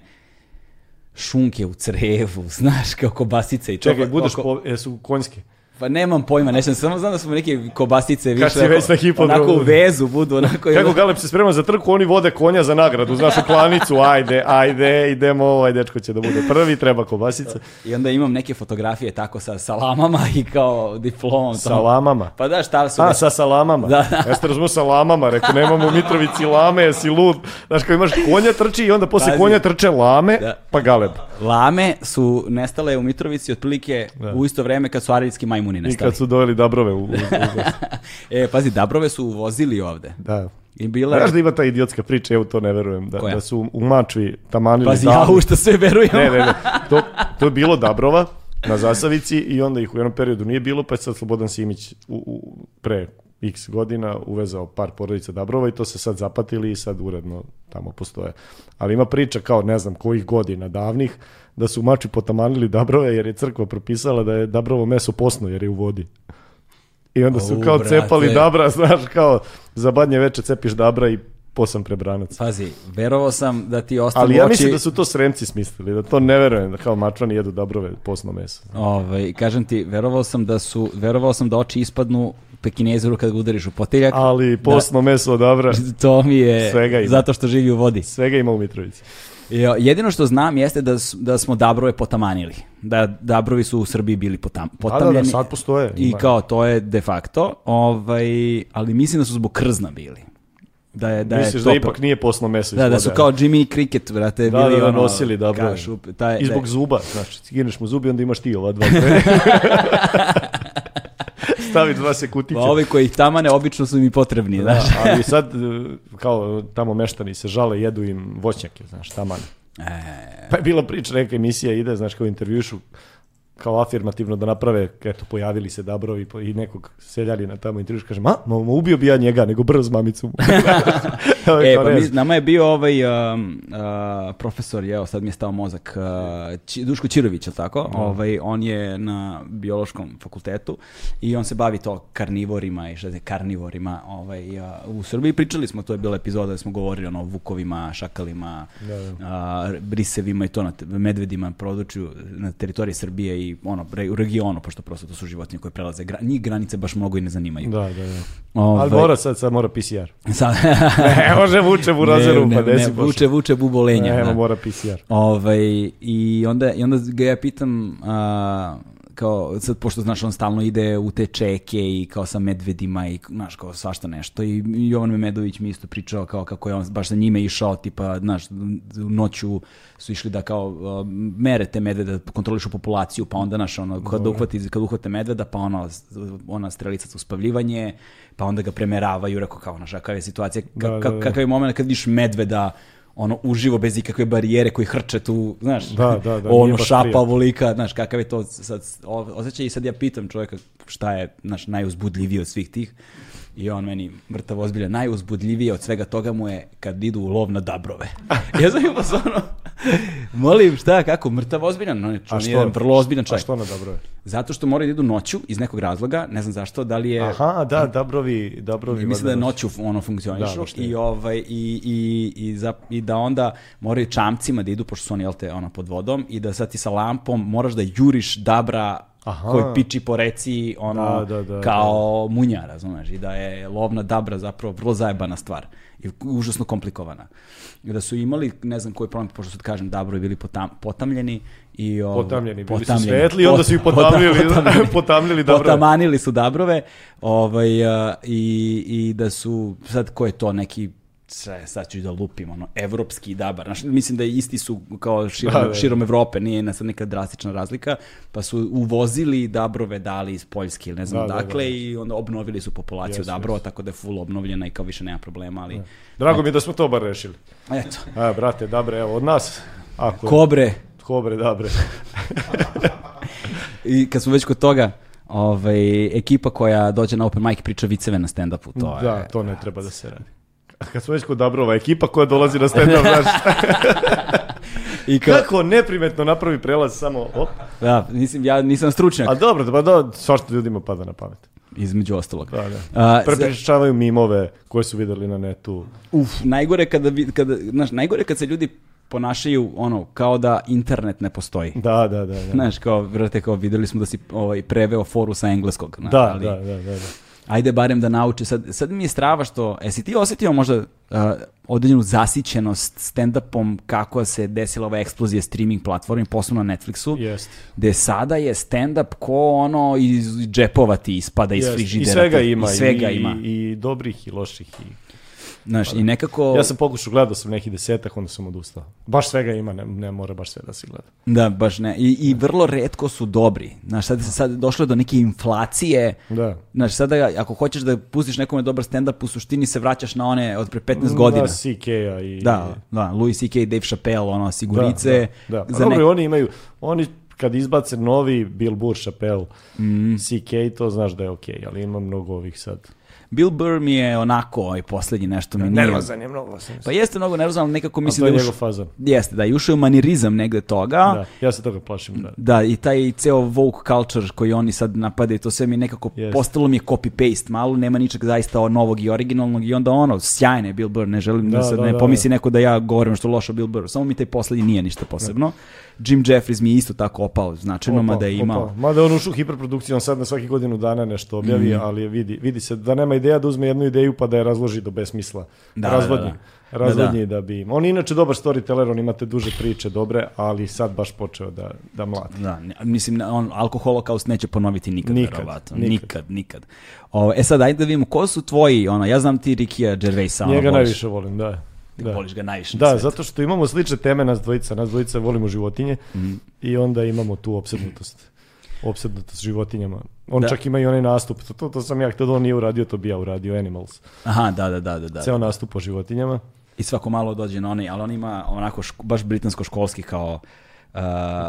A: šunke u crevu, znaš, kao kobasice i to.
B: Čekaj, budeš,
A: oko-
B: po, jesu konjske.
A: Pa nemam pojma, nećem, samo znam da smo neke kobasice više.
B: Kad si već na hipodromu.
A: Onako u vezu budu, onako.
B: Kako Galeb se sprema za trku, oni vode konja za nagradu, znaš, u klanicu, ajde, ajde, idemo, ovaj dečko će da bude prvi, treba kobasica.
A: I onda imam neke fotografije tako sa salamama i kao diplomom.
B: Salamama.
A: Pa da, šta su...
B: A, sa salamama.
A: Da.
B: Ja ste razumio salamama, rekao, nemamo Mitrovici lame, jesi lud. Znaš, kao imaš konja trči i onda posle
A: Pazi.
B: konja trče lame,
A: Da.
B: pa Galeb.
A: Lame su nestale u Mitrovici otprilike
B: Da.
A: u isto vreme kad su arilski majmuni
B: I
A: nestali.
B: kad su doveli dabrove u... u, u
A: e, pazi, Dabrove su uvozili ovde.
B: da.
A: I bila...
B: Znaš da ima ta idiotska priča, ja u to ne verujem, da,
A: Koja?
B: da su u Mačvi tamanili
A: Pazi, ja u što sve verujem.
B: Ne, ne, ne. To, to je bilo Dabrova na Zasavici i onda ih u jednom periodu nije bilo, pa je sad Slobodan Simić u, u, pre x godina uvezao par porodica Dabrova i to se sad zapatili i sad uredno tamo postoje. Ali ima priča kao ne znam kojih godina davnih da su mači potamanili Dabrove jer je crkva propisala da je Dabrovo meso posno jer je u vodi. I onda su kao
A: brate.
B: cepali Dabra, znaš, kao za badnje veče cepiš Dabra i posam prebranac.
A: Pazi, verovao sam da ti ostanu
B: Ali ja
A: oči...
B: mislim da su to sremci smislili, da to ne verujem, da kao mačvani jedu Dabrove posno meso.
A: Ovaj, kažem ti, verovao sam da su, verovao sam da oči ispadnu pekinezeru kad ga udariš u potiljak.
B: Ali posno meso od
A: To mi je
B: Svega ima.
A: zato što živi u vodi.
B: svega ima u Mitrovici.
A: Jo, jedino što znam jeste da, da smo Dabrove potamanili. Da Dabrovi su u Srbiji bili potam,
B: Da, da,
A: potamljeni.
B: da, sad postoje.
A: I kao to je de facto, ovaj, ali mislim da su zbog krzna bili. Da je, da
B: Misliš
A: je
B: da
A: to
B: ipak nije posno meso
A: Da, da su kao Jimmy Cricket, brate,
B: Da,
A: bili
B: da, da,
A: ono,
B: nosili Dabrove.
A: kao šup- taj,
B: I zbog
A: da-
B: zuba, znaš, skineš mu zubi, onda imaš ti ova dva. Stavi dva se kutića.
A: Pa ovi koji ih tamane obično su mi potrebni,
B: Da,
A: znaš.
B: ali sad, kao tamo meštani se žale, jedu im voćnjake, znaš, tamane.
A: E,
B: Pa je bila priča, neka emisija ide, znaš, kao intervjušu kao afirmativno da naprave, eto, pojavili se Dabrovi po- i nekog seljanina tamo intervjuš, kaže, ma, ma, ma, ubio bi ja njega, nego brz mamicu. mu."
A: E, pa mi, nama je bio ovaj um, uh, profesor, evo sad mi je stao mozak, uh, Či- Duško Čirović, je tako? Ovaj, on je na biološkom fakultetu i on se bavi to karnivorima i šta je karnivorima ovaj, uh, u Srbiji. Pričali smo, to je bila epizoda da smo govorili ono, o vukovima, šakalima, a, brisevima i to na medvedima na području na teritoriji Srbije i ono, re- u regionu, pošto prosto to su životinje koje prelaze. Gra, njih granice baš mnogo i ne zanimaju.
B: Da, da, da.
A: Ovaj,
B: Ali mora sad, sad mora PCR.
A: sad,
B: Ne može vuče burazeru,
A: ne,
B: pa
A: ne, ne, vuče, vuče bubolenja.
B: Evo,
A: da.
B: mora PCR.
A: Ovaj, i, onda, I onda ga ja pitam, a, kao, sad pošto znaš, on stalno ide u te čeke i kao sa medvedima i znaš, kao svašta nešto. I Jovan Memedović mi isto pričao kao kako je on baš sa njime išao, tipa, znaš, noću su išli da kao mere te medvede, da kontrolišu populaciju, pa onda, znaš, ono, kad, uhvati, kad uhvate medveda, pa ono, ona strelica za uspavljivanje, pa onda ga premeravaju, rekao kao, znaš, kakva je situacija,
B: Da, da, da.
A: kakav je moment kad vidiš medveda, ono uživo bez ikakve barijere koji hrče tu, znaš,
B: Da, da, da,
A: ono šapa volika, znaš, kakav je to sad osjećaj i sad ja pitam čovjeka šta je naš najuzbudljiviji od svih tih i on meni mrtav ozbiljan, najuzbudljivije od svega toga mu je kad idu u lov na dabrove. ja sam im ono, molim šta, kako, mrtav ozbiljan, on je, on je jedan vrlo ozbiljan
B: A
A: čovjek.
B: što na Dabrove?
A: Zato što moraju da idu noću iz nekog razloga, ne znam zašto, da li je...
B: Aha, da, Dabrovi, Dabrovi.
A: Mislim da
B: valjda
A: noću ono funkcionišu
B: Da, je.
A: i ovaj i, i, i, za, i da onda moraju čamcima da idu pošto su oni jel te ono pod vodom i da sad ti sa lampom moraš da juriš dabra
B: Aha.
A: koji piči po reci ono,
B: Da, da, da,
A: kao munja, razumeš, i da je lovna dabra zapravo vrlo zajebana stvar i užasno komplikovana. I da su imali, ne znam koji problem, pošto sad kažem, dabrovi bili potam, potamljeni i ovo,
B: Potamljeni, bili su
A: potamljeni.
B: svetli, onda su ih
A: Pot-
B: potamljili,
A: potamljeni.
B: potamljili dabrove.
A: Potamanili su dabrove ovaj, i, i da su, sad ko je to neki sve, sad ću da lupim, ono, evropski dabar. Znaš, mislim da isti su kao širom,
B: Da, da.
A: širom Evrope, nije na sad neka drastična razlika, pa su uvozili dabrove dali iz Poljske ili ne znam
B: Da, da,
A: dakle
B: da.
A: i onda obnovili su populaciju
B: Jesu,
A: dabrova,
B: jesu.
A: tako da je full obnovljena i kao više nema problema, ali
B: Drago mi je da smo to bar rešili.
A: eto,
B: A, brate, dabre, evo, od nas. Ako,
A: kobre,
B: Kobre, dabre.
A: i kad smo već kod toga, ovaj, ekipa koja dođe na open mic priča viceve na stand-upu, to
B: da,
A: je...
B: to ne treba da se radi. Kad smo već kod Dabrova, ekipa koja dolazi na stand-up, znaš,
A: I kao,
B: kako neprimetno napravi prelaz samo, op.
A: da, mislim, ja nisam stručnjak,
B: A dobro, pa da, svašta ljudima pada na pamet.
A: između ostalog.
B: Da, da.
A: A, za-
B: Prepričavaju mimove koje su videli na netu.
A: Uf, najgore kada, vi- kada, znaš, najgore kad se ljudi ponašaju ono kao da internet ne postoji.
B: Da, da, da. Da,
A: Znaš, kao, vrate, kao videli smo da si ovaj, preveo foru sa engleskog. znaš,
B: da,
A: ali
B: da, da, da, da.
A: Ajde barem da nauče. Sad, sad mi je strava što, jesi ti osjetio možda uh, određenu zasićenost stand-upom kako se desila ova eksplozija streaming platformi, posebno na Netflixu,
B: Jest.
A: gde sada je stand-up ko ono iz džepova ti ispada iz
B: Jest.
A: frižidera.
B: I svega ima.
A: I svega
B: i,
A: ima.
B: I dobrih i loših. I...
A: Znaš, i nekako...
B: Ja sam pokušao, gledao sam nekih desetak, onda sam odustao. Baš svega ima, ne, ne mora baš sve da se gleda.
A: Da, baš ne. I, i vrlo redko su dobri. Znaš, sad, sad je došlo do neke inflacije.
B: Da.
A: Znaš, sada ako hoćeš da pustiš nekome dobar stand-up, u suštini se vraćaš na one od pre 15 godina.
B: Na CK-a i...
A: Da, da, Louis C.K. Dave Chappelle, ono, sigurice.
B: Da, da. Pa
A: za
B: dobro,
A: nek-
B: oni imaju, oni kad izbace novi Bill Burr, Chappelle,
A: Mhm.
B: CK, to znaš da je okej, ali ima mnogo ovih sad.
A: Bill Burr mi je onako, ovaj posljednji nešto mi nije...
B: Nervozan je mnogo. Sam
A: Pa jeste mnogo nervozan, ali nekako
B: mislim je
A: da je
B: njegov
A: ušao...
B: fazan.
A: Jeste, da, je ušao u manirizam negde toga.
B: Da, ja se toga plašim. Da.
A: Da, i taj ceo woke culture koji oni sad napadaju, to sve mi nekako
B: Jest.
A: postalo mi je copy-paste malo, nema ničeg zaista novog i originalnog i onda ono, sjajne je Bill Burr, ne želim da,
B: Da,
A: sad
B: da,
A: ne
B: da,
A: pomisli neko da ja govorim što je loše o Bill Burr, samo mi taj poslednji nije ništa posebno. Jim Jeffries mi je isto tako opao značajno,
B: Opa,
A: mada je imao...
B: opa. Mada je on ušao u hiperprodukciju, on sad na svaki godinu dana nešto objavi,
A: Mhm.
B: ali vidi, vidi se da nema ideja da uzme jednu ideju pa da je razloži do besmisla.
A: Da,
B: razvodnji.
A: da, da.
B: Razvodnji da, bi... On je inače dobar storyteller, on imate duže priče dobre, ali sad baš počeo da, da mlati.
A: Da, mislim, on alkoholokaust neće ponoviti nikad,
B: Nikad,
A: verovatno.
B: nikad.
A: Nikad, nikad. O, e sad, ajde da vidimo, ko su tvoji, ono, ja znam ti Rikija Gervaisa,
B: Njega najviše volim, da.
A: Ti
B: da.
A: voliš ga najviše na
B: Da, zato što imamo slične teme nas dvojica, nas dvojica volimo životinje
A: Mhm.
B: i onda imamo tu opsednutost. Opsednutost životinjama. On
A: Da.
B: čak ima i onaj nastup, to, to, to sam ja htio da on nije uradio, to bi ja uradio, Animals.
A: Aha, da, da, da, da. da.
B: Ceo nastup o životinjama.
A: I svako malo dođe na onaj, ali on ima onako šk- baš britansko-školski kao... Uh,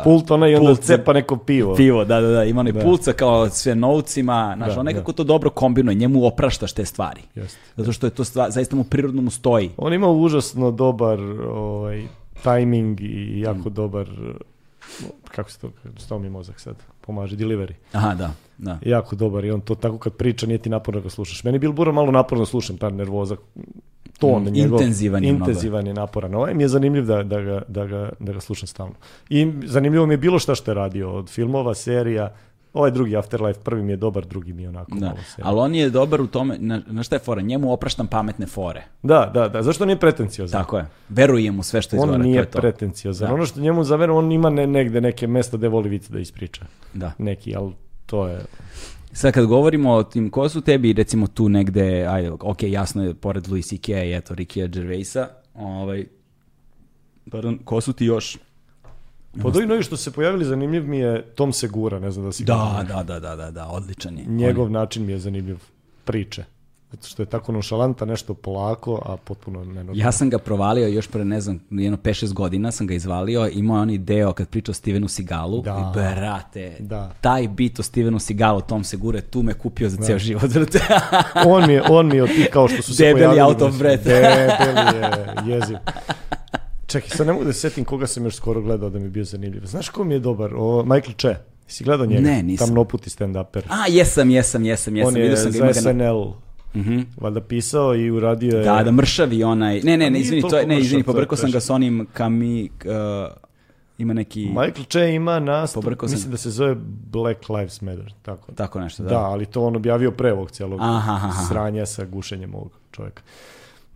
B: Pult onaj i onda
A: pult
B: cepa neko pivo.
A: Pivo, da, da, da, ima onaj
B: Da.
A: pulca kao sve novcima, znaš,
B: Da,
A: on nekako to dobro kombinuje, njemu opraštaš te stvari.
B: Jeste.
A: Zato što je to stvar, zaista mu prirodno mu stoji.
B: On ima užasno dobar ovaj, tajming i jako
A: Mm.
B: dobar, kako se to, stao mi mozak sad, pomaže, delivery.
A: Aha, da, da.
B: Jako dobar i on to tako kad priča nije ti naporno da ga slušaš. Meni je Bill Burr malo naporno slušam, ta nervoza, ton
A: Mm,
B: njegov.
A: intenzivan je.
B: Intenzivan je naporan. Ovaj mi je zanimljiv da, da, ga, da, ga, da ga slušam stalno. I zanimljivo mi je bilo šta što je radio, od filmova, serija, ovaj drugi Afterlife, prvi mi je dobar, drugi mi je onako
A: Da,
B: malo
A: ali on je dobar u tome, na, na šta je fora, njemu opraštam pametne fore.
B: Da, da, da, zašto nije pretenciozan?
A: Tako je. Verujem mu sve što izgovara,
B: On
A: to
B: nije
A: je to.
B: pretenciozan.
A: Da.
B: Ono što njemu zameram, on ima ne, negde neke mesta gde voli vic da ispriča.
A: Da.
B: Neki, ali to je...
A: Sad kad govorimo o tim, ko su tebi recimo tu negde, ajde, ok, jasno je, pored Louis C.K. i eto, Rikija Gervaisa, ovaj, pardon, ko su ti još?
B: Pod ovim novim što se pojavili zanimljiv mi je Tom Segura, ne znam da si...
A: Da, da, da, da, da, da, odličan je.
B: Njegov način mi je zanimljiv priče. Zato što je tako nonšalanta, nešto polako, a potpuno nenormalno.
A: Ja sam ga provalio još pre, ne znam, jedno 5-6 godina sam ga izvalio, imao je onaj deo kad priča o Stevenu Sigalu
B: Da.
A: i brate,
B: Da.
A: taj bit o Stevenu Sigalu, Tom Segure, tu me kupio za ceo život. brate.
B: on mi je, on mi je od tih kao što su se
A: Debeli
B: pojavili.
A: out of breath.
B: Debeli je, jeziv. Čekaj, sad ne mogu da se setim koga sam još skoro gledao da mi je bio zanimljiv. Znaš ko mi je dobar? O, Michael Che. Si gledao njega?
A: Ne, nisam.
B: Tamnoputi stand-uper.
A: A, jesam, jesam, jesam, jesam.
B: on je
A: vidio sam
B: za
A: ga na- Mhm.
B: valjda pisao i uradio je...
A: Da, da mršavi onaj. Ne, ne, ne, izvini, to je, ne, izvini, pobrkao sam ga
B: teško.
A: s onim kami... Uh, ima neki,
B: Michael Che ima nastup,
A: Pobrkao sam.
B: mislim da se zove Black Lives Matter, tako.
A: tako nešto, da.
B: Da, ali to on objavio pre ovog cijelog
A: Aha, aha, aha.
B: sranja sa gušenjem ovog čovjeka.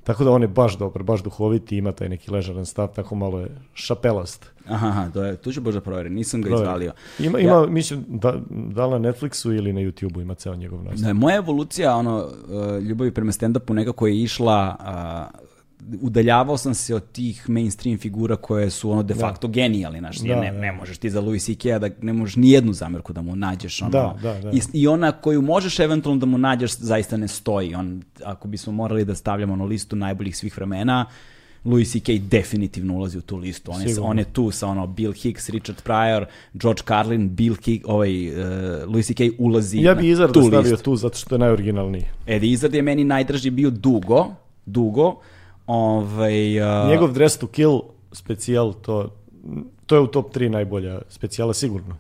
B: Tako da on je baš dobar, baš duhoviti, ima taj neki ležaran stav, tako malo je šapelast.
A: Aha, aha, to je, tu ću možda provjeriti, nisam ga izvalio.
B: Ima, ima mislim, da, da li na Netflixu ili na YouTubeu ima ceo njegov nastup.
A: Da, moja evolucija ono, uh, ljubavi prema stand-upu nekako je išla, udaljavao sam se od tih mainstream figura koje su ono de facto genijalni, znaš, jer
B: Da,
A: ne,
B: da.
A: ne možeš ti za Louis C.K. da ne možeš ni jednu zamjerku da mu nađeš, ono,
B: Da, da, da.
A: I, i ona koju možeš eventualno da mu nađeš zaista ne stoji, on, ako bismo morali da stavljamo ono listu najboljih svih vremena, Louis C.K. definitivno ulazi u tu listu. On je,
B: Sigurno.
A: on je tu sa ono Bill Hicks, Richard Pryor, George Carlin, Bill Hicks, ovaj, uh, Louis C.K. ulazi
B: Ja
A: na
B: bi Izarda
A: tu
B: stavio
A: listu.
B: tu zato što je najoriginalniji.
A: Eddie Izzard je meni najdraži bio dugo, dugo. Ovaj, uh,
B: Njegov Dress to Kill specijal, to, to je u top 3 najbolja specijala sigurno.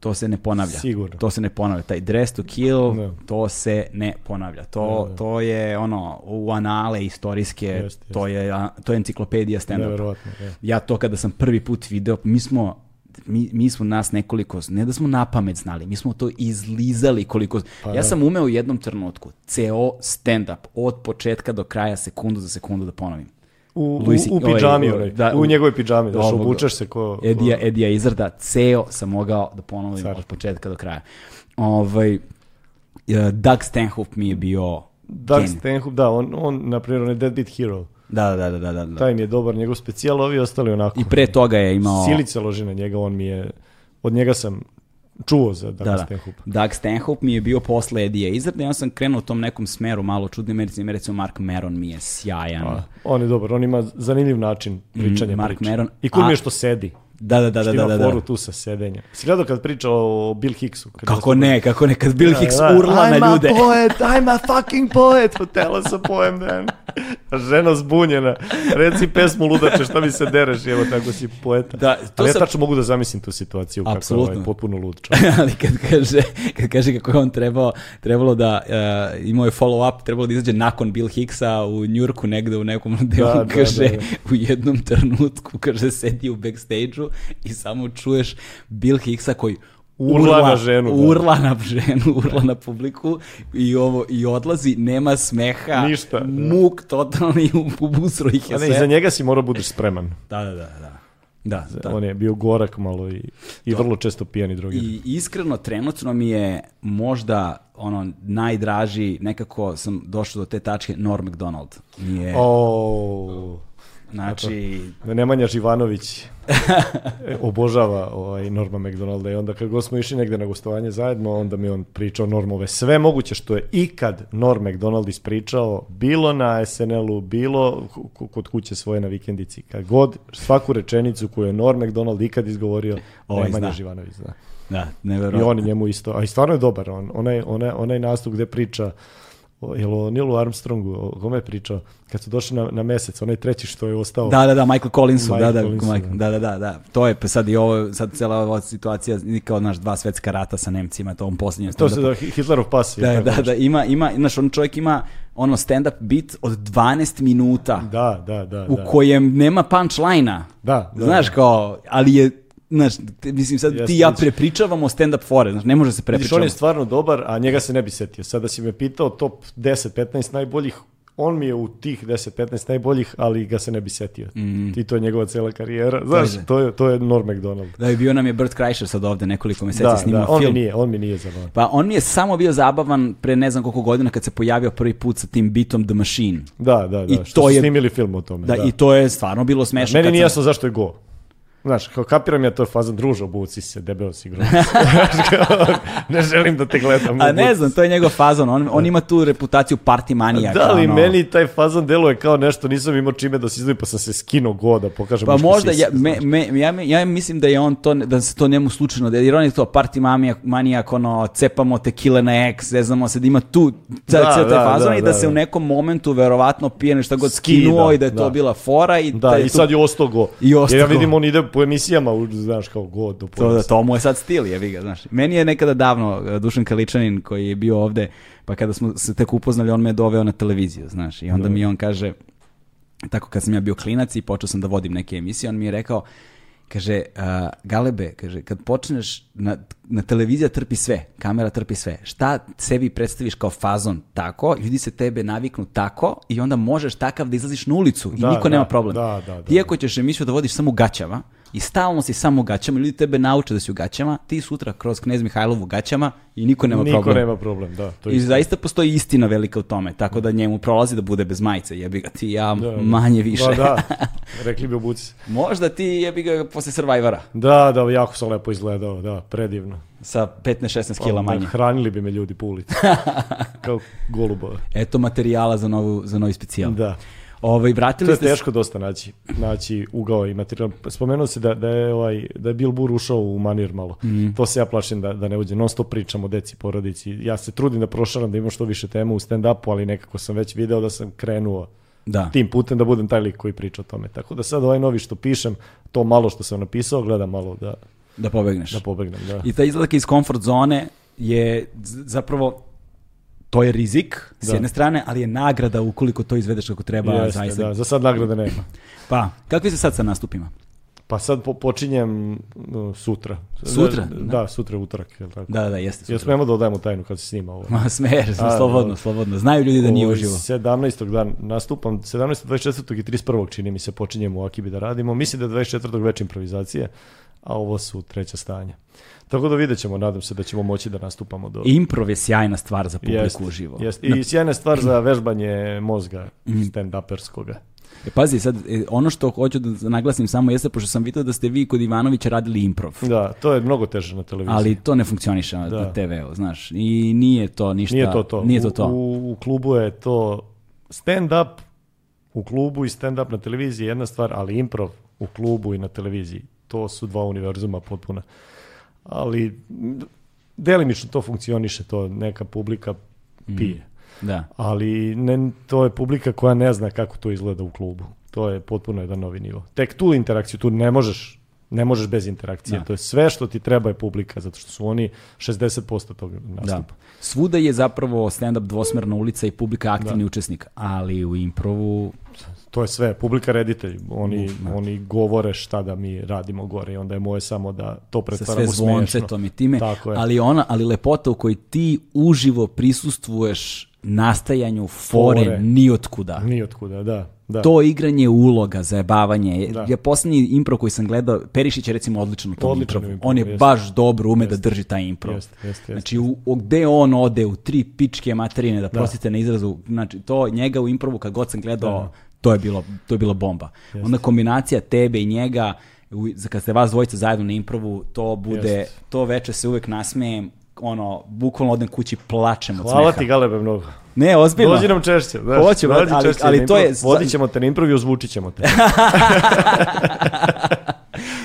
A: to se ne ponavlja.
B: Sigurno.
A: To se ne ponavlja. Taj Dress to Kill,
B: Da.
A: to se ne ponavlja. To,
B: Da, da.
A: to je ono, u anale istorijske,
B: Jest,
A: to, je, to je enciklopedija stand-up.
B: Je.
A: Ja to kada sam prvi put video, mi smo mi, mi smo nas nekoliko, ne da smo na pamet znali, mi smo to izlizali koliko...
B: Pa
A: ja
B: da.
A: sam umeo u jednom trenutku ceo stand-up od početka do kraja sekundu za sekundu da ponovim.
B: U, u,
A: Luisi-
B: u pidžami,
A: ovaj,
B: onaj,
A: da,
B: u
A: u-
B: njegovoj pidžami, da obučeš se ko...
A: Edija, Edija Izrda, ceo sam mogao da ponovim
B: Car.
A: od početka do kraja. Ovaj, e, Doug Stanhope mi je bio
B: Doug. Stanhope, da, on, on na primjer, on je Deadbeat Hero.
A: Da, da, da, da, da.
B: Taj mi je dobar, njegov specijal, ovi ostali onako.
A: I pre toga je imao...
B: Silica loži na njega, on mi je... Od njega sam čuo za Doug
A: Da, da.
B: Stanhope.
A: Doug Stanhope mi je bio posle Edija Izrda i ja sam krenuo u tom nekom smeru malo čudnim, recimo, recimo Mark Maron mi je sjajan.
B: A, on je dobar, on ima zanimljiv način pričanja
A: Mm, Mark
B: priče.
A: Maron.
B: I cool mi je što sedi.
A: Da, da, da, da, da,
B: ima
A: da, da.
B: foru tu sa sedenja. Si gledao kad priča o Bill Hicksu? Kad
A: Kako ne, kako ne, kad Bill Hicks urla
B: I'm
A: na ljude.
B: a poet, I'm a fucking poet. Hotela sa poem, man. A žena zbunjena. Reci pesmu ludače, šta mi se dereš, evo tako si poeta.
A: Da, to
B: Ali ja
A: sam-
B: tačno mogu da zamislim tu situaciju kako je ovaj potpuno lud čovjek.
A: ali kad kaže, kad kaže kako je on trebao, trebalo da, uh, imao je follow-up, trebalo da izađe nakon Bill Hicksa u Njurku negde u nekom, gde
B: Da,
A: on
B: da,
A: kaže
B: da, da.
A: u jednom trenutku, kaže sedi u backstage-u i samo čuješ Bill Hicksa koji
B: Urla na ženu, da.
A: Urla na ženu, urla na publiku i ovo i odlazi, nema smeha,
B: Ništa, da.
A: muk totalni u, busro ih je
B: ne,
A: sve.
B: za njega si morao budeš spreman.
A: Da, da, da, da. Da, da.
B: On je bio gorak malo i, i vrlo često pijan i drogiran.
A: I iskreno, trenutno mi je možda ono najdraži, nekako sam došao do te tačke, Norm MacDonald. Mi je,
B: O,
A: znači,
B: Nemanja Živanović obožava ovaj Norma McDonalda i onda kad god smo išli negde na gostovanje zajedno, onda mi on pričao Normove sve moguće što je ikad Norm McDonald ispričao, bilo na SNL-u, bilo kod kuće svoje na vikendici, kad god svaku rečenicu koju je Norm McDonald ikad izgovorio,
A: Ovaj
B: Nemanja
A: zna.
B: Živanović zna.
A: da,
B: I
A: nevjerojatno.
B: on je njemu isto, a i stvarno je dobar, on, onaj, onaj, onaj nastup gde priča o, jel o Nilu Armstrongu, o kome je pričao, kad su došli na, na mesec, onaj treći što je ostao.
A: Da, da, da, Michael Collinsu,
B: Michael
A: da, da,
B: Collinsu,
A: Michael-
B: da.
A: da, da, da, da, to je pa sad i ovo, sad cela ova situacija, kao naš dva svetska rata sa Nemcima, to on posljednjem
B: To se da Hitlerov pas. je
A: Da, da,
B: nešto.
A: da, ima, ima, znaš, on čovjek ima ono stand-up bit od 12 minuta
B: Da, da, da.
A: u
B: da.
A: kojem nema punchline-a.
B: Da, da,
A: Znaš,
B: da.
A: kao, ali je, znaš, te- mislim sad
B: Jeste,
A: ti ja
B: vidiš.
A: prepričavamo stand-up fore, znaš, ne može se
B: Vidiš,
A: prepričavamo.
B: on je stvarno dobar, a njega se ne bi setio. Sada si me pitao top 10-15 najboljih, on mi je u tih 10-15 najboljih, ali ga se ne bi setio. I to je njegova cela karijera. Znaš, to je, to je Norm MacDonald.
A: Da je bio nam je Bert Kreischer sad ovde nekoliko meseci
B: Da,
A: snimao
B: da, on mi
A: film.
B: nije, on mi nije zabavan.
A: Pa on mi je samo bio zabavan pre ne znam koliko godina kad se pojavio prvi put sa tim bitom The Machine.
B: Da, da, da.
A: I
B: što
A: to
B: su
A: je-
B: snimili film o tome.
A: Da,
B: Da,
A: i to je stvarno bilo smešno.
B: Meni
A: kad
B: nije
A: sam-
B: jasno zašto je go. Znaš, kao kapiram ja to je fazan druža, obuci se, debeo si groz. ne želim da te gledam.
A: A ne znam, to je njegov fazon. On, on ima tu reputaciju party manijaka.
B: Da li
A: ono.
B: meni taj fazan deluje kao nešto, nisam imao čime da se izdvojim, pa sam se skinuo go da pokažem
A: Pa možda,
B: sise,
A: ja, me, me, ja, ja mislim da je on to, da se to njemu slučajno, jer on je to party manijak, manijak ono, cepamo tekile na ex, zeznamo se da ima tu da,
B: Da,
A: taj
B: da,
A: fazon
B: da,
A: i da,
B: da,
A: se u
B: da.
A: nekom momentu verovatno pije nešto god skinuo i da je to
B: da.
A: bila fora i
B: Da, i
A: tu-
B: sad je ostao go.
A: I ostao
B: Jer ja vidim, on ide po emisijama, znaš, kao go do
A: To, da, to mu je sad stil, jebi ga, znaš. Meni je nekada davno uh, Dušan Kaličanin koji je bio ovde, pa kada smo se tek upoznali, on me je doveo na televiziju, znaš. I onda mi on kaže, tako kad sam ja bio klinac i počeo sam da vodim neke emisije, on mi je rekao, Kaže, a, Galebe, kaže, kad počneš, na, na televizija trpi sve, kamera trpi sve. Šta sebi predstaviš kao fazon tako, ljudi se tebe naviknu tako i onda možeš takav da izlaziš na ulicu i
B: Da,
A: niko
B: da,
A: nema problem.
B: da, da, da.
A: Ti ako ćeš emisiju da vodiš samo u gaćama i stalno si samo u gaćama, ljudi tebe nauče da si u gaćama, ti sutra kroz Knez Mihajlovu u gaćama i niko nema
B: Niko
A: problem.
B: nema problem, da. To
A: I
B: istina.
A: zaista postoji istina velika u tome, tako da njemu prolazi da bude bez majice, jebi ga ti ja
B: Da, da.
A: manje više.
B: Da, da, rekli bi obuci.
A: Možda ti jebi ga posle Survivora
B: Da, da, jako sam lepo izgledao, da, predivno.
A: sa 15-16 kila
B: Onda
A: manje.
B: Hranili bi me ljudi po ulici. Kao golubove.
A: Eto materijala za, novu, za novi specijal.
B: Da.
A: Ovaj,
B: To
A: vratili
B: je
A: ste
B: teško dosta naći, naći ugao i materijal. Spomenuo se da, da je ovaj da je Bill Burr ušao u manir malo.
A: Mhm.
B: To se ja plašim da, da ne uđe. Non stop pričam o deci, porodici. Ja se trudim da prošaram da imam što više tema u stand-upu, ali nekako sam već video da sam krenuo
A: Da.
B: tim putem da budem taj lik koji priča o tome. Tako da sad ovaj novi što pišem, to malo što sam napisao, gledam malo da,
A: Da pobegneš.
B: da pobegnem. Da.
A: I taj izlazak iz comfort zone je zapravo to je rizik s
B: Da.
A: jedne strane, ali je nagrada ukoliko to izvedeš kako treba
B: Jeste,
A: zaista.
B: da, za sad nagrade nema.
A: Pa, kakvi ste sad sa nastupima?
B: Pa sad po, počinjem sutra.
A: Sutra?
B: Da, da, sutra je utorak, je tako?
A: Da, da, jeste.
B: Jel
A: sutra.
B: smemo da odajemo tajnu kad se snima ovo?
A: Ma smer,
B: A,
A: slobodno,
B: da.
A: slobodno. Znaju ljudi da nije
B: Ovaj,
A: uživo.
B: 17. dan nastupam, 17. 24. i 31. čini mi se počinjemo u Akibi da radimo. Mislim da je 24. već improvizacije, a ovo su treća stanja. Tako da vidjet ćemo, nadam se da ćemo moći da nastupamo do...
A: Improv je sjajna stvar za publiku
B: Jest,
A: uživo.
B: jest. I sjajna stvar za vežbanje mozga
A: Mhm.
B: stand-uperskoga.
A: E, Pazi, sad, e, ono što hoću da naglasim samo jeste, pošto sam vidio da ste vi kod Ivanovića radili improv.
B: Da, to je mnogo teže na televiziji.
A: Ali to ne funkcioniše na,
B: Da.
A: na TV-u, znaš. I nije to ništa.
B: Nije to to.
A: Nije to to.
B: U, u klubu je to stand-up u klubu i stand-up na televiziji je jedna stvar, ali improv u klubu i na televiziji, to su dva univerzuma potpuna. Ali delimično to funkcioniše, to neka publika pije.
A: Da.
B: Ali ne, to je publika koja ne zna kako to izgleda u klubu. To je potpuno jedan novi nivo. Tek tu interakciju, tu ne možeš ne možeš bez interakcije.
A: Da.
B: To je sve što ti treba je publika, zato što su oni 60% tog nastupa.
A: Da. Svuda je zapravo stand-up dvosmerna ulica i publika aktivni učesnik, ali u improvu
B: To je sve, publika reditelj, oni,
A: Da.
B: oni govore šta da mi radimo gore i onda je moje samo da to
A: sa
B: pretvaramo
A: sve
B: u smešno.
A: zvoncetom i time,
B: Tako je.
A: ali ona, ali lepota u kojoj ti uživo prisustvuješ nastajanju fore,
B: Fore.
A: nijotkuda.
B: Nijotkuda, da. da.
A: To igranje uloga, zajebavanje.
B: Da.
A: Ja posljednji impro koji sam gledao, Perišić je recimo odličan u tom
B: Odličan
A: improvu.
B: improvu,
A: On je
B: jeste.
A: baš dobro ume da drži taj improv.
B: Jeste, jeste, jeste.
A: Znači, u, u- gde on ode u tri pičke materine, da prostite na izrazu, znači, to njega u improvu kad god sam gledao, to je bilo, to je bila bomba. Onda kombinacija tebe i njega, za- kad ste vas dvojica zajedno na improvu, to bude,
B: Jeste.
A: to veče se uvek nasmejem, ono, bukvalno odem kući, plačem od
B: Hvala
A: smeha.
B: ti Galebe mnogo.
A: Ne, ozbiljno.
B: Dođi nam češće. Znaš,
A: brate, ali-
B: češće
A: ali
B: na
A: to je-.
B: Vodit ćemo te na improv i ozvučit ćemo te.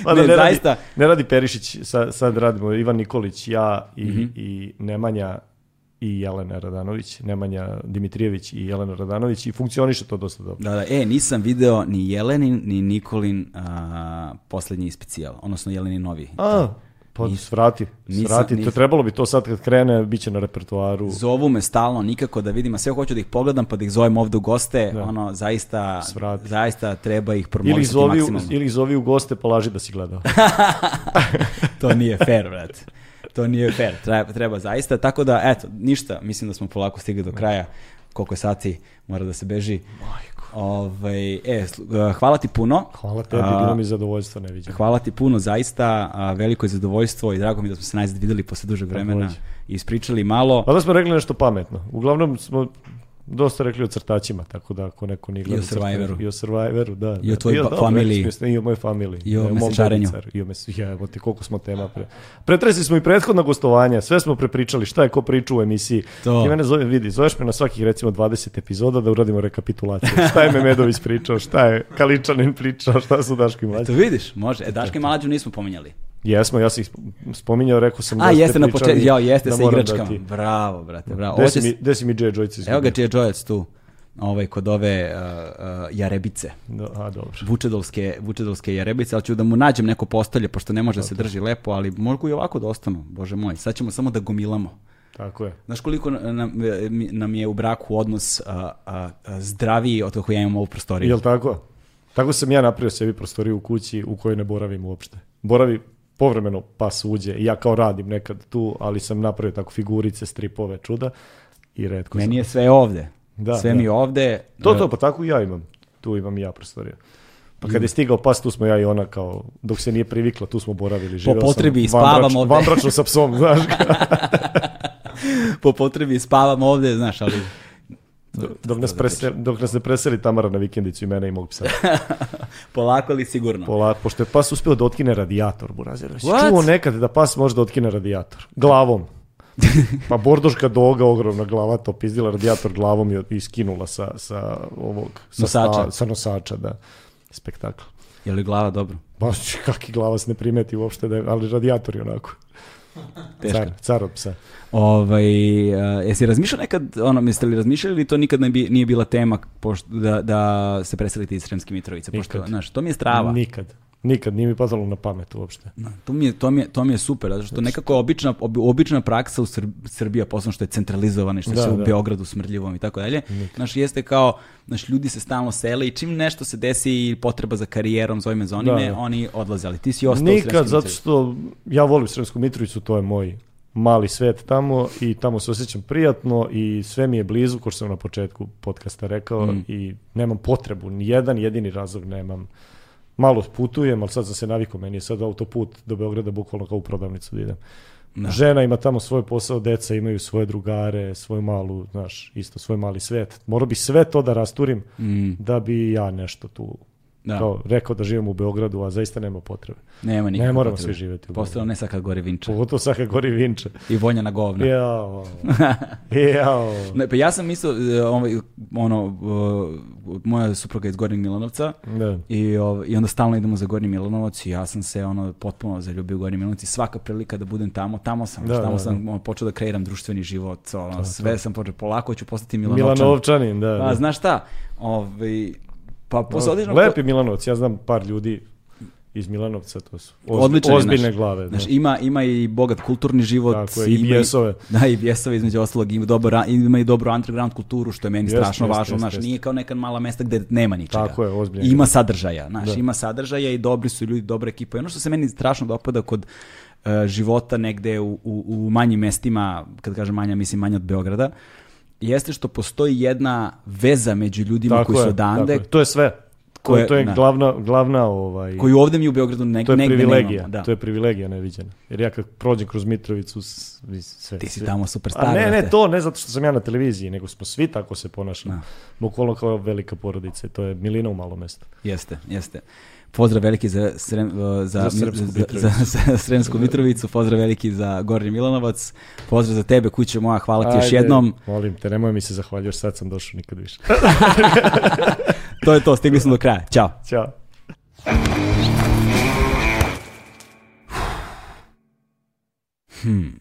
B: Mada
A: Ne,
B: ne,
A: zaista.
B: radi, ne radi Perišić, sad, sad radimo Ivan Nikolić, ja i,
A: Mhm.
B: i Nemanja i Jelena Radanović, Nemanja Dimitrijević i Jelena Radanović i funkcioniše to dosta dobro.
A: Da, da, e, nisam video ni Jelenin, ni Nikolin a, posljednji specijal, odnosno Jelenin novi.
B: A, pa
A: Nis-
B: svrati,
A: nisam-
B: svrati.
A: nisam-
B: To trebalo bi to sad kad krene, bit će na repertoaru.
A: Zovu me stalno, nikako da vidim, a sve hoću da ih pogledam pa da ih zovem ovde u goste,
B: Da.
A: ono, zaista,
B: Svrati.
A: zaista treba ih
B: Ili
A: promovisati
B: zovi,
A: maksimalno.
B: ili ih zovi u goste pa laži da si gledao.
A: to nije fair, brate. To nije fair, treba, treba zaista, tako da, eto, ništa, mislim da smo polako stigli do kraja, koliko sati, mora da se beži. Ovaj, e, sl- uh, hvala ti puno.
B: Hvala tebi,
A: A,
B: bilo mi zadovoljstvo neviđeno.
A: Hvala ti puno, zaista, a, veliko je zadovoljstvo i drago mi da smo se najzad videli posle dužeg vremena i ispričali malo.
B: Pa da smo rekli nešto pametno. Uglavnom smo dosta rekli o crtačima, tako da ako neko nije
A: I o
B: gledao
A: Survivoru.
B: crtače- I o Survivoru, da.
A: I o
B: da.
A: tvojoj
B: dobro,
A: familiji.
B: smo, I o mojoj familiji.
A: I o mesečarenju.
B: I o mes... Ja, evo koliko smo tema pre... Pretresli smo i prethodna gostovanja, sve smo prepričali, šta je ko priča u emisiji.
A: To.
B: Ti mene zove, vidi, zoveš me na svakih recimo 20 epizoda da uradimo rekapitulaciju. Šta je Memedović pričao, šta je Kaličanin pričao, šta su Daško i Mlađe.
A: To vidiš, može. E, Daška i Malađu nismo pominjali.
B: Jesmo, ja sam ih spominjao, rekao sam
A: A,
B: da ste
A: jeste na početku, jao, jeste
B: da
A: sa
B: da
A: igračkama.
B: ti-
A: Bravo, brate, bravo.
B: Gde si mi, gde si mi Džej Džojci
A: Evo ga? Čije Džojac tu, ovaj, kod ove uh, uh, jarebice.
B: Da, a, dobro.
A: Vučedolske, vučedolske jarebice, ali ću da mu nađem neko postolje, pošto ne može da se drži lepo, ali mogu i ovako da ostanu, bože moj. Sad ćemo samo da gomilamo.
B: Tako je.
A: Znaš koliko nam, nam je u braku odnos a, a, a, zdraviji od kako ja imam ovu prostoriju?
B: Jel tako? Tako sam ja napravio sebi prostoriju u kući u kojoj ne boravim uopšte. Boravi povremeno pas uđe i ja kao radim nekad tu, ali sam napravio tako figurice, stripove, čuda i redko
A: Meni
B: sam-
A: je sve ovde.
B: Da,
A: sve
B: da.
A: mi ovde.
B: To,
A: e,
B: to, pa tako i ja imam. Tu imam i ja prostoriju. Pa kad je stigao pas, tu smo ja i ona kao, dok se nije privikla, tu smo boravili. Živeo sam
A: potrebi i
B: vanbrač-
A: spavam ovde.
B: Vanbračno sa psom, znaš.
A: po potrebi spavam ovde, znaš, ali
B: dok, nas preseli, dok nas ne preseli Tamara na vikendicu i mene i mog psa.
A: polako ali sigurno.
B: Polako, pošto je pas uspeo da otkine radijator, Burazir. Čuo nekad da pas može da otkine radijator? Glavom. Pa bordoška doga, ogromna glava, to pizdila radijator glavom i, i skinula sa, sa ovog... Sa,
A: Nosača.
B: sta- sa nosača, da. Spektakl.
A: Je li glava dobro?
B: Baš kaki glava se ne primeti uopšte, da je, ali radijator je onako.
A: Teško.
B: Car, car od psa.
A: Ovaj, uh, jesi razmišljao nekad, ono, jeste li razmišljali ili to nikad ne bi, nije bila tema pošto, da, da se preselite iz Sremske Mitrovice? Pošto,
B: Nikad.
A: znaš, to mi je strava.
B: Nikad. Nikad, nije mi padalo na pamet uopšte.
A: Da, to, mi je, to, mi je, to mi je super, zato što nekako obična, obi- obična praksa u Srb, Srbija, posebno što je centralizovana i što je
B: Da,
A: sve u
B: da.
A: Beogradu smrdljivom i tako dalje, znaš, jeste kao, znaš, ljudi se stalno sele i čim nešto se desi i potreba za karijerom, zovime za onime,
B: Da, da.
A: oni odlaze, ali ti si ostao u
B: Nikad, zato što ja volim Sremsku Mitrovicu, to je moj mali svet tamo i tamo se osjećam prijatno i sve mi je blizu, kao što sam na početku podcasta rekao
A: Mm.
B: i nemam potrebu, ni jedan jedini razlog nemam. Malo putujem, ali sad sam se navikao, meni je sad autoput do Beograda bukvalno kao u prodavnicu da idem.
A: Da.
B: Žena ima tamo svoj posao, deca imaju svoje drugare, svoju malu, znaš, isto svoj mali svet. Morao bi sve to da rasturim
A: Mm,
B: da bi ja nešto tu
A: da,
B: kao rekao da živim u Beogradu, a zaista nema potrebe.
A: nema nikakve
B: Ne moramo
A: potrebe.
B: svi živjeti u
A: Posebno ne sad kad gori vinča
B: Pogotovo sad kad gori vinče.
A: i vonja na govna.
B: Jao. Jao.
A: Ne, pa ja sam mislio, e, ovaj, ono, e, moja supruga je iz Gornjeg Milanovca
B: Da.
A: i, ov- i onda stalno idemo za Gornji Milanovac i ja sam se ono potpuno zaljubio u Gornji Milanovac i svaka prilika da budem tamo, tamo sam,
B: Da,
A: tamo
B: da,
A: sam ono, počeo da kreiram društveni život, ono, sve sam počeo, polako ću postati Milanovčan.
B: Milanovčanin, da.
A: Pa,
B: da.
A: znaš šta, ovaj, pa posle određenog-
B: Lep je Milanovac, ja znam par ljudi iz Milanovca, to su
A: Odličan je,
B: ozbiljne
A: znaš.
B: glave. Da.
A: Znaš, ima, ima i bogat kulturni život.
B: Tako je, i
A: ima
B: bijesove.
A: Da, i bijesove između ostalog. Ima, dobar, ima i dobru underground kulturu, što je meni
B: Jeste,
A: strašno
B: jeste,
A: važno.
B: jeste,
A: Znaš,
B: jeste.
A: nije kao neka mala mesta gde nema ničega.
B: Tako je, ozbiljno.
A: I ima sadržaja, znaš,
B: Da.
A: ima sadržaja i dobri su ljudi, dobra ekipa. I ono što se meni strašno dopada kod e, života negde u, u, u manjim mestima, kad kažem manja, mislim manja od Beograda, jeste što postoji jedna veza među ljudima
B: Tako
A: koji su odande,
B: tako je. To je sve.
A: Koje-
B: je- to je
A: da.
B: glavna, glavna ovaj,
A: koju ovde mi u Beogradu ne,
B: to je
A: negde
B: privilegija.
A: nemamo. Da.
B: To je privilegija neviđena. Jer ja kad prođem kroz Mitrovicu, s- vi- sve.
A: Ti si
B: sve-
A: tamo superstar.
B: A ne, ne, to ne zato što sam ja na televiziji, nego smo svi tako se ponašamo.
A: Da.
B: Bukvalno kao velika porodica. To je milina u malo mesto.
A: Jeste, jeste. Pozdrav veliki za, Srem, za,
B: Za Sremsku
A: za,
B: Mitrovicu.
A: za, za Sremsku Mitrovicu, pozdrav veliki za Gornji Milanovac, pozdrav za tebe kuće moja, hvala ti još
B: Ajde,
A: jednom.
B: Molim te, nemoj mi se zahvaljuješ, sad sam došao nikad više.
A: To je to, stigli smo do kraja. Ćao.
B: Ćao.
A: Hmm.